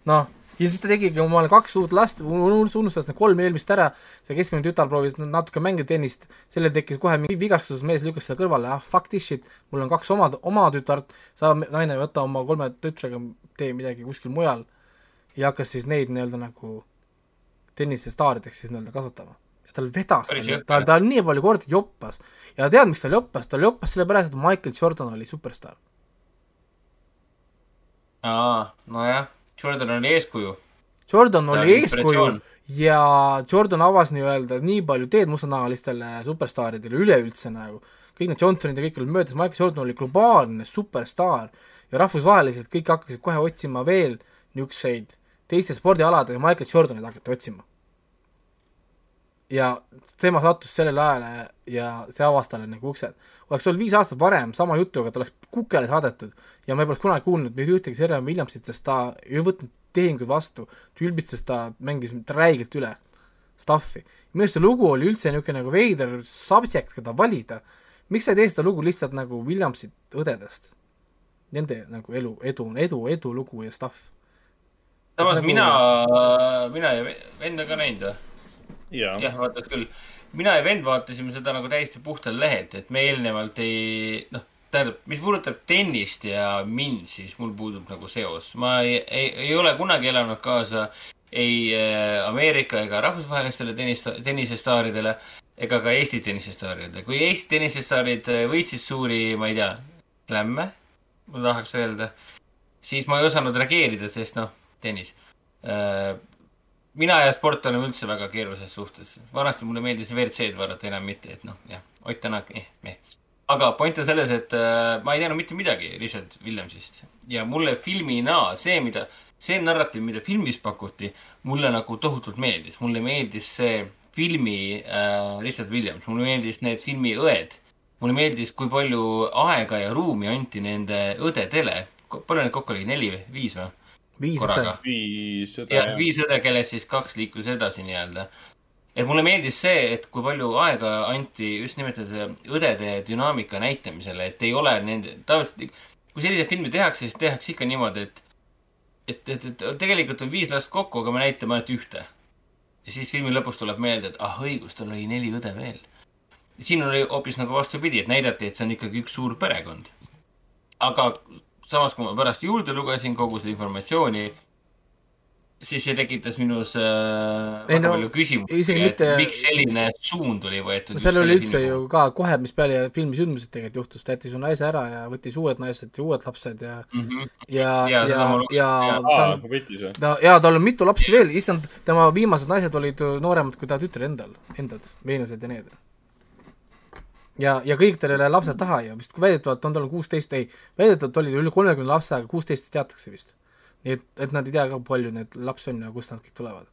noh, ja siis ta tegigi omale kaks uut last, unustas need kolm eelmist ära, see keskmine tütar proovis natuke mängida tennist, sellel tekkis kohe mingi vigastus, mees lükkas selle kõrvale, ah fuck this shit, mul on kaks oma, oma tütart, sa naine võta oma kolme tütrega, tee midagi kuskil mujal. Ja hakkas siis neid nii-öelda nagu tennisestaarideks siis nii-öelda kasvatama. ja tal vedas, tal, tal nii palju kordi joppas. Ja tead, miks tal joppas, tal joppas sellepärast, et Michael Jordan oli superstaar. aa, nojah, Jordan oli eeskuju. Jordan oli eeskuju ja Jordan avas nii-öelda nii palju teed mustanahalistele superstaaridele üleüldse nagu. kõik need Johnsonid ja kõik olid möödas, Michael Jordan oli globaalne superstaar ja rahvusvaheliselt kõik hakkasid kohe otsima veel niisuguseid teiste spordialadega Michael Jordanit hakati otsima. Ja tema sattus sellele ajale ja see avas talle nagu uksed. oleks olnud viis aastat varem sama jutuga, ta oleks kukele saadetud ja ma ei poleks kunagi kuulnud mitte ühtegi Serena Williamsit, sest ta ei võtnud tehinguid vastu, ta ülbitses, ta mängis räigelt üle stuff'i. minu arust see lugu oli üldse niisugune nagu veider subject, keda valida. miks sa ei tee seda lugu lihtsalt nagu Williamsit õdedest? Nende nagu elu, edu, edu, edulugu ja stuff. samas Nagu- mina, mina ja vend on ka näinud või? jah, vaatas küll. mina ja vend vaatasime seda nagu täiesti puhtalt lehelt, et me eelnevalt ei, noh, tähendab, mis puudutab tennist ja mind, siis mul puudub nagu seos. ma ei, ei, ei ole kunagi elanud kaasa ei äh, Ameerika ega rahvusvahelistele tennis, tennisestaaridele ega ka Eesti tennisestaaridele. kui Eesti tennisestaarid äh, võitsid suuri, ma ei tea, slämme, ma tahaks öelda, siis ma ei osanud reageerida, sest noh, tennis äh, mina ja sport oleme üldse väga keerulises suhtes. vanasti mulle meeldis WRC-d vaadata, enam mitte, et noh, jah, Ott Tänak, eh, eh. aga point on selles, et äh, ma ei teadnud mitte midagi Richard Williamsist ja mulle filmina see, mida, see narratiiv, mida filmis pakuti, mulle nagu tohutult meeldis. mulle meeldis see filmi äh, Richard Williams, mulle meeldis need filmi õed. mulle meeldis, kui palju aega ja ruumi anti nende õdedele. palju neid kokku oli, neli või viis või? Viis õde. viis õde jah, viis õde, kellest siis kaks liikus edasi nii-öelda. et mulle meeldis see, et kui palju aega anti just nimelt selle õdede dünaamika näitamisele, et ei ole nende, tavaliselt kui selliseid filme tehakse, siis tehakse ikka niimoodi, et et, et, et tegelikult on viis last kokku, aga me näitame ainult ühte. ja siis filmi lõpus tuleb meelde, et ah õigus, tal oli neli õde veel. siin oli hoopis nagu vastupidi, et näidati, et see on ikkagi üks suur perekond. aga samas, kui ma pärast juurde lugesin kogu seda informatsiooni, siis see tekitas minus äh, väga no, palju küsimusi, et mitte- miks selline suund oli võetud no seal oli üldse ju ka kohe, mis peale filmi sündmused tegelikult juhtus, ta jättis ju naise ära ja võttis uued naised ja uued lapsed ja mm. -hmm. ja, ja ma, ja Jaa. ta või? ta, jaa, tal on mitu lapsi veel, issand, tema viimased naised olid ju nooremad kui ta tütre endal, endad, Veenused ja need. ja, ja kõik tal ei lähe lapsed taha ju, vist väidetavalt on tal kuusteist, ei, väidetavalt oli ta üle kolmekümne lapse, aga kuusteist teatakse vist. nii et, et nad ei tea ka, palju neid lapsi on ja kust nad kõik tulevad.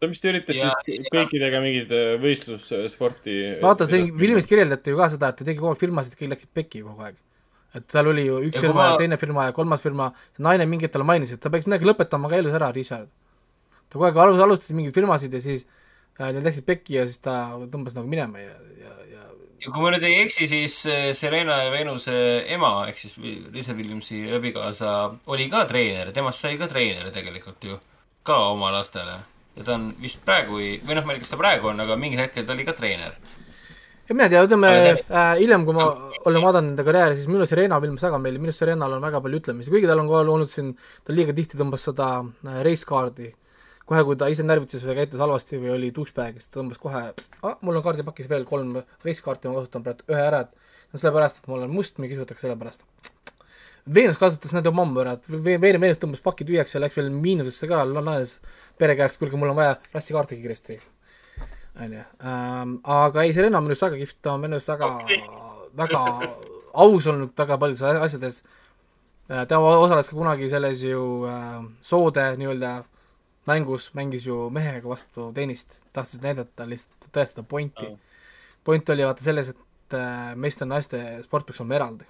ta vist üritas Ja- siis kõikidega mingit äh, võistlussporti. vaata, siin filmis kirjeldati ju ka seda, et ta tegi kogu aeg firmasid, kõik läksid pekki kogu aeg. et tal oli ju üks Ja firma ja ma- teine firma ja kolmas firma, see naine mingi hetk talle mainis, et sa peaks midagi lõpetama ka elus ära, Richard. ta kogu aeg alus-, alustas mingeid firmasid ja siis äh, need läksid pekki ja siis ta tõmbas nagu minema ja, ja, kui ma nüüd ei eksi, siis äh, Serena ja Venuse ema ehk siis Lisa Williamsi abikaasa oli ka treener, temast sai ka treener tegelikult ju, ka oma lastele. ja ta on vist praegu, või noh, ma ei tea, kas ta praegu on, aga mingil hetkel ta oli ka treener. mina ei tea, ütleme äh, hiljem, kui ma olen vaadanud nende karjääri, siis minule Serena filmis väga meeldib, minu arust Serenal on väga palju ütlemisi, kuigi tal on ka olnud siin, ta liiga tihti tõmbas seda äh, race card'i, kohe, kui ta ise närvitas või käitus halvasti või oli douchebag, siis ta tõmbas kohe ah,, mul on kaardipakis veel kolm card'i, ma kasutan praegu ühe ära, et no sellepärast, et mul on must, mingi kisutatakse sellepärast. Veenus kasutas nende mammu ära, et Ve- Veenus, Veenus tõmbas paki tühjaks ja läks veel miinusesse ka, laenas pere käest, kuulge, mul on vaja rassikaarti kiiresti onju ähm,, aga ei, Serena on minu arust väga kihvt, ta on minu arust väga okay., väga aus olnud väga paljudes asjades äh,. ta osales ka kunagi selles ju äh, soode nii-öelda mängus, mängis ju mehega vastu tennist, tahtis näidata lihtsalt, tõestada pointi Aa. point oli vaata selles, et äh, meeste ja naiste sport peaks olema eraldi.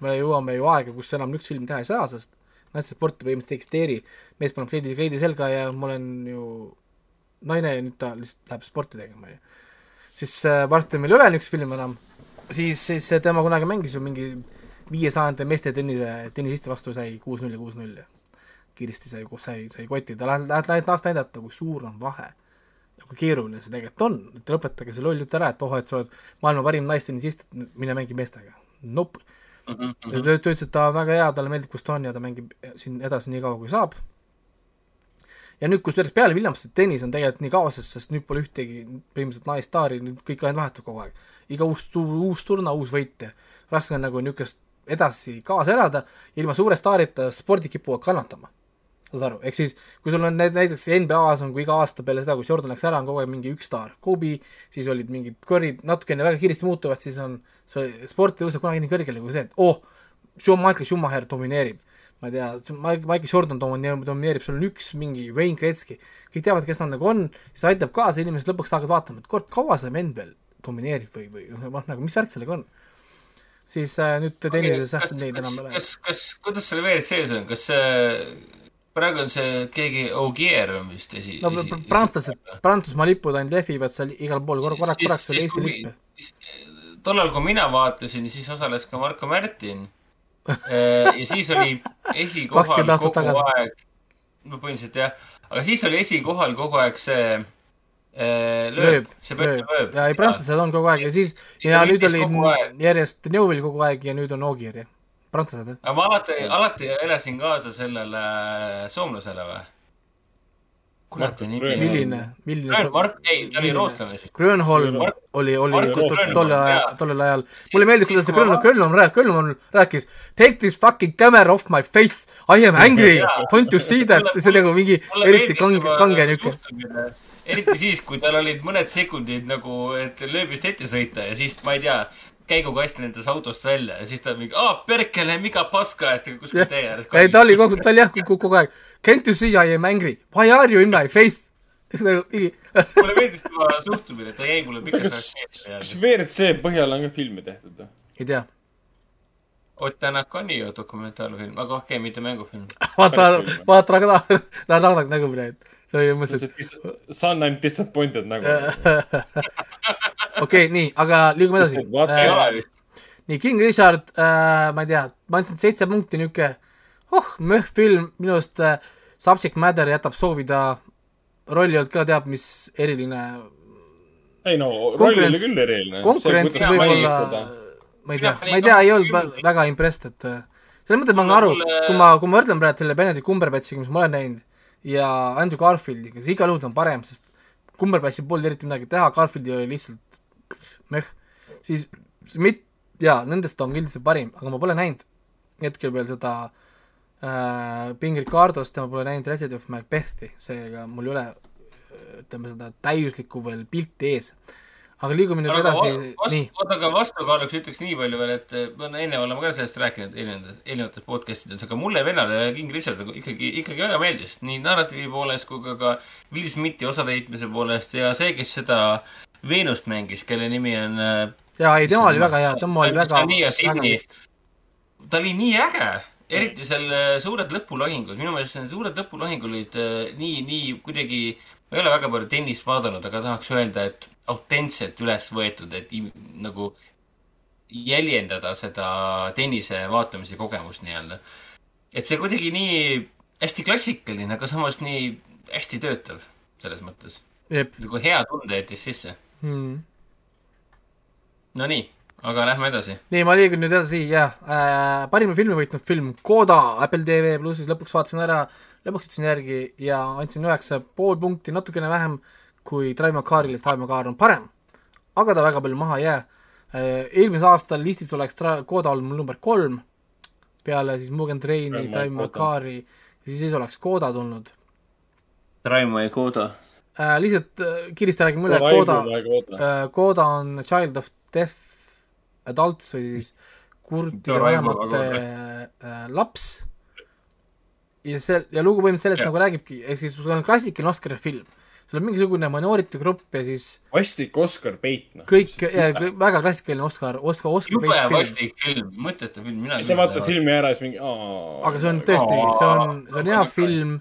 me jõuame ju aega, kus enam üks film teha ei saa, sest naiste sporti põhimõtteliselt ei eksisteeri, mees paneb kleidi, kleidi selga ja ma olen ju naine ja nüüd ta lihtsalt läheb sporti tegema, onju. siis äh, varsti meil ei ole niisugust filmi enam, siis, siis tema kunagi mängis ju mingi viiesajanda meeste tennise, tennisisti vastu sai kuus-null ja kuus-null ja kiiresti sai, sai, sai kotti, ta lähed, lähed, lähed tahaks näidata, kui suur on vahe ja kui keeruline see tegelikult on, et lõpetage see loll jutt ära, et oh, et sa oled maailma parim naistennisist, mine mängi meestega. Nope. Mhm, ja ta ta ütles, et ta on väga hea, talle meeldib, kus ta on ja ta mängib siin edasi nii kaua, kui saab. ja nüüd, kusjuures peale Williamsi tennis on tegelikult nii kaoses, sest nüüd pole ühtegi põhimõtteliselt naisstaari, nüüd kõik ainult vahetub kogu aeg. iga uus, uus turna, uus võit ja raske on nagu niisugust edasi kaasa elada, ilma suure staarita spordid kipuvad kannatama. Saad aru, ehk siis kui sul on need näiteks NBA-s on, kui iga aasta peale seda, kui Jordan läks ära, on kogu aeg mingi üks staar, Kobe, siis olid mingid kõrrid natukene väga kiiresti muutuvad, siis on see sport tõuseb kunagi nii kõrgele kui see, et oh, Michael Schumacher domineerib. ma ei tea, Michael Jordan domineerib, sul on üks mingi Wayne Gretzky, kõik teavad, kes ta nagu on, siis aitab kaasa, inimesed lõpuks hakkavad vaatama, et kurat, kaua see vend veel domineerib või, või noh, nagu mis värk sellega on. siis äh, nüüd tehnilises kas, tähtsad neid enam ei ole. kas, kas, kuidas selle WRC-s on, kas see praegu on see keegi Ogier on vist esi no esi, pr- prantslased, Prantsusmaa lipud ainult lehvivad seal igal pool, korra, korraks, korraks oli Eesti lipp. tollal, kui mina vaatasin, siis osales ka Marko Märtin. ja siis oli esikohal 20 aastat kogu tagasi. aeg, no põhimõtteliselt jah, aga siis oli esikohal kogu aeg see lööb, see Bertil lööb ja ei prantlased on kogu aeg ja siis ja Ja nüüd oli järjest Neuvill kogu aeg ja nüüd on Ogier jah, prantslased jah. ma alati, alati elasin kaasa sellele soomlasele või? kurat, milline, milline Mark, ei, ta oli rootslane siis. Grönholm oli, oli tollel ajal tollel ajal. Mulle meeldis, kuidas see Grönholm, Grönholm rääkis, Grönholm rääkis take this fucking camera off my face, I am angry don't you see that, see nagu mingi eriti kange, kange niuke. suhtumine. eriti siis, kui tal olid mõned sekundid nagu, et lööbist ette sõita ja siis ma ei tea, käigukast lendas autost välja ja siis ta mingi, aa, perkele, miga paska, et kuskil tee ääres. ei, ta oli kogu, ta oli jah kogu, aeg can't you see I am angry, why are you in my face? nagu mulle meeldis tema suhtumine, ta jäi mulle pikaks kas, ajaks kas meelde. WRC põhjal on ka filme tehtud või? ei tea, Ott Tänak on ju dokumentaalfilm, aga okei okay,, mitte mängufilm. vaata vaata, ta tahab nägu praegu, see oli mõtteliselt Sun I'm disappointed nagu. okei nii, aga liigume edasi Vaata- ei äh, ole vist. nii, King Richard äh,, ma ei tea, ma andsin seitse punkti niuke, oh, möh film, minu arust äh, Subject Matter jätab soovida, rolli alt ka teab, mis eriline ei no, roll oli küll eriline. konkurents võib-olla ma ei tea, ma ei tea, ei olnud väga impressed, et äh, selles mõttes ma saan aru, mulle- kui ma, kui ma võrdlen praegu selle Benedict Cumberbatchiga, mis ma olen näinud, ja Andrew Garfieldiga, siis igal juhul on parem, sest Cumberbatchil polnud eriti midagi teha, Garfieldi oli lihtsalt meh, siis mit-, jaa, nendest on kindlasti parim, aga ma pole näinud hetkel veel seda äh, Bing Ricardost ja ma pole näinud Resident of Macbethi, seega mul ei ole ütleme seda täiuslikku veel pilti ees. Aga liigume nüüd aga edasi, oota, aga vastukaaluks ütleks nii palju veel, et me enne oleme ka sellest rääkinud eelnevates, eelnevates podcast ides, aga mulle vennale King Richard ikkagi, ikkagi väga meeldis. nii narratiivi poolest kui ka ka Will Smithi osatäitmise poolest ja see, kes seda Veenust mängis, kelle nimi on äh, jaa, ei tema oli väga hea, tema oli väga, ja ta oli nii äge, eriti seal äh, suured lõpulahingud, minu meelest need suured lõpulahingud olid äh, nii, nii kuidagi, ma ei ole väga palju tennist vaadanud, aga tahaks öelda, et autentselt üles võetud, et nagu jäljendada seda tennise vaatamise kogemust nii-öelda. et see kuidagi nii hästi klassikaline, aga samas nii hästi töötav selles mõttes. nagu hea tunde jättis sisse. mm.. Nonii, aga lähme edasi. nii, ma liigun nüüd edasi, jah äh,, parima filmi võitnud film Coda Apple TV plussis, lõpuks vaatasin ära, lõpuks ütlesin järgi ja andsin üheksa pool punkti, natukene vähem kui Carile, sest Drive My Car on parem. aga ta väga palju maha ei jää äh,. eelmisel aastal listis oleks Tra- Coda olnud mul number kolm, peale siis Mugen Traini, Coda. Cari ja siis oleks Coda tulnud Raimo ja Koda. äh,. lihtsalt äh, kiiresti räägime üle, Coda, oota. äh, on Child of Death Adults või siis kurdide vanemate äh, laps. ja see, ja lugu põhimõtteliselt sellest Jah. nagu räägibki, ehk siis sul on klassikaline Oscari film, sul on mingisugune minority grupp ja siis vastik Oscar Peit, noh. kõik, väga klassikaline Oscar, Oscar, Oscar jube vastik film, mõttetu film, mina. sa vaatad filmi ära ja siis mingi. aga see on tõesti, see on, see on hea film,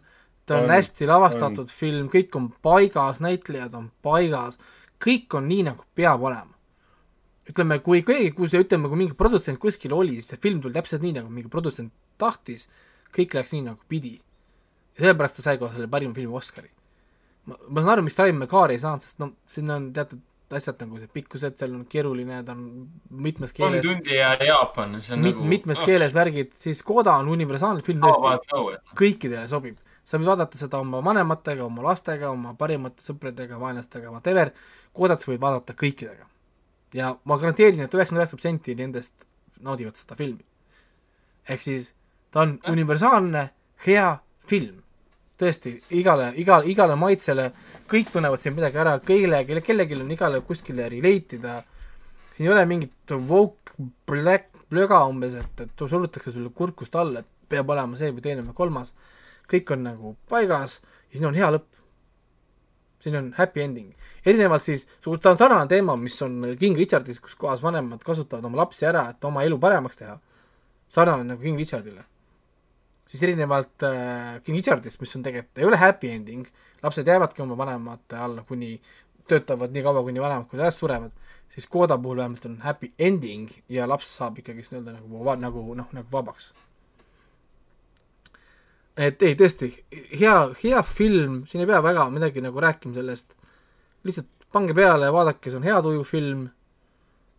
ta on On, hästi lavastatud film, kõik on paigas, näitlejad on paigas, kõik on nii, nagu peab olema. ütleme, kui keegi, kui see, ütleme, kui mingi produtsent kuskil oli, siis see film tuli täpselt nii, nagu mingi produtsent tahtis, kõik läks nii, nagu pidi. ja sellepärast ta sai kohe selle parima filmi Oscari. ma, ma saan aru, miks Drive My Car ei saanud, sest no siin on teatud asjad nagu see pikkused, seal on keeruline, ta on mitmes kolm keeles, tundi ja Jaapan, see on mit, nagu. mitmes keeles värgid, siis Koda on universaalne film tõesti kõikidele sobib. sa võid vaadata seda oma vanematega, oma lastega, oma parimate sõpradega, vaenlastega, whatever, Kodat sa võid vaadata kõikidega. ja ma garanteerin, et üheksakümmend üheksa protsenti nendest naudivad seda filmi. ehk siis ta on universaalne, hea film, tõesti, igale, iga, igale maitsele, kõik tunnevad siin midagi ära, kõigile, kelle, kellelgi on igale kuskile relate ida, siin ei ole mingit woke black plöga umbes, et, et surutakse sulle kurkust alla, et peab olema see või teine või kolmas, kõik on nagu paigas ja siin on hea lõpp. siin on happy ending. erinevalt siis, ta on sarnane teema, mis on King Richardis, kus kohas vanemad kasutavad oma lapsi ära, et oma elu paremaks teha. sarnane nagu King Richardile. Siis erinevalt äh, King Richardist, mis on tegelikult, ei ole happy ending, lapsed jäävadki oma vanemate alla, kuni töötavad nii kaua, kuni vanemad kuidagi ära surevad, siis Koda puhul vähemalt on happy ending ja laps saab ikkagist nii-öelda nagu, nagu noh, nagu vabaks. Et ei, tõesti, hea, hea film, siin ei pea väga midagi nagu rääkima sellest, lihtsalt pange peale ja vaadake, see on hea tuju film,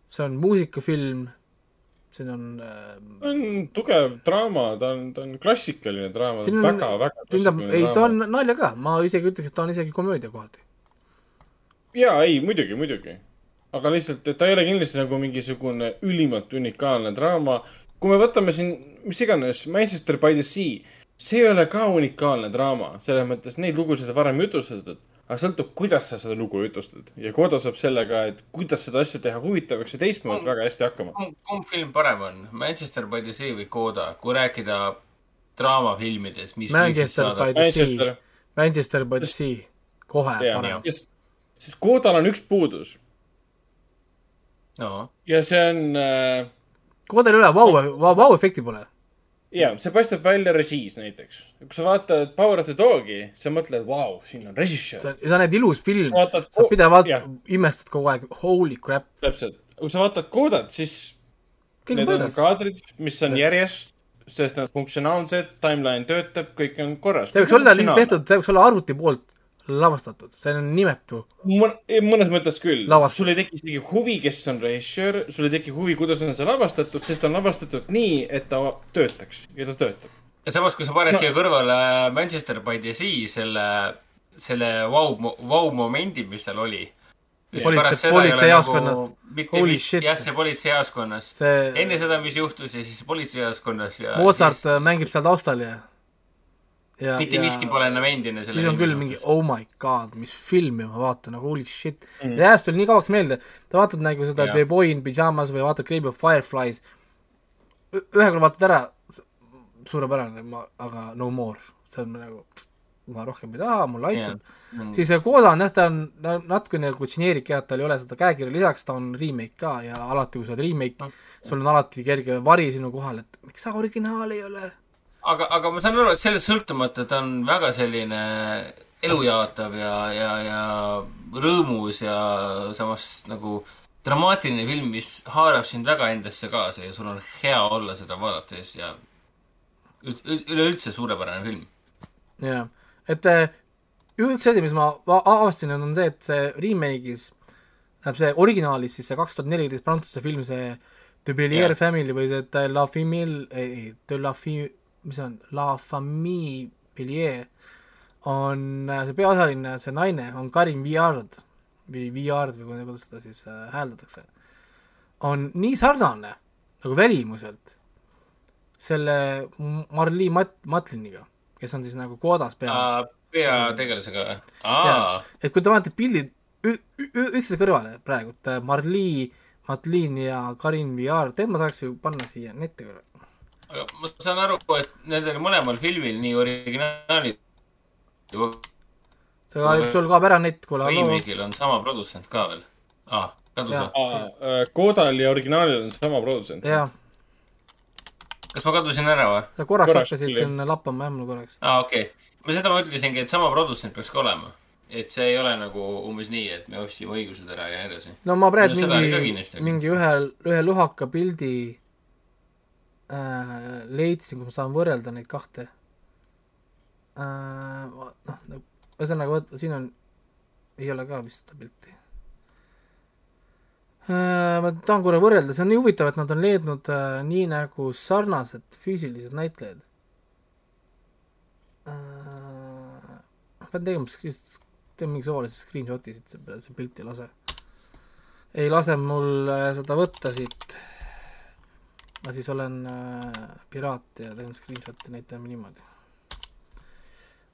see on muusikafilm, siin on äh, ta on tugev draama, ta on, ta on klassikaline draama, Siin on- väga, väga siin ta, ei ta on nalja ka, ma isegi ütleks, et ta on isegi komöödia kohati. jaa, ei, muidugi, muidugi. aga lihtsalt, et ta ei ole kindlasti nagu mingisugune ülimalt unikaalne draama. kui me võtame siin, mis iganes, Manchester by the Sea, see ei ole ka unikaalne draama, selles mõttes neid lugusid on varem jutustatud, aga sõltub, kuidas sa seda lugu jutustad. Ja Koda saab sellega, et kuidas seda asja teha huvitavaks ja teistmoodi väga hästi hakkama. kumb, film parem on, Manchester by the Sea või Coda, kui rääkida draamafilmides, mis Manchester saada by the Sea. Manchester, by the Sea, kohe jaa parem., sest, sest Kodal on üks puudus. No ja see on äh, kodel ei ole vau, vau, vau-efekti pole. Ja see paistab välja režiis näiteks. kui sa vaatad Power of the Dog'i, sa mõtled, vau, siin on režissöör. see on, need ilus film, sa pidevalt jah. imestad kogu aeg, holy crap, täpselt, kui sa vaatad Kodat, siis kõik need on kaadrid, mis on järjest, sest nad funktsionaalsed, timeline töötab, kõik on korras. see võiks olla lihtsalt tehtud, see võiks olla arvuti poolt lavastatud, see on nimetu. mõnes mõttes küll sul ei teki isegi huvi, kes on režissöör, sul ei teki huvi, kuidas on see lavastatud, sest ta on lavastatud nii, et ta töötaks ja ta töötab. ja samas, kui sa paned no. siia kõrvale Manchester by the Sea selle, selle vau, vau momendi, mis seal oli. Politsei- politseijaoskonnas. Shit. jah, see politseijaoskonnas. see enne seda, mis juhtus ja siis politseijaoskonnas ja. Mozart siis... mängib seal taustal ja, ja, mitte miski pole enam endine selle siis on küll mingi oh my god, mis filmi ma vaatan, nagu holy shit mm.. ja jääb sulle nii kauaks meelde, vaatad nagu seda Jah. The Boy in Pyjamas või vaatad Grave of Fireflies, ühe korra vaatad ära, suurepärane, ma, aga no more, see on nagu, ma rohkem ei taha, mulle aitab. Mm. siis see Koda on jah, ta on na- natuke nagu geneerik jah, et tal ei ole seda käekirja, lisaks ta on remake ka ja alati, kui sa oled remake, sul on alati kerge vari sinu kohal, et miks sa originaal ei ole. aga, aga ma saan aru, et sellest sõltumata ta on väga selline elujaatav ja, ja, ja rõõmus ja samas nagu dramaatiline film, mis haarab sind väga endasse kaasa ja sul on hea olla seda vaadates ja üld- üld- üleüldse suurepärane film. jah, et äh, üks asi, mis ma va- avastasin, on see, et see remake'is, tähendab see originaalis siis see kaks tuhat neliteist prantsuse film, see The Belier Jah. Family või see De la Famille, ei, De la Fi-, mis see on, La Famille Belier on äh, see peaosaline, see naine on Karin Viard või Viard või kuidas- seda siis äh, hääldatakse, on nii sarnane nagu välimuselt selle Marli Mat-, Matliniga, kes on siis nagu Kodas pea peategelasega või? Et kui te panete pildid üksteise kõrvale praegu, et Marli, Matlin ja Karin Viard, tead ma saaks ju panna siia netti korra. Aga ma saan aru, et nendel mõlemal filmil, nii originaalil kui see ka, sul kaob ära nett, kuule, remake'il on sama produtsent ka veel. aa, kadus Jaa. või? Kodal ja originaalil on sama produtsent. jaa, kas ma kadusin ära või? sa korraks Korraks hakkasid jah. siin lappama jah, mul korraks. aa, okei okay.. ma seda ma ütlesingi, et sama produtsent peaks ka olema. et see ei ole nagu umbes nii, et me ostsime õigused ära ja nii edasi. no ma praegu ka mingi mingi ühe, ühe luhaka pildi äh, leidsin, kus ma saan võrrelda neid kahte äh,. noh, ühesõnaga, vot siin on, ei ole ka vist seda pilti äh,. ma tahan korra võrrelda, see on nii huvitav, et nad on leidnud äh, nii nagu sarnased füüsilised näitlejad äh,. pean tegema siis, teen mingi suvalise screenshot'i siit, see, see pilt ei lase ei lase mul äh, seda võtta siit. Ma siis olen äh, piraat ja teen screenshot'i, näitame niimoodi.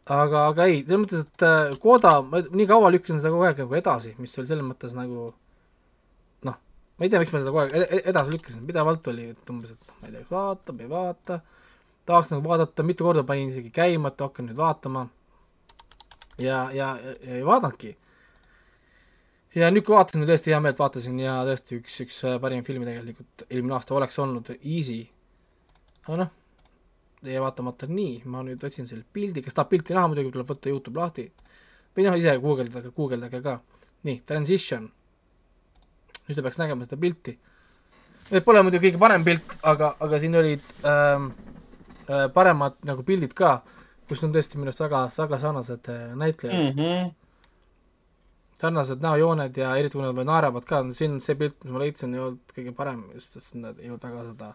aga, aga ei, selles mõttes, et äh, Koda, ma nii kaua lükkasin seda kogu aeg nagu edasi, mis oli selles mõttes nagu noh, ma ei tea, miks ma seda kogu aeg ed- edasi lükkasin, pidevalt oli et umbes, et ma ei tea, kas vaatab, ei vaata, tahaks nagu vaadata, mitu korda panin isegi käima, et hakkan nüüd vaatama. Ja, ja, ja ei vaadanudki ja nüüd, kui vaatasin, tõesti hea meelt vaatasin ja tõesti üks, üks äh, parim filmi tegelikult eelmine aasta oleks olnud Easy. aga noh, jäi vaatamata nii, ma nüüd otsin selle pildi, kes tahab pilti näha, muidugi tuleb võtta Youtube lahti. või noh, ise guugeldage, guugeldage ka. nii, Transition. nüüd te peaks nägema seda pilti. Pole muidugi kõige parem pilt, aga, aga siin olid ähm, äh, paremad nagu pildid ka, kus on tõesti minu arust väga, väga sarnased äh, näitlejad mm.. -hmm. Sarnased näojooned ja eriti kui nad veel naeravad ka, siin see pilt, mis ma leidsin, ei olnud kõige parem, sest et nad ei olnud väga seda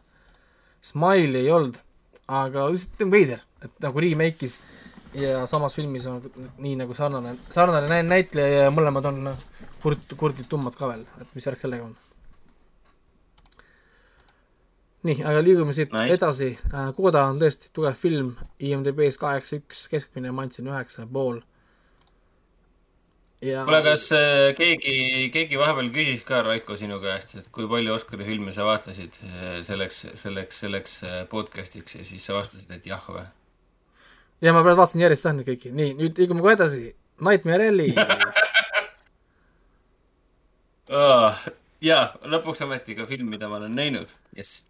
smile'i ei olnud, aga lihtsalt veider, et nagu remake'is ja samas filmis on nii nagu sarnane, sarnane nä- näitleja ja mõlemad on kurt, kurdid tummad ka veel, et mis värk sellega on. nii, aga liigume siit Nice. edasi, Koda on tõesti tugev film, IMDB-s kaheksa üks, keskmine ma andsin üheksa pool. Ja kuule, kas äh, keegi, keegi vahepeal küsis ka Raiko sinu käest, et kui palju Oscari filme sa vaatasid äh, selleks, selleks, selleks äh, podcast'iks ja siis sa vastasid, et jah või? ja ma praegu vaatasin järjest neid kõiki, nii nüüd liigume kohe edasi, Nightmare Alley jaa, lõpuks ometi ka film, mida ma olen näinud, jess.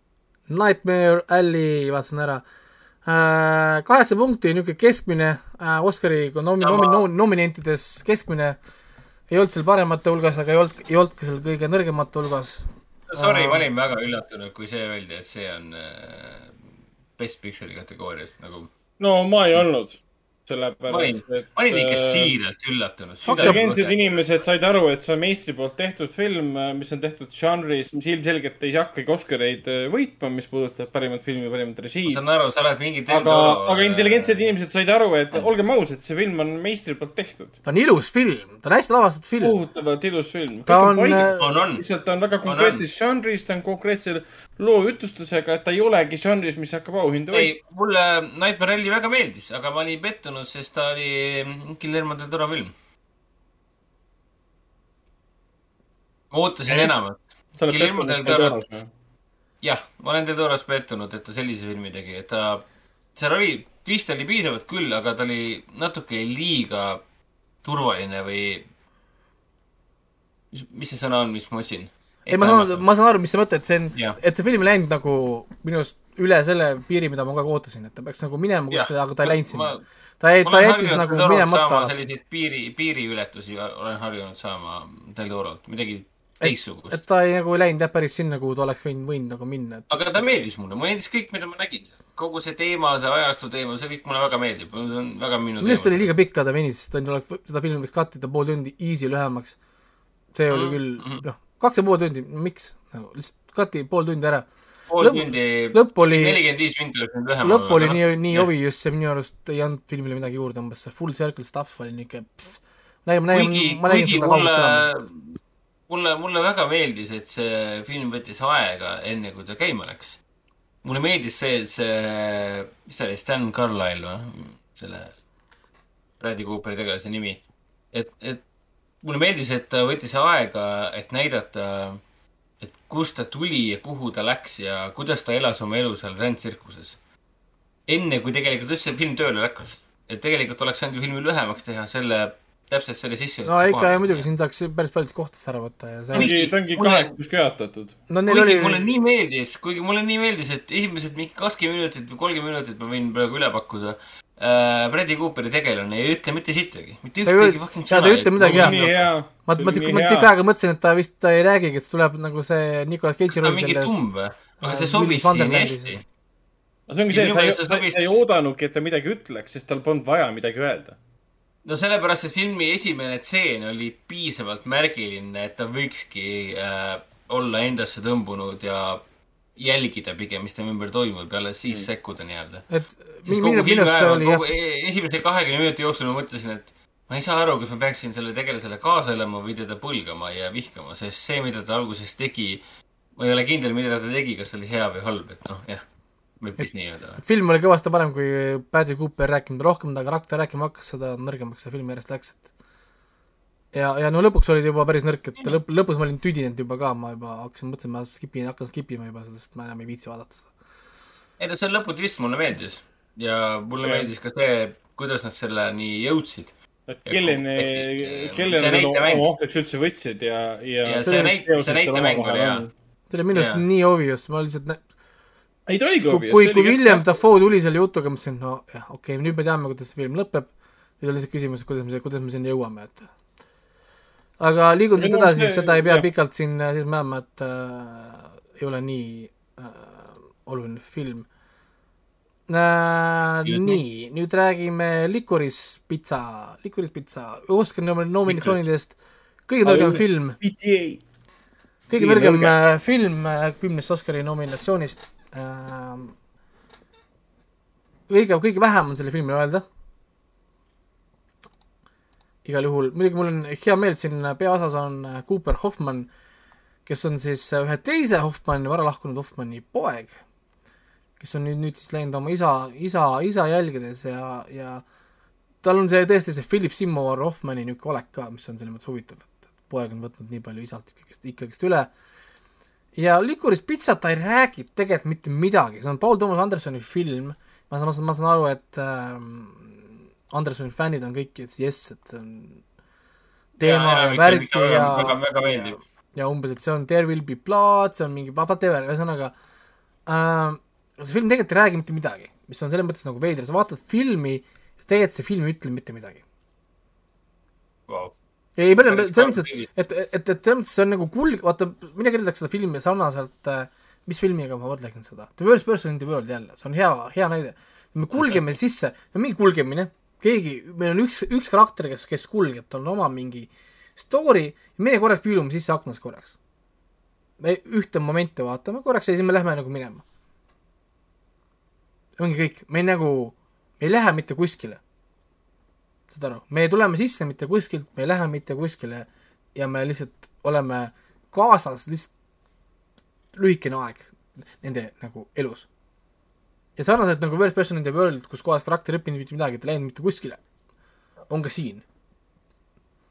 Nightmare Alley, vaatasin ära äh,. Kaheksa punkti, niisugune keskmine äh, Oscari nomi-, nomi-, nomi-, nominentidest keskmine. ei olnud seal paremate hulgas, aga ei olnud, ei olnud ka seal kõige nõrgemate hulgas. Sorry, ma olin väga üllatunud, kui see öeldi, et see on äh, Best Picture'i kategoorias nagu. no ma ei olnud, ma olin sellepärast, et. ma olin ikka äh, siiralt üllatunud. intelligentsed inimesed said aru, et see on meistri poolt tehtud film, mis on tehtud žanris, mis ilmselgelt ei hakkagi Oscareid äh, võitma, mis puudutab parimat filmi, parimat ma režiid. saan aru, sa oled mingi aga, aga intelligentsed inimesed said aru, et olgem ausad, see film on meistri poolt tehtud. ta on ilus film, ta on hästi lavastatud film. kohutavalt ilus film. ta on, on, on. lihtsalt ta on väga konkreetses žanris, ta on konkreetse loo jutustusega, et ta ei olegi žanris, mis hakkab auhindu ei võitma., mulle Nightmare Alley väga meeldis, aga ma olin pettunud, sest ta oli Guillermo del Toro film. ma ootasin Ei. enamat. Guillermo del Toro- jah, ma olen del Toros pettunud, et ta sellise filmi tegi, et ta, seal oli, twist oli piisavalt küll, aga ta oli natuke liiga turvaline või mis, mis see sõna on, mis ma otsin? Ei ma saan, ma saan aru, mis sa mõtled, see on et see film ei läinud nagu minu arust üle selle piiri, mida ma kogu aeg ootasin, et ta peaks nagu minema kuskile, aga ta ei läinud sinna ta ei, ta jättis nagu minemata selliseid piiri, piiriületusi olen harjunud saama Del Torolt, midagi teistsugust et. ta ei nagu ei läinud jah päris sinna, kuhu ta oleks võinud, võinud nagu minna, et aga ta meeldis mulle, mulle meeldis kõik, mida ma nägin seal. kogu see teema, see ajastu teema, see kõik mulle väga meeldib, see on väga minu minu arust oli liiga pikk ta venis, ta oleks, seda filmi võiks kattida pool tundi easy lühemaks. see oli Mhm, küll mhm., noh, kaks ja pool tundi, miks, nagu lihtsalt kati pool tundi ära. pool lõpp- tundi, nelikümmend viis minti oleks nüüd lühem lõpp oli nii, nii jah. obvious ja minu arust ei andnud filmile midagi juurde, umbes see full circle stuff oli niuke, nägin kuigi,, ma nägin seda kaugelt tulemas., mulle, mulle väga meeldis, et see film võttis aega, enne kui ta käima läks. mulle meeldis see, see, mis ta oli, Stan Carlyle või? selle Bradley Cooperi tegelase nimi. et, et mulle meeldis, et ta võttis aega, et näidata, et kust ta tuli ja kuhu ta läks ja kuidas ta elas oma elu seal rändtsirkuses. enne kui tegelikult üldse film tööle hakkas. et tegelikult oleks saanud ju filmi lühemaks teha selle, täpselt selle sissejuhatuse no ikka ja muidugi siin saaks päris paljudest kohtadest ära võtta ja see Kuigi- ta ongi kaheksaks jaotatud. no neil kuigi oli mulle nii meeldis, kuigi mulle nii meeldis, et esimesed mingi kakskümmend minutit või kolmkümmend minutit ma võin praegu üle pakkuda äh,. Bradley Cooperi tegelane ei ütle mitte sittagi, mitte ühtegi fucking jaa, ta ei ütle midagi, jah. ma, ma tükk, ma tükk aega mõtlesin, et ta vist ta ei räägigi, et tuleb nagu see Nicolas Cage'i ta on roll mingi selles tumm või? aga äh, see sobis siin hästi. see ongi see, et sa sa, sa ei oodanudki, et ta midagi ütleks, sest tal polnud vaja midagi öelda. no sellepärast, et filmi esimene tseen oli piisavalt märgiline, et ta võikski äh, olla endasse tõmbunud ja jälgida pigem, mis tema ümber toimub alles siis mm. sekkuda nii-öelda. et minu, kogu filmi ajal, kogu, esimese kahekümne minuti jooksul ma mõtlesin, et ma ei saa aru, kas ma peaksin selle tegelasele kaasa elama või teda põlgama ja vihkama, sest see, mida ta alguses tegi, ma ei ole kindel, mida ta tegi, kas oli hea või halb, et noh, jah. võib vist nii öelda või? film oli kõvasti parem, kui Bradley Cooper rääkinud, rohkem ta karakter rääkima hakkas, seda nõrgemaks see film järjest läks, et ja, ja no lõpuks oli ta juba päris nõrk, et lõpp, lõpus ma olin tüdinenud juba ka, ma juba hakkasin mõtlema, ma skipin, hakkan skip ima juba, sest ma enam ei viitsi vaadata seda. ei no see lõputvist mulle meeldis ja mulle Jah. meeldis ka see, kuidas nad selleni jõudsid. et kelleni See, kelleni nad oma ohvriks üldse võtsid ja, ja. Ja see näit- see näitemäng oli hea. see oli minu arust nii obvious, ma lihtsalt nä- ei ta oligi kui, obvious. kui, kui William Dafoe tuli selle jutuga, mõtlesin, no jah, okei okay,, nüüd me teame, kuidas see film lõpeb. nüüd on lihtsalt küsimus, kuidas me, kuidas me sinna jõuame, et aga liigun siit edasi seda ei pea jah. pikalt siin äh, siis määrama, et äh, ei ole nii äh, oluline film äh,. Nii, nüüd räägime Licorice Pizza, Licorice Pizza, Oscari nom- nominatsioonidest kõige nõrgem film kõige nõrgem äh, film äh, kümnest Oscari nominatsioonist ähm,. kõige, kõige vähem on selle filmi öelda. Igal juhul, muidugi mul on hea meel, et siin peaosas on äh, Cooper Hoffman, kes on siis äh, ühe teise Hoffmanni, vara lahkunud Hoffmanni poeg, kes on nüüd, nüüd siis läinud oma isa, isa, isa jälgedes ja, ja tal on see tõesti see Philip Seymour Hoffmanni niisugune olek ka, mis on selles mõttes huvitav, et poeg on võtnud nii palju isalt ikkagist, ikkagist üle. ja Licorice Pizza ta ei räägi tegelikult mitte midagi, see on Paul Thomas Andersoni film, ma saan, ma saan, aru, et ähm, Andersoni fännid on kõik, et jess, et see on teema ja, ja värk ja väga, väga meeldib. ja umbes, et see on There will be blood, see on mingi whatever, ühesõnaga äh, see film tegelikult ei räägi mitte midagi, mis on selles mõttes nagu veider, sa vaatad filmi, tegelikult see film ei ütle mitte midagi. Wow. ei, päris Päris selles mõttes, et, et, et, et selles mõttes see on nagu kulg, vaata, mina kirjeldaks seda filmi sarnaselt äh, mis filmiga ma võrdleksin seda, The Worst Person in the World jälle, see on hea, hea näide. me kulgeme sisse, mingi kulgemine, keegi, meil on üks, üks karakter, kes, kes kulgeb, tal on oma mingi story meie korraks püülume sisse aknast korraks. me ühte momenti vaatame korraks ja siis me lähme nagu minema. ongi kõik, me nagu, me ei lähe mitte kuskile. saad aru, me tuleme sisse mitte kuskilt, me ei lähe mitte kuskile ja me lihtsalt oleme kaasas lihtsalt lühikene aeg nende nagu elus. Ja sarnaselt nagu First Person in the World, kus kohas karakter ei õppinud mitte midagi, ta ei läinud mitte kuskile, on ka siin.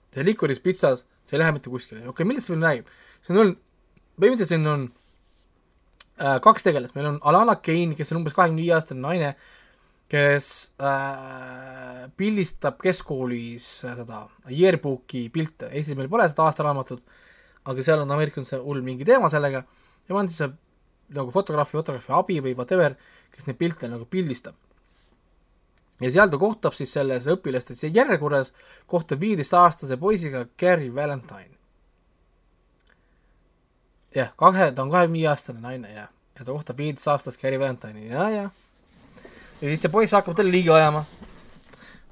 see Licorice Pizzas, see ei lähe mitte kuskile, okei okay,, millest see film räägib? see on põhimõtteliselt siin on äh, kaks tegelast, meil on Alana Kane, kes on umbes kahekümne viie aastane naine, kes äh, pildistab keskkoolis äh, seda yearbook'i pilte, Eestis meil pole seda aastaraamatut, aga seal on Ameerikas hull mingi teema sellega. Ja on siis see nagu fotograafi, fotograafi abi või whatever, kes neid pilte nagu pildistab. ja seal ta kohtab siis selles õpilaste järjekorras kohtab viieteistaastase poisiga Gary Valentine. jah, kahe, ta on kahekümne viie aastane naine ja, ja ta kohtab viieteistaastast Gary Valentine'i ja, ja ja siis see poiss hakkab talle liiga ajama.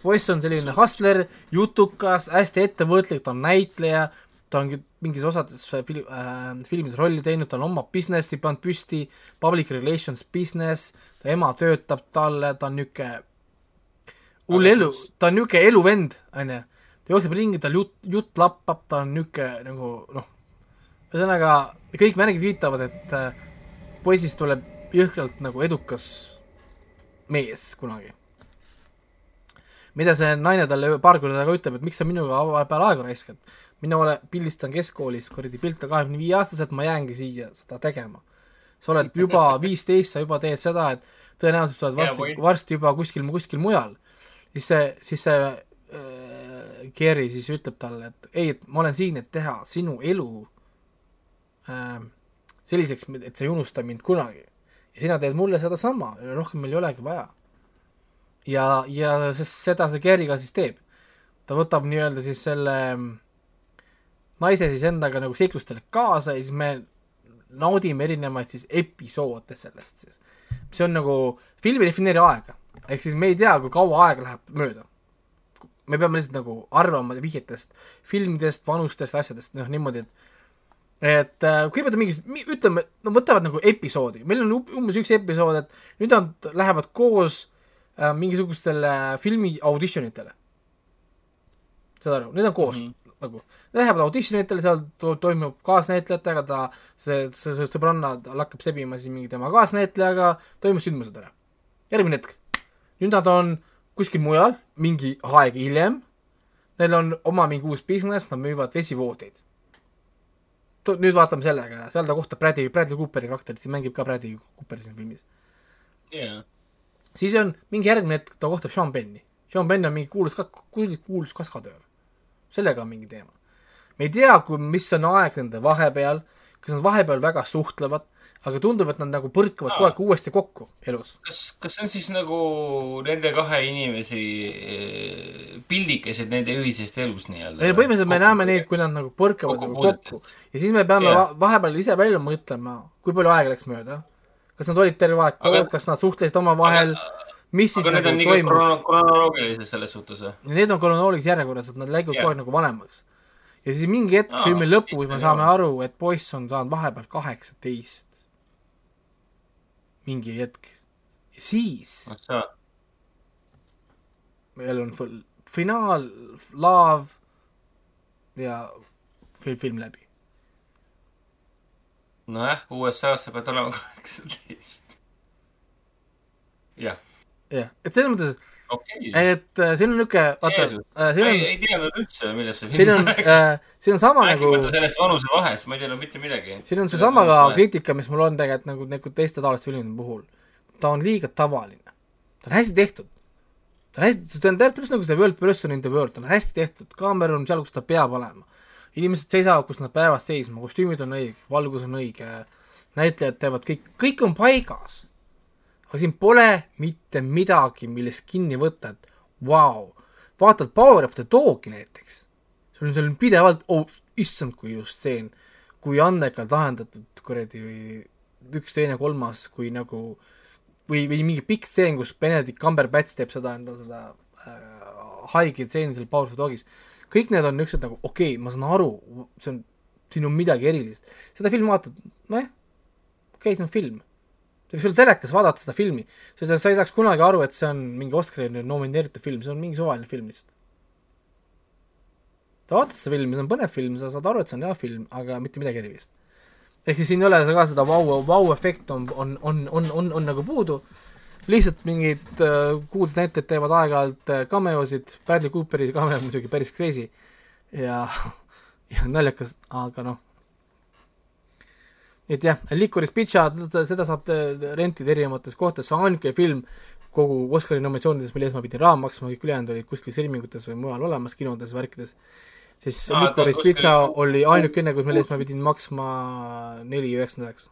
poiss on selline hustler, jutukas, hästi ettevõtlik, ta on näitleja, ta on mingis osades fil- äh, filmides rolli teinud, ta on oma business'i pannud püsti, public relations business, ta ema töötab talle, ta on niisugune hull elu ta on niisugune eluvend, onju. ta jookseb ringi, tal jutt, jutt lappab, ta on niisugune nagu noh, ühesõnaga kõik märgid viitavad, et äh, poisist tuleb jõhkralt nagu edukas mees kunagi. mida see naine talle paar korda ka ütleb, et miks sa minuga vahepeal aega raiskad. Mina ole, pildistan keskkoolis kuradi pilte kahekümne viie aastaselt, ma jäängi siia seda tegema. sa oled juba viisteist, sa juba teed seda, et tõenäoliselt sa oled varsti varsti juba kuskil, kuskil mujal. siis see, siis see äh, Gary siis ütleb talle, et ei, et ma olen siin, et teha sinu elu äh, selliseks, et sa ei unusta mind kunagi. ja sina teed mulle sedasama, rohkem meil ei olegi vaja. ja, ja sest seda see Gary ka siis teeb. ta võtab nii-öelda siis selle mm, naise siis endaga nagu seiklustele kaasa ja siis me naudime erinevaid siis episoode sellest siis. see on nagu, film ei defineeri aega, ehk siis me ei tea, kui kaua aega läheb mööda. me peame lihtsalt nagu arvama vihjetest, filmidest, vanustest, asjadest, noh niimoodi, et et äh, kõigepealt on mingis, ütleme, no võtavad nagu episoodi, meil on umbes üks episood, et nüüd nad lähevad koos äh, mingisugustele filmi auditionitele. saad aru, need on koos mm, -hmm. nagu, läheb auditionitele, seal to- toimub kaasnäitlejatega, ta, see, see, see sõbranna, tal hakkab sebima siis mingi tema kaasnäitlejaga, toimus sündmused ära. järgmine hetk, nüüd nad on kuskil mujal, mingi aeg hiljem, neil on oma mingi uus business, nad müüvad vesivoodeid. nüüd vaatame sellega ära, seal ta kohtab Bradley, Bradley Cooperi karakterit, siin mängib ka Bradley Cooper siin filmis. jaa. siis on mingi järgmine hetk, ta kohtab Sean Penni. Sean Penn on mingi kuulus kuulus kaskadöör. Sellega on mingi teema. me ei tea, kui, mis on aeg nende vahepeal, kas nad vahepeal väga suhtlevad, aga tundub, et nad nagu põrkavad kogu aeg uuesti kokku elus. kas, kas see on siis nagu nende kahe inimesi eh, pildikesed nende ühisest elust nii-öelda? ei põhimõtteliselt me näeme neid, kui nad nagu põrkavad kokku nagu kokku ja siis me peame yeah. vahepeal ise välja mõtlema, kui palju aega läks mööda. kas nad olid terve aeg Aga- koos, kas nad suhtlesid omavahel, mis siis aga need nagu on ikka toimus krono- kronoloogilises selles suhtes või? Need on kronoloogilises järjekorras, et nad läivad Jah. kogu aeg nagu vanemaks. ja siis mingi hetk Aa, filmi lõpus me saame on. aru, et poiss on saanud vahepeal kaheksateist. mingi hetk. siis ahah, meil on finaal, laav ja film, film läbi. nojah, USA-s sa pead olema kaheksateist. jah, jah, et selles mõttes, okei. et äh, siin on niisugune, vaata, siin ei, on, ei teadnud üldse, millest see siin on, siin on sama nagu rääkimata sellest vanusevahest, ma ei teadnud mitte midagi. siin on seesama ka. kriitika, mis mul on tegelikult nagu, nagu teiste taoliste filmide puhul. ta on liiga tavaline. ta on hästi tehtud. ta on hästi, ta on täpselt nagu see World Person in the World, ta on hästi tehtud, kaamera on seal, kus ta peab olema. inimesed seisavad, kus nad peavad seisma, kostüümid on õige, valgus on õige, näitlejad teevad kõik, kõik on paigas. Aga siin pole mitte midagi, millest kinni võtta, et vau wow., vaatad Power of the Dog'i näiteks sul on seal pidevalt, oh issand, kui ilus stseen, kui andekalt lahendatud kuradi üks, teine, kolmas, kui nagu või, või mingi pikk stseen, kus Benedict Cumberbatch teeb seda enda seda äh, haiget stseeni seal Power of the Dogis. kõik need on niisugused nagu okei okay,, ma saan aru, see on, siin on midagi erilist. seda filmi vaatad, nojah, okei okay,, see on film. Sa võiks olla telekas vaadata seda filmi, sest sa ei saaks kunagi aru, et see on mingi Oscarile nomineeritud film, see on mingi suvaline film lihtsalt. sa vaatad seda filmi, see on põnev film, sa saad aru, et see on hea film, aga mitte midagi erilist. ehk siis siin ei ole ka seda vau, vau-efekt on, on, on, on, on, on nagu puudu, lihtsalt mingid äh, kuulsad näitlejad teevad aeg-ajalt äh, cameosid, Bradley Cooperi cameo muidugi päris crazy. Ja, ja naljakas, aga noh, et jah, Licorice Pizza, seda saab rentida erinevates kohtades, see on ainuke film kogu Oscari nominatsioonides, mille eest ma pidin raha maksma, kõik ülejäänud olid kuskil streamingutes või mujal olemas, kinodes, värkides, siis ta Licorice kuskil- Pizza oli ainukene, kus mille eest ma pidin maksma neli üheksakümmend üheksa.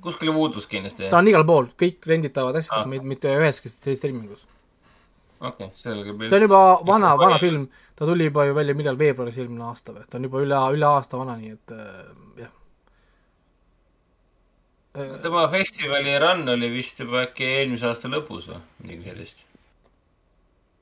kuskil Voodoo's kindlasti, ta on igal pool, kõik renditavad asjad mitte üheski streamingus. okei, selge. ta on juba vana, vana. film, ta tuli juba ju välja millal, veebruaris eelmine aasta või, ta on juba üle, üle aasta vana, nii et äh, jah. tema festivali run oli vist juba äkki eelmise aasta lõpus või midagi sellist.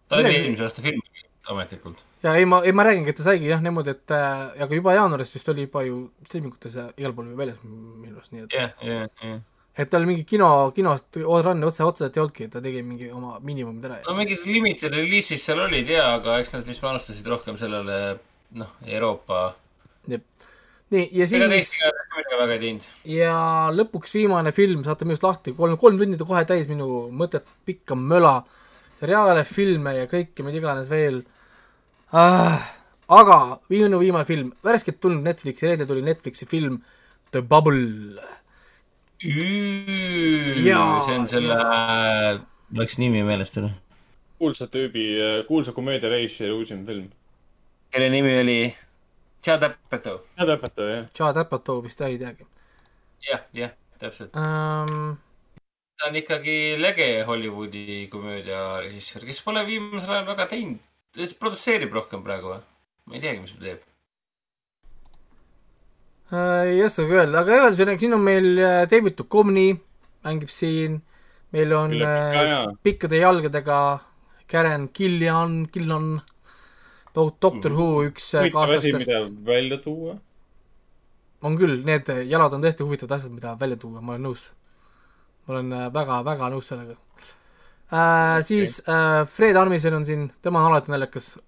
ta oli Midagi- eelmise aasta film ametlikult. ja ei, ma, ei ma räägingi, et ta saigi jah niimoodi, et äh, aga juba jaanuaris vist oli juba ju streamingutes ja igal pool väljas minu arust, nii et jah, jah, jah. Et tal mingi kino, kinost run otse, otseselt ei olnudki, ta tegi mingi oma miinimumid ära no mingid limited release'id seal olid jaa, aga eks nad vist panustasid rohkem sellele noh, Euroopa. nii, ja siis ja lõpuks viimane film saate minust lahti, kolm, kolm tundi kohe täis minu mõtet pikka möla, seriaale, filme ja kõike, mida iganes veel ah,. aga minu viimane film, värskelt tulnud Netflixi, reedel tuli Netflixi film The Bubble. Jaa, see on selle, läks nimi meelest ära. kuulsa tüübi, kuulsa komöödia režissööri uusim film. kelle nimi oli Chad Apatow. head õpetaja, jah. Chad Apatow vist ei teagi jah, jah, täpselt. um,. ta on ikkagi lege Hollywoodi komöödiarežissöör, kes pole viimasel ajal väga teinud. ta produtseerib rohkem praegu või? ma ei teagi, mis ta teeb. Äh, ei oskagi öelda, aga ühesõnaga siin on meil äh, David Duchovny mängib siin, meil on äh, pikkade jalgadega Karen Gillian, Gillan, Doctor Who üks äh, kaaslastest, mida välja tuua. on küll, need jalad on tõesti huvitavad asjad, mida välja tuua, ma olen nõus. ma olen väga-väga nõus sellega. Äh,. siis äh, Fred Armisen on siin, tema on alati naljakas,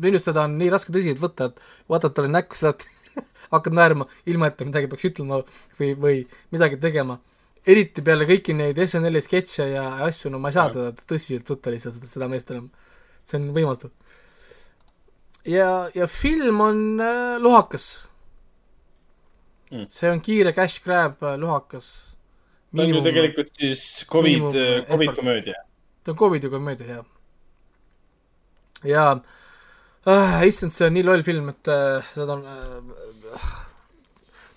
minust seda on nii raske tõsiselt võtta, et vaatad talle näkku, saad, hakkad naerma, ilma et ta midagi peaks ütlema või, või midagi tegema. eriti peale kõiki neid SNL-i sketše ja asju, no ma ei saa teda tõsiselt võtta lihtsalt seda, seda meest enam. see on võimatu. ja, ja film on äh, lohakas Mm. see on kiire cash grab äh, lohakas. ta on ju tegelikult siis Covid äh, Covid komöödia. ta on Covidi komöödia, jah. ja äh, issand, see on nii loll film, et äh, seda on äh,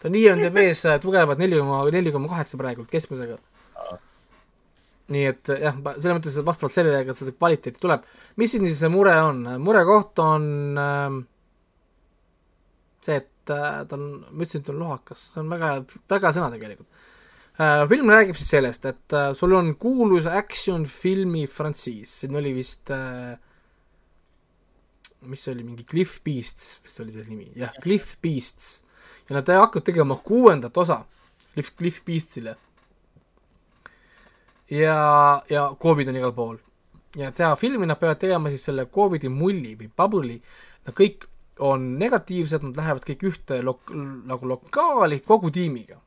ta on IMDB-s äh, tugevalt neli koma, neli koma kaheksa praegult keskmisega. nii et äh, jah, selles mõttes, et vastavalt sellele, kas seda kvaliteeti tuleb. mis siin siis see mure on? murekoht on äh, see, et äh, ta on, ma ütlesin, et ta on lohakas, see on väga, väga hea sõna tegelikult äh,. film räägib siis sellest, et äh, sul on kuulus action-filmi frantsiis, siin oli vist äh, mis see oli, mingi Cliff Beasts vist oli see nimi, jah, Cliff Beasts. ja nad hakkavad tegema kuuendat osa Cliff, Cliff Beastsile. ja, ja Covid on igal pool. ja teha filmi nad peavad tegema siis selle Covidi mulli või bubble'i, nad kõik on negatiivsed, nad lähevad kõik ühte lok-, nagu lokaali kogu tiimiga.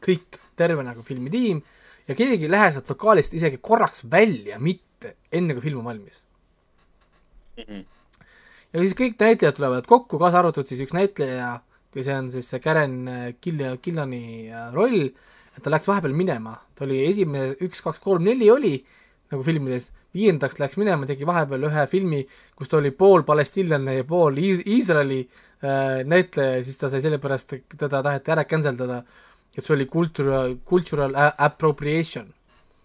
kõik, terve nagu filmitiim ja keegi ei lähe sealt lokaalist isegi korraks välja, mitte enne kui film on valmis. Ja siis kõik näitlejad tulevad kokku, kaasa arvatud siis üks näitleja, kui see on siis see Karen äh, Kill-, Killani äh, roll, et ta läks vahepeal minema, ta oli esimene üks, kaks, kolm, neli oli nagu filmides, viiendaks läks minema, tegi vahepeal ühe filmi, kus ta oli pool palestiinlane ja pool Iis- Iisraeli äh, näitleja ja siis ta sai sellepärast, teda taheti ära cancel dada, et see oli cultural, cultural appropriation.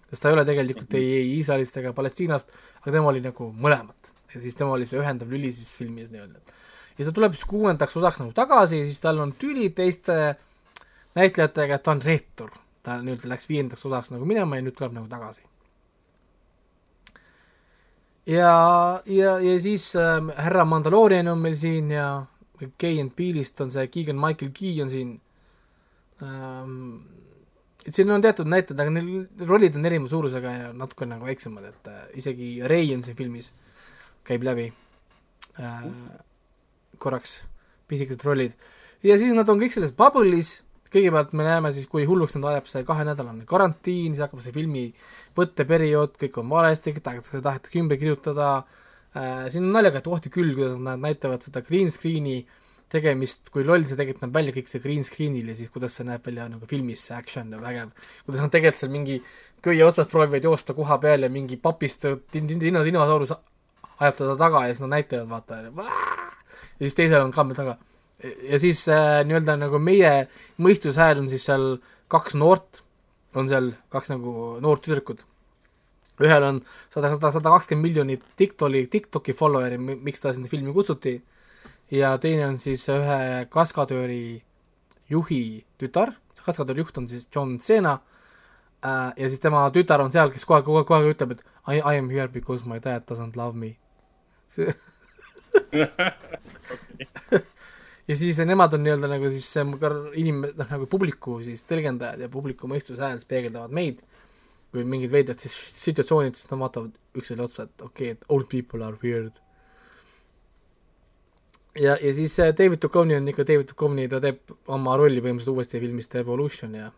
sest ta ei ole tegelikult ei Iisraelist ega Palestiinast, aga tema oli nagu mõlemat. Ja siis tema oli see ühendav lüli siis filmis nii-öelda. ja ta tuleb siis kuuendaks osaks nagu tagasi ja siis tal on tüli teiste näitlejatega, et ta on reetur. ta nüüd läks viiendaks osaks nagu minema ja nüüd tuleb nagu tagasi. ja, ja, ja siis ähm, härra Mandaloorian on meil siin ja Kay and Peele'ist on see Keegan Michael Key on siin ähm,. et siin on teatud näited, aga neil rollid on erineva suurusega ja natuke nagu väiksemad, et äh, isegi Ray on siin filmis, käib läbi äh, korraks, pisikesed rollid. ja siis nad on kõik selles bubble'is, kõigepealt me näeme siis, kui hulluks nad ajab see kahenädalane karantiin, siis hakkab see filmi võtteperiood, kõik on valesti, tahetakse, tahetakse ümber kirjutada äh,, siin on naljaga, et ohti küll, kuidas nad näitavad seda green screen'i tegemist, kui loll see tegelikult näeb välja kõik see green screen'il ja siis kuidas see näeb välja nagu filmis, see action ja vägev. kuidas nad tegelikult seal mingi köie otsas proovivad joosta koha peal ja mingi papist Dino dinosaurus ajab teda taga ja siis nad näitavad, vaata, ja siis teisel on kaamel taga. ja siis äh, nii-öelda nagu meie mõistushääl on siis seal kaks noort, on seal kaks nagu noort tüdrukut. ühel on sada, sada, sada kakskümmend miljonit TikTok'i, TikTok'i follower'i, miks ta sinna filmi kutsuti, ja teine on siis ühe kaskadööri juhi tütar, kaskadööri juht on siis John Cena äh, ja siis tema tütar on seal, kes aeg, kogu aeg ütleb, et I, I am here because my dad doesn't love me. See ja siis nemad on nii-öelda nagu siis inim-, noh nagu publiku siis tõlgendajad ja publiku mõistushääl siis peegeldavad meid. Kui mingid veidrad siis situatsioonid, siis nad vaatavad üksteisele otsa, et okei okay,, et old people are weird. ja, ja siis äh, David Duchovny on ikka David Duchovny, ta teeb oma rolli põhimõtteliselt uuesti filmis The Evolution ja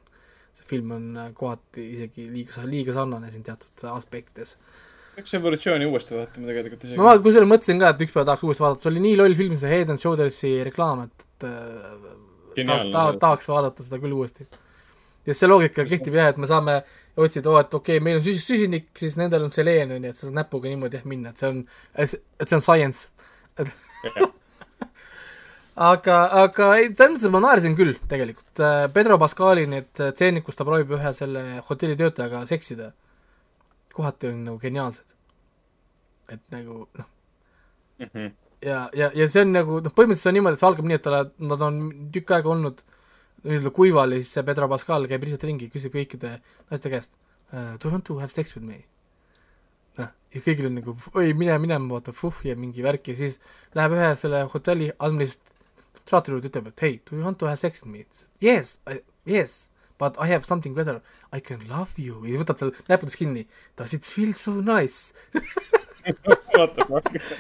see film on äh, kohati isegi liiga, liiga sarnane siin teatud aspektides peaks evolutsiooni uuesti vaatama tegelikult isegi ma kusjuures mõtlesin ka, et ükspäev tahaks uuesti vaadata, see oli nii loll film, see Head and Shoulders'i reklaam, et, äh, tahaks Geniaalne. ta,, tahaks vaadata seda küll uuesti. ja see loogika kehtib jah, et me saame otsida, oo, et okei okay,, meil on süs-, süsinik, siis nendel on seleen, on ju, et sa saad näpuga niimoodi jah minna, et see on, et see on science. aga, aga ei, selles mõttes ma naersin küll tegelikult. Pedro Pascali need stseenid, kus ta proovib ühe selle hotellitöötajaga seksida, kohati on nagu geniaalsed. et nagu noh, Mhm. ja, ja, ja see on nagu noh, põhimõtteliselt on niimoodi, et see algab nii, et ta, nad on tükk aega olnud nii-öelda kuival ja siis see Pedro Pascal käib lihtsalt ringi, küsib kõikide naiste käest uh,. Do you want to have sex with me? noh, ja kõigil on nagu oi, mine minema, vaata, fuh ja mingi värk ja siis läheb ühe selle hotelli administraatori juurde, ütleb, et hey, do you want to have sex with me? Yes, yes, but I have something better, I can love you ja siis võtab tal näppudest kinni. Does it feel so nice?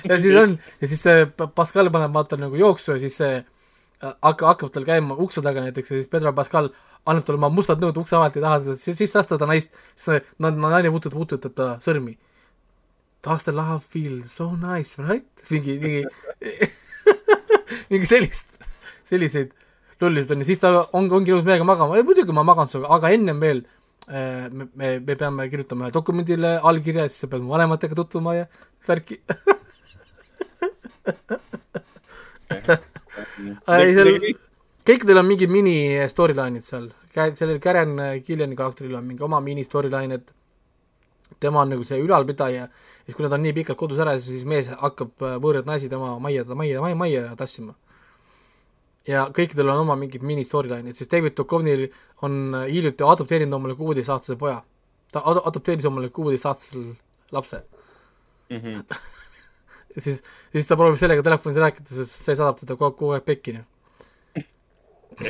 ja siis on, ja siis see Pa- Pascal paneb vaata nagu jooksu ja siis see äh, hakka, hakkab tal käima ukse taga näiteks ja siis Pedro Pascal annab talle oma mustad nõud ukse vahelt ja tahab seda siis- sisse astuda naist, siis naine puudutab, puudutab ta sõrmi. Does the love feel so nice, right? mingi, mingi mingi sellist, selliseid lullisid on ja siis ta ongi, ongi nõus meiega magama, muidugi ma magan sinuga, aga ennem veel äh, me, me, me peame kirjutama ühe dokumendile allkirja, siis sa pead mu vanematega tutvuma ja värki. Ei, seal kõikidel on mingi mini storyline'id seal, sellel Karen Killani karakteril on mingi oma mini storyline, et tema on nagu see ülalpidaja. Ja siis, kui nad on nii pikalt kodus ära, siis mees hakkab äh, võõraid naisi tema majja, majja, majja tassima. Ja kõikidel on oma mingid mini storyline'id, siis David Duchovnil on hiljuti adopteerinud omale kuueteistaastase poja. ta ad-, adopteeris omale kuueteistaastasel lapse Mhm. ja siis, siis ta proovib sellega telefonis rääkida, sest see saadab teda kogu, kogu aeg pekki, noh.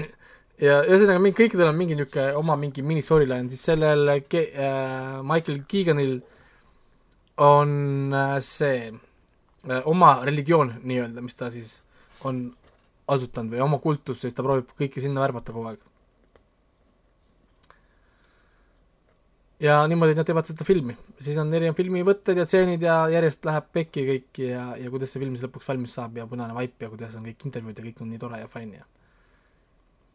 ja ühesõnaga, mingi, kõikidel on mingi niisugune oma mingi mini storyline, siis sellel Ke- äh, Michael Keeganil on äh, see äh, oma religioon nii-öelda, mis ta siis on asutanud või oma kultus, siis ta proovib kõiki sinna värvata kogu aeg. ja niimoodi nad teevad seda filmi, siis on erinevad filmivõtted ja tseenid ja järjest läheb pekki kõik ja, ja kuidas see film siis lõpuks valmis saab ja punane vaip ja kuidas on kõik intervjuud ja kõik on nii tore ja fine ja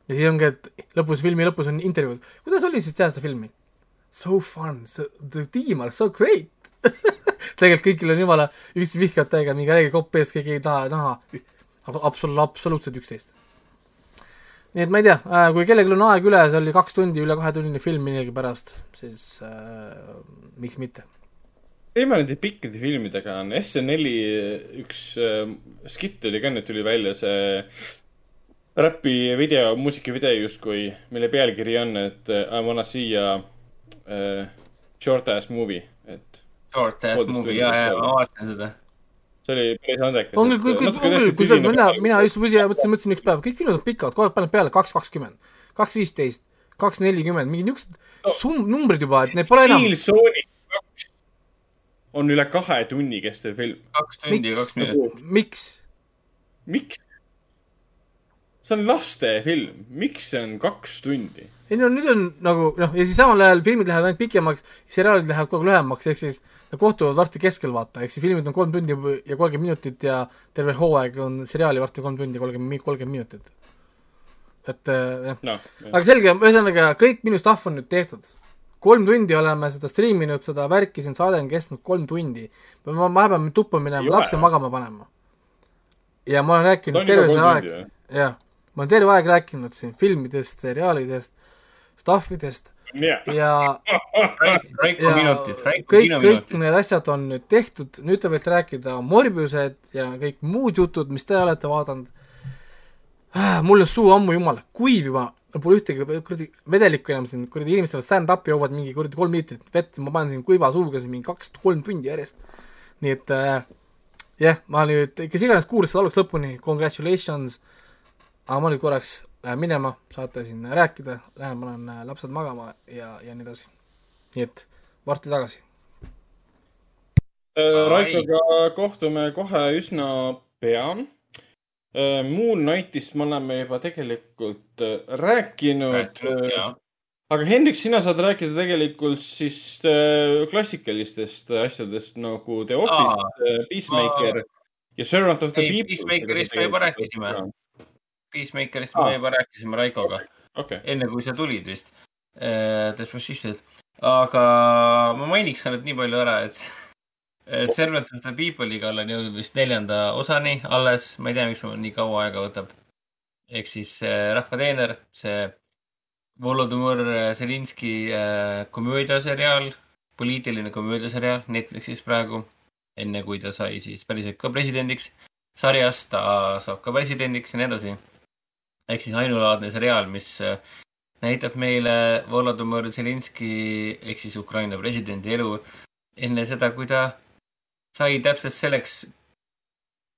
ja siis ongi, et lõpus, filmi lõpus on intervjuud, kuidas oli siis teha seda filmi? So fun, so the team are so great tegelikult kõigil on jumala üksteist täiega mingi räige kopp ees, keegi ei taha näha absol-, absoluutselt üksteist. nii et ma ei tea, kui kellelgi on aeg üle, see oli kaks tundi, üle kahetunnine film millegipärast, siis äh, miks mitte. teeme nende pikkade filmidega on SNL-i üks äh, skitt oli ka nüüd tuli välja see räpi video, muusikavideo justkui, mille pealkiri on, et äh, I wanna see a uh, short ass movie, et Short ass movie, jaa, peaks ma vaatasin seda. See oli päris andekas. on küll, kui, kui, kui, kui mina, mina just mõtlesin, mõtlesin, mõtlesin üks päev, kõik filmid on pikad, kogu aeg paned peale kaks kakskümmend, kaks viisteist, kaks nelikümmend, mingid niisugused No. sum-, numbrid juba, et need pole enam Steel Sonic kaks on üle kahe tunni kestev film. kaks tundi ja kaks minutit. miks? miks? see on lastefilm, miks see on kaks tundi? Ei no nüüd on nagu noh, ja siis samal ajal filmid lähevad ainult pikemaks, seriaalid lähevad kogu aeg lühemaks, ehk siis nad kohtuvad varsti keskel, vaata, ehk siis filmid on kolm tundi ja kolmkümmend minutit ja terve hooaeg on seriaali varsti kolm tundi ja kolmkümmend, kolmkümmend minutit. et äh, jah, noh, aga selge, ühesõnaga kõik minu stuff on nüüd tehtud. kolm tundi oleme seda striiminud, seda värki, siin saade on kestnud kolm tundi. ma, ma pean tuppa minema, lapse magama panema. ja ma olen rääkinud terve see aeg jah, ma olen terve aeg rääkinud siin filmidest, seriaalidest, stuff idest jah, ja Raiko minutid, Raiko kõik, kõik need asjad on nüüd tehtud, nüüd te võite rääkida Morbiused ja kõik muud jutud, mis te olete vaadanud. mul on suu ammu jumala kuiv juba, pole ühtegi kuradi vedelikku enam siin, kuradi inimesed teevad stand-up'i, joovad mingi kuradi kolm liitrit vett, ma panen siin kuiva suuga siin mingi kaks-kolm tundi järjest. nii et äh, jah, ma nüüd, kes iganes kuulas seda algusest lõpuni, congratulations, aga ma nüüd korraks lähen minema, saate siin rääkida, lähen panen äh, lapsed magama ja, ja nii edasi. nii et varsti tagasi. Äh, Raikoga kohtume kohe üsna pea. Moon Knightist me oleme juba tegelikult äh, rääkinud. aga Hendrik, sina saad rääkida tegelikult siis äh, klassikalistest asjadest nagu The Office Peacemaker ja Servant of the Ei, People. Peacemakerist me juba rääkisime. Peacemakerist Aa. me juba rääkisime Raikoga, okei, enne kui sa tulid vist. Dispositioned, aga ma mainiks ainult nii palju ära, et eh, Servant of the People'iga olen jõudnud vist neljanda osani alles, ma ei tea, miks mul nii kaua aega võtab. ehk siis eh, Rahvateener, see Volodõmõr Zelinski eh, komöödiaseriaal, poliitiline komöödiaseriaal Netflixis praegu, enne kui ta sai siis päriselt ka presidendiks. sarjas ta saab ka presidendiks ja nii edasi. Ehk siis ainulaadne seriaal, mis eh, näitab meile Volodõmõr Zelinski ehk siis Ukraina presidendi elu enne seda, kui ta sai täpselt selleks,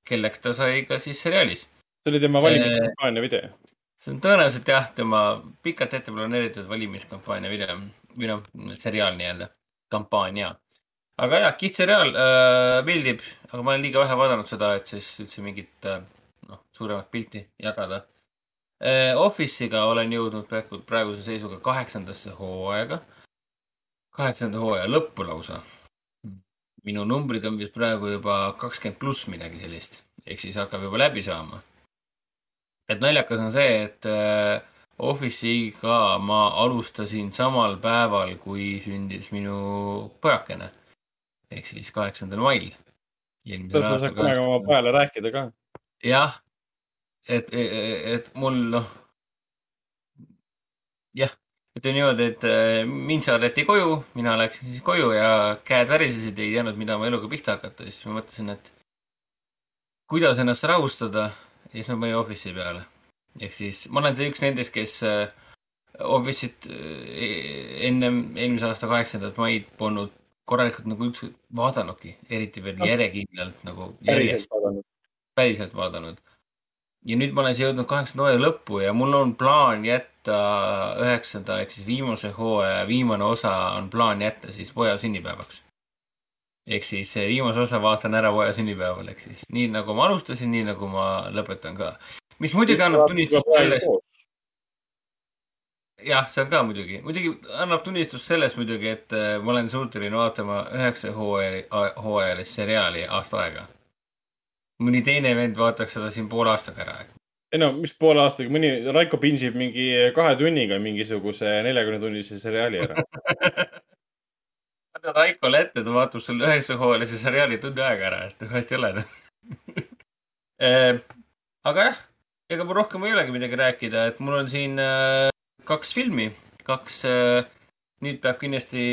kelleks ta sai ka siis seriaalis. see oli tema valimiskampaania video. see on tõenäoliselt jah, tema pikalt ette planeeritud valimiskampaania video või noh, seriaal nii-öelda, kampaania. aga jah, kihvt seriaal äh,, meeldib, aga ma olen liiga vähe vaadanud seda, et siis üldse mingit äh, noh, suuremat pilti jagada äh,. Office'iga olen jõudnud praegu, praeguse seisuga kaheksandasse hooaega, kaheksanda hooaja lõppu lausa. minu numbrid on vist praegu juba kakskümmend pluss midagi sellist, ehk siis hakkab juba läbi saama et naljakas on see, et äh, Office'iga ma alustasin samal päeval, kui sündis minu pojakene. ehk siis kaheksandal mail. sellest ma saan kunagi oma pojale rääkida ka. jah, et, et mul noh, jah, ütleme niimoodi, et äh, mind saadeti koju, mina läksin siis koju ja käed värisesid, ei teadnud, mida oma eluga pihta hakata, siis ma mõtlesin, et kuidas ennast rahustada ja siis ma panin Office'i peale. ehk siis ma olen see üks nendest, kes äh, Office'it äh, ennem eelmise aasta kaheksandat maid polnud korralikult nagu üldse vaadanudki, eriti veel no. järjekindlalt nagu järjest. päriselt vaadanud. Ja nüüd ma olen siia jõudnud kaheksanda hooaja lõppu ja mul on plaan jätta üheksanda ehk siis viimase hooaja viimane osa on plaan jätta siis poja sünnipäevaks ehk siis viimase osa vaatan ära poja sünnipäeval, ehk siis nii nagu ma alustasin, nii nagu ma lõpetan ka. mis muidugi annab tunnistust sellest. jah, see on ka muidugi, muidugi annab tunnistust sellest muidugi, et äh, ma olen suuteline vaatama üheksa hooaja, hooajalist seriaali aasta aega. Mõni teine vend vaataks seda siin poole aastaga ära. ei no, mis poole aastaga, mõni, Raiko pinsib mingi kahe tunniga mingisuguse neljakümne tunnise seriaali ära. Annad Raikole ette, ta vaatab sulle üheksahooajalise seriaali tunni aega ära, et vahet ei ole noh. Ehm, aga jah, ega mul rohkem ei olegi midagi rääkida, et mul on siin äh, kaks filmi, kaks äh, nüüd peab kindlasti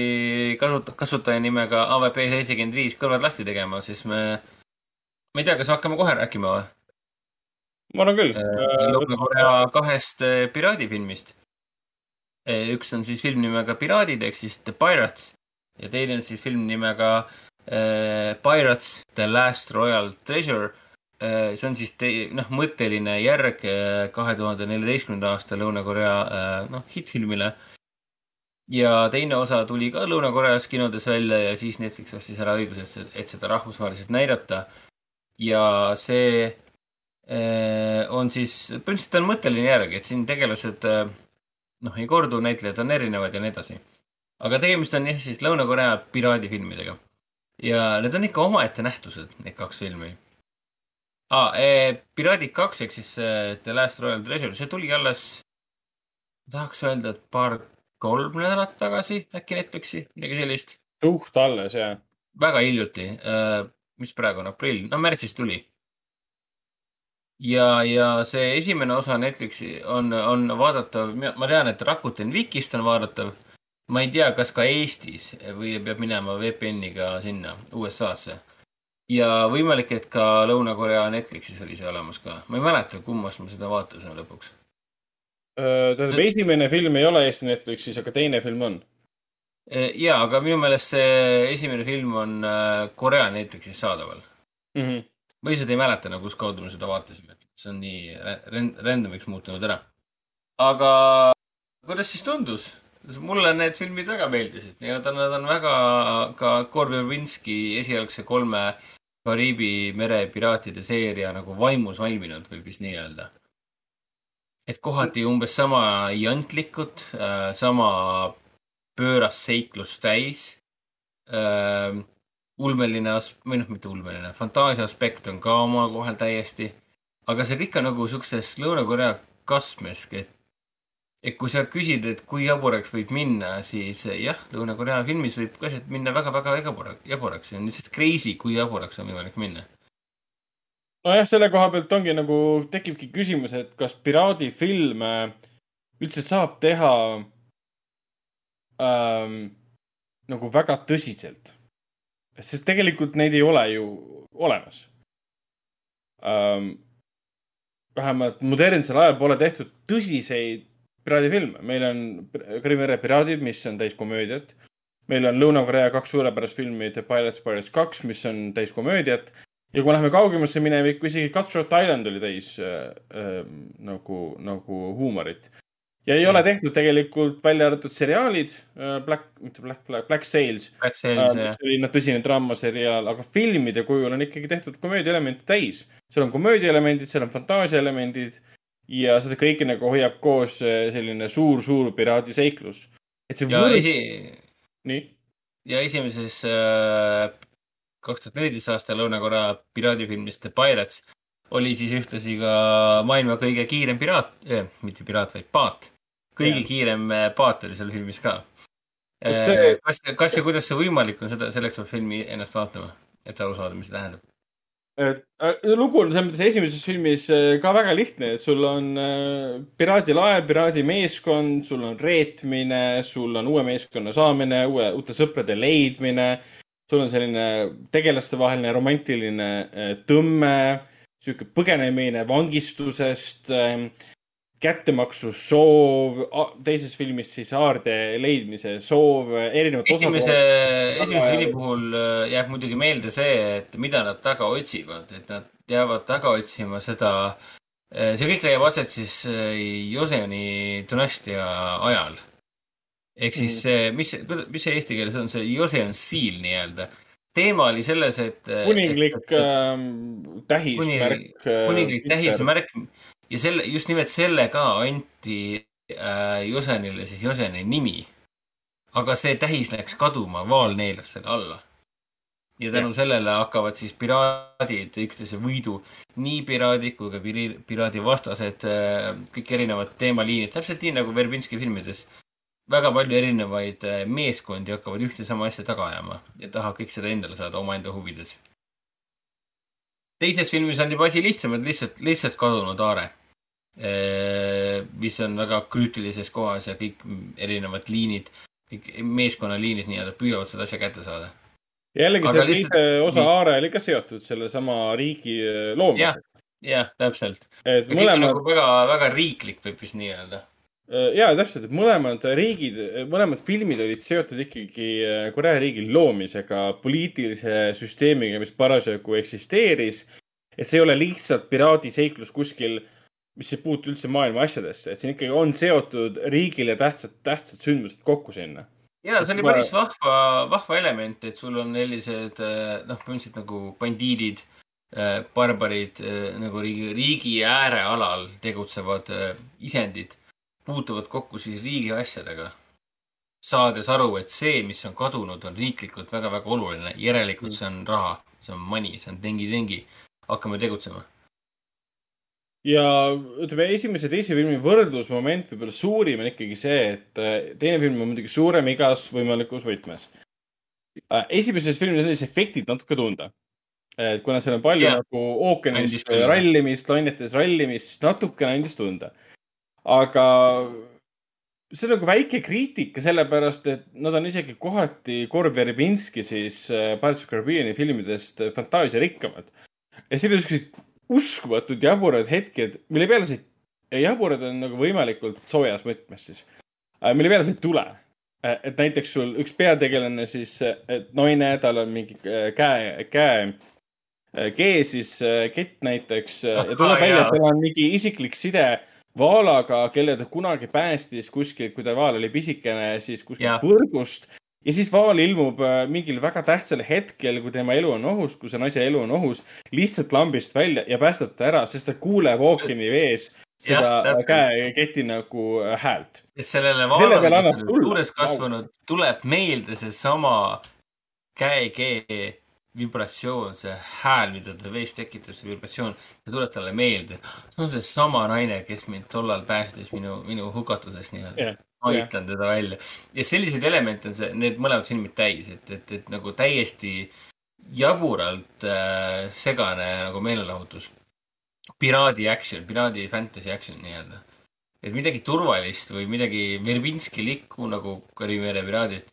kasuta-, kasutaja nimega AVP seitsekümmend viis kõrvad lahti tegema, siis me, ma ei tea, kas me hakkame kohe rääkima või? ma arvan küll äh,. Lõuna-Korea kahest äh, piraadifilmist. üks on siis film nimega Piraadid ehk siis The Pirates ja teine on siis film nimega äh, Pirates The Last Royal Treasure äh,. see on siis noh, mõtteline järg äh, kahe tuhande neljateistkümnenda aasta Lõuna-Korea äh, noh, hittfilmile. ja teine osa tuli ka Lõuna-Koreas kinodes välja ja siis Netflix ostis ära õiguse, et seda rahvusvaheliselt näidata. Ja see äh, on siis, põhimõtteliselt on mõtteline järg, et siin tegelased äh, noh, ei kordu, näitlejad on erinevad ja nii edasi aga tegemist on jah siis Lõuna-Korea piraadifilmidega. ja need on ikka omaette nähtused, need kaks filmi ah,. E, Piraadid kaks ehk siis The Last Royal Treasure, see tuli alles, tahaks öelda, et paar, kolm nädalat tagasi äkki Netflixi, midagi sellist. suht alles, jah. väga hiljuti mis praegu on, aprill, no märtsis tuli. ja, ja see esimene osa Netflixi on, on vaadatav, ma tean, et Rakuten Vikist on vaadatav ma ei tea, kas ka Eestis või peab minema VPN-iga sinna USA-sse. ja võimalik, et ka Lõuna-Korea Netflixis oli see olemas ka. ma ei mäleta, kummast ma seda vaatasin lõpuks. tähendab, esimene film ei ole Eesti Netflixis, aga teine film on. Ja, aga minu meelest see esimene film on Korea Netflixis saadaval mm. -hmm. ma lihtsalt ei mäleta nagu, kuskaudu me seda vaatasime. see on nii random'iks muutunud ära. aga kuidas siis tundus? mulle need filmid väga meeldisid ja ta, nad on väga ka Korvjevlinski esialgse kolme Kariibi mere piraatide seeria nagu vaimus valminud, võib vist nii öelda. et kohati umbes sama jantlikud, äh, sama pööras seiklust täis. Äh, ulmeline as-, või noh, mitte ulmeline, fantaasia aspekt on ka omal kohal täiesti. aga see kõik on nagu siukses Lõuna-Korea kastmes, et et kui sa küsid, et kui jaburaks võib minna, siis jah, Lõuna-Korea filmis võib ka sealt minna väga-väga jaburaks, jaburaks, see on lihtsalt crazy, kui jaburaks on võimalik minna. nojah, selle koha pealt ongi nagu, tekibki küsimus, et kas piraadifilme üldse saab teha ähm, nagu väga tõsiselt. sest tegelikult neid ei ole ju olemas ähm,. vähemalt modernsel ajal pole tehtud tõsiseid piraadifilme, meil on Krimmi mere piraadid, mis on täiskomöödiat. meil on Lõuna-Korea kaks suurepärast filmi The Pirates, Pirates kaks, mis on täiskomöödiat. ja kui me läheme kaugemasse minevikku, isegi Cutthroat Island oli täis äh, äh, nagu, nagu huumorit. Ja ei ole tehtud tegelikult välja arvatud seriaalid äh,, Black, mitte Black Flag, Black Sails. Black Sails äh, jah mis oli noh, tõsine draamaseriaal, aga filmide kujul on ikkagi tehtud komöödiaelemente täis. seal on komöödiaelemendid, seal on fantaasiaelemendid ja seda kõike nagu hoiab koos äh, selline suur-suur piraadiseiklus. et see ja võrd- esi, nii ja esimeses kaks tuhat neliteist aasta Lõuna-Korea piraadifilmis The Pirates oli siis ühtlasi ka maailma kõige kiirem piraat eh,, mitte piraat, vaid paat. kõige Jah. kiirem äh, paat oli seal filmis ka. Et see- kas, kas ja kuidas see võimalik on, seda, selleks peab filmi ennast vaatama, et aru saada, mis see tähendab. äh, lugu on selles mõttes esimeses filmis äh, ka väga lihtne, et sul on äh, piraadilaev, piraadimeeskond, sul on reetmine, sul on uue meeskonna saamine, uue, uute sõprade leidmine. sul on selline tegelastevaheline romantiline tõmme, sihuke põgenemine vangistusest äh, kättemaksu soov, teises filmis siis haarde leidmise soov, erinevad esimese, esimese filmi puhul äh, jääb muidugi meelde see, et mida nad taga otsivad, et nad jäävad taga otsima seda, see kõik leiab aset siis äh, Joseoni dünastia ajal. ehk siis see, mis, mis see eesti keeles on, see Joseon Seal nii-öelda. Teema oli selles, et. kuninglik ähm, tähismärk. kuninglik tähismärk ja selle, just nimelt sellega anti äh, Josenile siis Joseni nimi. aga see tähis läks kaduma, vaal neelas selle alla. ja tänu sellele hakkavad siis piraadid üksteise võidu, nii piraadid kui ka piri- piraadivastased äh,, kõik erinevad teemaliinid, täpselt nii nagu Verbinski filmides. Väga palju erinevaid äh, meeskondi hakkavad ühte sama asja taga ajama ja tahavad kõik seda endale saada omaenda huvides teises filmis on juba asi lihtsam, et lihtsalt, lihtsalt kadunud aare. mis on väga kriitilises kohas ja kõik erinevad liinid, kõik meeskonnaliinid nii-öelda püüavad seda asja kätte saada. jällegi Aga see lihtsalt- teise osa. Aare oli ka seotud sellesama riigi äh, loomisega jah, täpselt. et mõlemad nagu väga, väga riiklik võib vist nii öelda. Ja täpselt, et mõlemad riigid, mõlemad filmid olid seotud ikkagi äh, Korea riigi loomisega, poliitilise süsteemiga, mis parasjagu eksisteeris. et see ei ole lihtsalt piraadiseiklus kuskil, mis ei puutu üldse maailma asjadesse, et siin ikkagi on seotud riigile tähtsad, tähtsad sündmused kokku sinna. ja see oli päris vahva, vahva element, et sul on sellised eh, noh, põhimõtteliselt nagu bandiidid, barbarid nagu riigi, riigi äärealal tegutsevad isendid puutuvad kokku siis riigi asjadega. saades aru, et see, mis on kadunud, on riiklikult väga-väga oluline, järelikult see on raha, see on money, see on tengi-tengi. hakkame tegutsema. ja ütleme, esimese ja teise filmi võrdlusmoment võib-olla suurim on ikkagi see, et äh, teine film on muidugi suurem igas võimalikus võtmes. esimeses filmis on siis efektid natuke tunda. et kuna seal on palju yeah. nagu ookeanis rallimist, lainetes rallimist, siis natukene andis tunda. Aga see on nagu väike kriitika, sellepärast et nad on isegi kohati Korv Verbinski siis äh, Pirates of Caribbean'i filmidest äh, fantaasiarikkamad. ja siin on siuksed uskumatud jaburad hetked, mille peale sa ei, jaburad on nagu võimalikult soojas mõtmes siis, mille peale sa ei tule. et näiteks sul üks peategelane siis, et naine, tal on mingi äh, käe, käe, kee siis äh, kett näiteks äh, ja tuleb välja, et tal on mingi isiklik side vaalaga, kelle ta kunagi päästis kuskilt, kui ta vaal oli pisikene, siis kuskilt võrgust. ja siis vaal ilmub äh, mingil väga tähtsal hetkel, kui tema elu on ohus, kui see naise elu on ohus, lihtsalt lambist välja ja päästab ta ära, sest ta kuuleb ookeani vees seda käeketi nagu äh, häält. sellele vaalale, kes on juures kasvanud, tuleb meelde seesama käekee vibratsioon, see hääl, mida ta vees tekitab, see vibratsioon, see tuleb talle meelde. see on seesama naine, kes mind tollal päästis minu, minu hukatusest nii-öelda Jah, ma ütlen teda välja. ja selliseid elemente on see, need mõlemad filmid täis, et, et, et nagu täiesti jaburalt äh, segane nagu meelelahutus. piraadi action, piraadi fantasy action nii-öelda. et midagi turvalist või midagi Verbinski-likku nagu Kariibi piraadid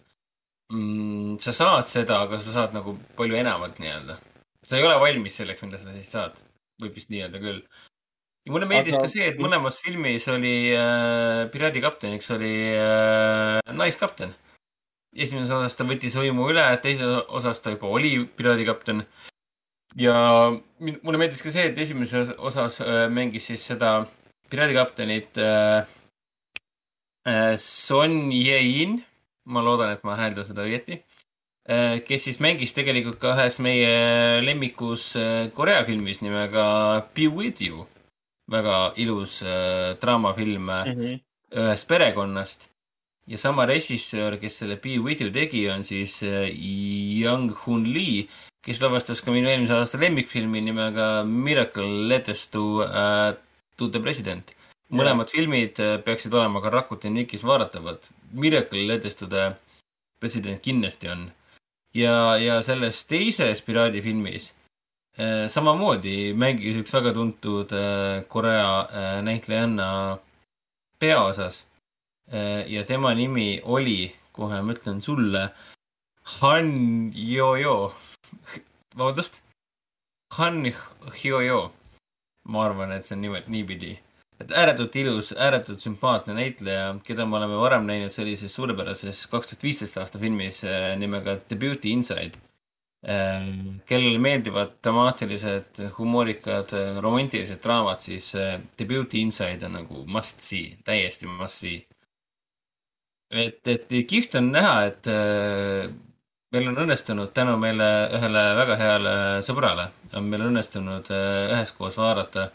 mm,. sa saad seda, aga sa saad nagu palju enamat nii-öelda. sa ei ole valmis selleks, mida sa siis saad. võib vist nii öelda küll. ja mulle meeldis Aga- ka see, et mõlemas filmis oli äh, piraadikapteniks oli äh, naiskapten. esimeses osas ta võttis võimu üle, teises osas ta juba oli piraadikapten. ja mulle meeldis ka see, et esimeses osas äh, mängis siis seda piraadikaptenit äh, äh, Son Ye-in, ma loodan, et ma hääldan seda õieti äh,, kes siis mängis tegelikult ka ühes meie lemmikus äh, Korea filmis nimega Be with you. väga ilus äh, draamafilm äh, Mhm. ühest perekonnast ja sama režissöör, kes selle Be With You tegi, on siis Young Hun Lee, kes lavastas ka minu eelmise aasta lemmikfilmi nimega Miracle Letters to uh,, to the President. Mõlemad filmid äh, peaksid olema ka Rakuten Nikis vaadatavad. Miracle Letters to the President kindlasti on. ja, ja selles teises piraadifilmis äh, samamoodi mängis üks väga tuntud äh, Korea näitlejanna peaosas ja tema nimi oli, kohe ma ütlen sulle, Han Yo-Yo. vabandust, Han Hyo-Yo. ma arvan, et see on nimelt niipidi. Et ääretult ilus, ääretult sümpaatne näitleja, keda me oleme varem näinud sellises suurepärases kaks tuhat viisteist aasta filmis äh, nimega The Beauty Inside. kellele meeldivad dramaatilised, humoorikad, romantilised draamad, siis äh, The Beauty Inside on nagu must see, täiesti must see et, et kihvt on näha, et äh, meil on õnnestunud tänu meile ühele väga heale sõbrale, on meil õnnestunud äh, üheskoos vaadata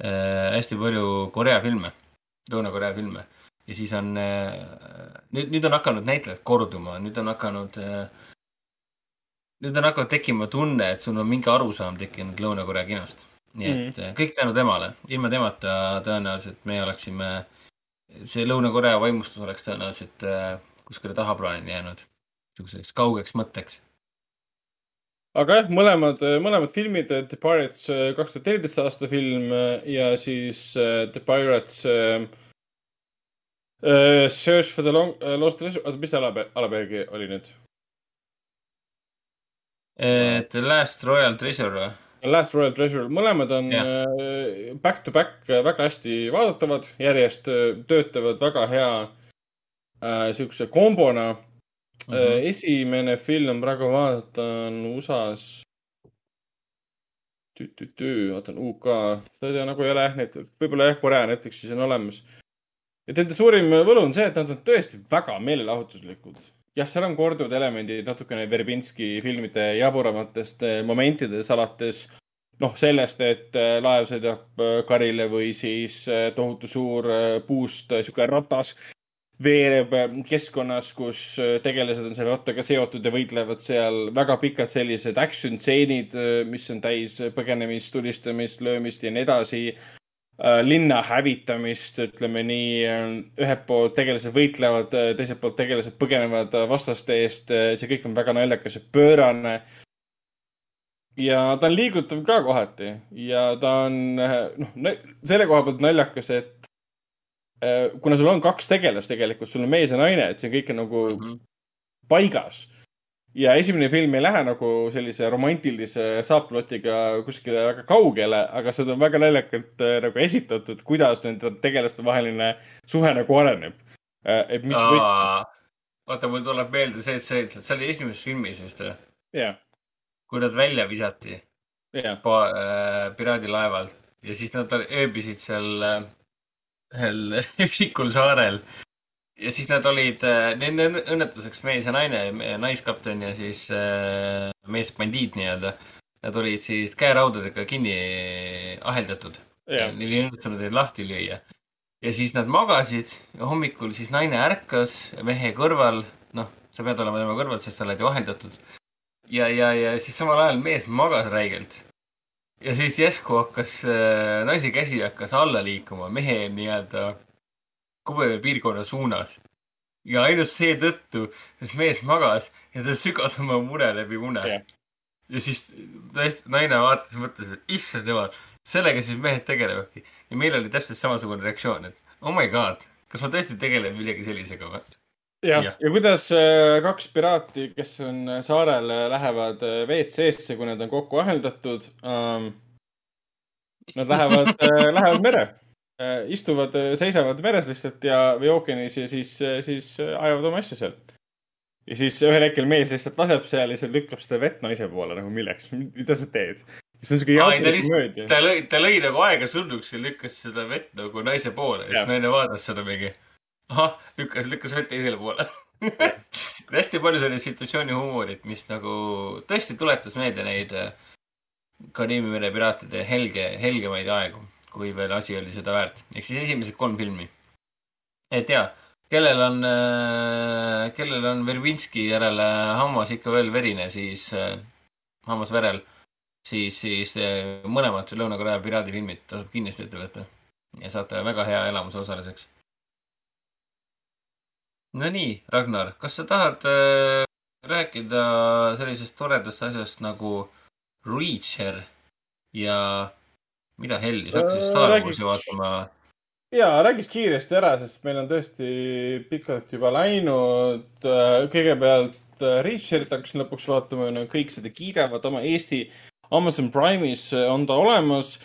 äh, hästi palju Korea filme, Lõuna-Korea filme. ja siis on äh,, nüüd, nüüd on hakanud näitlejad korduma, nüüd on hakanud äh,, nüüd on hakanud tekkima tunne, et sul on mingi arusaam tekkinud Lõuna-Korea kinost. nii et mm. kõik tänu temale, ilma temata tõenäoliselt me oleksime see Lõuna-Korea vaimustus oleks tõenäoliselt äh, kuskile tahaplaanile jäänud, niisuguseks kaugeks mõtteks. Aga jah, mõlemad, mõlemad filmid, The Pirates äh, kaks tuhat neliteist aasta film äh, ja siis äh, The Pirates äh, Search for the long, äh, Lost Treasure, oota, mis alapealkiri alapealkiri oli nüüd? The Last Royal Treasure või? Last Royal Treasure, mõlemad on äh, back to back väga hästi vaadatavad, järjest töötavad väga hea äh, siukse kombona mm. -hmm. esimene film, praegu vaatan USA-s. vaatan UK, ta nagu ei ole jah, need võib-olla jah, Korea Netflixis on olemas. et nende suurim võlu on see, et nad on tõesti väga meelelahutuslikud jah, seal on korduvad elemendid natukene Verbinski filmide jaburamatest eh, momentidest alates noh, sellest, et eh, laev sõidab eh, karile või siis tohutu suur puust sihuke ratas veereb eh, keskkonnas, kus eh, tegelased on selle rattaga seotud ja võitlevad seal väga pikad sellised action stseenid, mis on täis põgenemist, tulistamist, löömist ja nii edasi äh, linna hävitamist, ütleme nii, ühelt poolt tegelased võitlevad, teiselt poolt tegelased põgenevad äh, vastaste eest, see kõik on väga naljakas ja pöörane. ja ta on liigutav ka kohati ja ta on noh, selle koha pealt naljakas, et äh, kuna sul on kaks tegelast tegelikult, sul on mees ja naine, et see kõik on nagu Mhm. paigas ja esimene film ei lähe nagu sellise romantilise saaplotiga kuskile väga kaugele, aga seda on väga naljakalt äh, nagu esitatud, kuidas nende tegelaste vaheline suhe nagu areneb. et mis või..., vaata, mul tuleb meelde see, see, see oli esimeses filmis vist või? jah, kui nad välja visati jah, pa- äh, piraadilaevalt ja siis nad ööbisid seal äh, ühel üksikul saarel. ja siis nad olid äh,, nende õnn- õnnetuseks mees ja naine, naiskapten ja siis äh, mees bandiit nii-öelda. Nad olid siis käeraudadega kinni aheldatud. Neil ei õnnestunud neid lahti lüüa. ja siis nad magasid ja hommikul siis naine ärkas mehe kõrval, noh, sa pead olema tema kõrval, sest sa oled ju aheldatud. ja, ja, ja siis samal ajal mees magas räigelt. Ja siis järsku hakkas äh,, naise käsi hakkas alla liikuma mehe nii-öelda kubepiirkonna suunas. ja ainult seetõttu, sest mees magas ja ta sügas oma mure läbi une Jah. ja siis tõesti naine vaatas mõtles, et issand jumal, sellega siis mehed tegelevadki. ja meil oli täpselt samasugune reaktsioon, et oh my god, kas ma tõesti tegelen millegi sellisega või? jah, Jah. ja kuidas äh, kaks piraati, kes on äh, saarel, lähevad äh, WC-sse, kui nad on kokku aheldatud um,. Nad lähevad, lähevad mere, istuvad, seisavad meres lihtsalt ja, või ookeanis ja siis, siis ajavad oma asja seal. ja siis ühel hetkel mees lihtsalt laseb seal ja siis lükkab seda vett naise poole nagu milleks, mida sa teed? see on siuke Aa, ei, ta lõi, ta lõi nagu aega surnuks ja lükkas seda vett nagu naise poole ja siis naine vaatas seda mingi. ahah, lükkas, lükkas vett teisele poole. hästi palju sellist situatsiooni huumorit, mis nagu tõesti tuletas meelde neid äh, Kariibi mere piraatide helge, helgemaid aegu, kui veel asi oli seda väärt. ehk siis esimesed kolm filmi. et jaa, kellel on, kellel on Verbinski järele hammas ikka veel verine, siis äh, hammas verel siis, siis mõlemad Lõuna-Korea piraadifilmid tasub kindlasti ette võtta ja saate väga hea elamuse osaliseks. Nonii, Ragnar, kas sa tahad äh, rääkida sellisest toredast asjast nagu Reacher ja mida helli, sa hakkasid Äh, Star Warsi vaatama. ja räägiks kiiresti ära, sest meil on tõesti pikalt juba läinud. kõigepealt äh, Reacherit hakkasin lõpuks vaatama, kõik seda kiidavad, oma Eesti Amazon Prime'is äh, on ta olemas.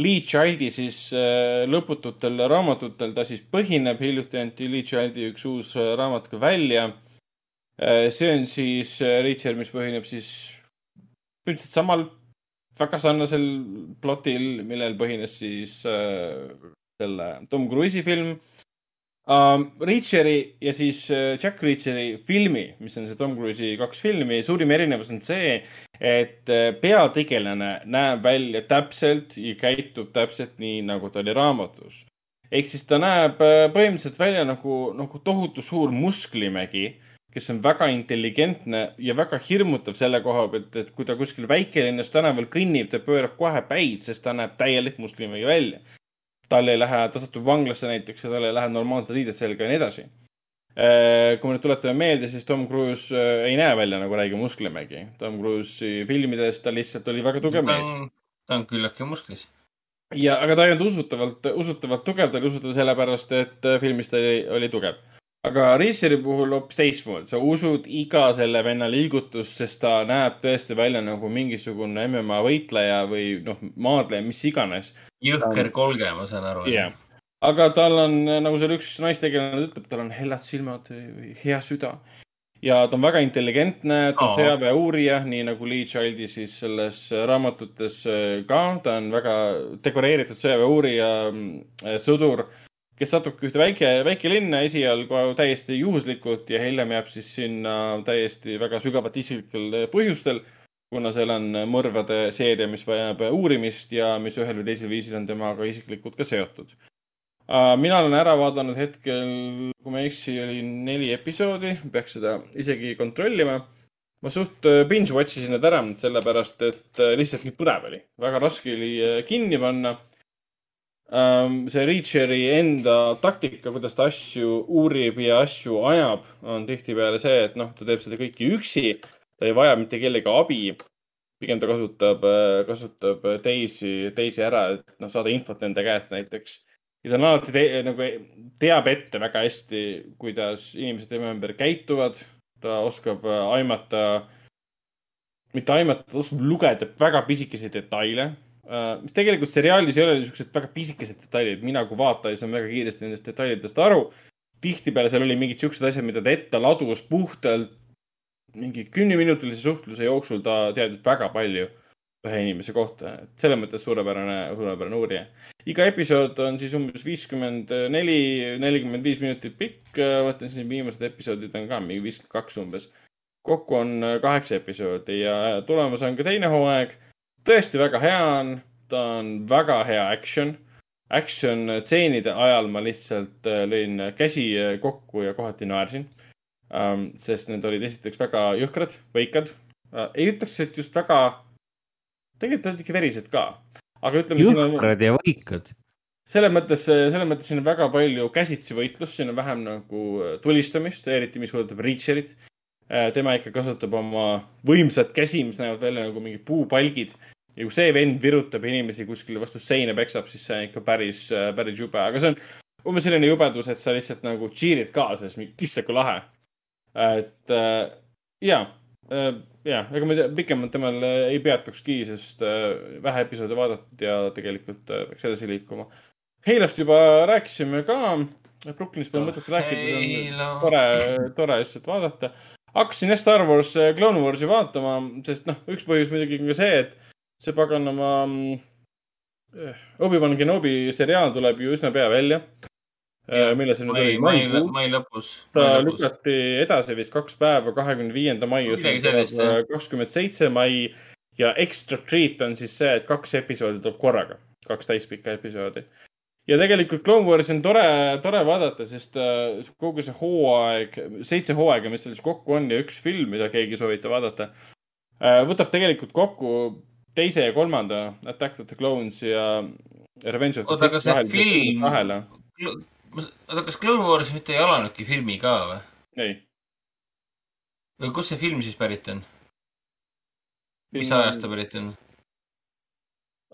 Lee Childi siis äh, lõpututel raamatutel ta siis põhineb, hiljuti anti Lee Childi üks uus äh, raamat ka välja. see on siis äh, Reacher, mis põhineb siis põhimõtteliselt samal väga sarnasel plotil, millel põhines siis äh, selle Tom Cruise'i film um,. Reacheri ja siis äh, Jack Reacheri filmi, mis on see Tom Cruise'i kaks filmi, suurim erinevus on see, et äh, peategelane näeb välja täpselt ja käitub täpselt nii, nagu ta oli raamatus. ehk siis ta näeb äh, põhimõtteliselt välja nagu, nagu tohutu suur musklimägi, kes on väga intelligentne ja väga hirmutav selle koha pealt, et kui ta kuskil väikelinnas tänaval kõnnib, ta pöörab kohe päid, sest ta näeb täielik musklimägi välja tal ei lähe, ta satub vanglasse näiteks ja tal ei lähe normaalsed riided selga ja nii edasi. kui me nüüd tuletame meelde, siis Tom Cruise äh, ei näe välja nagu räige musklimägi. Tom Cruise'i filmides ta lihtsalt oli väga tugev mees. ta on küllaltki musklis. ja, aga ta ei olnud usutavalt, usutavalt tugev, ta oli usutav sellepärast, et äh, filmis ta oli, oli tugev. Aga Reacheri puhul hoopis teistmoodi, sa usud iga selle venna liigutust, sest ta näeb tõesti välja nagu mingisugune MMA võitleja või noh, maadleja, mis iganes jõhker kolge, ma saan aru. jah, aga tal on, nagu seal üks naistegelane ütleb, tal on hellad silmad või hea süda. ja ta on väga intelligentne, ta on sõjaväeuurija, nii nagu Lee Childi siis selles raamatutes ka. ta on väga dekoreeritud sõjaväeuurija, sõdur, kes satubki ühte väike, väikelinna esialgu täiesti juhuslikult ja hiljem jääb siis sinna täiesti väga sügavalt isiklikel põhjustel kuna seal on mõrvade seeria, mis vajab uurimist ja mis ühel või teisel viisil on temaga isiklikult ka seotud. mina olen ära vaadanud hetkel, kui ma ei eksi, oli neli episoodi, peaks seda isegi kontrollima. ma suht äh, binge watch isin need ära, sellepärast et äh, lihtsalt nii põnev oli, väga raske oli äh, kinni panna. See Reacheri enda taktika, kuidas ta asju uurib ja asju ajab, on tihtipeale see, et noh, ta teeb seda kõike üksi ta ei vaja mitte kellegi abi. pigem ta kasutab, kasutab teisi, teisi ära, et noh, saada infot nende käest näiteks. ja ta on alati te, nagu teab ette väga hästi, kuidas inimesed tema ümber käituvad. ta oskab aimata, mitte aimata, ta oskab lugeda väga pisikesi detaile. Mis tegelikult seriaalis ei ole niisugused väga pisikesed detailid, mina kui vaataja saan väga kiiresti nendest detailidest aru. tihtipeale seal oli mingid siuksed asjad, mida ta ette ladus puhtalt mingi kümneminutilise suhtluse jooksul ta teadis väga palju ühe inimese kohta, et selles mõttes suurepärane, suurepärane uurija. iga episood on siis umbes viiskümmend neli, nelikümmend viis minutit pikk, vaatan siin viimased episoodid on ka mingi viiskümmend kaks umbes. kokku on kaheksa episoodi ja tulemas on ka teine hooaeg. Tõesti väga hea on, ta on väga hea action. Action tseenide ajal ma lihtsalt äh, lõin käsi kokku ja kohati naersin um,. sest need olid esiteks väga jõhkrad, võikad uh,. ei ütleks, et just väga, tegelikult olid ikka verised ka, aga ütleme. jõhkrad ja võikad. selles mõttes, selles mõttes siin on väga palju käsitsi võitlust, siin on vähem nagu tulistamist, eriti mis puudutab Reacherit. Tema ikka kasutab oma võimsat käsi, mis näevad välja nagu mingid puupalgid ja kui see vend virutab inimesi kuskile vastu seina peksab, siis see on ikka päris, päris jube, aga see on umbes selline jubedus, et sa lihtsalt nagu cheer'id kaasa, siis issand kui lahe. et äh, ja äh,, ja ega ma ei tea, pikemalt temal äh, ei peatukski, sest äh, vähe episoode vaadatud ja tegelikult äh, peaks edasi liikuma. Heilast juba rääkisime ka. Brooklynist pole mõtet rääkida, tore, tore lihtsalt vaadata. Hakkasin jah Star Wars äh, Clone Warsi vaatama, sest noh, üks põhjus muidugi on ka see, et see paganama mm, eh, Obi-Wan Kenobi seriaal tuleb ju üsna pea välja. millal see nüüd oli? mai, mai lõpus. ta lükati edasi vist kaks päeva, kahekümne viienda mai, jah. kakskümmend seitse mai ja extra treat on siis see, et kaks episoodi tuleb korraga, kaks täispikka episoodi. Ja tegelikult Clone Warsi on tore, tore vaadata, sest äh, kogu see hooaeg, seitse hooaega, mis seal siis kokku on ja üks film, mida keegi soovitab vaadata, võtab tegelikult kokku teise ja kolmanda Attack of the Clones ja Revenge of the Oota, aga see film- oota, kas Clone Wars mitte ei alanudki filmi ka või? ei. kust see film siis pärit on? mis ajast ta pärit on?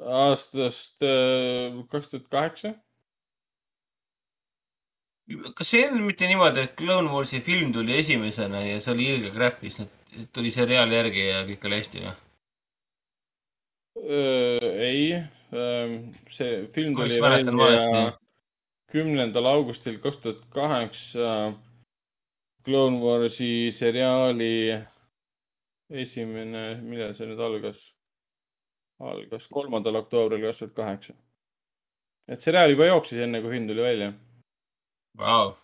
Aastast äh, kaks tuhat kaheksa. kas ei olnud mitte niimoodi, et Clone Warsi film tuli esimesena ja see oli ilge crap, siis nüüd tuli seriaal järgi ja kõik oli hästi või? ei, see film tuli välja kümnendal augustil kaks tuhat kaheksa. Clone Warsi seriaali esimene, millal see nüüd algas? Algas kolmandal oktoobril kaks tuhat kaheksa. et seriaal juba jooksis enne, kui film tuli välja. Vau.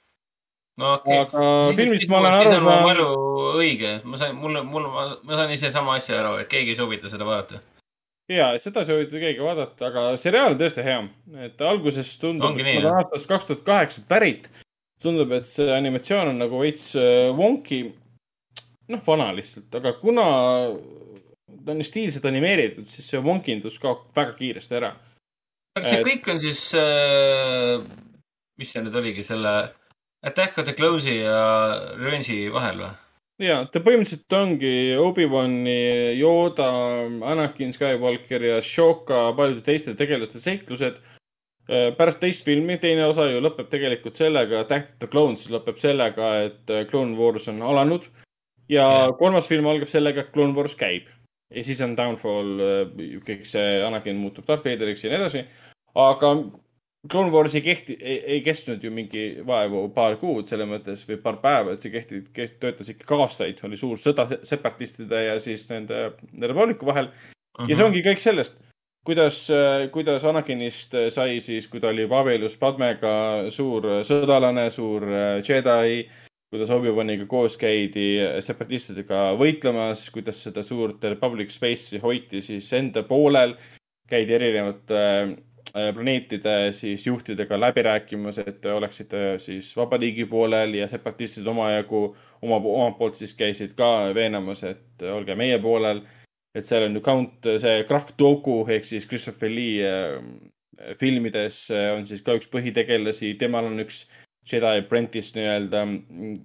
no okei okay.. aga filmist ma olen aru saanud. mu mälu õige, ma sain, mul, mul, ma saan ise sama asja aru, et keegi ei soovita seda vaadata. ja, seda ei soovita keegi vaadata, aga seriaal on tõesti hea. et alguses tundub, et on jah? aastast kaks tuhat kaheksa pärit. tundub, et see animatsioon on nagu veits äh, wonky. noh, vana lihtsalt, aga kuna ta on nii stiilselt animeeritud, siis see wonkindus kaob väga kiiresti ära. aga see Et- kõik on siis äh,, mis see nüüd oligi, selle Attack of the Clones'i ja Revenge'i vahel või? ja ta põhimõtteliselt ongi Obi-Wani, Yoda, Anakin Skywalker ja Shoka paljude teiste tegelaste seiklused. pärast teist filmi, teine osa ju lõpeb tegelikult sellega, Attack of the Clones lõpeb sellega, et äh, Clone Wars on alanud. ja Jah. kolmas film algab sellega, et Clone Wars käib. Ja siis on Downfall, kõik see Anakin muutub Darth Vaderiks ja nii edasi. aga Clone Wars ei kehti, ei, kestnud ju mingi vaevu paar kuud selles mõttes või paar päeva, et see kehti, töötas ikkagi aastaid, oli suur sõda separatistide ja siis nende Republiku vahel. Mhm. ja see ongi kõik sellest, kuidas, kuidas Anakinist sai siis, kui ta oli juba abielus Padmega suur sõdalane, suur Jedi. Kuidas Obi-Waniga koos käidi separatistidega võitlemas, kuidas seda suurt Republic Space'i hoiti siis enda poolel. käidi erinevate äh, planeetide siis juhtidega läbi rääkimas, et te oleksite siis vabariigi poolel ja separatistid omajagu oma, omalt poolt siis käisid ka veenamas, et olge meie poolel et seal on ju Count, see Graf Doku ehk siis Christopher Lee äh, filmides äh, on siis ka üks põhitegelasi, temal on üks Jedi Apprentice nii-öelda,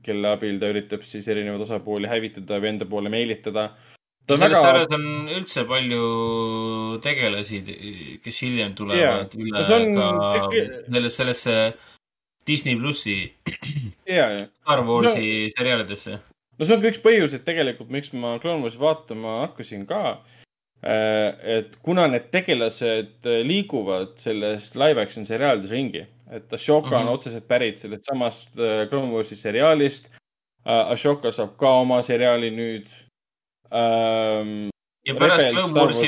kelle abil ta üritab siis erinevaid osapooli hävitada või enda poole meelitada. selles väga, sarjas on üldse palju tegelasi, kes hiljem tulevad Jaa. üle on ka sellesse, sellesse Disney plussi ja, ja Star Warsi seriaalidesse. no see on ka üks põhjus, et tegelikult miks ma Clone Warsi vaatama hakkasin ka. et kuna need tegelased liiguvad sellest live action seriaalides ringi, et Ashoka mm -hmm. Mhm. on otseselt pärit sellest samast äh, Clone Warsi seriaalist. Ashoka saab ka oma seriaali nüüd ähm,. ja pärast Clone Warsi,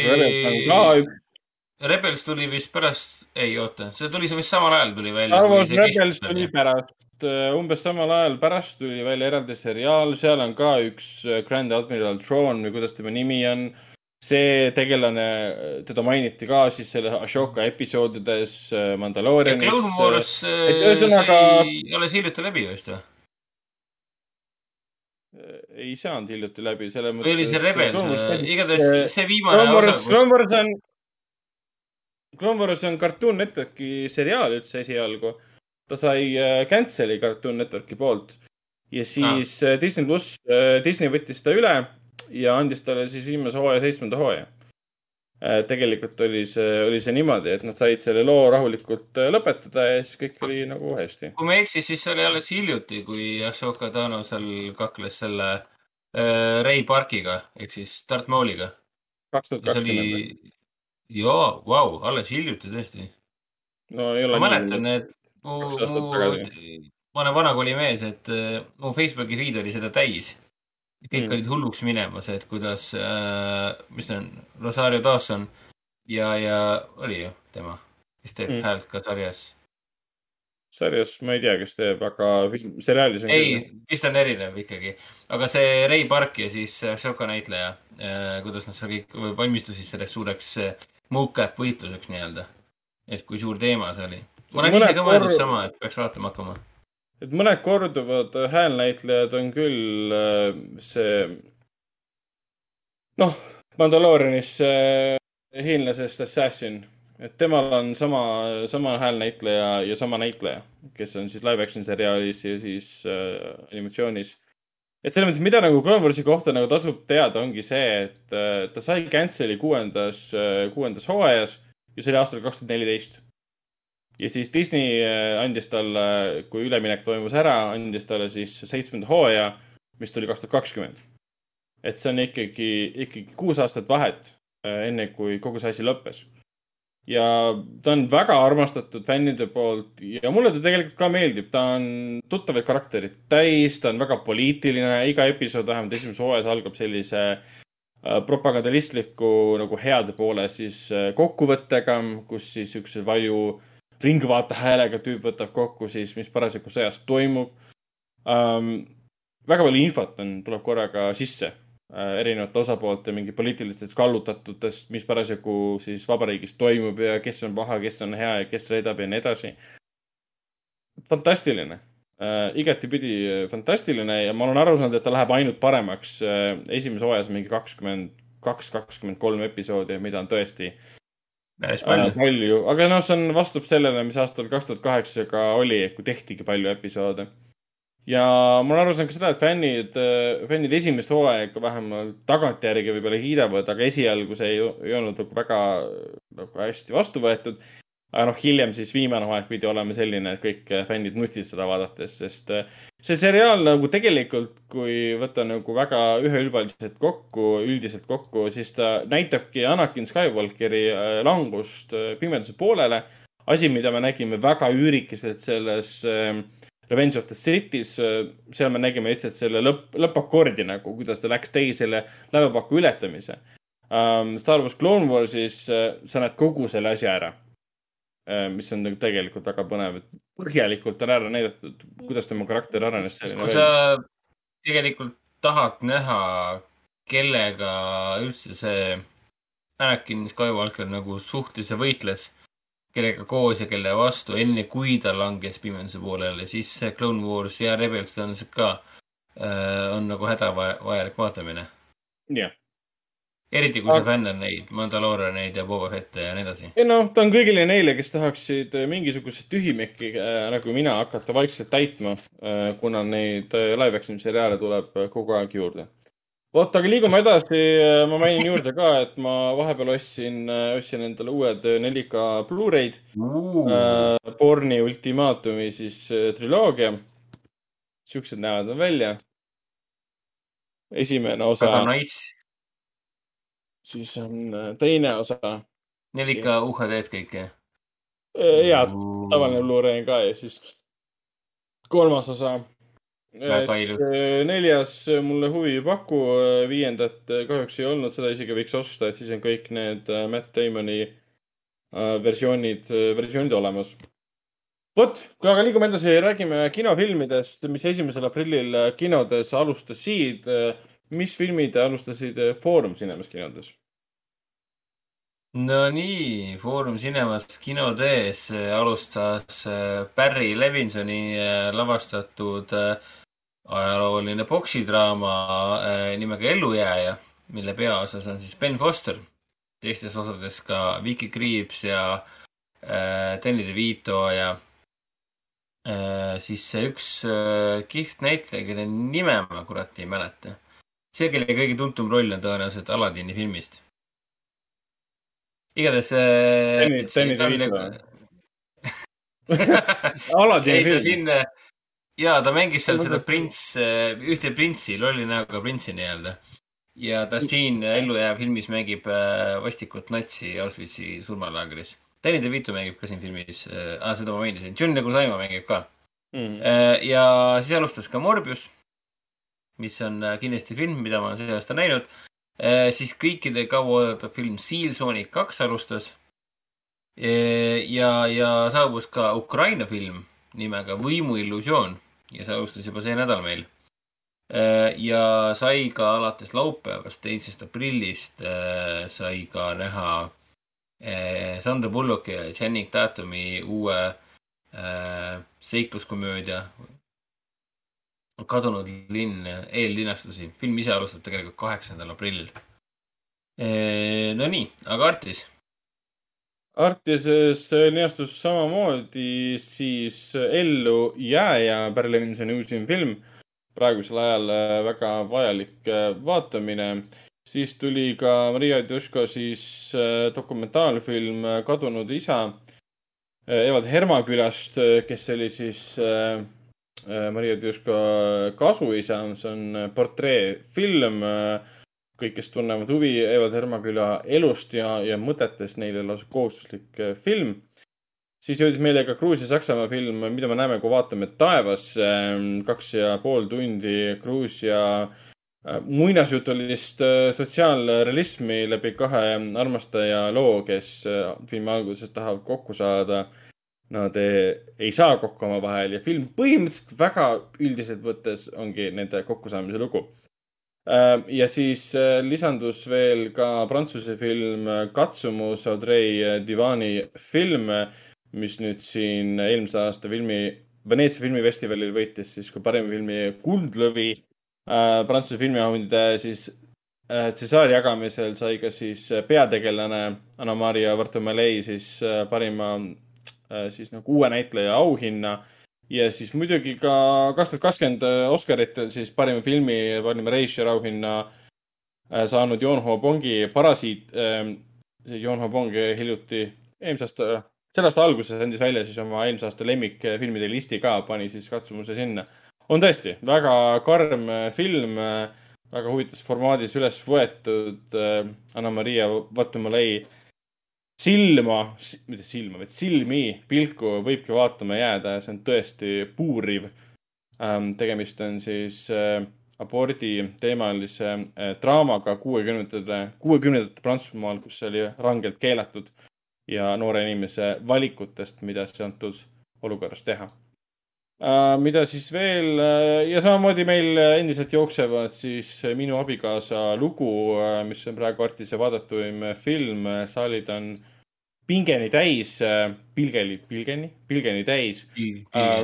Rebels tuli vist pärast, ei oota, see tuli vist samal ajal tuli välja. Star Wars Rebels tuli pärast, umbes samal ajal pärast tuli välja eraldi seriaal, seal on ka üks äh, Grand Admiral Thrawn või kuidas tema nimi on. See tegelane, teda mainiti ka siis selle Ashoka episoodides äh, Mandaloorianis. Et äh, ühesõnaga- sai alles hiljuti läbi vist või? ei saanud hiljuti läbi, selle või oli see Rebels, äh, igatahes see viimane osa Clone Wars on, Clone Wars on Cartoon Networki seriaal üldse esialgu. ta sai äh, cancel'i Cartoon Networki poolt ja siis ah. Disney pluss, Disney võttis ta üle ja andis talle siis viimase hooaja seitsmenda hooaja. tegelikult oli see, oli see niimoodi, et nad said selle loo rahulikult äh, lõpetada ja siis kõik oli nagu hästi. kui ma ei eksi, siis oli alles hiljuti, kui Ashoka Tano seal kakles selle äh, Ray Parkiga ehk siis Darth Mauliga. kaks tuhat kakskümmend. jaa, vau, alles hiljuti tõesti. no ei ole ma mäletan, et mu, mu ma olen vanakooli mees, et äh, mu Facebooki feed oli seda täis. Kõik Mm. olid hulluks minemas, et kuidas äh,, mis ta on, Rosario Dawson ja, ja oli ju tema, kes teeb Mm. häält ka sarjas. sarjas ma ei tea, kes teeb, aga seriaalis on ei, vist on erinev ikkagi, aga see Ray Park ja siis äh, Shoko näitleja, kuidas nad seal kõik valmistusid selleks suureks äh, mocap võitluseks nii-öelda. et kui suur teema see oli. ma olen ise ka mõelnud kor- sama, et peaks vaatama hakkama. Et mõned korduvad häälnäitlejad on küll äh, see, noh, Mandaloorianis see hiinlasest Assassin, et temal on sama, sama häälnäitleja ja sama näitleja, kes on siis live action seriaalis ja siis äh, animatsioonis. et selles mõttes, mida nagu Clone Warsi kohta nagu tasub teada, ongi see, et äh, ta sai cancel'i kuuendas, kuuendas hooajas ja see oli aastal kaks tuhat neliteist ja siis Disney äh, andis talle, kui üleminek toimus ära, andis talle siis seitsmenda hooaja, mis tuli kaks tuhat kakskümmend. et see on ikkagi, ikkagi kuus aastat vahet, enne kui kogu see asi lõppes. ja ta on väga armastatud fännide poolt ja mulle ta tegelikult ka meeldib, ta on tuttavaid karakterid täis, ta on väga poliitiline, iga episood vähemalt esimeses hooajas algab sellise äh, propagandalistliku nagu heade poole siis äh, kokkuvõttega, kus siis üks valju ringvaate häälega tüüp võtab kokku siis, mis parasjagu sõjas toimub um,. väga palju infot on, tuleb korraga sisse uh, erinevate osapoolte mingi poliitilistest kallutatutest, mis parasjagu siis vabariigis toimub ja kes on paha, kes on hea ja kes reedab ja nii edasi. fantastiline uh,, igatipidi fantastiline ja ma olen aru saanud, et ta läheb ainult paremaks uh,. esimeses hooajas mingi kakskümmend kaks, kakskümmend kolm episoodi, mida on tõesti päris palju, palju. aga noh, see on, vastab sellele, mis aastal kaks tuhat kaheksa ka oli, kui tehtigi palju episoode. ja ma olen aru saanud ka seda, et fännid, fännid esimest hooaega vähemalt tagantjärgi võib-olla kiidavad, aga esialgu see ei, ei olnud nagu väga nagu hästi vastu võetud. Aga noh, hiljem siis viimane hooaeg pidi olema selline, et kõik fännid nutsid seda vaadates, sest äh, see seriaal nagu tegelikult, kui võtta nagu väga üheülbaliselt kokku, üldiselt kokku, siis ta näitabki Anakin Skywalkeri äh, langust pimeduse poolele. asi, mida me nägime väga üürikeselt selles Revenge of the City's, seal me nägime lihtsalt selle lõpp, lõppakordi nagu, kuidas ta läks teisele lävepaku ületamise um,. Star Wars Clone Warsis sa näed kogu selle asja ära. Mis on nagu tegelikult väga põnev, et põhjalikult on ära näidatud, kuidas tema karakter arenes. kui sa tegelikult tahad näha, kellega üldse see Anakin Skywalker nagu suhtles ja võitles, kellega koos ja kelle vastu, enne kui ta langes pimeduse poolele, siis see Clone Wars ja Rebels tõenäoliselt ka äh, on nagu hädavajalik vaatamine. jah, eriti kui sa Aga- fänn on neid Mandalorianeid ja Boba Fett'e ja nii edasi. ei noh, ta on kõigile neile, kes tahaksid äh, mingisugust tühimikki äh, nagu mina hakata vaikselt täitma äh,, kuna neid äh, live action seriaale tuleb äh, kogu aeg juurde. vot, aga liigume edasi, ma mainin juurde ka, et ma vahepeal ostsin, ostsin endale uued 4K Blu-ray'd äh,. Borni ultimaatumi siis äh, triloogia. siuksed näevad nad välja. esimene osa väga, nice. Siis on äh, teine osa. 4K UHD-d kõik, jah? ja, tavaline Blu-ray on ka ja siis kolmas osa. väga ilus. neljas mulle huvi ei paku, viiendat kahjuks ei olnud, seda isegi võiks osta, et siis on kõik need äh, Matt Damoni äh, versioonid, versioonid olemas. vot, aga liigume edasi, räägime kinofilmidest, mis esimesel aprillil äh, kinodes alustasid. Mis filmid alustasid äh, Foorum Cinemas kinodes? Nonii, Foorum Cinemas kinotees alustas äh, Barry Levinsoni äh, lavastatud ajalooline poksidraama nimega Ellujääja, mille peaosas on siis Ben Foster, teistes osades ka Vicky Krieps ja Danny DeVito ja siis see üks kihvt näitleja, kelle nime ma kurat ei mäleta. see, kelle kõige tuntum roll on tõenäoliselt Aladini filmist igatahes äh, Danny DeVito. ei, Aladini film. siin, ja ta mängis seal seda prints, ühte printsi, lolli näoga printsi nii-öelda. ja ta siin ellujääv filmis mängib äh, vastikut natsi Auschwitzi surmalaagris. Danny DeVito mängib ka siin filmis äh,, seda ma mainisin, John Leguizamo mängib ka Mm. äh,. ja siis alustas ka Morbius, mis on äh, kindlasti film, mida ma olen see aasta näinud. siis kõikide kauaoodatav film Seal Sonic kaks alustas. ja, ja saabus ka Ukraina film nimega Võimuillusioon ja see alustas juba see nädal meil. ja sai ka alates laupäevast, teisest aprillist äh, sai ka näha äh, Sandra Bullocki ja Channing Tatumi uue äh, seikluskomöödia kadunud linn eellinastusi. film ise alustab tegelikult kaheksandal aprillil. Nonii, aga Artis, Artises linastus samamoodi siis Ellu jääja Barry Levinsoni uusim film. praegusel ajal äh, väga vajalik äh, vaatamine. siis tuli ka Maria Djuško siis äh, dokumentaalfilm äh, Kadunud isa äh, Evald Hermakülast, kes oli siis äh, äh, Maria Djuško kasuisa, see on äh, portreefilm äh, kõik, kes tunnevad huvi Evald Hermaküla elust ja, ja mõtetest, neile lausa kohustuslik äh, film. siis jõudis meile ka Gruusia-Saksamaa film Mida me näeme, kui vaatame taevas. kaks ja pool tundi Gruusia äh, muinasjutulist äh, sotsiaalrealismi läbi kahe armastaja loo, kes äh, filmi alguses tahavad kokku saada. Nad ei, ei saa kokku omavahel ja film põhimõtteliselt väga üldiselt võttes ongi nende kokkusaamise lugu Äh, ja siis äh, lisandus veel ka prantsuse film äh, Katsumus, Audrey Divani film, mis nüüd siin eelmise aasta filmi, Veneetsia filmifestivalil võitis siis kui parima filmi kuldlõvi. Prantsuse filmiauhindade siis Cesari jagamisel sai ka siis peategelane Anna-Maria Vartomelei siis parima siis nagu uue näitleja auhinna ja siis muidugi ka kaks tuhat kakskümmend Oscaritel siis parima filmi, parima režissööri auhinna äh, saanud Joon Ho Bongi Parasiit. see Joon Ho Bong hiljuti, eelmise aasta, selle aasta alguses andis välja siis oma eelmise aasta lemmikfilmide listi ka, pani siis katsumuse sinna. on tõesti väga karm äh, film, väga huvitavas formaadis üles võetud äh, Anna-Maria Vattumalei silma, mitte silma, vaid silmi, pilku võibki vaatama jääda ja see on tõesti puuriv. tegemist on siis äh, abordi teemalise äh, draamaga kuuekümnendate, kuuekümnendate Prantsusmaal, kus see oli rangelt keelatud ja noore inimese valikutest, mida siis antud olukorras teha. mida siis veel äh, ja samamoodi meil endiselt jooksevad siis Minu abikaasa lugu, mis on praegu Artise vaadatuim film, saalid on pingeni täis, pilgeni, pilgeni, pilgeni täis.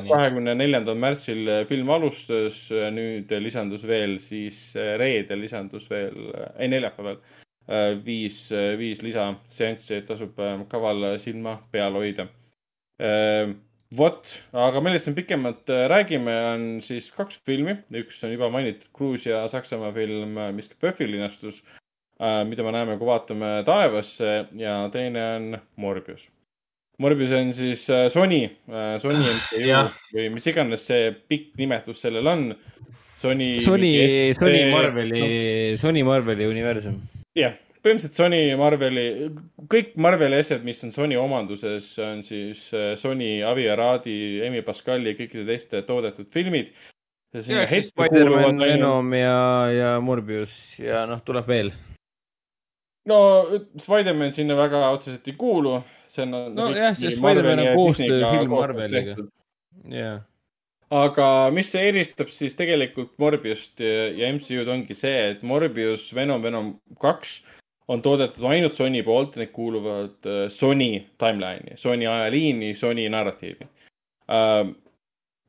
kahekümne neljandal märtsil film alustas, nüüd lisandus veel siis reedel lisandus veel, ei neljapäeval viis, viis lisaseanssi, et tasub kaval silma peal hoida. vot, aga millest me pikemalt räägime, on siis kaks filmi, üks on juba mainitud Gruusia-Saksamaa film, mis ka PÖFFil linastus, mida me näeme, kui vaatame taevasse ja teine on Morbius. Morbius on siis Sony, Sony MCU Jah. või mis iganes see pikk nimetus sellel on. Sony. Sony, Sony Marveli, Sony Marveli universum. jah, põhimõtteliselt Sony Marveli, kõik Marveli asjad, mis on Sony omanduses, on siis äh, Sony Avi Aradi, Emi Pascali ja kõikide teiste toodetud filmid. Spider-man, Venom ja, ja Morbius ja noh, tuleb veel. No Spider-man sinna väga otseselt ei kuulu. see on. Nojah, see Spider-man on koostööfilm Marveliga. jah, aga mis eristab siis tegelikult Morbiust ja, ja MCU-d ongi see, et Morbius, Venom, Venom kaks on toodetud ainult Sony poolt, need kuuluvad äh, Sony timeline'i, Sony ajaliini, Sony narratiivi uh,.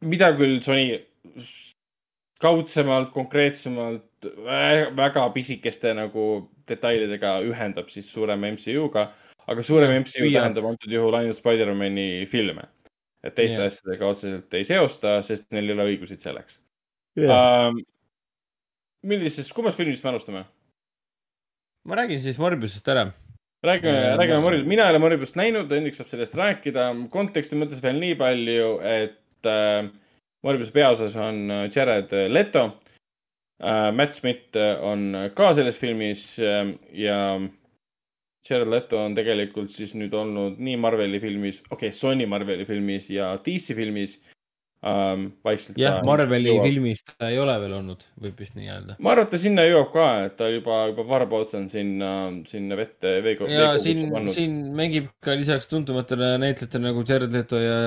mida küll Sony kaudsemalt, konkreetsemalt vä- väga pisikeste nagu detailidega ühendab siis suurema MCU-ga, aga suurem MCU püüab. tähendab antud juhul ainult Spider-man'i filme. et teiste yeah. asjadega otseselt ei seosta, sest neil ei ole õigusid selleks Jah. um,. millisest, kummast filmist me alustame? ma räägin siis Morbiusest ära. räägime Jaa,, räägime Morbiusest, mina ei ole Morbiusest näinud, õnneks saab sellest rääkida. konteksti mõttes veel nii palju, et äh, Morbiuse peaosas on äh, Jared Leto. Matt Smith on ka selles filmis äh, ja Jared Leto on tegelikult siis nüüd olnud nii Marveli filmis, okei okay,, Sony Marveli filmis ja DC filmis um,. vaikselt. jah, Marveli. filmis ta ei ole veel olnud, võib vist nii öelda. ma arvan, et ta sinna jõuab ka, et ta juba, juba varba otsa on sinna, sinna vette veeko. ja siin, siin mängib ka lisaks tuntumatele näitlejatele nagu Jared Leto ja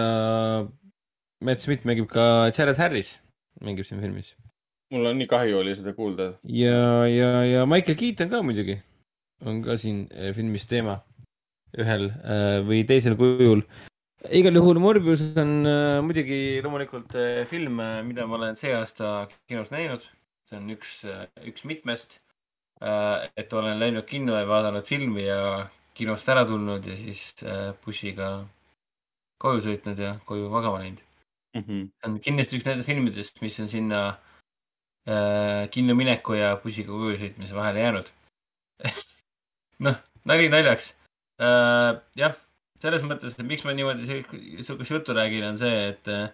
Matt Smith mängib ka Jared Harris mängib siin filmis. Mul on nii kahju oli seda kuulda. ja, ja, ja Michael Keaton ka muidugi on ka siin eh, filmis teema ühel eh, või teisel kujul. igal juhul Morbius on eh, muidugi loomulikult film, mida ma olen see aasta kinos näinud. see on üks, üks mitmest. et olen läinud kinno ja vaadanud filmi ja kinost ära tulnud ja siis bussiga koju sõitnud ja koju magama läinud. Mhm. on kindlasti üks nendest filmidest, mis on sinna äh, kinno mineku ja bussiga koju sõitmise vahele jäänud. noh, nali naljaks äh,. jah, selles mõttes, et miks ma niimoodi sihukest juttu räägin, on see, et äh,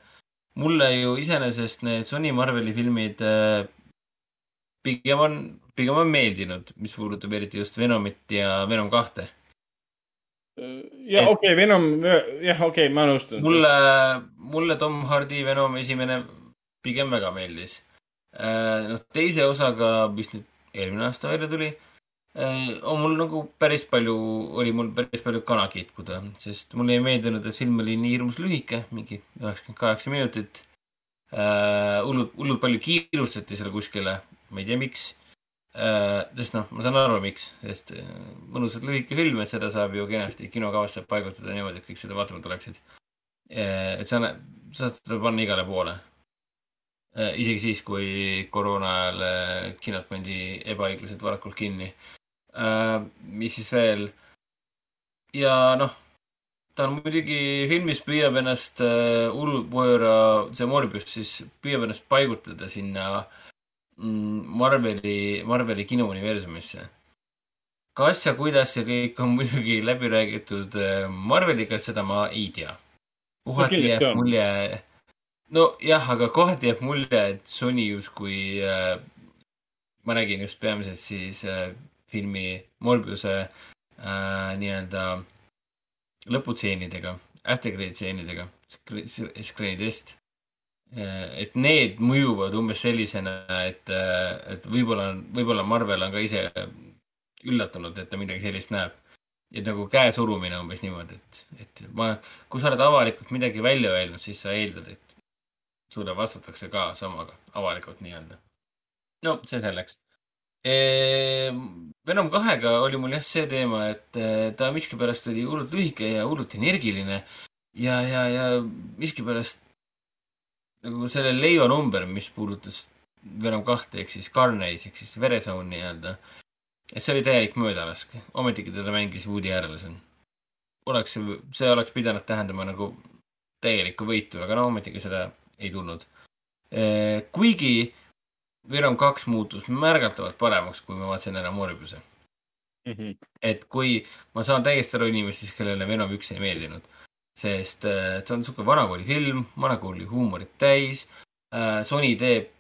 mulle ju iseenesest need Sony Marveli filmid äh, pigem on, pigem on meeldinud, mis puudutab eriti just Venomit ja Venom kahte. ja okei okay,, Venom, jah, okei okay,, ma nõustun. mulle, mulle Tom Hardy Venom esimene pigem väga meeldis. noh, teise osaga, mis nüüd eelmine aasta välja tuli, on mul nagu päris palju, oli mul päris palju kana kitkuda, sest mulle ei meeldinud, et film oli nii hirmus lühike, mingi üheksakümmend kaheksa minutit. hullult, hullult palju kiirustati seal kuskile, ma ei tea, miks. sest noh, ma saan aru, miks, sest äh, mõnusalt lühike film, et seda saab ju kenasti kinokavasse paigutada niimoodi, et kõik seda vaatama tuleksid. et sa, saad seda panna igale poole. Isegi siis, kui koroona ajal äh, kinod pandi ebaõiglaselt varakult kinni. mis siis veel? ja noh, ta on muidugi filmis püüab ennast äh, hullupööra, see Morbius siis püüab ennast paigutada sinna mm, Marveli, Marveli kinouniversumisse. kas ja kuidas see kõik on muidugi läbi räägitud äh, Marveliga, seda ma ei tea. kohati jääb mulje, nojah, aga kohati jääb mulje, et Sony justkui äh,, ma räägin just peamiselt siis äh, filmi Morbiuse äh, nii-öelda lõputseenidega, aftercredit tseenidega, skreenidest. et need mõjuvad umbes sellisena, et, et võib-olla, võib-olla Marvel on ka ise üllatunud, et ta midagi sellist näeb. et nagu käesurumine umbes niimoodi, et, et ma, kui sa oled avalikult midagi välja öelnud, siis sa eeldad, et sulle vastatakse ka samaga avalikult nii-öelda. no see selleks. Venom kahega oli mul jah see teema, et eh, ta miskipärast oli hullult lühike ja hullult energiline ja, ja, ja miskipärast nagu selle leivanumber, mis puudutas Venom kahte ehk siis Carnage ehk siis veresaun nii-öelda. et see oli täielik möödalask, ometigi teda mängis Woody Harrelson. oleks, see oleks pidanud tähendama nagu täielikku võitu, aga no ometigi seda ei tulnud. kuigi Venom kaks muutus märgatavalt paremaks, kui ma vaatasin ära Morbiuse. et kui ma saan täiesti aru inimestest, kellele Venom üks ei meeldinud, sest ta on sihuke vanakooli film, vanakooli huumorit täis. Sony teeb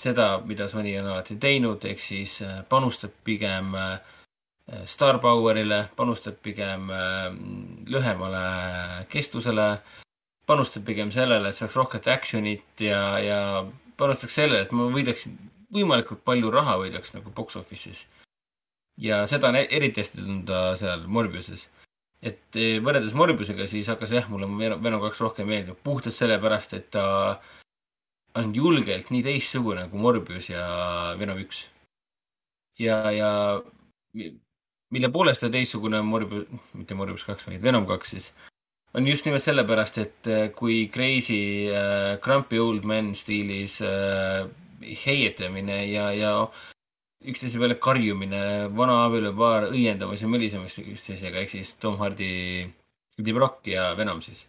seda, mida Sony on alati teinud, ehk siis panustab pigem star power'ile, panustab pigem lühemale kestusele, panustab pigem sellele, et saaks rohkem action'it ja, ja panustaks sellele, et ma võidaks võimalikult palju raha võidaks nagu box office'is. ja seda on e- eriti hästi tunda seal Morbiuses. et eh, võrreldes Morbiusega, siis hakkas jah, mulle Venom kaks rohkem meeldima, puhtalt sellepärast, et ta on julgelt nii teistsugune kui Morbius ja Venom üks. ja, ja mi- mille poolest ta teistsugune on Morbius, mitte Morbius kaks, vaid Venom kaks siis, on just nimelt sellepärast, et äh, kui crazy äh, grumpy old man stiilis äh, heietamine ja, ja üksteise peale karjumine, vana abielupaar õiendamas ja mõlisemas üksteisega, ehk siis Tom Hardy, Eddie Brock ja Venom siis.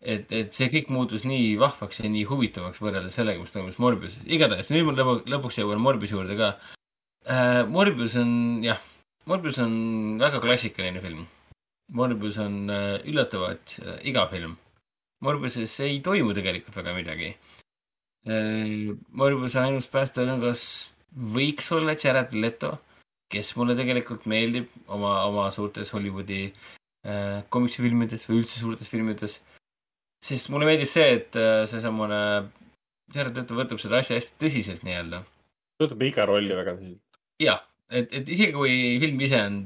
et, et see kõik muutus nii vahvaks ja nii huvitavaks võrreldes sellega, mis toimus Morbiuses. igatahes nüüd ma lõpu, lõpuks jõuan Morbiuse juurde ka äh,. Morbius on jah, Morbius on väga klassikaline film. Morbius on äh, üllatavalt äh, igav film. Morbiuses ei toimu tegelikult väga midagi äh,. Morbiuse ainus päästeõngas võiks olla Jared Leto, kes mulle tegelikult meeldib oma, oma suurtes Hollywoodi komiksifilmides või üldse suurtes filmides. sest mulle meeldib see, et seesamune Jared Leto võtab seda asja hästi tõsiselt nii-öelda võtab iga rolli väga tõsiselt. jah, et, et isegi kui film ise on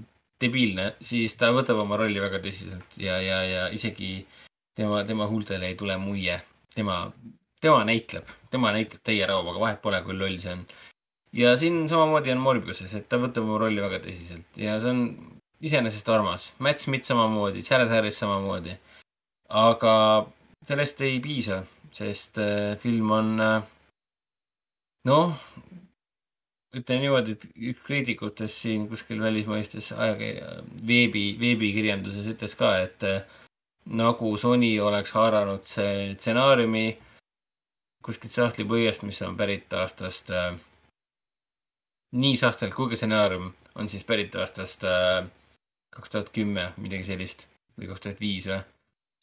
debiilne, siis ta võtab oma rolli väga tõsiselt ja, ja, ja isegi tema, tema huultele ei tule muie. tema, tema näitleb, tema näitleb täie rauaga, vahet pole, kui loll see on. ja siin samamoodi on Morbiuses, et ta võtab oma rolli väga tõsiselt ja see on iseenesest armas. Matt Smith samamoodi, Jared Harris samamoodi. aga sellest ei piisa, sest äh, film on äh, noh, ütlen niimoodi, et üks kriitikutest siin kuskil välismaistes ajakirja, veebi, veebikirjanduses ütles ka, et äh, nagu Sony oleks haaranud see stsenaariumi kuskilt sahtlipõhjast, mis on pärit aastast äh,, nii sahtel kui ka stsenaarium on siis pärit aastast kaks tuhat kümme, midagi sellist või kaks tuhat viis või.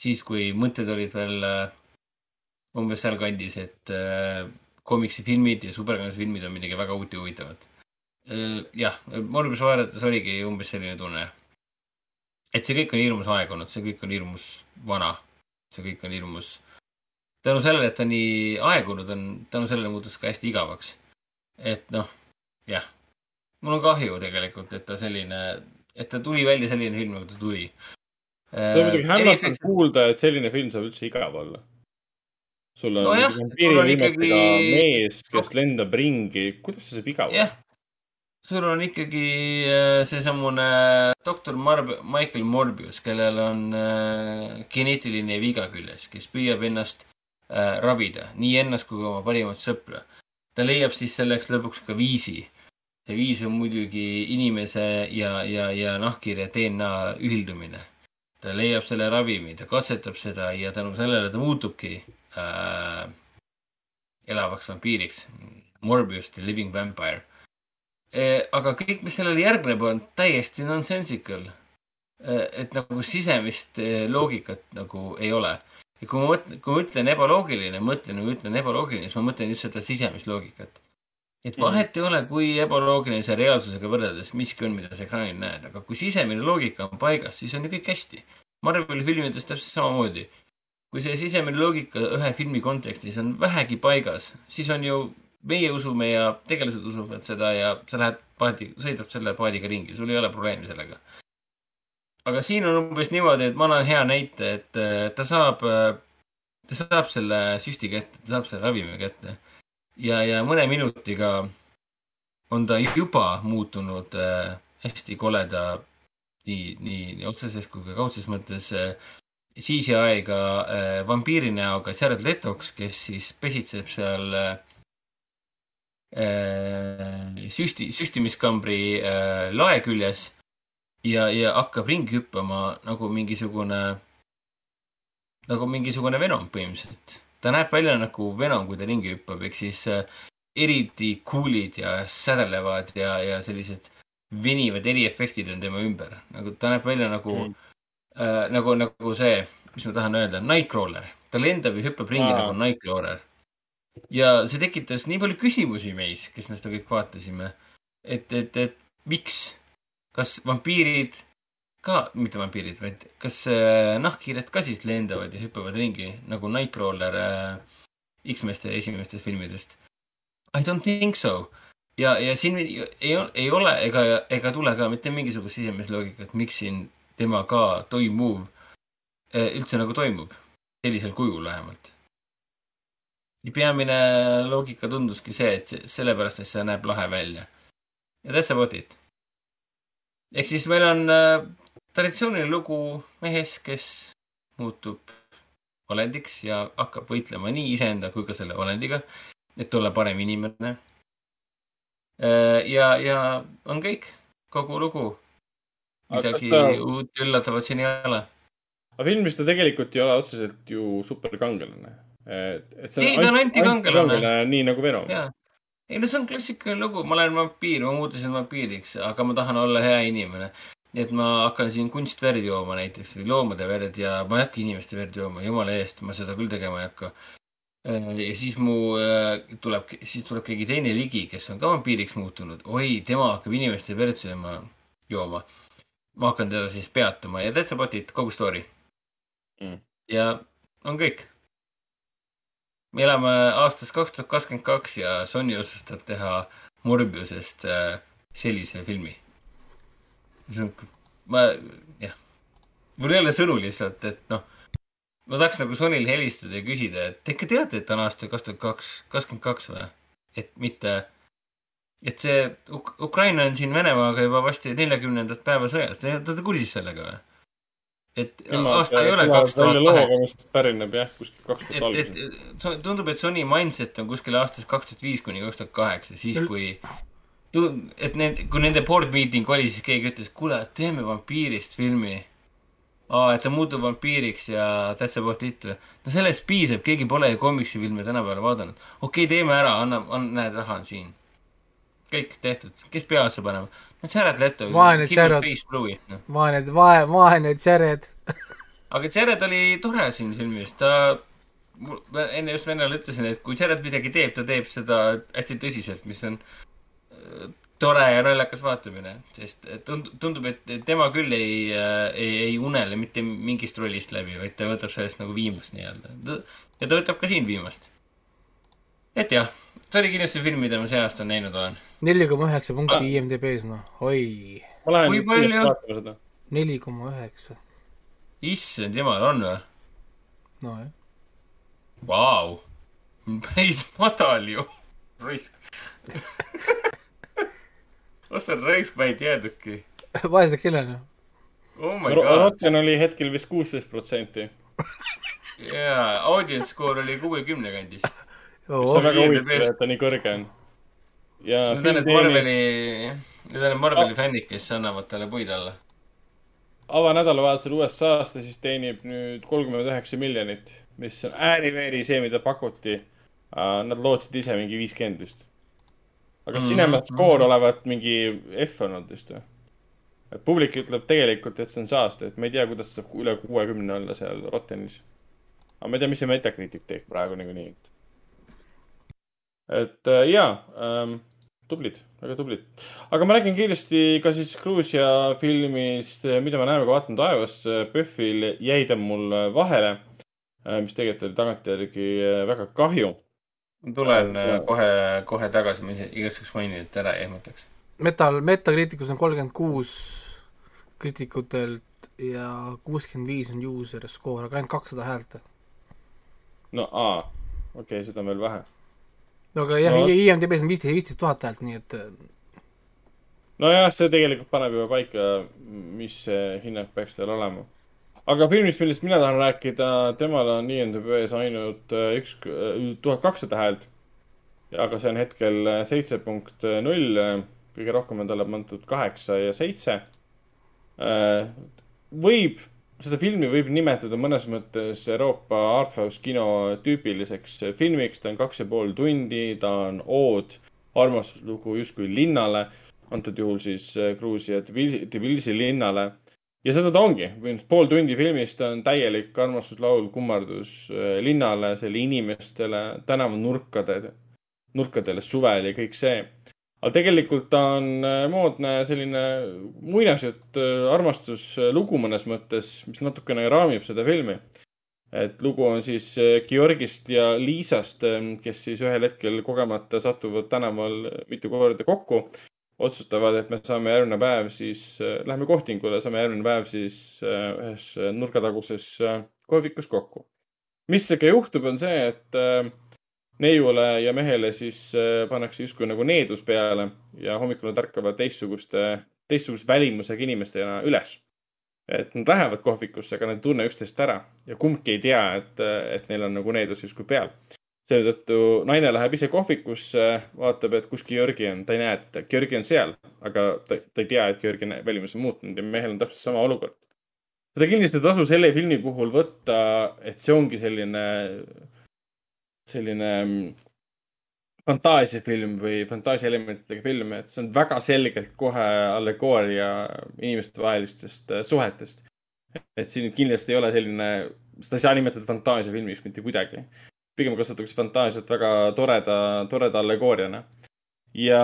siis, kui mõtted olid veel äh, umbes sealkandis, et äh, komiksifilmid ja superkangelase filmid on midagi väga uut ja huvitavat. jah, Morbius vaadates oligi umbes selline tunne. et see kõik on hirmus aegunud, see kõik on hirmus vana, see kõik on hirmus. tänu sellele, et ta nii aegunud on, tänu sellele muutus ka hästi igavaks. et noh, jah, mul on kahju tegelikult, et ta selline, et ta tuli välja selline film, nagu ta tuli. see on muidugi hämmastav kuulda, et selline film saab üldse igav olla. Sul on Nojah, sul on ikkagi- mees, kes lendab ringi, kuidas see saab igav jah, sul on ikkagi äh, seesamune doktor Marb-, Michael Morbius, kellel on äh, geneetiline viga küljes, kes püüab ennast äh, ravida, nii ennast kui ka oma parimat sõpra. ta leiab siis selleks lõpuks ka viisi. see viis on muidugi inimese ja, ja, ja nahkhiire DNA ühildumine. ta leiab selle ravimi, ta katsetab seda ja tänu sellele ta muutubki äh, elavaks vampiiriks. Morbius the living vampire. aga kõik, mis sellele järgneb, on täiesti nonsensical. et nagu sisemist eh, loogikat nagu ei ole. ja kui ma mõtlen, kui ma ütlen ebaloogiline, mõtlen või ütlen ebaloogiline, siis ma mõtlen just seda sisemist loogikat. et vahet ei ole, kui ebaloogiline see reaalsusega võrreldes miski on, mida sa ekraanil näed, aga kui sisemine loogika on paigas, siis on ju kõik hästi. Marveli filmides täpselt samamoodi kui see sisemine loogika ühe filmi kontekstis on vähegi paigas, siis on ju, meie usume ja tegelased usuvad seda ja sa lähed paadi, sõidad selle paadiga ringi, sul ei ole probleemi sellega. aga siin on umbes niimoodi, et ma annan hea näite, et äh, ta saab, ta saab selle süsti kätte, ta saab selle ravimi kätte ja, ja mõne minutiga on ta juba muutunud äh, hästi koleda nii, nii, nii otseses kui ka kaudses mõttes äh, CGI-ga äh, vampiiri näoga Jared Letoks, kes siis pesitseb seal äh, süsti, süstimiskambri äh, lae küljes ja, ja hakkab ringi hüppama nagu mingisugune, nagu mingisugune Venom põhimõtteliselt. ta näeb välja nagu Venom, kui ta ringi hüppab, ehk siis äh, eriti cool'id ja sädelevad ja, ja sellised venivad eriefektid on tema ümber. nagu ta näeb välja nagu mm. äh,, nagu, nagu see, mis ma tahan öelda, Nightcrawler. ta lendab ja hüppab ringi Aa. nagu Nightcrawler. ja see tekitas nii palju küsimusi meis, kes me seda kõik vaatasime. et, et, et miks, kas vampiirid ka, mitte vampiirid, vaid kas äh, nahkhiired ka siis lendavad ja hüppavad ringi nagu Nightcrawler äh, X-meeste esimestest filmidest? I don't think so. ja, ja siin ei, ei, ole ega, ega tule ka mitte mingisugust sisemist loogikat, miks siin tema ka toimuv äh, üldse nagu toimub. sellisel kujul vähemalt. peamine loogika tunduski see, et sellepärast, et see näeb lahe välja. ja that's about it. ehk siis meil on äh, traditsiooniline lugu mehest, kes muutub olendiks ja hakkab võitlema nii iseenda kui ka selle olendiga, et olla parem inimene. ja, ja on kõik, kogu lugu. Midagi ta- uut üllatavat siin ei ole. aga filmis ta tegelikult ei ole otseselt ju superkangelane. et, et see Ei, ta on antikangelane. nii nagu Venom. ei no see on klassikaline lugu, ma olen vampiir, ma muutusin vampiiriks, aga ma tahan olla hea inimene. nii et ma hakkan siin kunstverd jooma näiteks või loomade verd ja ma ei hakka inimeste verd jooma, jumala eest, ma seda küll tegema ei hakka. ja siis mu äh, tuleb, siis tuleb keegi teine ligi, kes on ka vampiiriks muutunud. oi, tema hakkab inimeste verd sööma, jooma. Ma hakkan teda siis peatama ja that's about it, kogu story Mm. ja on kõik. me elame aastas kaks tuhat kakskümmend kaks ja Sony otsustab teha Morbiusest äh, sellise filmi. see on, ma, jah, mul ei ole sõnu lihtsalt, et noh, ma tahaks nagu Sonyl helistada ja küsida, et te ikka teate, et on aasta kaks tuhat kaks, kakskümmend kaks või? et mitte, et see Uk- Ukraina on siin Venemaaga juba varsti neljakümnendat päeva sõjas, te olete kursis sellega või? et aasta ei ole kaks tuhat kaheksa. pärineb jah, kuskilt kaks tuhat et, algusest. et so- tundub, et Sony mindset on kuskil aastast kaks tuhat viis kuni kaks tuhat kaheksa, siis kui et need, kui nende board meeting oli, siis keegi ütles, kuule, teeme vampiirist filmi. aa, et ta muutub vampiiriks ja that's about it. no sellest piisab, keegi pole ju komiksifilme tänapäeval vaadanud. okei okay,, teeme ära, anna, anna, näed, raha on siin. Kõik tehtud, kes peasse panema? no Jared Leto. Vaene Jared. noh. vaene, vaene, vaene Jared. aga Jared oli tore siin filmis, ta, ma enne just vennale ütlesin, et kui Jared midagi teeb, ta teeb seda hästi tõsiselt, mis on äh, tore ja naljakas vaatamine, sest et tund-, tundub, et et tema küll ei, ei, ei unele mitte mingist rollist läbi, vaid ta võtab sellest nagu viimast nii-öelda. ja ta võtab ka siin viimast. et jah, see oli kindlasti film, mida ma see aasta näinud olen. neli koma üheksa punkti IMDB-s, noh, oi, kui palju? neli koma üheksa, issand jumal, on või? nojah. Vau, päris madal ju, raisk. ossa raisk, ma ei teadnudki. vaesed kellel, noh. Oh my god, Rotten oli hetkel vist kuusteist protsenti. jaa, audience score oli kuuekümne kandis. See on väga huvitav, et ta nii kõrge on. ja Need on need Marveli, need on need Marveli fännid, kes annavad talle puid alla. avanädalavahetusel USA-s ta siis teenib nüüd kolmkümmend üheksa miljonit, mis on ääri-veeri see, mida pakuti. Nad lootsid ise mingi viiskümmend vist. aga Mhm. Cinema Score olevat mingi F olnud vist või? et publik ütleb tegelikult, et see on saaste, et ma ei tea, kuidas saab üle kuuekümne olla seal Rottenis. aga ma ei tea, mis see Metacritic teeb praegu niikuinii. et äh, jaa ähm,, tublid, väga tublid. aga ma räägin kiiresti ka siis Gruusia filmist, mida me näeme, kui vaatan taevasse. PÖFFil jäi ta mul vahele, mis tegelikult oli tagantjärgi äh, väga kahju. ma tulen äh, kohe, kohe tagasi, ma ise- igaks juhuks mainin, et ära ei ehmataks. Metal, Metacriticus on kolmkümmend kuus kriitikutelt ja kuuskümmend viis on user score, aga ainult kakssada häält. no aa, okei okay,, seda on veel vähe. No aga jah No. IMDB-s on viisteist, viisteist tuhat häält, nii et äh, nojah, see tegelikult paneb juba paika, mis see hinnang peaks tal olema. aga filmist, millest mina tahan rääkida, temal on IMDB-s ainult äh, üks, tuhat kakssada häält. aga see on hetkel äh, seitse punkt null, kõige rohkem on talle pandud kaheksa ja seitse. võib, seda filmi võib nimetada mõnes mõttes Euroopa arthouse kino tüüpiliseks filmiks, ta on kaks ja pool tundi, ta on ood armastuslugu justkui linnale antud juhul siis äh, Gruusia Tbilisi, linnale. ja seda ta ongi, pool tundi filmist on täielik armastuslaul, kummardus äh, linnale, selle inimestele, tänavanurkade, nurkadele suvel ja kõik see. Aga tegelikult ta on äh, moodne selline muinasjutt, armastuslugu mõnes mõttes, mis natukene raamib seda filmi et lugu on siis äh, Georgist ja Liisast, kes siis ühel hetkel kogemata satuvad tänaval mitu korda kokku otsustavad, et me saame järgmine päev siis äh,, lähme kohtingule, saame järgmine päev siis äh, ühes äh, nurgataguses äh, kohvikus kokku. mis aga juhtub, on see, et äh, neiule ja mehele siis äh, pannakse justkui nagu needus peale ja hommikul nad ärkavad teistsuguste, teistsuguse välimusega inimestena üles. et nad lähevad kohvikusse, aga nad ei tunne üksteist ära ja kumbki ei tea, et, et neil on nagu needus justkui peal selle tõttu naine läheb ise kohvikusse, vaatab, et kus Georgi on, ta ei näe, et Georgi on seal, aga ta, ta ei tea, et Georgi välimus on muutunud ja mehel on täpselt sama olukord. seda kindlasti ei tasu selle filmi puhul võtta, et see ongi selline, selline mm, fantaasiafilm või fantaasiaelementidega film, et see on väga selgelt kohe allegooria inimestevahelistest äh, suhetest. et siin kindlasti ei ole selline, seda ei saa nimetada fantaasiafilmiks mitte kuidagi pigem kasutatakse fantaasiat väga toreda, toreda allegooriana. ja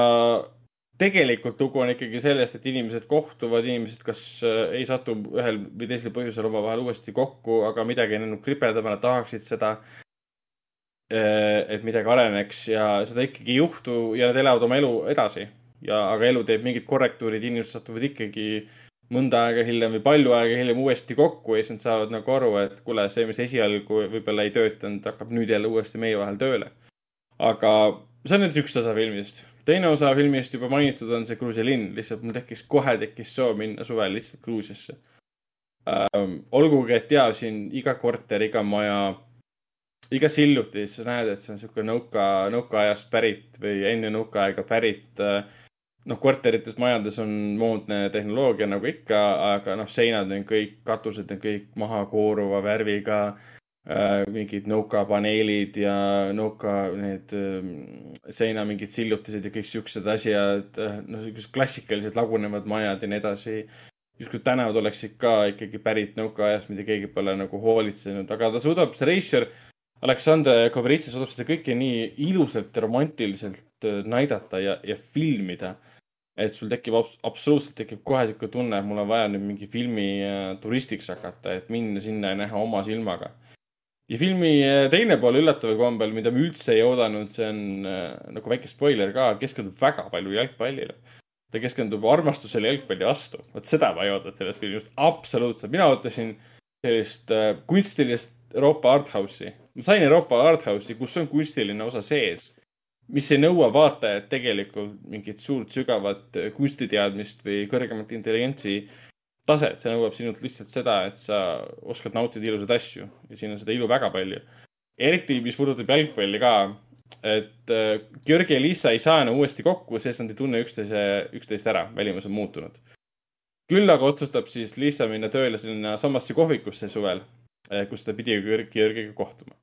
tegelikult lugu on ikkagi sellest, et inimesed kohtuvad, inimesed kas äh, ei satu ühel või teisel põhjusel omavahel uuesti kokku, aga midagi on jäänud kripeldama, nad tahaksid seda. Äh, et midagi areneks ja seda ikkagi ei juhtu ja nad elavad oma elu edasi ja, aga elu teeb mingid korrektuurid, inimesed satuvad ikkagi mõnda aega hiljem või palju aega hiljem uuesti kokku ja siis nad saavad nagu aru, et kuule, see, mis esialgu võib-olla ei töötanud, hakkab nüüd jälle uuesti meie vahel tööle. aga see on nüüd üks osa filmist teine osa filmist juba mainitud on see Gruusia linn, lihtsalt mul tekkis, kohe tekkis soov minna suvel lihtsalt Gruusiasse ähm,. olgugi, et jaa, siin iga korter, iga maja, iga sillutis sa näed, et see on niisugune nõuka, nõukaajast pärit või enne nõukaaega pärit äh, noh, korterites, majades on moodne tehnoloogia nagu ikka, aga noh, seinad on kõik, katused on kõik maha kooruva värviga Äh, mingid nõukapaneelid ja nõuka need ähm, seina mingid sillutised ja kõik siuksed asjad, äh, noh, siuksed klassikalised lagunevad majad ja nii edasi. justkui tänavad oleksid ka ikkagi pärit nõukaajast, mida keegi pole nagu hoolitsenud, aga ta suudab, see reisijal, Aleksandr Kobritsa suudab seda kõike nii ilusalt ja romantiliselt äh, näidata ja, ja filmida. et sul tekib absoluutselt tekib kohe sihuke tunne, et mul on vaja nüüd mingi filmi turistiks hakata, et minna sinna ja näha oma silmaga ja filmi äh, teine pool üllataval kombel, mida me üldse ei oodanud, see on äh, nagu väike spoiler ka, keskendub väga palju jalgpallile. ta keskendub armastusele jalgpalli vastu. vot seda ma ei oodanud sellest filmist, absoluutselt. mina ootasin sellist äh, kunstilist Euroopa arthouse'i. ma sain Euroopa arthouse'i, kus on kunstiline osa sees, mis ei nõua vaatajat tegelikult mingit suurt sügavat äh, kunstiteadmist või kõrgemat intelligentsi taset, see nõuab sinult lihtsalt seda, et sa oskad nautida ilusaid asju ja siin on seda ilu väga palju. eriti, mis puudutab jalgpalli ka, et äh, Georgi ja Liisa ei saa enam uuesti kokku, sest nad ei tunne üksteise, üksteist ära, välimus on muutunud. küll aga otsustab siis Liisa minna tööle sinna samasse kohvikusse suvel, kus ta pidi Georgiga kohtuma.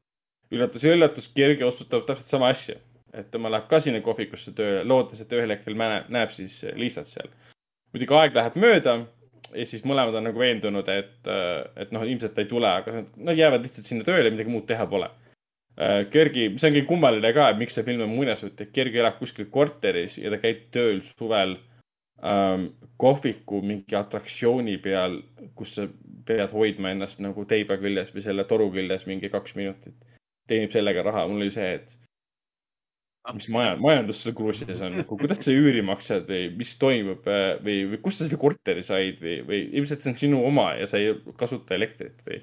üllatus ja üllatus, Georgi otsustab täpselt sama asja, et tema läheb ka sinna kohvikusse tööle, lootes, et ühel hetkel näeb, näeb siis Liisat seal. muidugi aeg läheb mööda ja siis mõlemad on nagu veendunud, et, et noh, ilmselt ta ei tule, aga nad jäävad lihtsalt sinna tööle, midagi muud teha pole. Gergi, see on kõige kummaline ka, et miks see film on muinasjutt, et Gergi elab kuskil korteris ja ta käib tööl suvel ähm, kohviku mingi atraktsiooni peal, kus sa pead hoidma ennast nagu teiba küljes või selle toru küljes mingi kaks minutit. teenib sellega raha, mul oli see, et mis maja, majandus seal Gruusias on, kuidas sa üüri maksad või mis toimub äh, või, või kust sa selle korteri said või, või ilmselt see on sinu oma ja sa ei kasuta elektrit või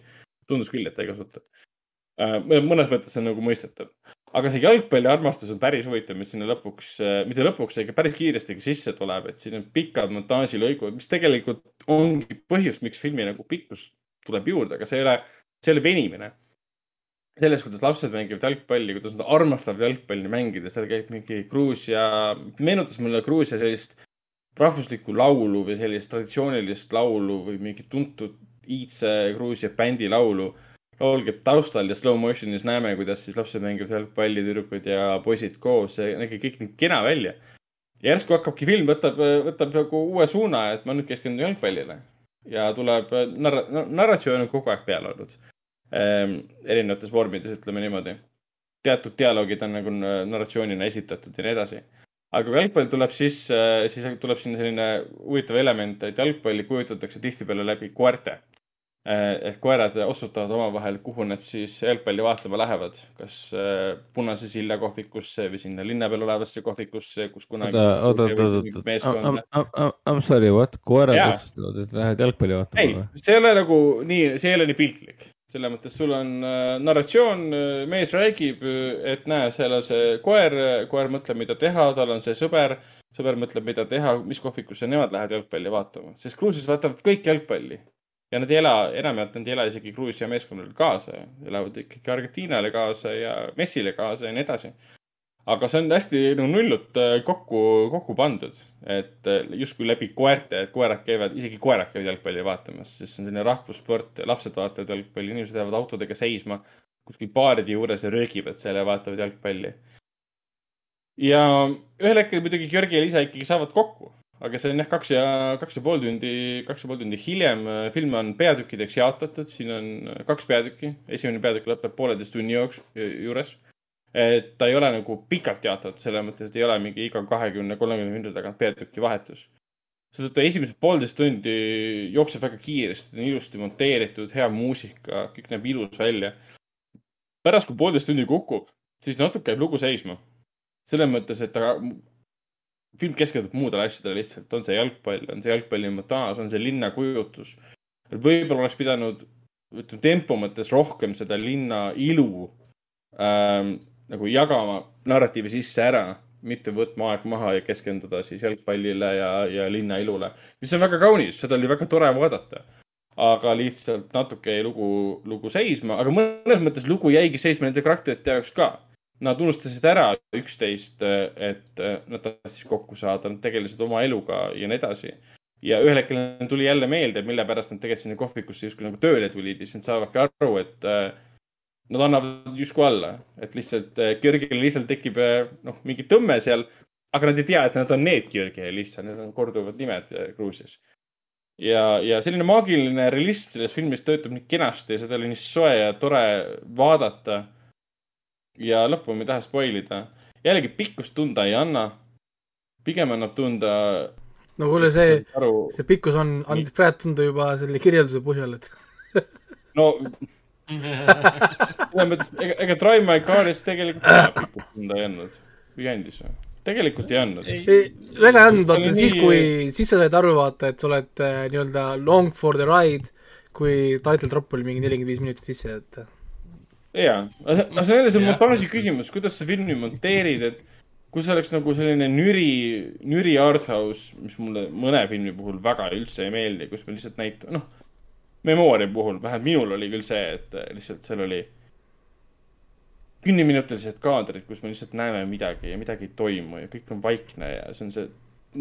tundus küll, et ei kasuta. Äh, mõnes mõttes on nagu mõistetav. Aga see jalgpalliarmastus on päris huvitav, mis sinna lõpuks, äh, mitte lõpuks, ikka päris kiiresti sisse tuleb, et siin on pikad montaažilõigud, mis tegelikult ongi põhjus, miks filmi nagu pikkus tuleb juurde, aga see ei ole, see ei ole venimine selles, kuidas lapsed mängivad jalgpalli, kuidas nad armastavad jalgpalli mängida, seal käib mingi Gruusia, meenutas mulle Gruusia sellist rahvuslikku laulu või sellist traditsioonilist laulu või mingit tuntud iidse Gruusia bändi laulu. Laul käib taustal ja slow motion'is näeme, kuidas siis lapsed mängivad jalgpalli, tüdrukud ja poisid koos, see nägi kõik nii kena välja. ja järsku hakkabki film, võtab, võtab nagu uue suuna, et ma nüüd keskendun jalgpallile. ja tuleb narra-, narratsioon on kogu aeg peal olnud Ehm, erinevates vormides, ütleme niimoodi. teatud dialoogid on nagu narratsioonina esitatud ja nii edasi. aga kui jalgpall tuleb sisse, siis tuleb sinna selline huvitav element, et jalgpalli kujutatakse tihtipeale läbi koerte. Ehm, ehk koerad otsustavad omavahel, kuhu nad siis jalgpalli vaatama lähevad, kas ehm, Punase silla kohvikusse või sinna linna peal olevasse kohvikusse, kus kunagi. oota, oota, oota, I m sorry, what, koerad otsustavad, et lähed jalgpalli vaatama? ei, see ei ole nagu nii, see ei ole nii piltlik. Selles mõttes sul on äh, narratsioon, mees räägib, et näe, seal on see koer, koer mõtleb, mida teha, tal on see sõber, sõber mõtleb, mida teha, mis kohvikusse nemad lähevad jalgpalli vaatama, sest Gruusias vaatavad kõik jalgpalli. Ja nad ei ela, enamjaolt nad ei ela isegi Gruusia meeskonnale kaasa, elavad ikkagi Argentiinale kaasa ja Messile kaasa ja nii edasi. Aga see on hästi nagu nullult äh, kokku, kokku pandud, et äh, justkui läbi koerte, et koerad käivad, isegi koerad käivad jalgpalli vaatamas, sest see on selline rahvussport, lapsed vaatavad jalgpalli, inimesed jäävad autodega seisma kuskil baaride juures ja röögivad seal ja vaatavad jalgpalli. ja ühel hetkel muidugi Georgi ja Liisa ikkagi saavad kokku, aga see on jah, kaks ja, kaks ja pool tundi, kaks ja pool tundi hiljem. film on peatükkideks jaotatud, siin on kaks peatükki, esimene peatükk lõpeb pooleteist tunni jooksul, juures et ta ei ole nagu pikalt jaotatud, selles mõttes, et ei ole mingi iga kahekümne, kolmekümne minuti tagant peatüki vahetus. seetõttu esimesed poolteist tundi jookseb väga kiiresti, on ilusti monteeritud, hea muusika, kõik näeb ilus välja. pärast, kui poolteist tundi kukub, siis natuke jääb lugu seisma. selles mõttes, et ta, film keskendub muudele asjadele lihtsalt, on see jalgpall, on see jalgpalli montaaž, on see linnakujutus. võib-olla oleks pidanud, ütleme tempo mõttes rohkem seda linna ilu ähm, nagu jagama narratiivi sisse ära, mitte võtma aeg maha ja keskenduda siis jalgpallile ja, ja linna ilule, mis on väga kaunis, seda oli väga tore vaadata. aga lihtsalt natuke jäi lugu, lugu seisma, aga mõnes mõttes lugu jäigi seisma nende karakterite jaoks ka. Nad unustasid ära üksteist, et nad tahtsid kokku saada, nad tegelesid oma eluga ja nii edasi ja ühel hetkel tuli jälle meelde, mille pärast nad tegelikult sinna kohvikusse justkui nagu tööle tulid ja siis nad saavadki aru, et äh, nad annavad justkui alla, et lihtsalt äh, Georgil lihtsalt tekib noh, mingi tõmme seal, aga nad ei tea, et nad on need Georgi lihtsalt, need on korduvad nimed Gruusias. ja, ja selline maagiline realism selles filmis töötab nii kenasti ja seda oli nii soe ja tore vaadata. Ja lõppu ma ei taha spoil ida. jällegi pikkust tunda ei anna. pigem annab tunda. no kuule, see, see pikkus on, andis praegu tunda juba selle kirjelduse põhjal, et no selles mõttes, ega, ega Drive My Car'is tegelikult pikalt tunda ei andnud või andis või? tegelikult ei andnud. väga ei andnud, vaata siis, kui, siis sa said aru, vaata, et sa oled äh, nii-öelda long for the ride, kui title drop oli mingi nelikümmend viis minutit sisse, et. Jaa, aga see on jälle see montaaži küsimus, kuidas sa filmi monteerid, et kui see oleks nagu selline nüri, nüri arthouse, mis mulle mõne filmi puhul väga üldse ei meeldi, kus me lihtsalt näitame, noh Memoria puhul, vähemalt minul oli küll see, et äh, lihtsalt seal oli kümneminutilised kaadrid, kus me lihtsalt näeme midagi ja midagi ei toimu ja kõik on vaikne ja see on see,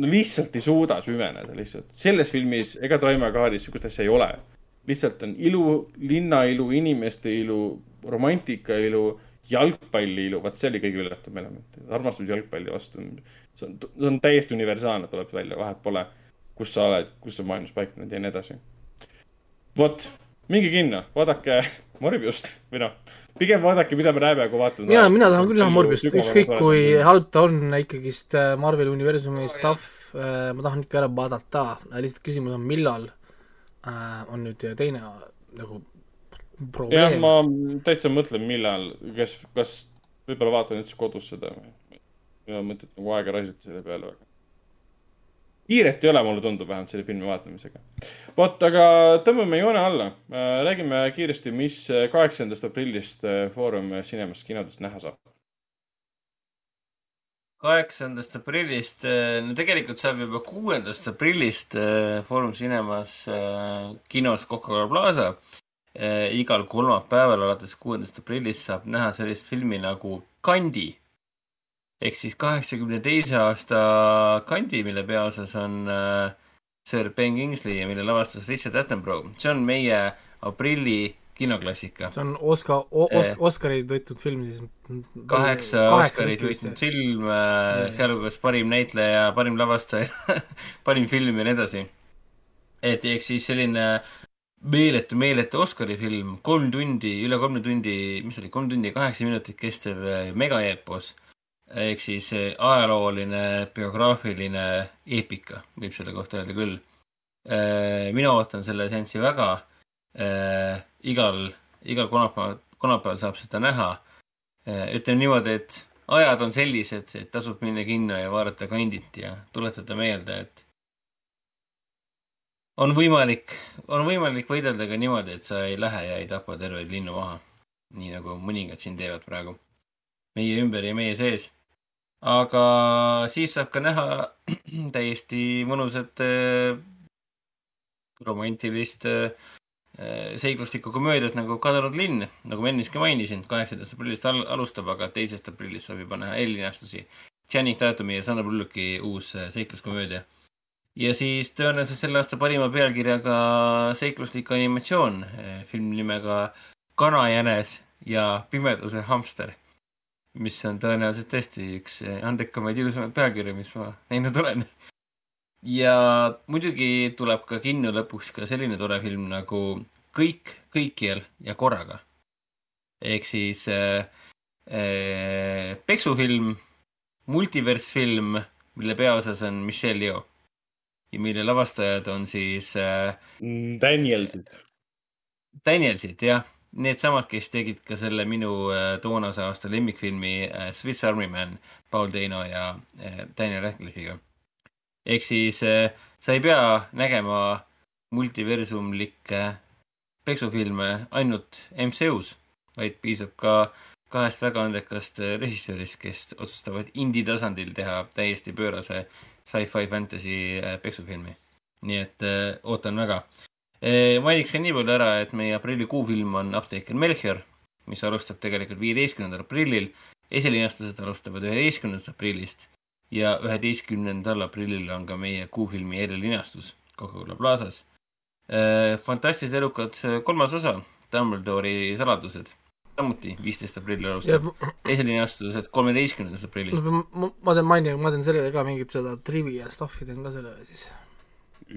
no lihtsalt ei suuda süveneda lihtsalt. selles filmis ega Traima kaardis sihukest asja ei ole. lihtsalt on ilu, linnailu, inimeste ilu, romantika ilu, jalgpalli ilu, vaat see oli kõige üllatavam element. armastus jalgpalli vastu, see on, see on täiesti universaalne, tuleb välja, vahet pole, kus sa oled, kus sa maailmas paiknenud ja nii edasi vot, minge kinno, vaadake Morbiust või noh, pigem vaadake, mida me näeme, kui vaatame. mina, mina tahan küll näha Morbiust, ükskõik kui halb ta on, ikkagist äh, Marveli universumi stuff äh, ma tahan ikka ära vaadata, lihtsalt küsimus on, millal äh, on nüüd teine nagu. Jah, ma täitsa mõtlen, millal, kas, kas võib-olla vaatan üldse kodus seda või ei ole mõtet nagu aega raisata selle peale väga kiiret ei ole, mulle tundub vähemalt selle filmi vaatamisega. vot, aga tõmbame joone alla. Äh, räägime kiiresti, mis kaheksandast aprillist äh, Foorum Cinemas kinodest näha saab. kaheksandast aprillist, äh, no tegelikult saab juba kuuendast aprillist Foorum Cinemas kinos Coca-Cola Plaza. Igal kolmapäeval alates kuuendast aprillist saab näha sellist filmi nagu Kandi ehk siis kaheksakümne teise aasta kandi, mille peaosas on äh, Sir Ben Kingsley ja mille lavastas Richard Attenborough. see on meie aprilli kinoklassika. see on Oscar, Os-, äh. Oscarid võitnud film siis. kaheksa Oscarit võitnud film äh,, sealhulgas parim näitleja, parim lavastaja parim film ja nii edasi. et ehk siis selline meeletu, meeletu Oscari film, kolm tundi, üle kolme tundi, mis oli, kolm tundi ja kaheksa minutit kestev äh, megaeepos ehk siis ajalooline biograafiline eepika, võib selle kohta öelda küll. Äh, mina ootan selle seanssi väga. Äh, igal, igal kolmapäeval, kolmapäeval saab seda näha. Äh, ütleme niimoodi, et ajad on sellised, et tasub minna kinno ja vaadata kandit ja tuletada meelde, et on võimalik, on võimalik võidelda ka niimoodi, et sa ei lähe ja ei tapa terveid linnu maha. nii nagu mõningad siin teevad praegu meie ümber ja meie sees. aga siis saab ka näha täiesti mõnusat äh, romantilist äh, seikluslikku komöödiat nagu Kadunud linn, nagu ma ennist ka mainisin, kaheksandast aprillist al alustab, aga teisest aprillist saab juba näha eellinastusi. Channing Tatumi ja Sandra Bullocki uus äh, seikluskomöödia. Ja siis tõenäoliselt selle aasta parima pealkirjaga seikluslik animatsioon, film nimega Kanajänes ja pimeduse hamster mis on tõenäoliselt tõesti üks andekamaid ilusamaid pealkirju, mis ma näinud olen. ja muidugi tuleb ka kinno lõpuks ka selline tore film nagu Kõik, kõikjal ja korraga. ehk siis äh, äh, peksufilm, multiversfilm, mille peaosas on Michelle Yeoh ja mille lavastajad on siis äh, Danielsid. Danielsid, jah. Needsamad, kes tegid ka selle minu äh, toonase aasta lemmikfilmi äh, Swiss Army Man, Paul Dano ja äh, Daniel Radcliffe'iga. ehk siis äh, sa ei pea nägema multiversumlikke peksufilme ainult MCU-s, vaid piisab ka kahest väga andekast äh, režissöörist, kes otsustavad indie tasandil teha täiesti pöörase sci-fi fantasy äh, peksufilmi. nii et äh, ootan väga. Mainiks ka nii palju ära, et meie aprillikuu film on Apteeker Melchior, mis alustab tegelikult viieteistkümnendal aprillil. esilinastused alustavad üheteistkümnendast aprillist ja üheteistkümnendal aprillil on ka meie kuufilmi erilinastus Coca-Cola Plazas. fantastiliselt elukad kolmas osa, Dumbledore'i saladused samuti viisteist aprillil alustab. esilinastused kolmeteistkümnendast aprillist. ma, ma teen maini, ma teen sellele ka mingit seda trivia stuff'i teen ka sellele siis.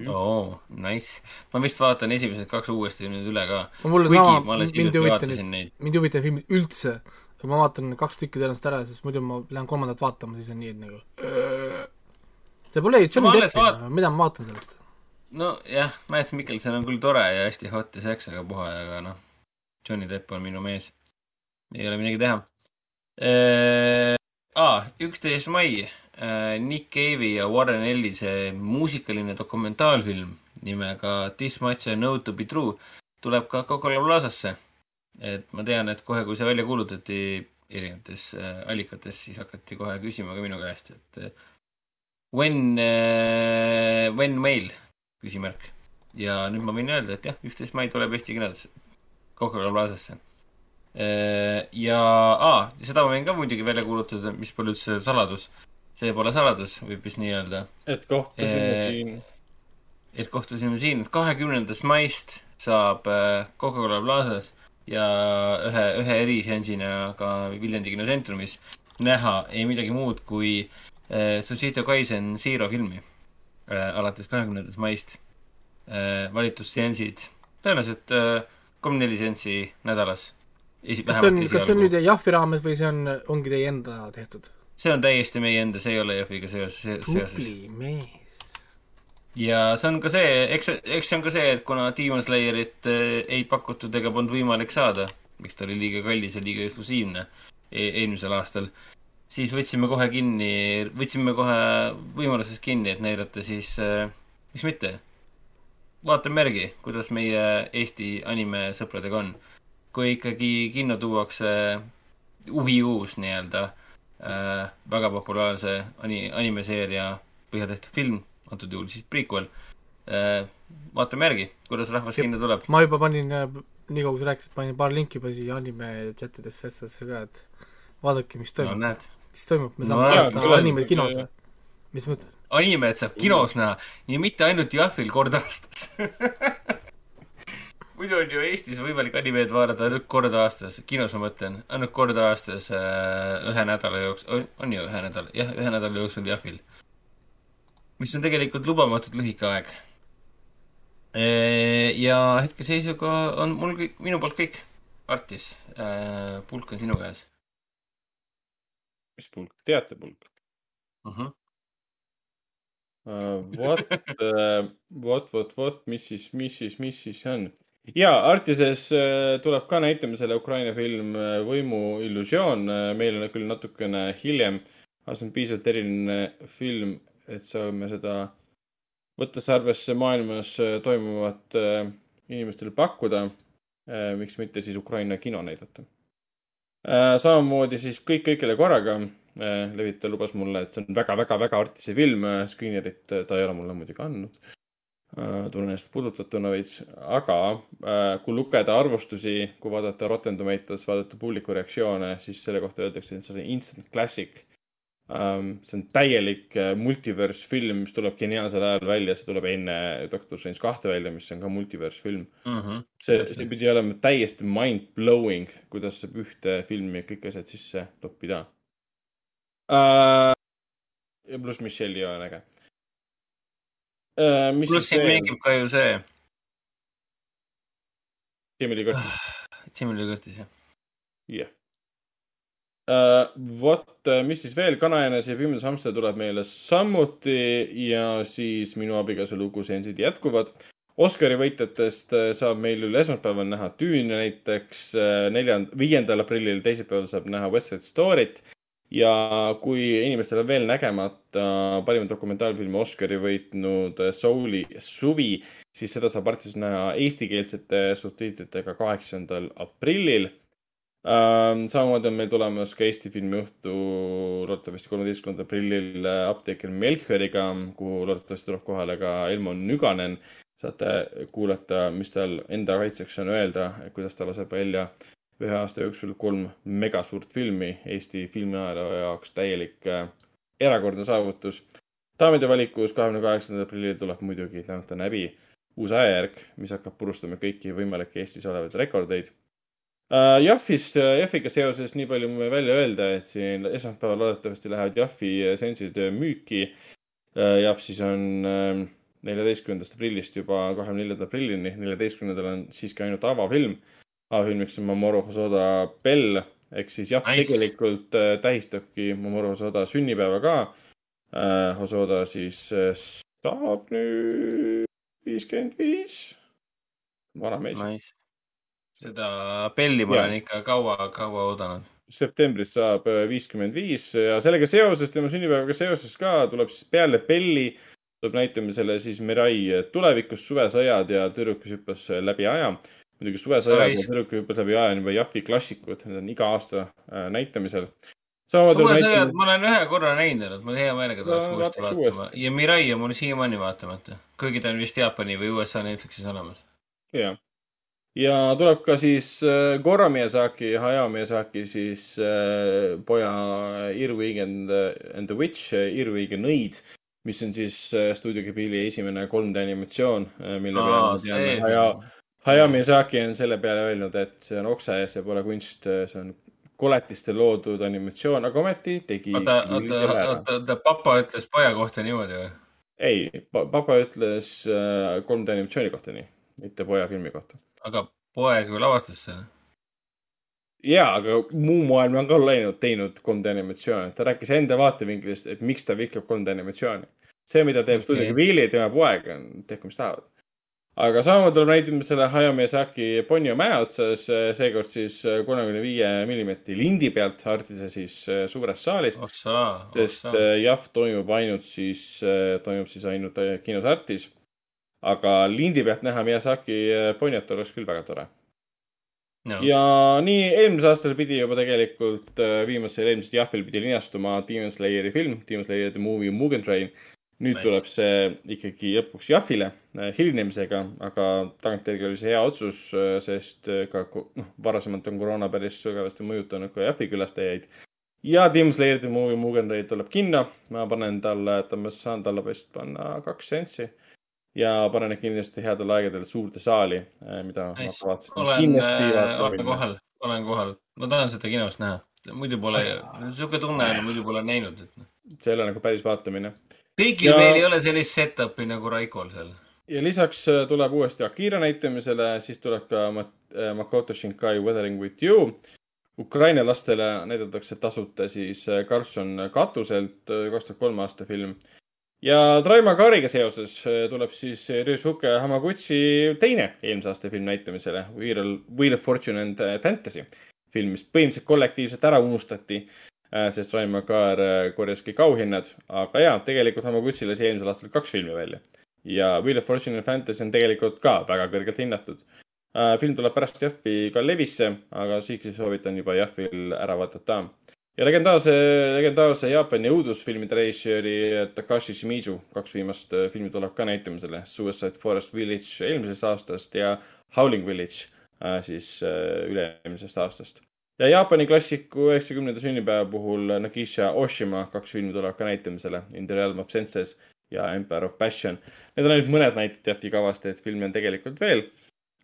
oo oh,, nice. ma vist vaatan esimesed kaks uuesti nüüd üle ka. mulle sama, mind ei huvita nüüd, mind ei huvita filmid üldse. ma vaatan kaks tükki tõenäoliselt ära, sest muidu ma lähen kolmandat vaatama, siis on nii, et nagu see pole ju Johnny Depp vaat..., mida ma vaatan sellest? nojah, Mads Mikkelson on küll tore ja hästi hot ja seksaga puha, aga noh, Johnny Depp on minu mees ei ole midagi teha. Ah, üksteist mai äh, Nick Cave'i ja Warren Ellise muusikaline dokumentaalfilm nimega This much I know to be true tuleb ka Coca-Cola Plazasse. et ma tean, et kohe, kui see välja kuulutati erinevates äh, allikates, siis hakati kohe küsima ka minu käest, et äh, when äh,, when mail, küsimärk. ja nüüd ma võin öelda, et jah, üksteist mai tuleb Eesti kinodes Coca-Cola Plazasse Äh, ja aa, seda ma võin ka muidugi välja kuulutada, mis pole üldse saladus. see pole saladus, võib vist nii öelda. et kohtusime e siin. et kohtusime siin, et kahekümnendast maist saab äh, Coca-Cola Plazas ja ühe, ühe eriseansina ka Viljandi kinotsentrumis näha ei midagi muud kui äh, Sushito Kaisen Zero filmi äh, alates kahekümnendast maist äh,. valitusseansid, tõenäoliselt äh, kolm-neli äh, seanssi nädalas esi-, kas see on, kas see on nüüd Jahvi raames või see on, ongi teie enda tehtud? see on täiesti meie enda, see ei ole Jahviga seoses, seoses. tubli mees. ja see on ka see, eks, eks see on ka see, et kuna Demon Slayerit äh, ei pakutud ega polnud võimalik saada, miks ta oli liiga kallis ja liiga eksklusiivne e eelmisel aastal, siis võtsime kohe kinni, võtsime kohe võimalusest kinni, et näidata siis äh,, miks mitte, vaatame järgi, kuidas meie Eesti animesõpradega on kui ikkagi kinno tuuakse uhiuus nii-öelda äh, väga populaarse ani-, animeseeria põhjal tehtud film, antud juhul siis prequel äh,, vaatame järgi, kuidas rahvas kinno tuleb. ma juba panin, äh, nii kaua kui sa rääkisid, panin paar linki juba siia anime chatidesse asjadesse ka, et vaadake, mis toimub no,. mis toimub, me saame no, vaadata animeid kinos või? mis mõttes? animet saab kinos näha ja mitte ainult Jahvil kord aastas muidu on ju Eestis võimalik animeid vaadata ainult kord aastas, kinos ma mõtlen, ainult kord aastas äh, ühe nädala jooksul, on ju ühe nädala, jah, ühe nädala jooksul Jahvil. mis on tegelikult lubamatult lühike aeg. Äh, ja hetkeseisuga on mul kõik, minu poolt kõik. Artis, äh, pulk on sinu käes. mis pulk, teatepulk uh? -huh. Uh, vot, vot, vot, vot, mis siis, mis siis, mis siis on? Ja Artises äh, tuleb ka näitamisele Ukraina film äh, Võimu illusioon. Äh, meil on küll natukene hiljem, aga see on piisavalt eriline film, et saame seda, võttes arvesse maailmas toimuvat inimestele pakkuda. miks mitte siis Ukraina kino näidata. samamoodi siis kõik kõigile korraga. levitaja lubas mulle, et see on väga-väga-väga Artise film. Screenerit ta ei ole mulle muidugi andnud tunnen ennast puudutatuna veits, aga äh, kui lugeda arvustusi, kui vaadata Rotten Tomatoes, vaadata publiku reaktsioone, siis selle kohta öeldakse, et see on instant classic um,. see on täielik äh, multiverse film, mis tuleb geniaalsel ajal välja, see tuleb enne Doctor Strange kahte välja, mis on ka multiverse film mm. -hmm. see, see pidi olema täiesti mind blowing, kuidas saab ühte filmi kõik asjad sisse toppida uh,. ja pluss Michelle'i on äge äh,. Pluss siin mängib ka ju see. Jamie Lee Curtis. Jamie Lee Curtis, jah. jah yeah.. uh,. vot, mis siis veel, Kanajänes ja Pimedas hamster tuleb meile samuti ja siis Minu abikaasa lugu seansid jätkuvad. Oscari võitjatest saab meil üle esmaspäeval näha Düüni näiteks, neljand-, viiendal aprillil teisipäeval saab näha West Side Story't ja kui inimestel on veel nägemata parima dokumentaalfilmi Oscari võitnud Souli suvi, siis seda saab artistis näha eestikeelsete subtiitritega kaheksandal aprillil ähm,. samamoodi on meil tulemas ka Eesti filmiõhtu loodetavasti kolmeteistkümnendal aprillil äh, apteeker Melchioriga, kuhu loodetavasti tuleb kohale ka Elmo Nüganen. saate kuulata, mis tal enda kaitseks on öelda, kuidas ta laseb välja ühe aasta jooksul kolm megasuurt filmi Eesti filmiajaloo jaoks täielik äh, erakordne saavutus. daamide valikus kahekümne kaheksandal aprillil tuleb muidugi Downton Abbey uus ajajärk, mis hakkab purustama kõiki võimalikke Eestis olevaid rekordeid uh,. Jaffist, Jaffiga seoses nii palju võime välja öelda, et siin esmaspäeval loodetavasti lähevad Jaffi seansid müüki uh,. Jaff siis on uh, neljateistkümnendast aprillist juba kahekümne neljanda aprillini, neljateistkümnendal on siiski ainult avafilm. Avafilmiks on Mamoru Hosoda Bell ehk siis jah nice., tegelikult uh, tähistabki Mamoru Hosoda sünnipäeva ka uh,. Hosoda siis uh, saab nüüd viiskümmend viis, vana mees nice seda Belli ma olen ikka kaua-kaua oodanud. septembris saab äh, viiskümmend viis ja sellega seoses, tema sünnipäevaga seoses ka tuleb siis peale Belli, tuleb näitamisele siis Mirai tulevikus suvesõjad ja tüdrukus hüppas läbi aja. Muidugi suvesõjad ja tüdruk hüppas läbi aja on juba Jaffi klassikud, need on iga aasta äh, näitamisel. suvesõjad ma olen ühe korra näinud, ma hea meelega tuleks no, uuesti vaatama. ja Mirai on mul siiamaani vaatamata, kuigi ta on vist Jaapani või USA Netflixis olemas. jah. Ja tuleb ka siis äh, Korra Miyazaki, Hayao Miyazaki siis äh, poja Earwig and, and the Witch, Earwig ja nõid, mis on siis äh, stuudio Ghibli esimene 3D animatsioon, mille peale me teame Hayao, Hayao Miyazaki on selle peale öelnud, et see on oksa ja see pole kunst, see on koletiste loodud animatsioon, aga ometi tegi. oota, oota, oota, oota, papa ütles poja kohta niimoodi või? ei, papa ütles 3D animatsiooni kohta nii, mitte poja filmi kohta aga poeg ju lavastas selle. jaa, aga muu maailm on ka läinud, teinud 3D animatsiooni. ta rääkis enda vaatevinklist, et miks ta vihkab 3D animatsiooni. see, mida teeb okay. stuudio ja tema poeg, on, tehku mis tahavad. Aga samamoodi tuleb näitamisele Hayao Miyazaki Ponyo mäe otsas, seekord siis kolmekümne viie millimeetri lindi pealt Artise siis äh, suurest saalist. sest jah, toimub ainult siis, toimub siis ainult kinos Artis aga lindi pealt näha Miyazaki Ponjat oleks küll väga tore no.. ja nii eelmisel aastal pidi juba tegelikult viimasel eelmisel Jahvil pidi linastuma Demon Slayeri film, Demon Slayer the movie Mugen Train. Nüüd nice. tuleb see ikkagi lõpuks Jahvile äh, hilinemisega, aga tagantjärgi oli see hea otsus, sest ka noh, varasemalt on koroona päris sügavasti mõjutanud ka Jahvi külastajaid ja Demon Slayer the movie Mugen Train tuleb kinno. ma panen talle, et ma saan talle vist panna kaks sentsi ja panen kindlasti headel aegadel suurde saali, äh, mida nice. ma kavatsen olen, äh, olen kohal, olen kohal, ma tahan seda kinos näha, muidu pole, sihuke tunne on, muidu pole näinud, et. Noh. see ei ole nagu päris vaatamine. Kõigil ja... meil ei ole sellist setup'i nagu Raikol seal. ja lisaks äh, tuleb uuesti Akira näitamisele, siis tuleb ka Makoto Shinkai Weathering with you. Ukraina lastele näidatakse tasuta siis Karlsson katuselt, kaks tuhat kolm aasta film ja Traima Kaariga seoses äh, tuleb siis Ryosuke Hamaguchi teine eelmise aasta film näitamisele, Wheel, of Fortune and äh, Fantasy. film, mis põhimõtteliselt kollektiivselt ära unustati, äh, sest Traima Kaar korjas kõik auhinnad, aga jaa, tegelikult Hamaguchi lasi eelmisel aastal kaks filmi välja. ja Wheel of Fortune and Fantasy on tegelikult ka väga kõrgelt hinnatud. film tuleb pärast Jaffi ka levisse, aga siiski soovitan juba Jaffil ära vaadata ja legendaarse, legendaarse Jaapani õudusfilmide režissööri Takashi Shimizu kaks viimast äh, filmi tuleb ka näitamisele. Suicide Forest Village eelmisest aastast ja Howling Village äh, siis äh, üle-eelmisest aastast. Ja Jaapani klassiku üheksakümnenda sünnipäeva puhul Nagisha Oshima kaks filmi tulevad ka näitamisele. In the Realm of Senses ja Empire of Passion. Need on ainult mõned näited Jaffi kavast, et filme on tegelikult veel,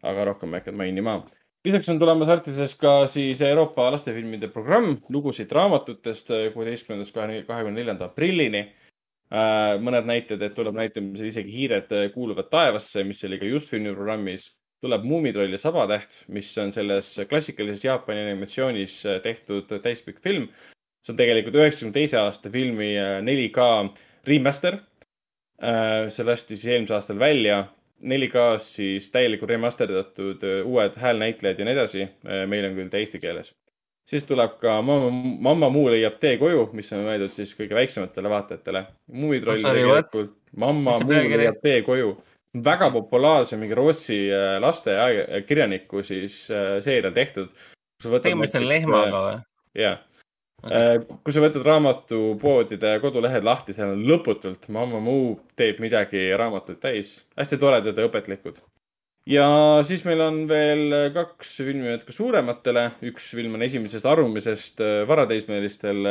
aga rohkem ma ei hakka mainima lisaks on tulemas Artises ka siis Euroopa lastefilmide programm lugusid raamatutest kuueteistkümnendast kahekümne neljanda aprillini. Äh, mõned näited, et tuleb näitamisele isegi Hiired kuuluvad taevasse, mis oli ka just filmiprogrammis. Tuleb Muumitroll ja sabatäht, mis on selles klassikalises Jaapani animatsioonis tehtud täispikk film. see on tegelikult üheksakümne teise aasta filmi 4K remaster. see lasti siis eelmisel aastal välja 4K-s siis täielikult remasterdatud uued häälnäitlejad ja nii edasi. meil on küll ta eesti keeles. siis tuleb ka Mamma, Mamma Muu leiab tee koju, mis on mõeldud siis kõige väiksematele vaatajatele. Muumitroll tegelikult, Mamma Muu leiab tee koju. Väga populaarse mingi Rootsi laste kirjaniku siis seerial tehtud. tegemist on lehmaga või? jah okay.. kui sa võtad raamatupoodide kodulehed lahti, seal on lõputult Mamma Mu teeb midagi raamatuid täis, hästi toredad ja õpetlikud. ja siis meil on veel kaks filmi natuke suurematele, üks film on esimesest arumisest varateismelistel,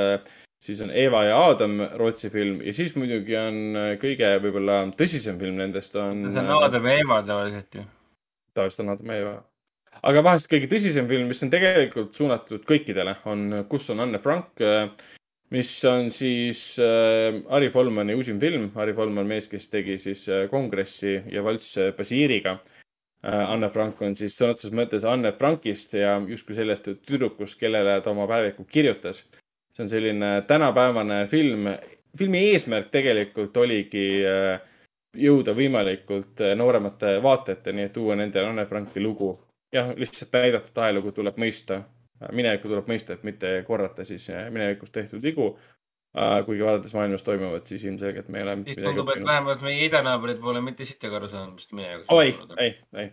siis on Eva ja Aadam Rootsi film ja siis muidugi on kõige võib-olla tõsisem film nendest on. see on Aadam ja Eva tavaliselt ju. tavaliselt on Aadam ja Eva aga vahest kõige tõsisem film, mis on tegelikult suunatud kõikidele, on Kus on Anne Frank, mis on siis äh, Harry Folmani uusim film. Harry Folman, mees, kes tegi siis äh, Kongressi ja Valts Basiiriga äh,. Anne Frank on siis sõna otseses mõttes Anne Frankist ja justkui sellest tüdrukust, kellele ta oma päeviku kirjutas. See on selline tänapäevane film. filmi eesmärk tegelikult oligi äh, jõuda võimalikult äh, nooremate vaatajateni, et tuua nendele Anne Franki lugu jah, lihtsalt näidata, et ajalugu tuleb mõista, minevikku tuleb mõista, et mitte korrata siis minevikus tehtud vigu. kuigi vaadates maailmas toimuvat, siis ilmselgelt me ei ole. siis tundub, et vähemalt meie idanaabrid pole mitte sittagi aru saanud, mis minevikus ei, ei, ei.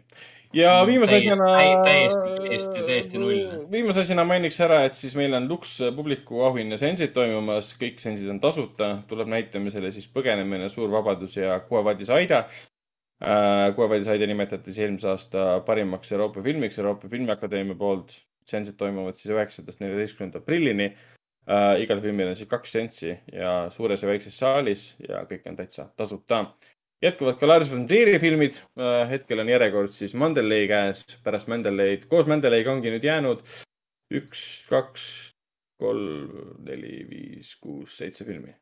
Ja mm, viimase asjana. täiesti, täiesti, täiesti null. viimase asjana mainiks ära, et siis meil on Lux publiku auhinna sensid toimumas, kõik sensid on tasuta, tuleb näitamisele siis Põgenemine, Suur vabadus ja Kuavadis Aida Äh, Kuue Saide nimetati siis eelmise aasta parimaks Euroopa filmiks Euroopa Filmiakadeemia poolt. seansid toimuvad siis üheksandast neljateistkümnenda aprillini äh,. igal filmil on siis kaks seanssi ja suures ja väikses saalis ja kõik on täitsa tasuta. Jätkuvad ka Lars von Trier'i filmid äh,. hetkel on järjekord siis Mandelei käes, pärast Mandeleid, koos Mandeleiga ongi nüüd jäänud üks, kaks, kolm, neli, viis, kuus, seitse filmi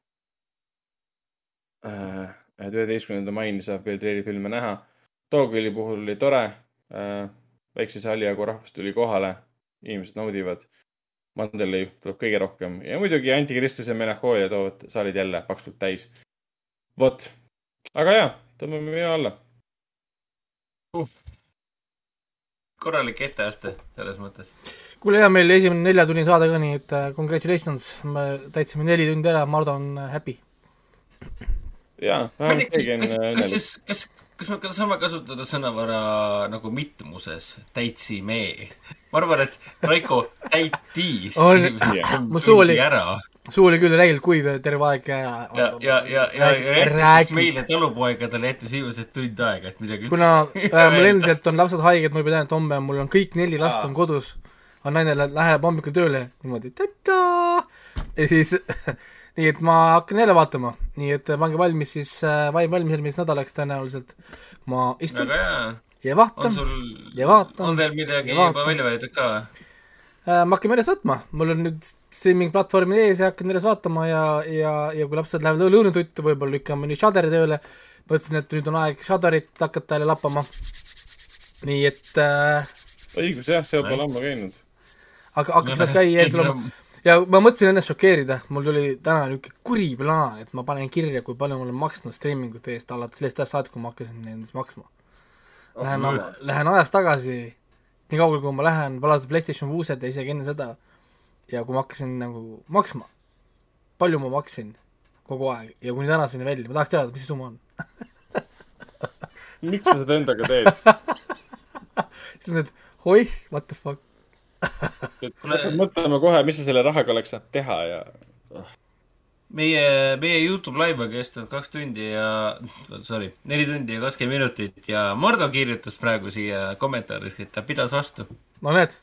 äh, et üheteistkümnenda maini saab veel Trieri filme näha. Dogville'i puhul oli tore äh,. väikse saali jagu rahvast tuli kohale, inimesed naudivad. Mandelõi tuleb kõige rohkem ja muidugi Antikristus ja Melanhoolia toovad saalid jälle paksult täis. vot, aga ja, tõmbame minu alla. Uh.. korralik etteaste selles mõttes. kuule ja meil esimene neljatunnine saade ka, nii et uh, congratulations, me täitsime neli tundi ära, Mardu on uh, happy. Jaa, keegi on õnnelik. kas siis, kas, kas me saame kasutada sõnavara nagu mitmuses, täitsime? ma arvan, et Raiko täitis mu suu oli, suu oli küll räigelt kuiv terve aeg ja ja, ja, ja, ja, ja jättis siis meile talupoegadele ette sisuliselt tund aega, et midagi kuna äh, mul endiselt on lapsed haiged, ma juba tean, et homme mul on kõik neli last on kodus, on naine läheb hommikul tööle niimoodi ta-ta! Ja siis nii et ma hakkan jälle vaatama, nii et pange valmis siis äh,, valmis järgmiseks nädalaks tõenäoliselt. ma istun ja vaatan. Ja vaatan. on teil midagi juba välja valitud ka või? Ma hakkan järjest võtma, mul on nüüd streaming platvormi ees ja hakkan järjest vaatama ja, ja, ja kui lapsed lähevad lõunatuttu, võib-olla lükkame nüüd Shudderi tööle. mõtlesin, et nüüd on aeg Shudderit hakata jälle lappama. nii et äh,. õigus jah, seal pole ammu käinud. aga hakkas sealt käia, tuleb ja ma mõtlesin ennast šokeerida, mul tuli täna niisugune kuri plaan, et ma panen kirja, kui palju ma olen maksnud streamingute eest alates sellest ajast saati, kui ma hakkasin nendest maksma. Lähen oh,, lähen ajas tagasi, nii kaugele, kui ma lähen, valasin PlayStation kuused ja isegi enne seda, ja kui ma hakkasin nagu maksma, palju ma maksin kogu aeg ja kuni tänaseni välja, ma tahaks teada, mis see summa on. Miks sa seda endaga teed? Siis need, oih, what the fuck? Mõtleme kohe, mis sa selle rahaga oleks saanud teha ja. Meie, meie Youtube live on kestnud kaks tundi ja, sorry, neli tundi ja kakskümmend minutit ja Mardo kirjutas praegu siia kommentaaris, et ta pidas vastu. no näed.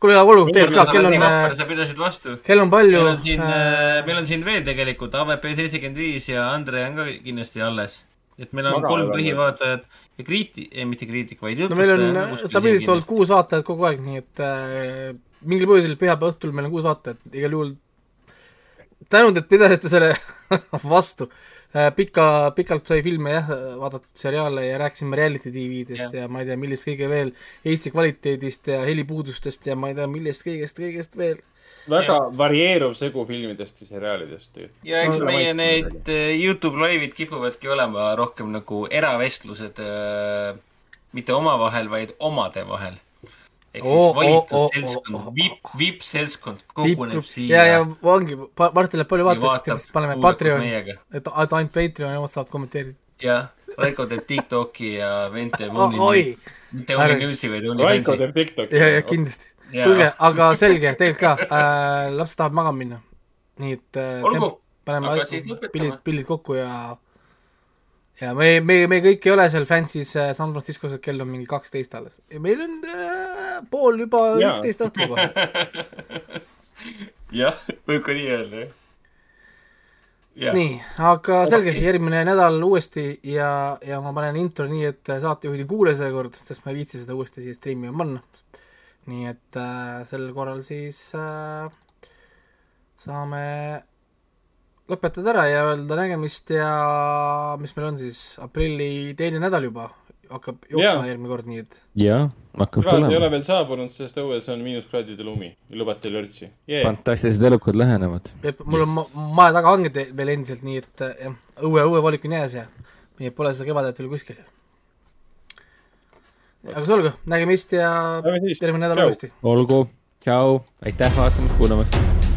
kuule, olgu, tegelikult ka, kell on. Äh, sa pidasid vastu. kell on palju. meil on siin äh..., meil on siin veel tegelikult AVP seitsekümmend viis ja Andre on ka kindlasti alles et meil on Maga kolm põhivaatajat ja kriiti-, ei mitte kriitik, vaid no meil on stabiilselt olnud kuus vaatajat kogu aeg, nii et äh, mingil põhjusel pühapäeva õhtul meil on kuus vaatajat, igal juhul tänud, et pidasite selle vastu. äh, pika, pikalt sai filme jah, vaadatud seriaale ja rääkisime reality tv-dest ja. ja ma ei tea, millest kõige veel, Eesti kvaliteedist ja helipuudustest ja ma ei tea, millest kõigest, kõigest veel väga ja. varieeruv segu filmidest ja seriaalidest. ja eks no, meie need äh, Youtube laivid kipuvadki olema rohkem nagu eravestlused äh,, mitte omavahel, vaid omade vahel ehk siis oh, valitud oh, seltskond oh, oh, viip, viip-seltskond koguneb siia. ja, ja ongi, Martin läheb palju vaatajaid, paneme Patreoni, et, ainult Patreoni omad saavad kommenteerida. jah, Raiko teeb Tiktoki ja vend teeb Only, mitte Only News'i, vaid Only Raiko teeb Tiktoki. ja, ja kindlasti. kuulge, aga selge, tegelikult ka äh,, lapsed tahavad magama minna. nii et äh, paneme pildid, pildid kokku ja ja me, me, me kõik ei ole seal fancy's äh, San Franciscos, et kell on mingi kaksteist alles. ja meil on äh, pool juba üksteist õhtul juba. jah, võib ka nii öelda, jah. Ja. nii, aga selge okay., järgmine nädal uuesti ja, ja ma panen intro nii, et saatejuhid ei kuule seekord, sest ma ei viitsi seda uuesti siia striimi panna. nii et äh, sel korral siis äh, saame lõpetada ära ja öelda nägemist ja mis meil on siis, aprilli teine nädal juba hakkab jooksma järgmine kord, nii et. jah, hakkab Kraad tulema. ei ole veel saabunud, sest õues on miinuskraadide lumi ja lubati lörtsi yeah.. fantastilised elukad lähenevad. mul on yes. maja taga hanged veel endiselt, nii et jah, õue, õuevalik on jääs ja nii et pole seda kevadet veel kuskil. aga see olgu, nägemist ja järgmine nädal uuesti. olgu, tšau, aitäh vaatamast, kuulamast